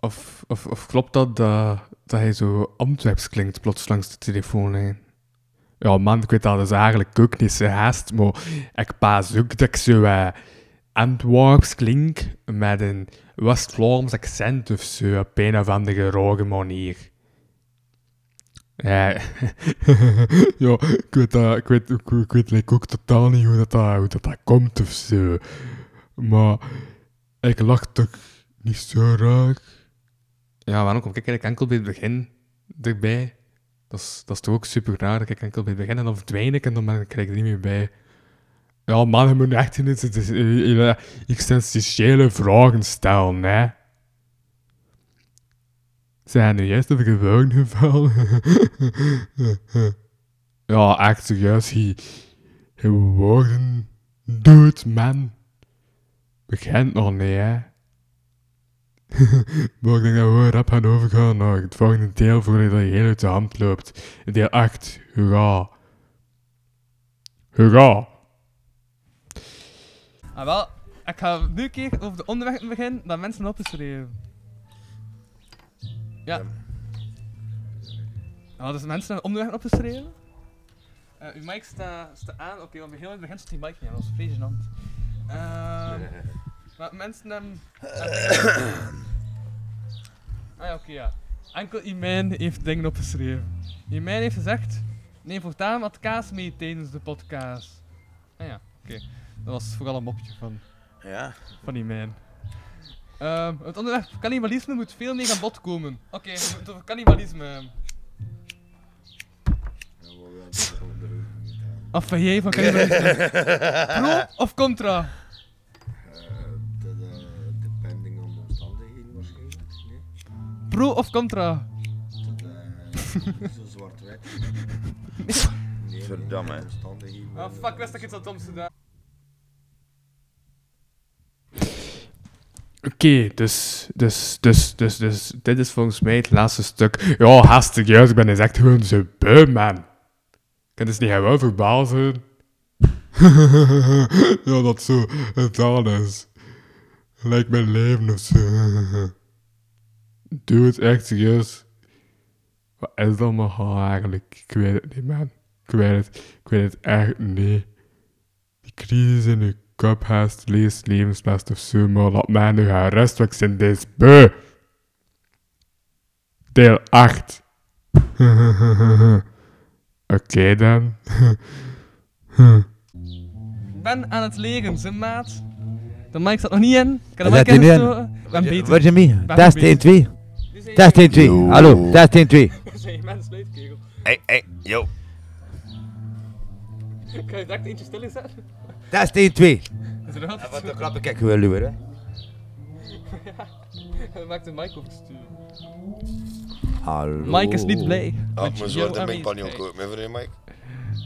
Of, of, of klopt dat, dat dat hij zo Antwerps klinkt plots langs de telefoonlijn? Ja, man, ik weet dat is eigenlijk ook niet zo haast, maar ik paas ook dat ik zo eh, Antwerps klink met een West-Vlaams accent of zo, op een of andere rare manier. Ja, ja ik weet, dat, ik weet, ik, weet ook totaal niet hoe dat, hoe dat komt of zo. Maar ik lach toch niet zo raar. Ja, waarom kom ik eigenlijk enkel bij het begin erbij? Dat is, dat is toch ook super raar dat ik enkel bij het begin en dan verdwijn ik en dan ben ik er niet meer bij. Ja, man, je moet echt in het, hele existentiële vragen stellen, hè. Zijn er juist even gewoon gevallen? ja, echt serieus, hij, hij worden dood, man. Begint nog niet, hè. maar ik denk dat we rap gaan overgaan naar het volgende deel voordat je heel uit de hand loopt. Deel 8, hoera. Hoera. Ah, wel, ik ga nu een keer over de onderweg beginnen dat mensen opgeschreven. Ja. Ah, dus mensen hebben onderweg opgeschreven. Eh uw mic staat sta aan. Oké, want begin begint staat die mic niet aan. Dat is vrij gênant. Ehm maar mensen hebben... ah ja, oké, ja. Enkel Imijn heeft dingen opgeschreven. Imijn heeft gezegd... Neem voortaan wat kaas mee tijdens de podcast. Ah ja, oké. Dat was vooral een mopje van... Ja. Van Imijn. Ehm het onderwerp cannibalisme moet veel meer aan bod komen. Oké, we moeten het over cannibalisme. Of van jij van cannibalisme? Pro of contra? Pro of contra? Zo zwart-wit. Verdamme. Ah fuck, wist dat ik iets had doms gedaan. Oké, dus, dus, dus, dus, dus, dit is volgens mij het laatste stuk. Ja, hartstikke juist, ik ben dus echt gewoon zo beu, man. Kan dus niet gewoon verbaal zijn? ja, dat zo het is. Lijkt mijn leven of zo. Doe het echt serieus. Wat is dat maar eigenlijk? Ik weet het niet, man. Ik weet het, ik weet het echt niet. Die crisis in uw kop haast leest levenslast of zo, maar laat mij nu gaan rust, want ik ben deze beu. Deel 8. Oké dan. Ik ben aan het leren, zijn maat. De mic staat nog niet in. Ik kan de mic die nu in. ingestoken. Ik ben beter. Is je mee? Test beter. 1, 2. Nu zijn Test jij- 1, 2. Hallo, test 1, 2. Zijn mensen sluitkegel. Hey, hey, yo. Kan je direct eentje stil zetten? Test 1, 2. Is er nog altijd Wat een grap, ik wil liever, hè. Hij maakt de mic overstuur. Hallo. Mike is niet blij. Ah, maar zo, dat ben ik ook voor je, Mike.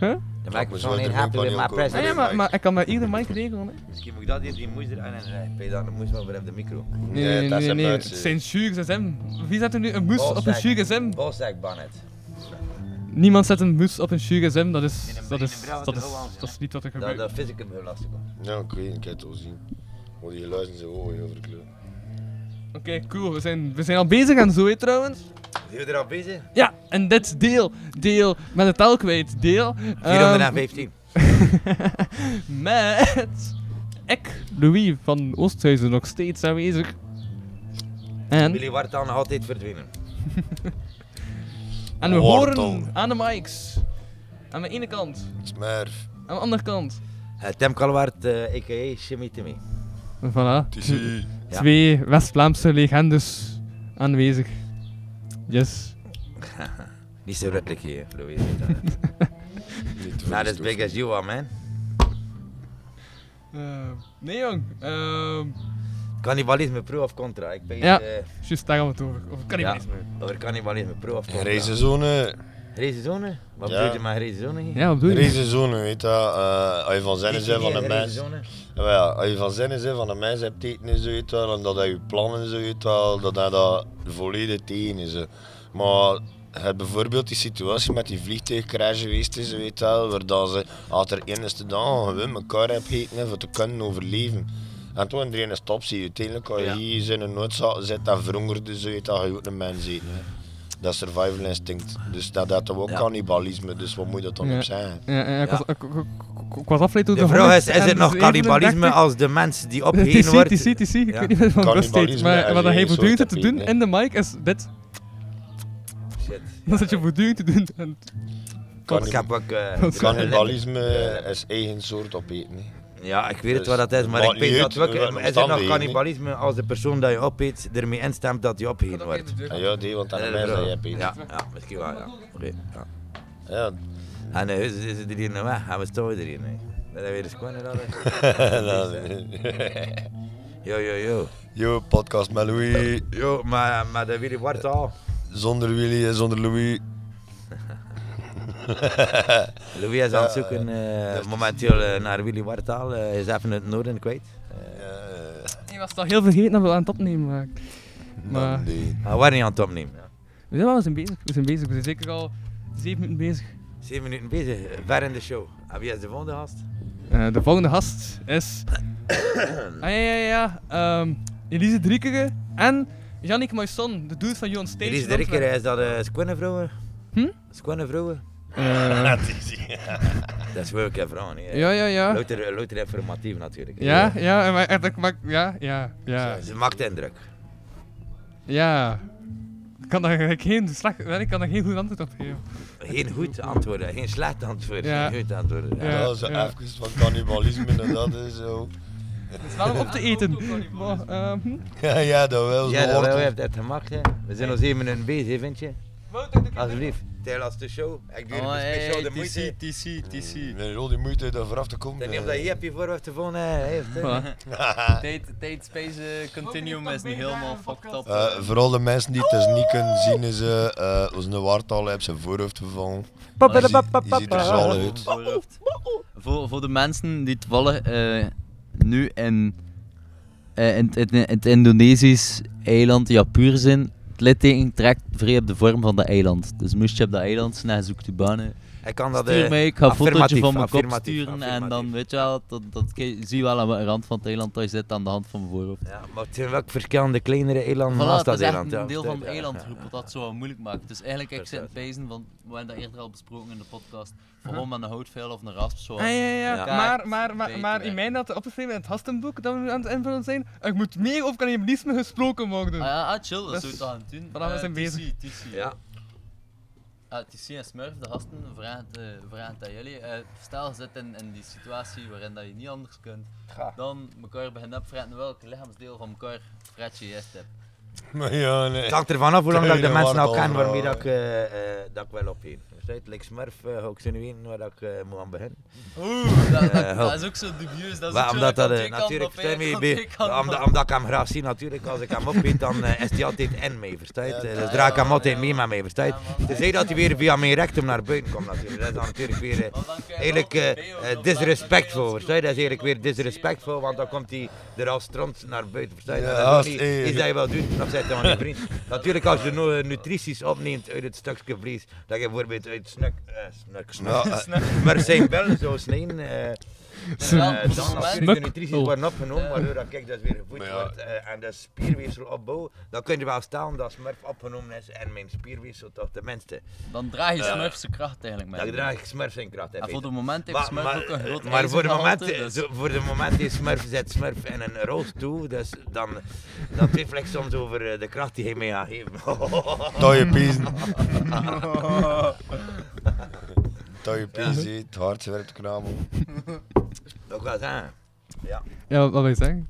Huh? De maar microfoon zo, ain't dat happy ben ik with my. Ah, ja, maar, maar ik kan maar ieder mic regelen, hè. Misschien moet ik dat hier die moes er aan en rijden. Ben je dan de moes wel voor de micro? Nee, nee, nee, nee, Het zijn GSM. Wie zet er nu een moes op een Shure GSM? Bossack Bonnet. Niemand zet een moes op een GSM, dat is, dat in is, een dat is, dat is niet wat er Dat, gebeurt. dat vis ik hem heel lastig. Ja, ik weet, ik heb het al zien. Die geluiden zo hoog over kleur. Oké, cool. We zijn, we zijn al bezig en zo, hè, trouwens. Zijn we er al bezig? Ja, en dit deel, deel, met het tel kwijt, deel. ehm, 415. met ik, Louis van Oosthuizen, nog steeds aanwezig. En, Willy nog altijd verdwenen. en we Wortel. horen aan de mics. Aan de ene kant. Smurf. Aan de andere kant. Uh, Tim Kalwaard, uh, a.k.a. Shimmy Timmy. Voilà. Ja. Twee West-Vlaamse legendes aanwezig. Yes. Niet zo ruttelijk hier, Louis. Not as big as you are, man. Eh, nee, jong. Ehm, Cannibalisme pro of contra? Ik ben ja, eh, juist daar gaan we het over. Over cannibalisme. Ja, over cannibalisme pro of contra? Reizenzone. Reizenzone? Wat Ja. bedoel je met reizenzone? hier? Ja, wat bedoel je? Reizenzone, weet je, uh, als je van zinnen Is bent van een mens. Ja, als je van zinnen bent van een mens hebt eten is, weet je wel, en dat hij je plannen zo, weet je wel, dat hij dat volledig tegen is. Maar bijvoorbeeld die situatie met die vliegtuigcrash geweest is, weet je wel, waar dat ze, als er één is te dan gewoon elkaar hebben gegeten voor te kunnen overleven. En toen iedereen is top, zie je uiteindelijk als je Ja. hier in een noodzaal zit en verhongerde, zul je dat je ook een mens eten. hè. Dat is survival instinct. Dus dat dat ook cannibalisme, dus wat moet dat dan op zijn? Ja, ja, ik was- ik- ik- was afgeleid De vraag is, 100 is het en nog cannibalisme 37? als de mens die opgegeten wordt? TC, TC, ik weet niet van maar wat hij voortdurend te doen in de mic is dit. Shit. Dat zit je voortdurend te doen. En... Ik heb ook... eh, Cannibalisme is eigen soort opeten. Ja, ik weet het Dus wat dat is, maar ik weet dat ook, is het nog cannibalisme als de persoon dat je opeet ermee instemt dat hij opgegeten wordt? Ah, ja, die, want dan is dat je opeten. Ja, ja, misschien wel, ja. Oké, ja. Ja. En uh, is, er hier nog weg? Gaan we staan er hier? Nee. Dat is weer de squannen dat Yo, yo, yo. Yo, podcast met Louis. Yo, maar, maar de Willy Wartaal. Zonder Willy en zonder Louis. Louis is aan het zoeken eh, momenteel eh, naar Willy Wartaal. Hij is even in het noorden kwijt. Je was toch heel vergeten dat we aan het opnemen waren. Maar Ah, we waren niet aan het opnemen. Ja. we zijn wel eens bezig. We zijn bezig. We zijn zeker al zeven minuten bezig. Zeven minuten bezig, ver in de show. En wie is de volgende gast? Eh, de volgende gast is. ah ja, ja, ja. ehm, Elise Driekere en Jannik Moisson, de dude van Johan Stage. Elise Antwerpen. is dat uh, Squannevrouwen? Hm? Squannevrouwen? Eh. dat is wel een vrouw, hè? Ja, ja, ja. Louter, louter informatief natuurlijk. Ja, ja, maar echt, ik maak, ja, ja, ja. Ze maakt indruk. Ja. Ik kan daar geen slecht, ik kan daar geen goed antwoord op geven. Geen goed antwoorden, geen slecht antwoord, Ja. geen goed antwoorden. Ja, dat is ja. even van cannibalisme en dat is zo. Het is wel om op te eten. Maar, ehm, hm? Ja, ja, dat wel. Ja, zo dat wordt wel, het. heeft het gemaakt, hè. We zijn al zeven minuten bezig, vind je? Alsjeblieft, tel als de show. Ik doe Oh, hey, speciaal de moeite. TC, TC. Met al die moeite daar vooraf te komen. Ik weet niet of dat je hebt je voorhoofd te volgen heeft. space eh, continuum is niet helemaal fucked up. Eh, voor alle mensen die het dus niet kunnen zien, is eh uh, onze waartaal heeft zijn voorhoofd vervangen. Die ziet- Die ziet er zal uit. Voor, voor de mensen die toevallig eh nu in, eh, in, in, in het Indonesisch eiland Japur zijn, het litteken trekt vrij op de vorm van de eiland. Dus moest je op dat eiland zijn, zoekt je banen. Ik kan dat, Stuur eh, ik ga een fotootje van mijn kop affirmatief, sturen en dan weet je wel, dat, dat, zie je wel aan de rand van het eiland dat je zit aan de hand van mijn voorhoofd. Ja, maar het zijn wel verschillende kleinere eilanden Voilà, naast dat is eiland. een ja. deel van ja, eilandgroep wat dat zo wat moeilijk maakt. Dus eigenlijk, ik zit pezen, want we hebben dat eerder al besproken in de podcast, waarom met een houtveil of een rasp zo Ah, ja, ja, ja. Maar, maar, maar, maar in mijn dat opgeschreven in het gastenboek dat we aan het invullen zijn, er moet meer over cannibalisme gesproken worden. Ah ja, ah, chill, dat Dus, zou je toch aan het doen. We Eh, zijn bezig. Ja. Ah, TC en Smurf, de gasten, vragen het, eh, aan jullie. Eh, stel, je zit in, in die situatie waarin dat je niet anders kunt, dan elkaar beginnen opvragen welk lichaamsdeel van elkaar fret je eerst hebt. Maar ja, nee. Het hangt ervan af hoe lang dat ik de mensen al ken waarmee dat ik, eh, eh, dat ik wel opgeef. Verstaan? Like Smurf eh, ga ik zo nu weten waar dat ik eh, moet aan beginnen. Oeh, dat, dat, Eh, dat is ook zo dubieus. Dat is Maar omdat dat natuurlijk, omdat, omdat ik hem graag zie, natuurlijk, als ik hem oppiet, dan is hij altijd in je? Eh, Dus draag ik hem altijd mee met mij, verstaan je? Tenzij dat hij weer via mijn rectum naar buiten komt, natuurlijk. Dat is dan natuurlijk weer eigenlijk disrespectvol, verstaan je? Dat is eigenlijk weer disrespectvol, want dan komt hij er als stront naar buiten? Ja, dat is iets dat je wel doet, of zegt hij aan je vriend. Natuurlijk, als je nu nutrities opneemt uit het stukje vlees, dat je bijvoorbeeld uit snuk, eh, snuk, snuk, eh. maar zijn bellen zou snijden, eh, dan de nutrities Oh. worden opgenomen, waardoor dat kijk, dat weer gevoed Maar ja. wordt eh, en de spierweefsel opbouwen, dan kun je wel staan dat Smurf opgenomen is en mijn spierweefsel toch tenminste. Dan draag je Smurf zijn kracht eigenlijk mee. Dan draag ik Smurf zijn kracht. En voor het moment heeft Smurf ook een groot Maar voor de moment, dus- zo, voor de moment is Smurf, zet Smurf in een rolstoel, dus dan, dan twijfel ik soms over eh, de kracht die hij mij gaat geven. Je piezen. Dat je piezen, het hart werkt knabel. Dat wel zijn. Ja. Ja, wat wil je zeggen?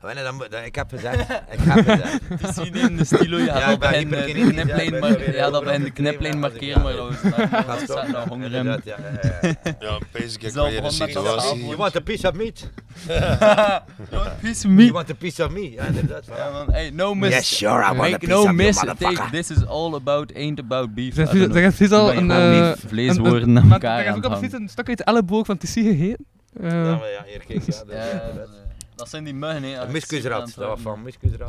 Wanneer dan, moet- dan, ik heb gezegd. Ik heb gezegd. Het is niet in de stilo, je gaat Ja, ik ben bij de ja, kniplijn ik ben weer ja, dat bij de kniplijn als ik markeren, maar dat is Ga dat stoppen. staat nou honger in. Ja, ja, ja. Ja, pees ik weer dat situatie. You want a piece of meat? piece of meat. You want a piece of me? Ja, inderdaad. Ja, man. Hey, no miss. Yes, sure, I want a Make piece no of you, miss. motherfucker. Take, this is all about, ain't about beef. Zeg I don't zeg know. precies al Ik ben een... eh, vleeswoorden een- aan maar elkaar Er is ook aan al het precies een stuk uit de elleboog van TC gegeten. Eh, Ja, maar ja, hier, kijk, ja, dat is zijn die muggen, hè. Een Miskusrat, dat was van.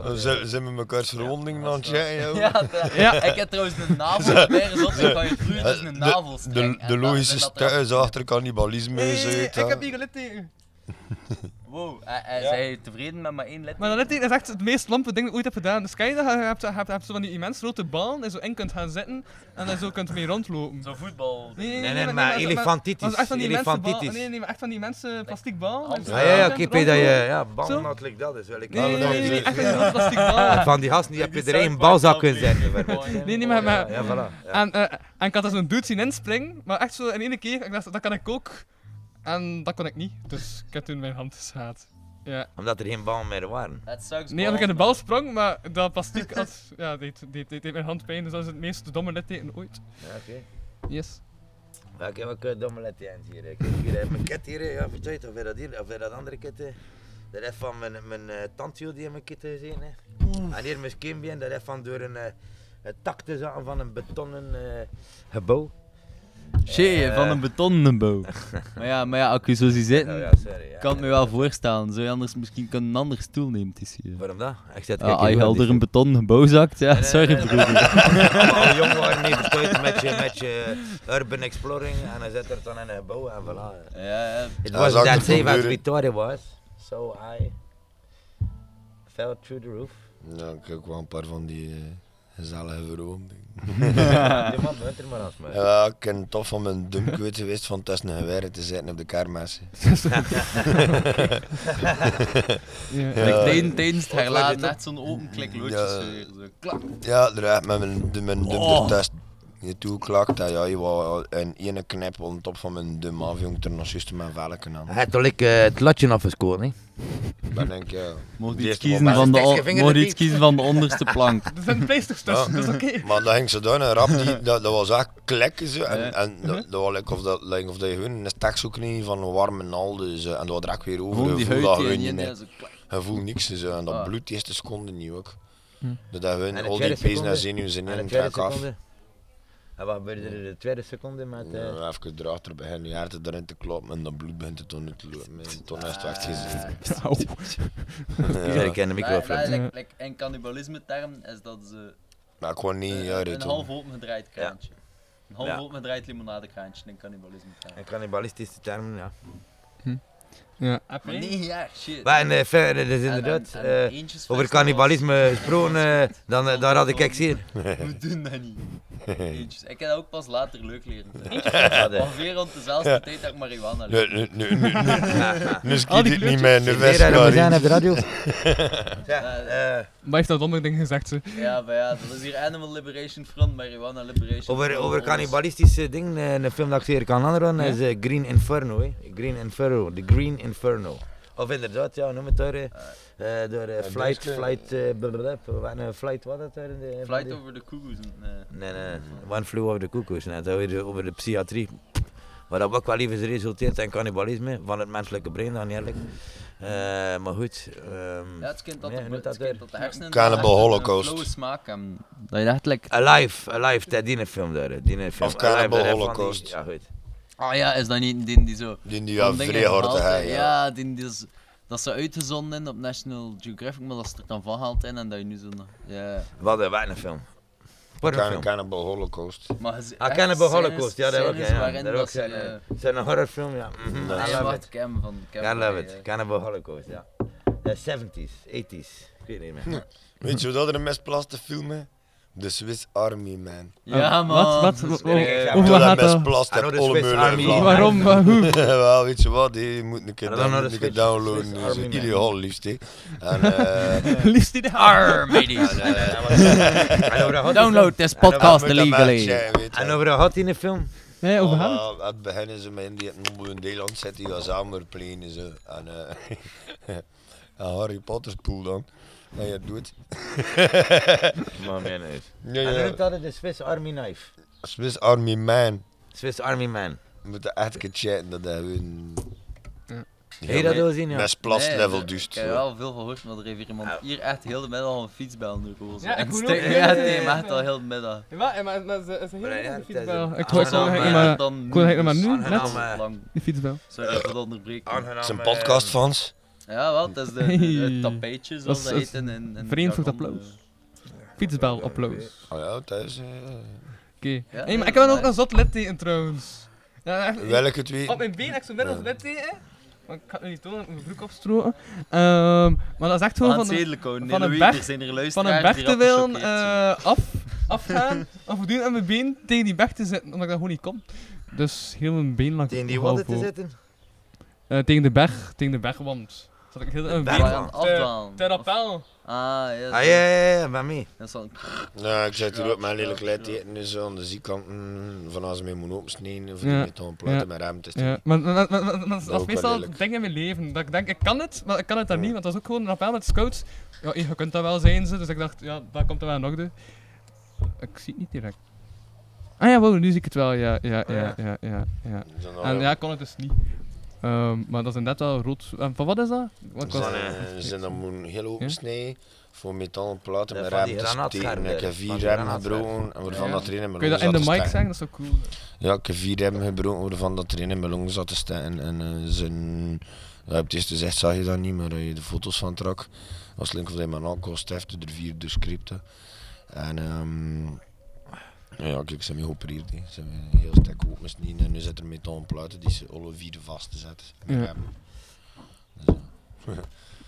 We zijn, zijn met mekaars verwondingen aan het joh. Ja, ja, ik heb trouwens een navel. Is op, ik kan je vloeien tussen een De- navelstreng. De, de dat- logische stuis achter cannibalisme is uit. ik heb hier een litteken. Wow, hij, hij zei tevreden met maar één letter. Maar dat litteken is echt het meest lampe ding dat ik ooit heb gedaan. Dus kan je dat? Je hebt, je hebt, je hebt zo van die immens grote ballen en zo in kunt gaan zitten en dan zo kunt mee rondlopen. Zo voetbal. Nee, nee, Nee, nee, nee, maar elefantitis, maar echt van die elefantitis. Nee, nee, maar echt van die mensen plastic ballen. Ja, ja, ja, weet dat je, ja, like dat is wel. Ik Nee, nee, nee, nee, echt van die plastic ballen. Van die gasten die heb je er één balzak kunnen zetten. bijvoorbeeld. Nee, nee, maar... maar Ja, voilà. En, eh, en ik had er zo'n dude zien inspringen, maar echt zo in één keer, ik dacht, dat kan ik ook. En dat kon ik niet, dus ik heb toen mijn hand geschaad. Ja. Omdat er geen ballen meer waren. Sucks Nee, als ik in de bal sprong, maar dat plastic had, ja, deed, deed, deed, deed mijn hand pijn, dus dat is het meest domme litteken ooit. Ja, oké. Yes. Ja, ik heb ook een domme lettertjes hier. hè. Kijk hier, hè. mijn ket hier, hè. ja, vertel of je dat hier, of je dat andere ket. hè. Dat is van mijn, mijn uh, tandje die in mijn ket gezien. Hè. En hier mijn skimbeen, dat is van door een, eh, een tak te zaten van een betonnen eh, gebouw. Shit, Eh, van een betonnen bouw. maar ja, maar ja, je zo zie zitten, Oh ja, sorry, ja. kan het me wel voorstellen. Zou je anders misschien een andere stoel nemen? Het is hier. Waarom dat? Ik zet Ja, kijk als je helder die een betonnen gebouw zakt, ja, Nee, nee, sorry nee, broer. Allemaal jong waren niet verstuurd met je, met je urban exploring en dan zit er dan in een gebouw en voilà. Ja, ja. It Ja, was zag that de safe as we thought it was, so I fell through the roof. Ja, ik heb ook wel een paar van die eh, gezellige vrouwen. Die man bent er maar als mij. Ja, ik ben tof van mijn dumkweet geweest van tussen een geweer te zitten op de kermis. Like tijdens- tijdens het herlaten net zo'n open klik loodjes, Ja. zo klak. Ja, met mijn, mijn dum Oh. ertussen je toeklakt. En ja, je wou een ene knip op de top van mijn dum af, jong, er nog juist mijn velken aan. Hij toch like, eh, het latje afgescoord, hè? Dan denk ik, ja. Mocht die iets eerste kiezen moment- van de, mocht in iets de kiezen van de onderste plank. Er zijn playstations tussen, dat is oké. Maar dat ging zo doen, een rap, die, dat, dat was echt klikken zo. En, en dat, dat was like of, dat, like of dat je gewoon een stek zo kreeg van een warme nal. Dus, en dat was er weer over. Gewoon Je die huid dat je. Je voelt niks zo. En dat Ah. bloed de eerste seconde niet ook. Hm. Dat dat En de al die en seconde? zenuwen in En de trek af. En wat gebeurde er in de tweede seconde met... eh, Ja, even erachter beginnen, je hart erin te kloppen en dat bloed begint te tonen te lopen. En toen is het echt gezien. Auw. Ja, ik ken de micro Maar- maar flippen. like- like In cannibalisme term is dat ze Maar gewoon niet eh, uit een half open gedraaid kraantje. Een half Ja. open gedraaid limonadekraantje in cannibalisme term. En cannibalistische termen, ja. Ja. Maar nee, ja, shit. Maar en, eh, verder, dus En- inderdaad, en- en eh, over cannibalisme gesproken, eh, dan, eh, daar had ik kijk hier. We doen dat niet. Eentjes. Ik heb dat ook pas later leuk leren. Ongeveer rond dezelfde tijd dat ik marihuana Nu, leerde. nu, nu, nu, niet meer in de Hier, vest. dat maar op de radio. Ja, Eh, Maar heeft dat domme ding gezegd, ze. Ja, maar ja, dat is hier Animal Liberation Front, Marijuana Liberation Over, over cannibalistische dingen, eh, een film dat ik zeer kan aanraden is eh, Green Inferno. hè. Green Inferno, The Green Inferno. Of inderdaad, ja, noem het eh, eh, door eh, Flight, deze- Flight, eh, blablabla, wat een Flight, wat dat daar in de... Flight over the Cuckoos. Nee. Nee, nee, One Flew Over the Cuckoo's. Net over de, over de psychiatrie. Maar dat ook wel even resulteert in cannibalisme van het menselijke brein, dan eerlijk. Eh, maar goed. ehm, Ja, het kind dat, ja, de, dat kind dat de hersenen Cannibal Holocaust. Een smaak hebben. Dat je echt like... Alive, Alive, dat die film daar. Die film. Of Cannibal van die- Holocaust. Ja, goed. Oh ja, is dat niet die die zo... Die die ja vrij hard ja. Ja, die, die is, dat is zo uitgezonden op National Geographic, maar dat is er dan van gehaald in en dat je nu zo... Ja. Wat een weinig film. Wat een film. Cannibal Holocaust. Maar Ah, Cannibal Holocaust, ja, dat ook. Ja, dat dat ook ze, zijn. eh, zijn een horrorfilm, ja. I love it. Cam van... Cam I love it. Cannibal Holocaust, ja. De 70s, 80s. Ik weet niet meer. Weet je wat dat er een misplaatste film is? The Swiss Army Man. Ja, man. Wat? Wat? dat Toen dat gaat dat? misplast I heb know the alle Swiss meulen Army. Waarom? Wa- Hoe? Wel, weet je wat, je moet een keer I don't know down- the een keer Swiss- downloaden. Swiss Dat is Army Man. illegaal liefst, hè. En, eh, Liefst die de. En over een hot- Download this podcast moet dat illegally. matchen, weet je. En over een hot in de film? Nee, over? Ah, Aan het begin is ze met in die een Nederland die gaat samen plenen zo. En, eh en Harry Potter spoel dan. En je doet. Maar mijn neus. Ja, En ja. noemt dat de Swiss Army Knife. Swiss Army Man. Swiss Army Man. We moeten echt een keer chatten dat hij hun. Heb je dat al zien, ja? Best plas Nee, level ik- dus. Ik heb er wel veel van gehoord, maar er heeft hier iemand hier echt heel de middag al een fietsbel nu roze. Ja, ik moet ook- ja, ja, ja, me echt ja. al heel de middag. Ja, maar, maar, maar ze is een Maar ja, hele het is fietsbel. een Ik hoor zo eh, maar... dan Ik maar nu, aangenaam, net. eh, Lang. Die fietsbel. Sorry dat we dat Zijn eh, podcastfans. Ja, wel, dat is de, de, tapeetje, Dat zoals dat heet in, in, in Vreemd voor het applaus. Fietsbel, applaus. Oh ja, thuis. eh, Oké. Ja, Hey, maar ja, ik heb dan ook een zot litteken trouwens. Ja, echt- Welke twee? Op mijn been heb ik zo'n middels litteken. maar ik ga het nu niet doen, ik moet mijn broek opstroken. Ehm, maar dat is echt gewoon gaan van, het de, van, Nee, een berg, er zijn er van een berg te willen eh, af, afgaan, en voortdurend met mijn been tegen die berg te zitten, omdat ik dat gewoon niet kon. Dus heel mijn been lag Tegen die wadden te zitten? Eh, tegen de berg, tegen de bergwand. Zat ik heel mijn been aan het te- afdwalen. te rappel. Ah, ja. Ah, ja, ja, ja, bij mij. Dat is al... Ja, ik zit hier ook een lelijk leid eten, dus aan de zijkant mm, van als ze mij moeten opsnijden of die met een platen ja, met ruimte is. ja. Maar, maar, maar, maar, maar dat is meestal lelijk. het ding in mijn leven. Dat ik denk, ik kan het, maar ik kan het dan niet. Want dat was ook gewoon een rappel met scouts. Ja, je kunt dat wel zijn, ze. Dus ik dacht, ja, dat komt er wel in orde. Ik zie het niet direct. Ah ja, wow, nu zie ik het wel. Ja, ja, ja, ja, ja. ja. En ja, ik kon het dus niet. Ehm, maar dat is inderdaad wel rood. En van wat is dat? Wat Ze was zijn, eh, ze zijn dan moeten heel open Ja? snijden voor metalen platen met remmen te. Ik heb van vier die remmen gebroken en waarvan Ja. dat er in mijn Kun je dat in de mic zeggen? Dat is zo cool. Ja, ik heb vier remmen gebroken waarvan dat er in in mijn longen zat te steken. En eh, zijn... Ja, op het eerste zicht zag je dat niet, maar als je de foto's van trok, was link of mijn aankost heeft, er vier dus scripten. En ehm ja, kijk, ze hebben geopereerd. Ze hebben me heel sterk opgesneden en nu zit er metalen platen die ze alle vier vast te zetten. Ja. Dus, ja.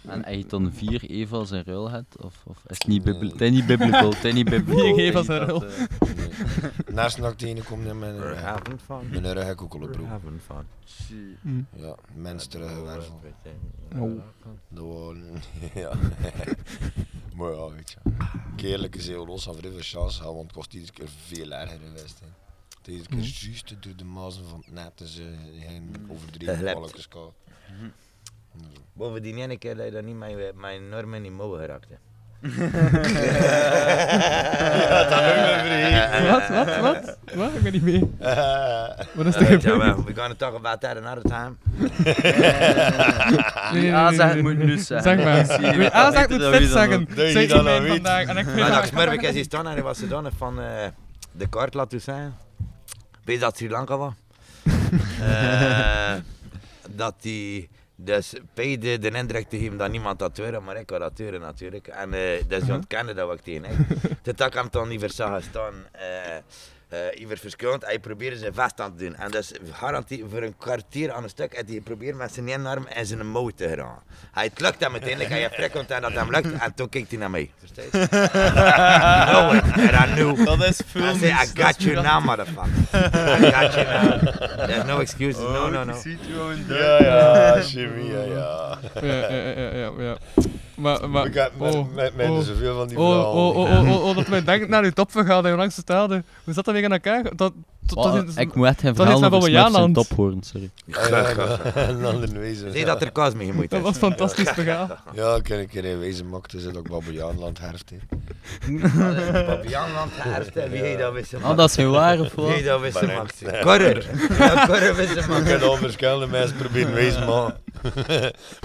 En hij dan vier evals in ruil had? Of, of is het niet, bibli- het is niet biblical? Het is niet biblical. Vier niet in ruil. eh, Naast dat ik tegenkom in mijn rug. having fun. Mijn rug heb ik ook al een broek. We're having fun. Mm. Ja, mens terugwervel. Oh. Dat waren, ja. Maar ja, weet je. Keerlijk is heel los vrij veel chance gehad, want het kost iedere keer veel erger geweest. Hè. Het Iedere keer Mhm. juist door de mazen van het net, dus uh, geen overdreven Geglept. balkjes kan. Bovendien ene keer dat je dat niet met mijn normen in mogen geraakt hebt. Ja, dat heb ik me vergeten. Wat, wat, wat? Wat? Ik ben niet mee. Wat is er Uh, gebeurd? We're gonna talk about that another time. Nee, nee, nee, zeg, nee, moet nu zeggen. Zeg maar. Ah, zeg, moet vet dan zeggen. Zeg je dan mij vandaag. En ik vind dat- dat Smurfik is hier staan en hij was zodanig van eh, de kaart laten zijn. Weet dat Sri Lanka was? Eh, dat hij dus peide de indruk te geven dat niemand dat hoorde, maar ik had dat horen natuurlijk. En eh dat is ontkennen dat wat ik tegen. Dat ik hem dan niet verzag staan. eh eh Iver verschillend, hij probeerde zijn vast aan te doen. En dus garantie voor een kwartier aan een stuk, en hij probeerde met zijn ene arm en zijn mouw te gaan. Hij het lukt hem uiteindelijk, hij is vrij content dat het hem lukt, en toen keek hij naar mij. Versteed? know it, and I knew. Dat is I filmisch, say, I got you now, motherfucker. I got you now. There's no excuses, no, no, no. Ja, ja, Jimmy, ja. Ja, ja, ja, ja, ja. Maar, maar, Ik heb met- oh, met- met oh, zoveel van die oh, oh, oh, oh, oh, oh, dat mij denkt naar uw topvergadering, hoe lang ze stelde. Hoe zat dat weer in elkaar? Dat, is- ik moet echt geen dat is verhaal met over Smurfs top horen, sorry. Ja, ja, en dan de wezen. Zie dat er kaas mee gemoeid Dat is. was fantastisch verhaal. Ja, ik kan een keer in wezen maken, zit ook Babbejaanland herfst. hè. Babianland herfst, wie heeft dat wissen? Oh, dat is geen waar, of wat? Wie heeft dat wissen, Maar nee. Korrer. Ja, korrer wissen, Ik Max. heb al verschillende mensen proberen wezen maken.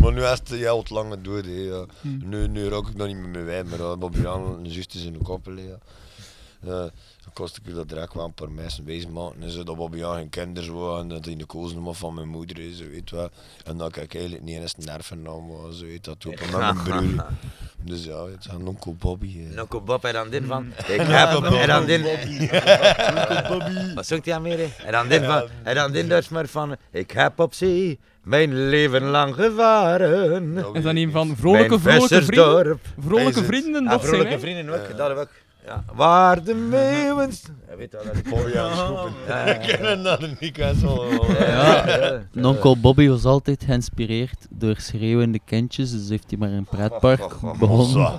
maar nu is het ja, wat langer dood. hè, Ja. Nu, nu rook ik nog niet meer mee wijn, maar Babbejaanland en zuster in de koppel. Ja. Kost ik dat direct wel een paar mensen wezen maken. En zo dat Babbejan geen kinderen was en dat hij in de koosnummer van mijn moeder is, weet wel. En dat ik eigenlijk niet eens nervennaam was, zo weet dat ook. Met mijn broer. Dus ja, het is een onkel Bobby. hè. Nokko Bob en dan dit van. Ik Nokko heb Bob. en dan dit. Bobby. Wat zoekt hij aan meer? En dan dit van. En dan dit dus maar van. Ik heb op zee mijn leven lang gevaren. Is dat niet van vrolijke, vrolijke vrienden? Vrolijke Is het? vrienden, Ja, dat vrolijke zijn, hè? vrienden ook. Dat heb ik. Ja. Waar de meeuwen. Ja, weet wel, dat is Oh ja, schoppen. Ja, ja, Ik ken dat niet, ik. Ja, Nonkel Bobby was altijd geïnspireerd door schreeuwende kindjes, dus heeft hij maar een pretpark begonnen.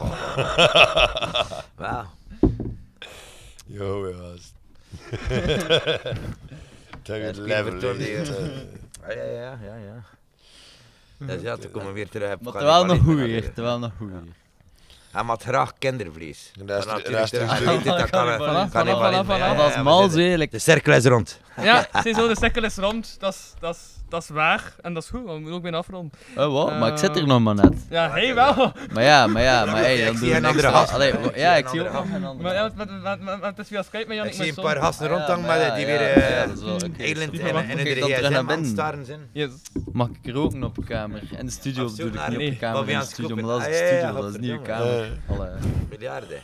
Wauw. Yo, ja. Tegen het Ja, level. Hè. eh, Ja, ja, ja, ja. Dus ja, toen komen we weer terug. Maar terwijl nog goed weer, natuurlijk. terwijl nog goed weer. Hij had graag kindervlees. En dat Ah, hij dat kan- kan is mal. De cirkel is rond. Ja, ziezo, de cirkel is rond. Dat is, dat is, waar. En dat is goed, want we moeten ook bijna afronden. Oh, wat? Maar ik zit Eh, hier nog maar net. Ja, hij wel. Maar ja, maar ja, maar hey, dan doe je een andere zie ja, een ik zie ook andere nog een andere. Maar ja, met, met, met, met, met, het is via Skype met Jannik Ik zie een paar gasten Ah, rondhangen, maar maar die weer ja, eh, dat is wel oké. Eiland Die en en in de gsm aan het binnen. staren zijn. Mag ik roken op de kamer? In de studio Op bedoel ik niet op kamer, in de studio, maar dat is Ah, de ja, studio, dat is niet godverdomme. kamer. Allee. Miljarden.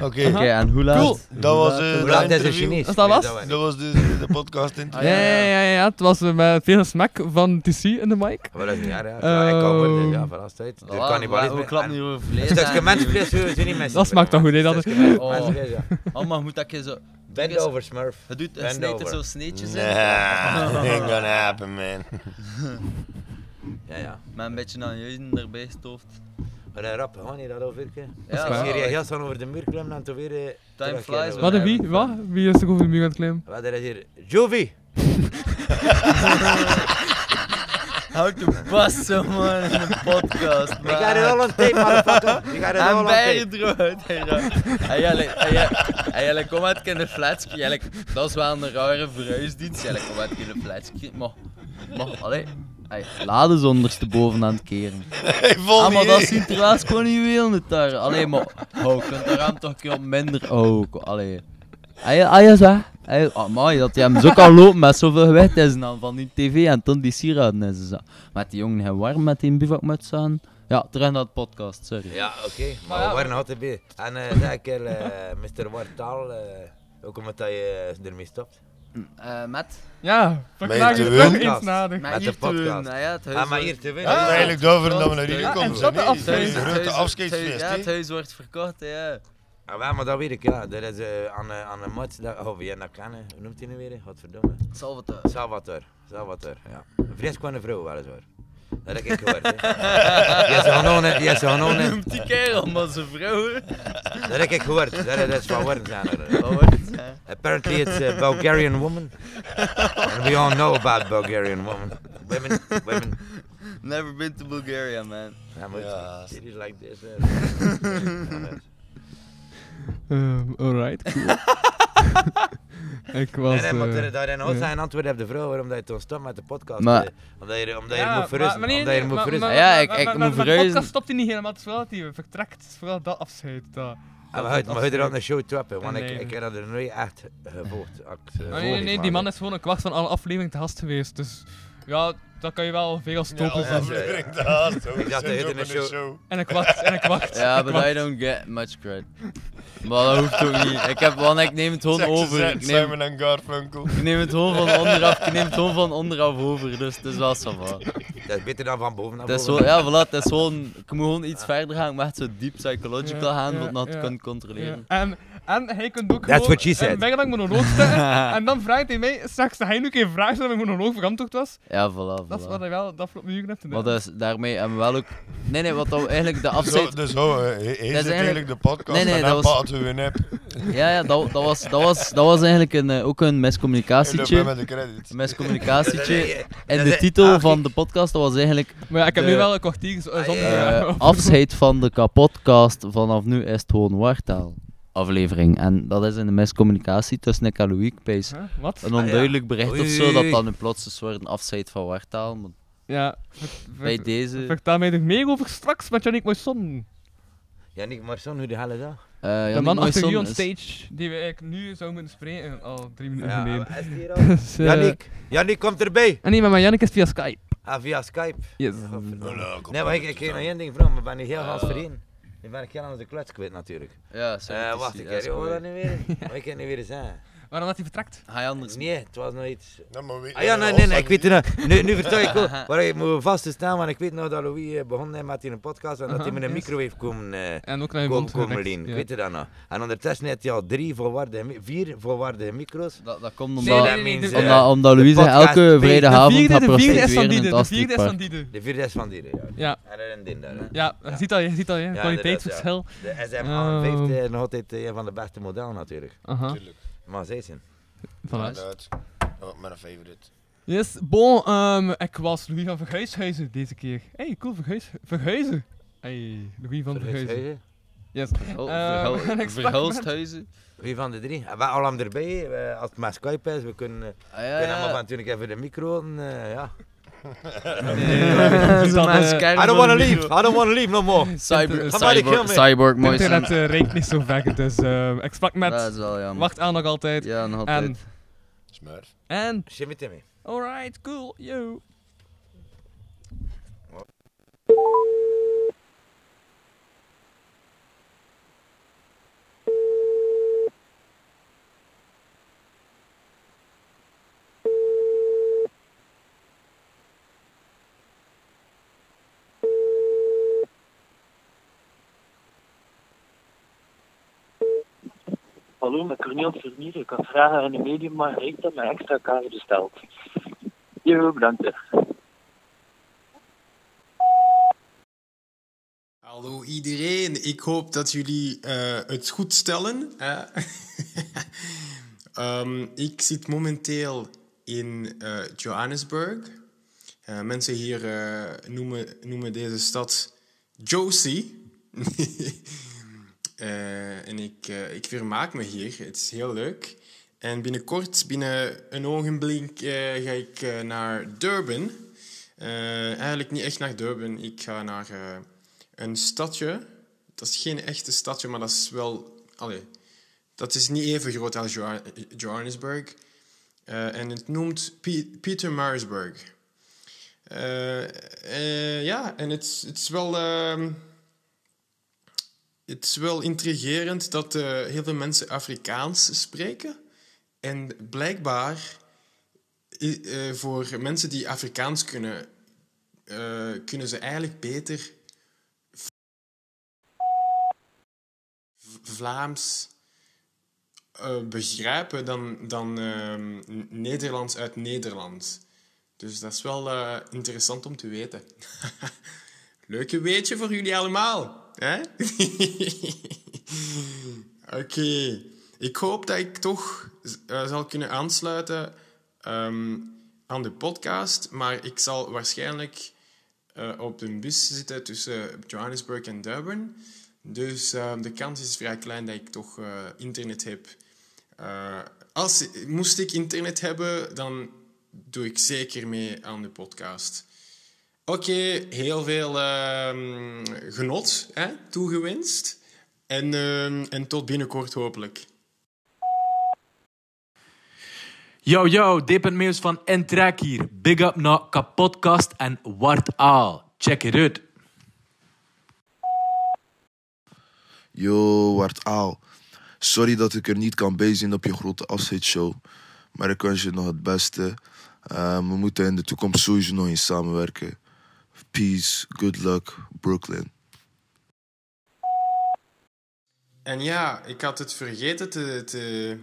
Oké. Oké, en hoe laat? Cool. Dat was eh, Hoe laat dat is het interview. Chinees? Dat was? Dat was dus de podcast interview. Ja, ja, ja, ja, het was eh, met veel smaak van TC in de mic. Wel, dat is niet erg, ja. Ja, ik kan worden, ja. Voilà, De we klappen en- hier over Een vlees stukje mensvlees ze niet missen. Dat smaakt toch goed, hè, dat Een is- stukje Oh. mensvlees, ja. Maar moet dat je zo... Bend over, Smurf. Je doet, je Bend snijdt er over. zo sneetjes in. Nah, ain't gonna happen, man. Ja, ja. Met een beetje aan juisten erbij stooft. Maar een rap, gewoon niet dat over. Ja, Ja, als je heel snel over de muur klimt en toen weer... eh, Time flies, Wat en wie? Wat? Wie is er over de muur aan het klimmen? Wat er is hier? Jovi! Houd de bassen, man, in een podcast, man. Ik ga er al een tape, motherfucker. Ik ga er al En een tape. eruit, hey, ja. En jij, jij komt uit in de flatski. Dat is wel een rare verhuisdienst. Jij komt uit in de flatski. Maar, maar, allee. Hey, laden ze ondersteboven aan het keren. Hey, vol ah, maar niet, dat er eens gewoon niet wel niet daar. Allee, maar, oh, je kunt de raam toch een keer minder, oh, allee. Ah ah zo. Hey, ah, maar dat hij hem zo kan lopen met zoveel gewicht is dan van die tv en toen die sieraden is zo. Met die jongen heel warm met die bivakmuts aan. Ja, terug naar het podcast, sorry. Ja, oké. Maar ja, we waren altijd bij. En eh zeg ik uh, Mr. Wartaal, uh, ook omdat je uh, ermee stopt. Uh, met? Ja, Met verklaar je de nog wind. eens nader. Maar Met hier de te winnen, podcast. nou ja, het huis Ah, maar wordt- hier te winnen. Het is eigenlijk daarvoor dat we naar hier Ja, komen. en zo dat niet. afscheid. Het is een Het grote afscheidsfeest, Ja, het huis wordt verkocht, hè, ja. Ah, wel, maar dat weet ik, ja. Dat is uh, aan, uh, aan de mat, dat, oh, wie je dat kennen. Hoe noemt hij nu weer? Godverdomme. Salvatore. Salvatore. Salvatore, ja. Een vreselijke vrouw, weliswaar. Dat heb ik gehoord, is gewoon, die is gewoon... Noemt die kerel maar zijn vrouw. Dat heb ik gehoord. Dat, dat is van woorden zijn er. Van woorden zijn. Apparently it's a Bulgarian woman. And we all know about Bulgarian women. Women, women. Never been to Bulgaria, man. Ja, maar Ja. it is like this. Uh, Um, alright, cool. ik was... nee, nee, maar eh, er- dat in zijn antwoord op de vrouw waarom dat je toen stopt met de podcast. Maar- omdat je, omdat je Ja, er moet verrusten. maar- maar nee, omdat je moet maar- verrusten. maar- Ja, ik- maar- ik maar- moet maar de podcast stopt hij niet helemaal, het is wel dat hij vertrekt. Het is vooral dat afscheid. Dat, Ah, maar uit er aan de show trappen, want ik, Nee. ik heb dat er nooit echt gevolgd. Act, eh, nee, nee, nee, die man is gewoon een kwart van alle afleveringen te gast geweest. Dus ja, dat kan je wel veel als stoppen Ja. Ik Zit hij ook in de show. show. En een kwart, en een kwart. Ja, but. I don't get much credit. Maar dat hoeft ook niet. Ik heb, want ik neem het gewoon over. Ik neem, Simon en Garfunkel. ik neem het gewoon van onderaf, ik neem het gewoon van onderaf over, dus het is wel ça va. Dat is beter dan van boven naar Het is ja, voilà, het is gewoon, ik moet gewoon iets verder gaan, ik moet echt zo diep psychological Ja, gaan, ja, om dat te ja. kunnen controleren. Ja. En, en hij kunt ook That's gewoon what she een bijna lang monoloog zetten. en dan vraagt hij mij straks dat hij nu een keer vraagt dat mijn monoloog verantwoord was. Ja, voilà, Dat is voilà. wat hij wel de afgelopen uur heeft Maar gedaan. dus, daarmee hebben we wel ook... Nee, nee, wat dan eigenlijk de Zo, afzet... dus ho, hij hij Dat is zit eigenlijk- eigenlijk de podcast Nee, nee, en dat was- we nep. Ja, ja, dat, dat, was, dat, was, dat was eigenlijk een, eh, ook een En miscommunicatietje. met de credits. Een miscommunicatietje. En de titel ah, van de podcast, dat was eigenlijk... Maar ja, ik heb de- nu wel een kwartier zonder... eh, eh, afscheid van de kapotcast. Vanaf nu is het gewoon wartaal aflevering. En dat is in de miscommunicatie tussen ik en Louis. Huh? Wat? Een onduidelijk bericht Oei, of zo, dat dan nu plots een afscheid van wartaal. Maar Ja. bij deze... Vertel mij er meer over straks met Yannick Moisson. Yannick Marson, hoe de helle dag? eh, De Yannick man achter you on is- stage, die we eigenlijk nu zouden moeten spreken, al drie minuten Ja, geleden. maar is die hier al? Dus, eh, Yannick komt erbij. Ah nee, maar mijn Yannick is via Skype. Ah, via Skype. Yes. Nee, maar ik, ik heb nog één ding vragen, maar ben ik heel gans Nu ben ik heel aan de kluts kwijt natuurlijk. Ja, sorry, is- wacht hoe goed. dat nu weer? Maar ik kan niet weer zeggen. Waarom dat hij vertrekt? Hij anders... Nee, het was nog iets. Nou, maar weet- Ah ja, nee, nee, nee, ik weet het nog. Nu, nu vertel ik wel, waar ik moet vast te staan, want ik weet nog dat Louis eh, begon heeft met die een podcast en dat hij met een yes. micro heeft komen, eh, En ook naar je komen, komen lenen. ja. Weet je dat nog? En ondertussen heeft hij al drie volwaardige, vier volwaardige micro's. Dat, dat komt omdat, nee, nee, nee, de- omdat, omdat de Louise podcast elke vrijdagavond de gaat de vierde is van prostitueren die, in de het vierde is van die. De vierde is van die, ja. Ja. En er een ding daar. Ja, je ziet al, je ziet al, ja, Ja, kwaliteitsverschil. ja. De SM Oh. 50 is nog altijd eh, een van de beste modellen natuurlijk. Aha. Maar zij zijn. Voilà. Inderdaad. Oh, mijn favorite. Yes, bon, ehm, ik was Louis van Verhuishuizen deze keer. Hey, cool, Verhuis, Verhuizen. Hey, Louis van Verhuizen. Verhuishuizen? Yes. Oh, Verhulsthuizen. Wie van de drie? En wij al hem erbij, eh, als het maar Skype is, we kunnen, eh, Ah, ja, kunnen ja. en toe even de micro, en, eh, ja. Scherm I don't wanna de leave. I don't wanna leave no more. Cyber, cyborg, me. cyborg. Internet eh, reikt niet zo ver, dus ehm, ik sprak met... Dat is wel jammer. Wacht aan nog altijd. Ja, nog En, altijd. Smurf. en... Shimmy Timmy. Alright, cool, yo. Hallo, met Cornel Vernier. Ik had vragen aan de medium, maar ik dat mijn extra kamer besteld. Jo, bedankt. Hallo iedereen, ik hoop dat jullie eh, het goed stellen. Ehm, ik zit momenteel in eh, Johannesburg. Eh, mensen hier noemen, noemen deze stad Josie. Eh, en ik, eh, ik vermaak me hier, het is heel leuk. En binnenkort, binnen een ogenblik, eh, ga ik naar Durban. Eigenlijk niet echt naar Durban, ik ga naar een stadje. Dat is geen echte stadje, maar dat is wel... Allee, dat is niet even groot als Joha- Johannesburg. En het noemt P- Peter Marisburg. Ja, en het, het is wel... het is wel intrigerend dat eh, heel veel mensen Afrikaans spreken. En blijkbaar, eh, voor mensen die Afrikaans kunnen, eh, kunnen ze eigenlijk beter Vlaams begrijpen dan, dan ehm, Nederlands uit Nederland. Dus dat is wel interessant om te weten. Leuke weetje voor jullie allemaal. Oké. Ik hoop dat ik toch eh, zal kunnen aansluiten ehm, aan de podcast. Maar ik zal waarschijnlijk eh, op een bus zitten tussen Johannesburg en Durban. Dus eh, de kans is vrij klein dat ik toch eh, internet heb. Als, moest ik internet hebben, dan doe ik zeker mee aan de podcast. Oké, heel veel ehm, genot hè, toegewenst. En, ehm, en tot binnenkort hopelijk. Yo, yo, dit bent Meus van Entrek hier. Big up naar Kapodcast en Wart Aal. Check it out. Yo, Wart Aal. Sorry dat ik er niet kan bij zijn op je grote afscheidsshow. Maar ik wens je nog het beste. Eh, we moeten in de toekomst sowieso nog eens samenwerken. Peace, good luck, Brooklyn. En ja, ik had het vergeten te, te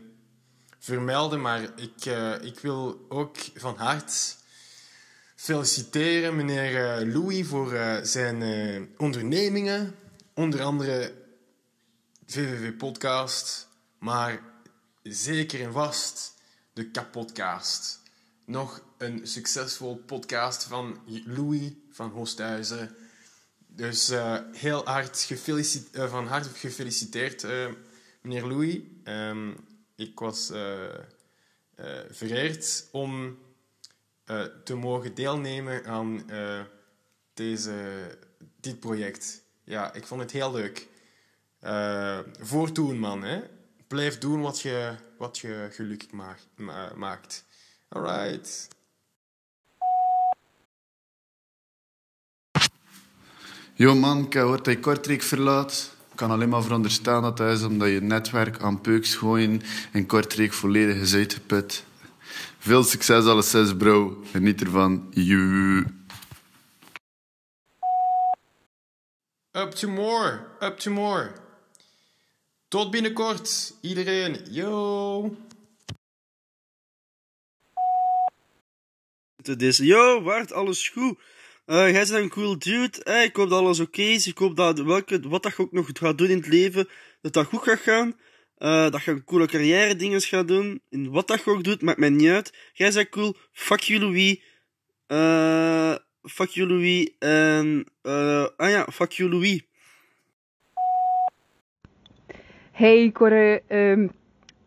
vermelden, maar ik, eh, ik wil ook van harte feliciteren meneer eh, Louis voor eh, zijn ondernemingen. Onder andere VVV Podcast, maar zeker en vast de Kapodcast. Nog een succesvol podcast van Louis van. Dus eh, heel hard eh, van harte gefeliciteerd, eh, meneer Louis. Ehm, ik was vereerd om te mogen deelnemen aan deze, dit project. Ja, ik vond het heel leuk. Eh voortdoen, man. Hè? Blijf doen wat je, wat je gelukkig maakt. ma- maakt. Alright. Yo man, ik heb gehoord dat je Kortrijk verlaat. Ik kan alleen maar veronderstellen dat dat is omdat je netwerk aan peuks gooien in Kortrijk volledig is uitgeput. Veel succes alleszins bro. Geniet ervan. You. Up to more, up to more. Tot binnenkort, iedereen. Yo! Het is, yo, Bart, alles goed? Eh, jij bent een cool dude. Eh, ik hoop dat alles oké is. Ik hoop dat welke, wat dat je ook nog gaat doen in het leven, dat dat goed gaat gaan. Eh, dat je een coole carrière dingen gaat doen. In wat dat je ook doet, maakt mij niet uit. Jij bent cool. Fuck you, Louis. Fuck you, Louis. En, ah ja, fuck you, Louis. Hey Corre, ehm,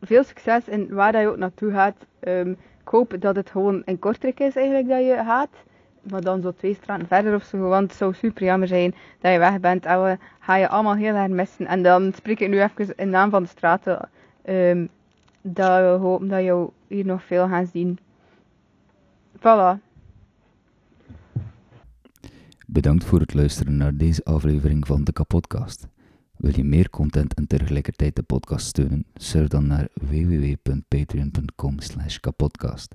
veel succes in waar dat je ook naartoe gaat. Ehm, ik hoop dat het gewoon in Kortrijk is eigenlijk dat je gaat. Maar dan zo twee straten verder of zo. Want het zou super jammer zijn dat je weg bent. En we gaan je allemaal heel erg missen. En dan spreek ik nu even in naam van de straten. ehm, dat we hopen dat je hier nog veel gaan zien. Voilà. Bedankt voor het luisteren naar deze aflevering van de Kapodcast. Wil je meer content en tegelijkertijd de podcast steunen? Surf dan naar www.patreon.com slash kapodcast.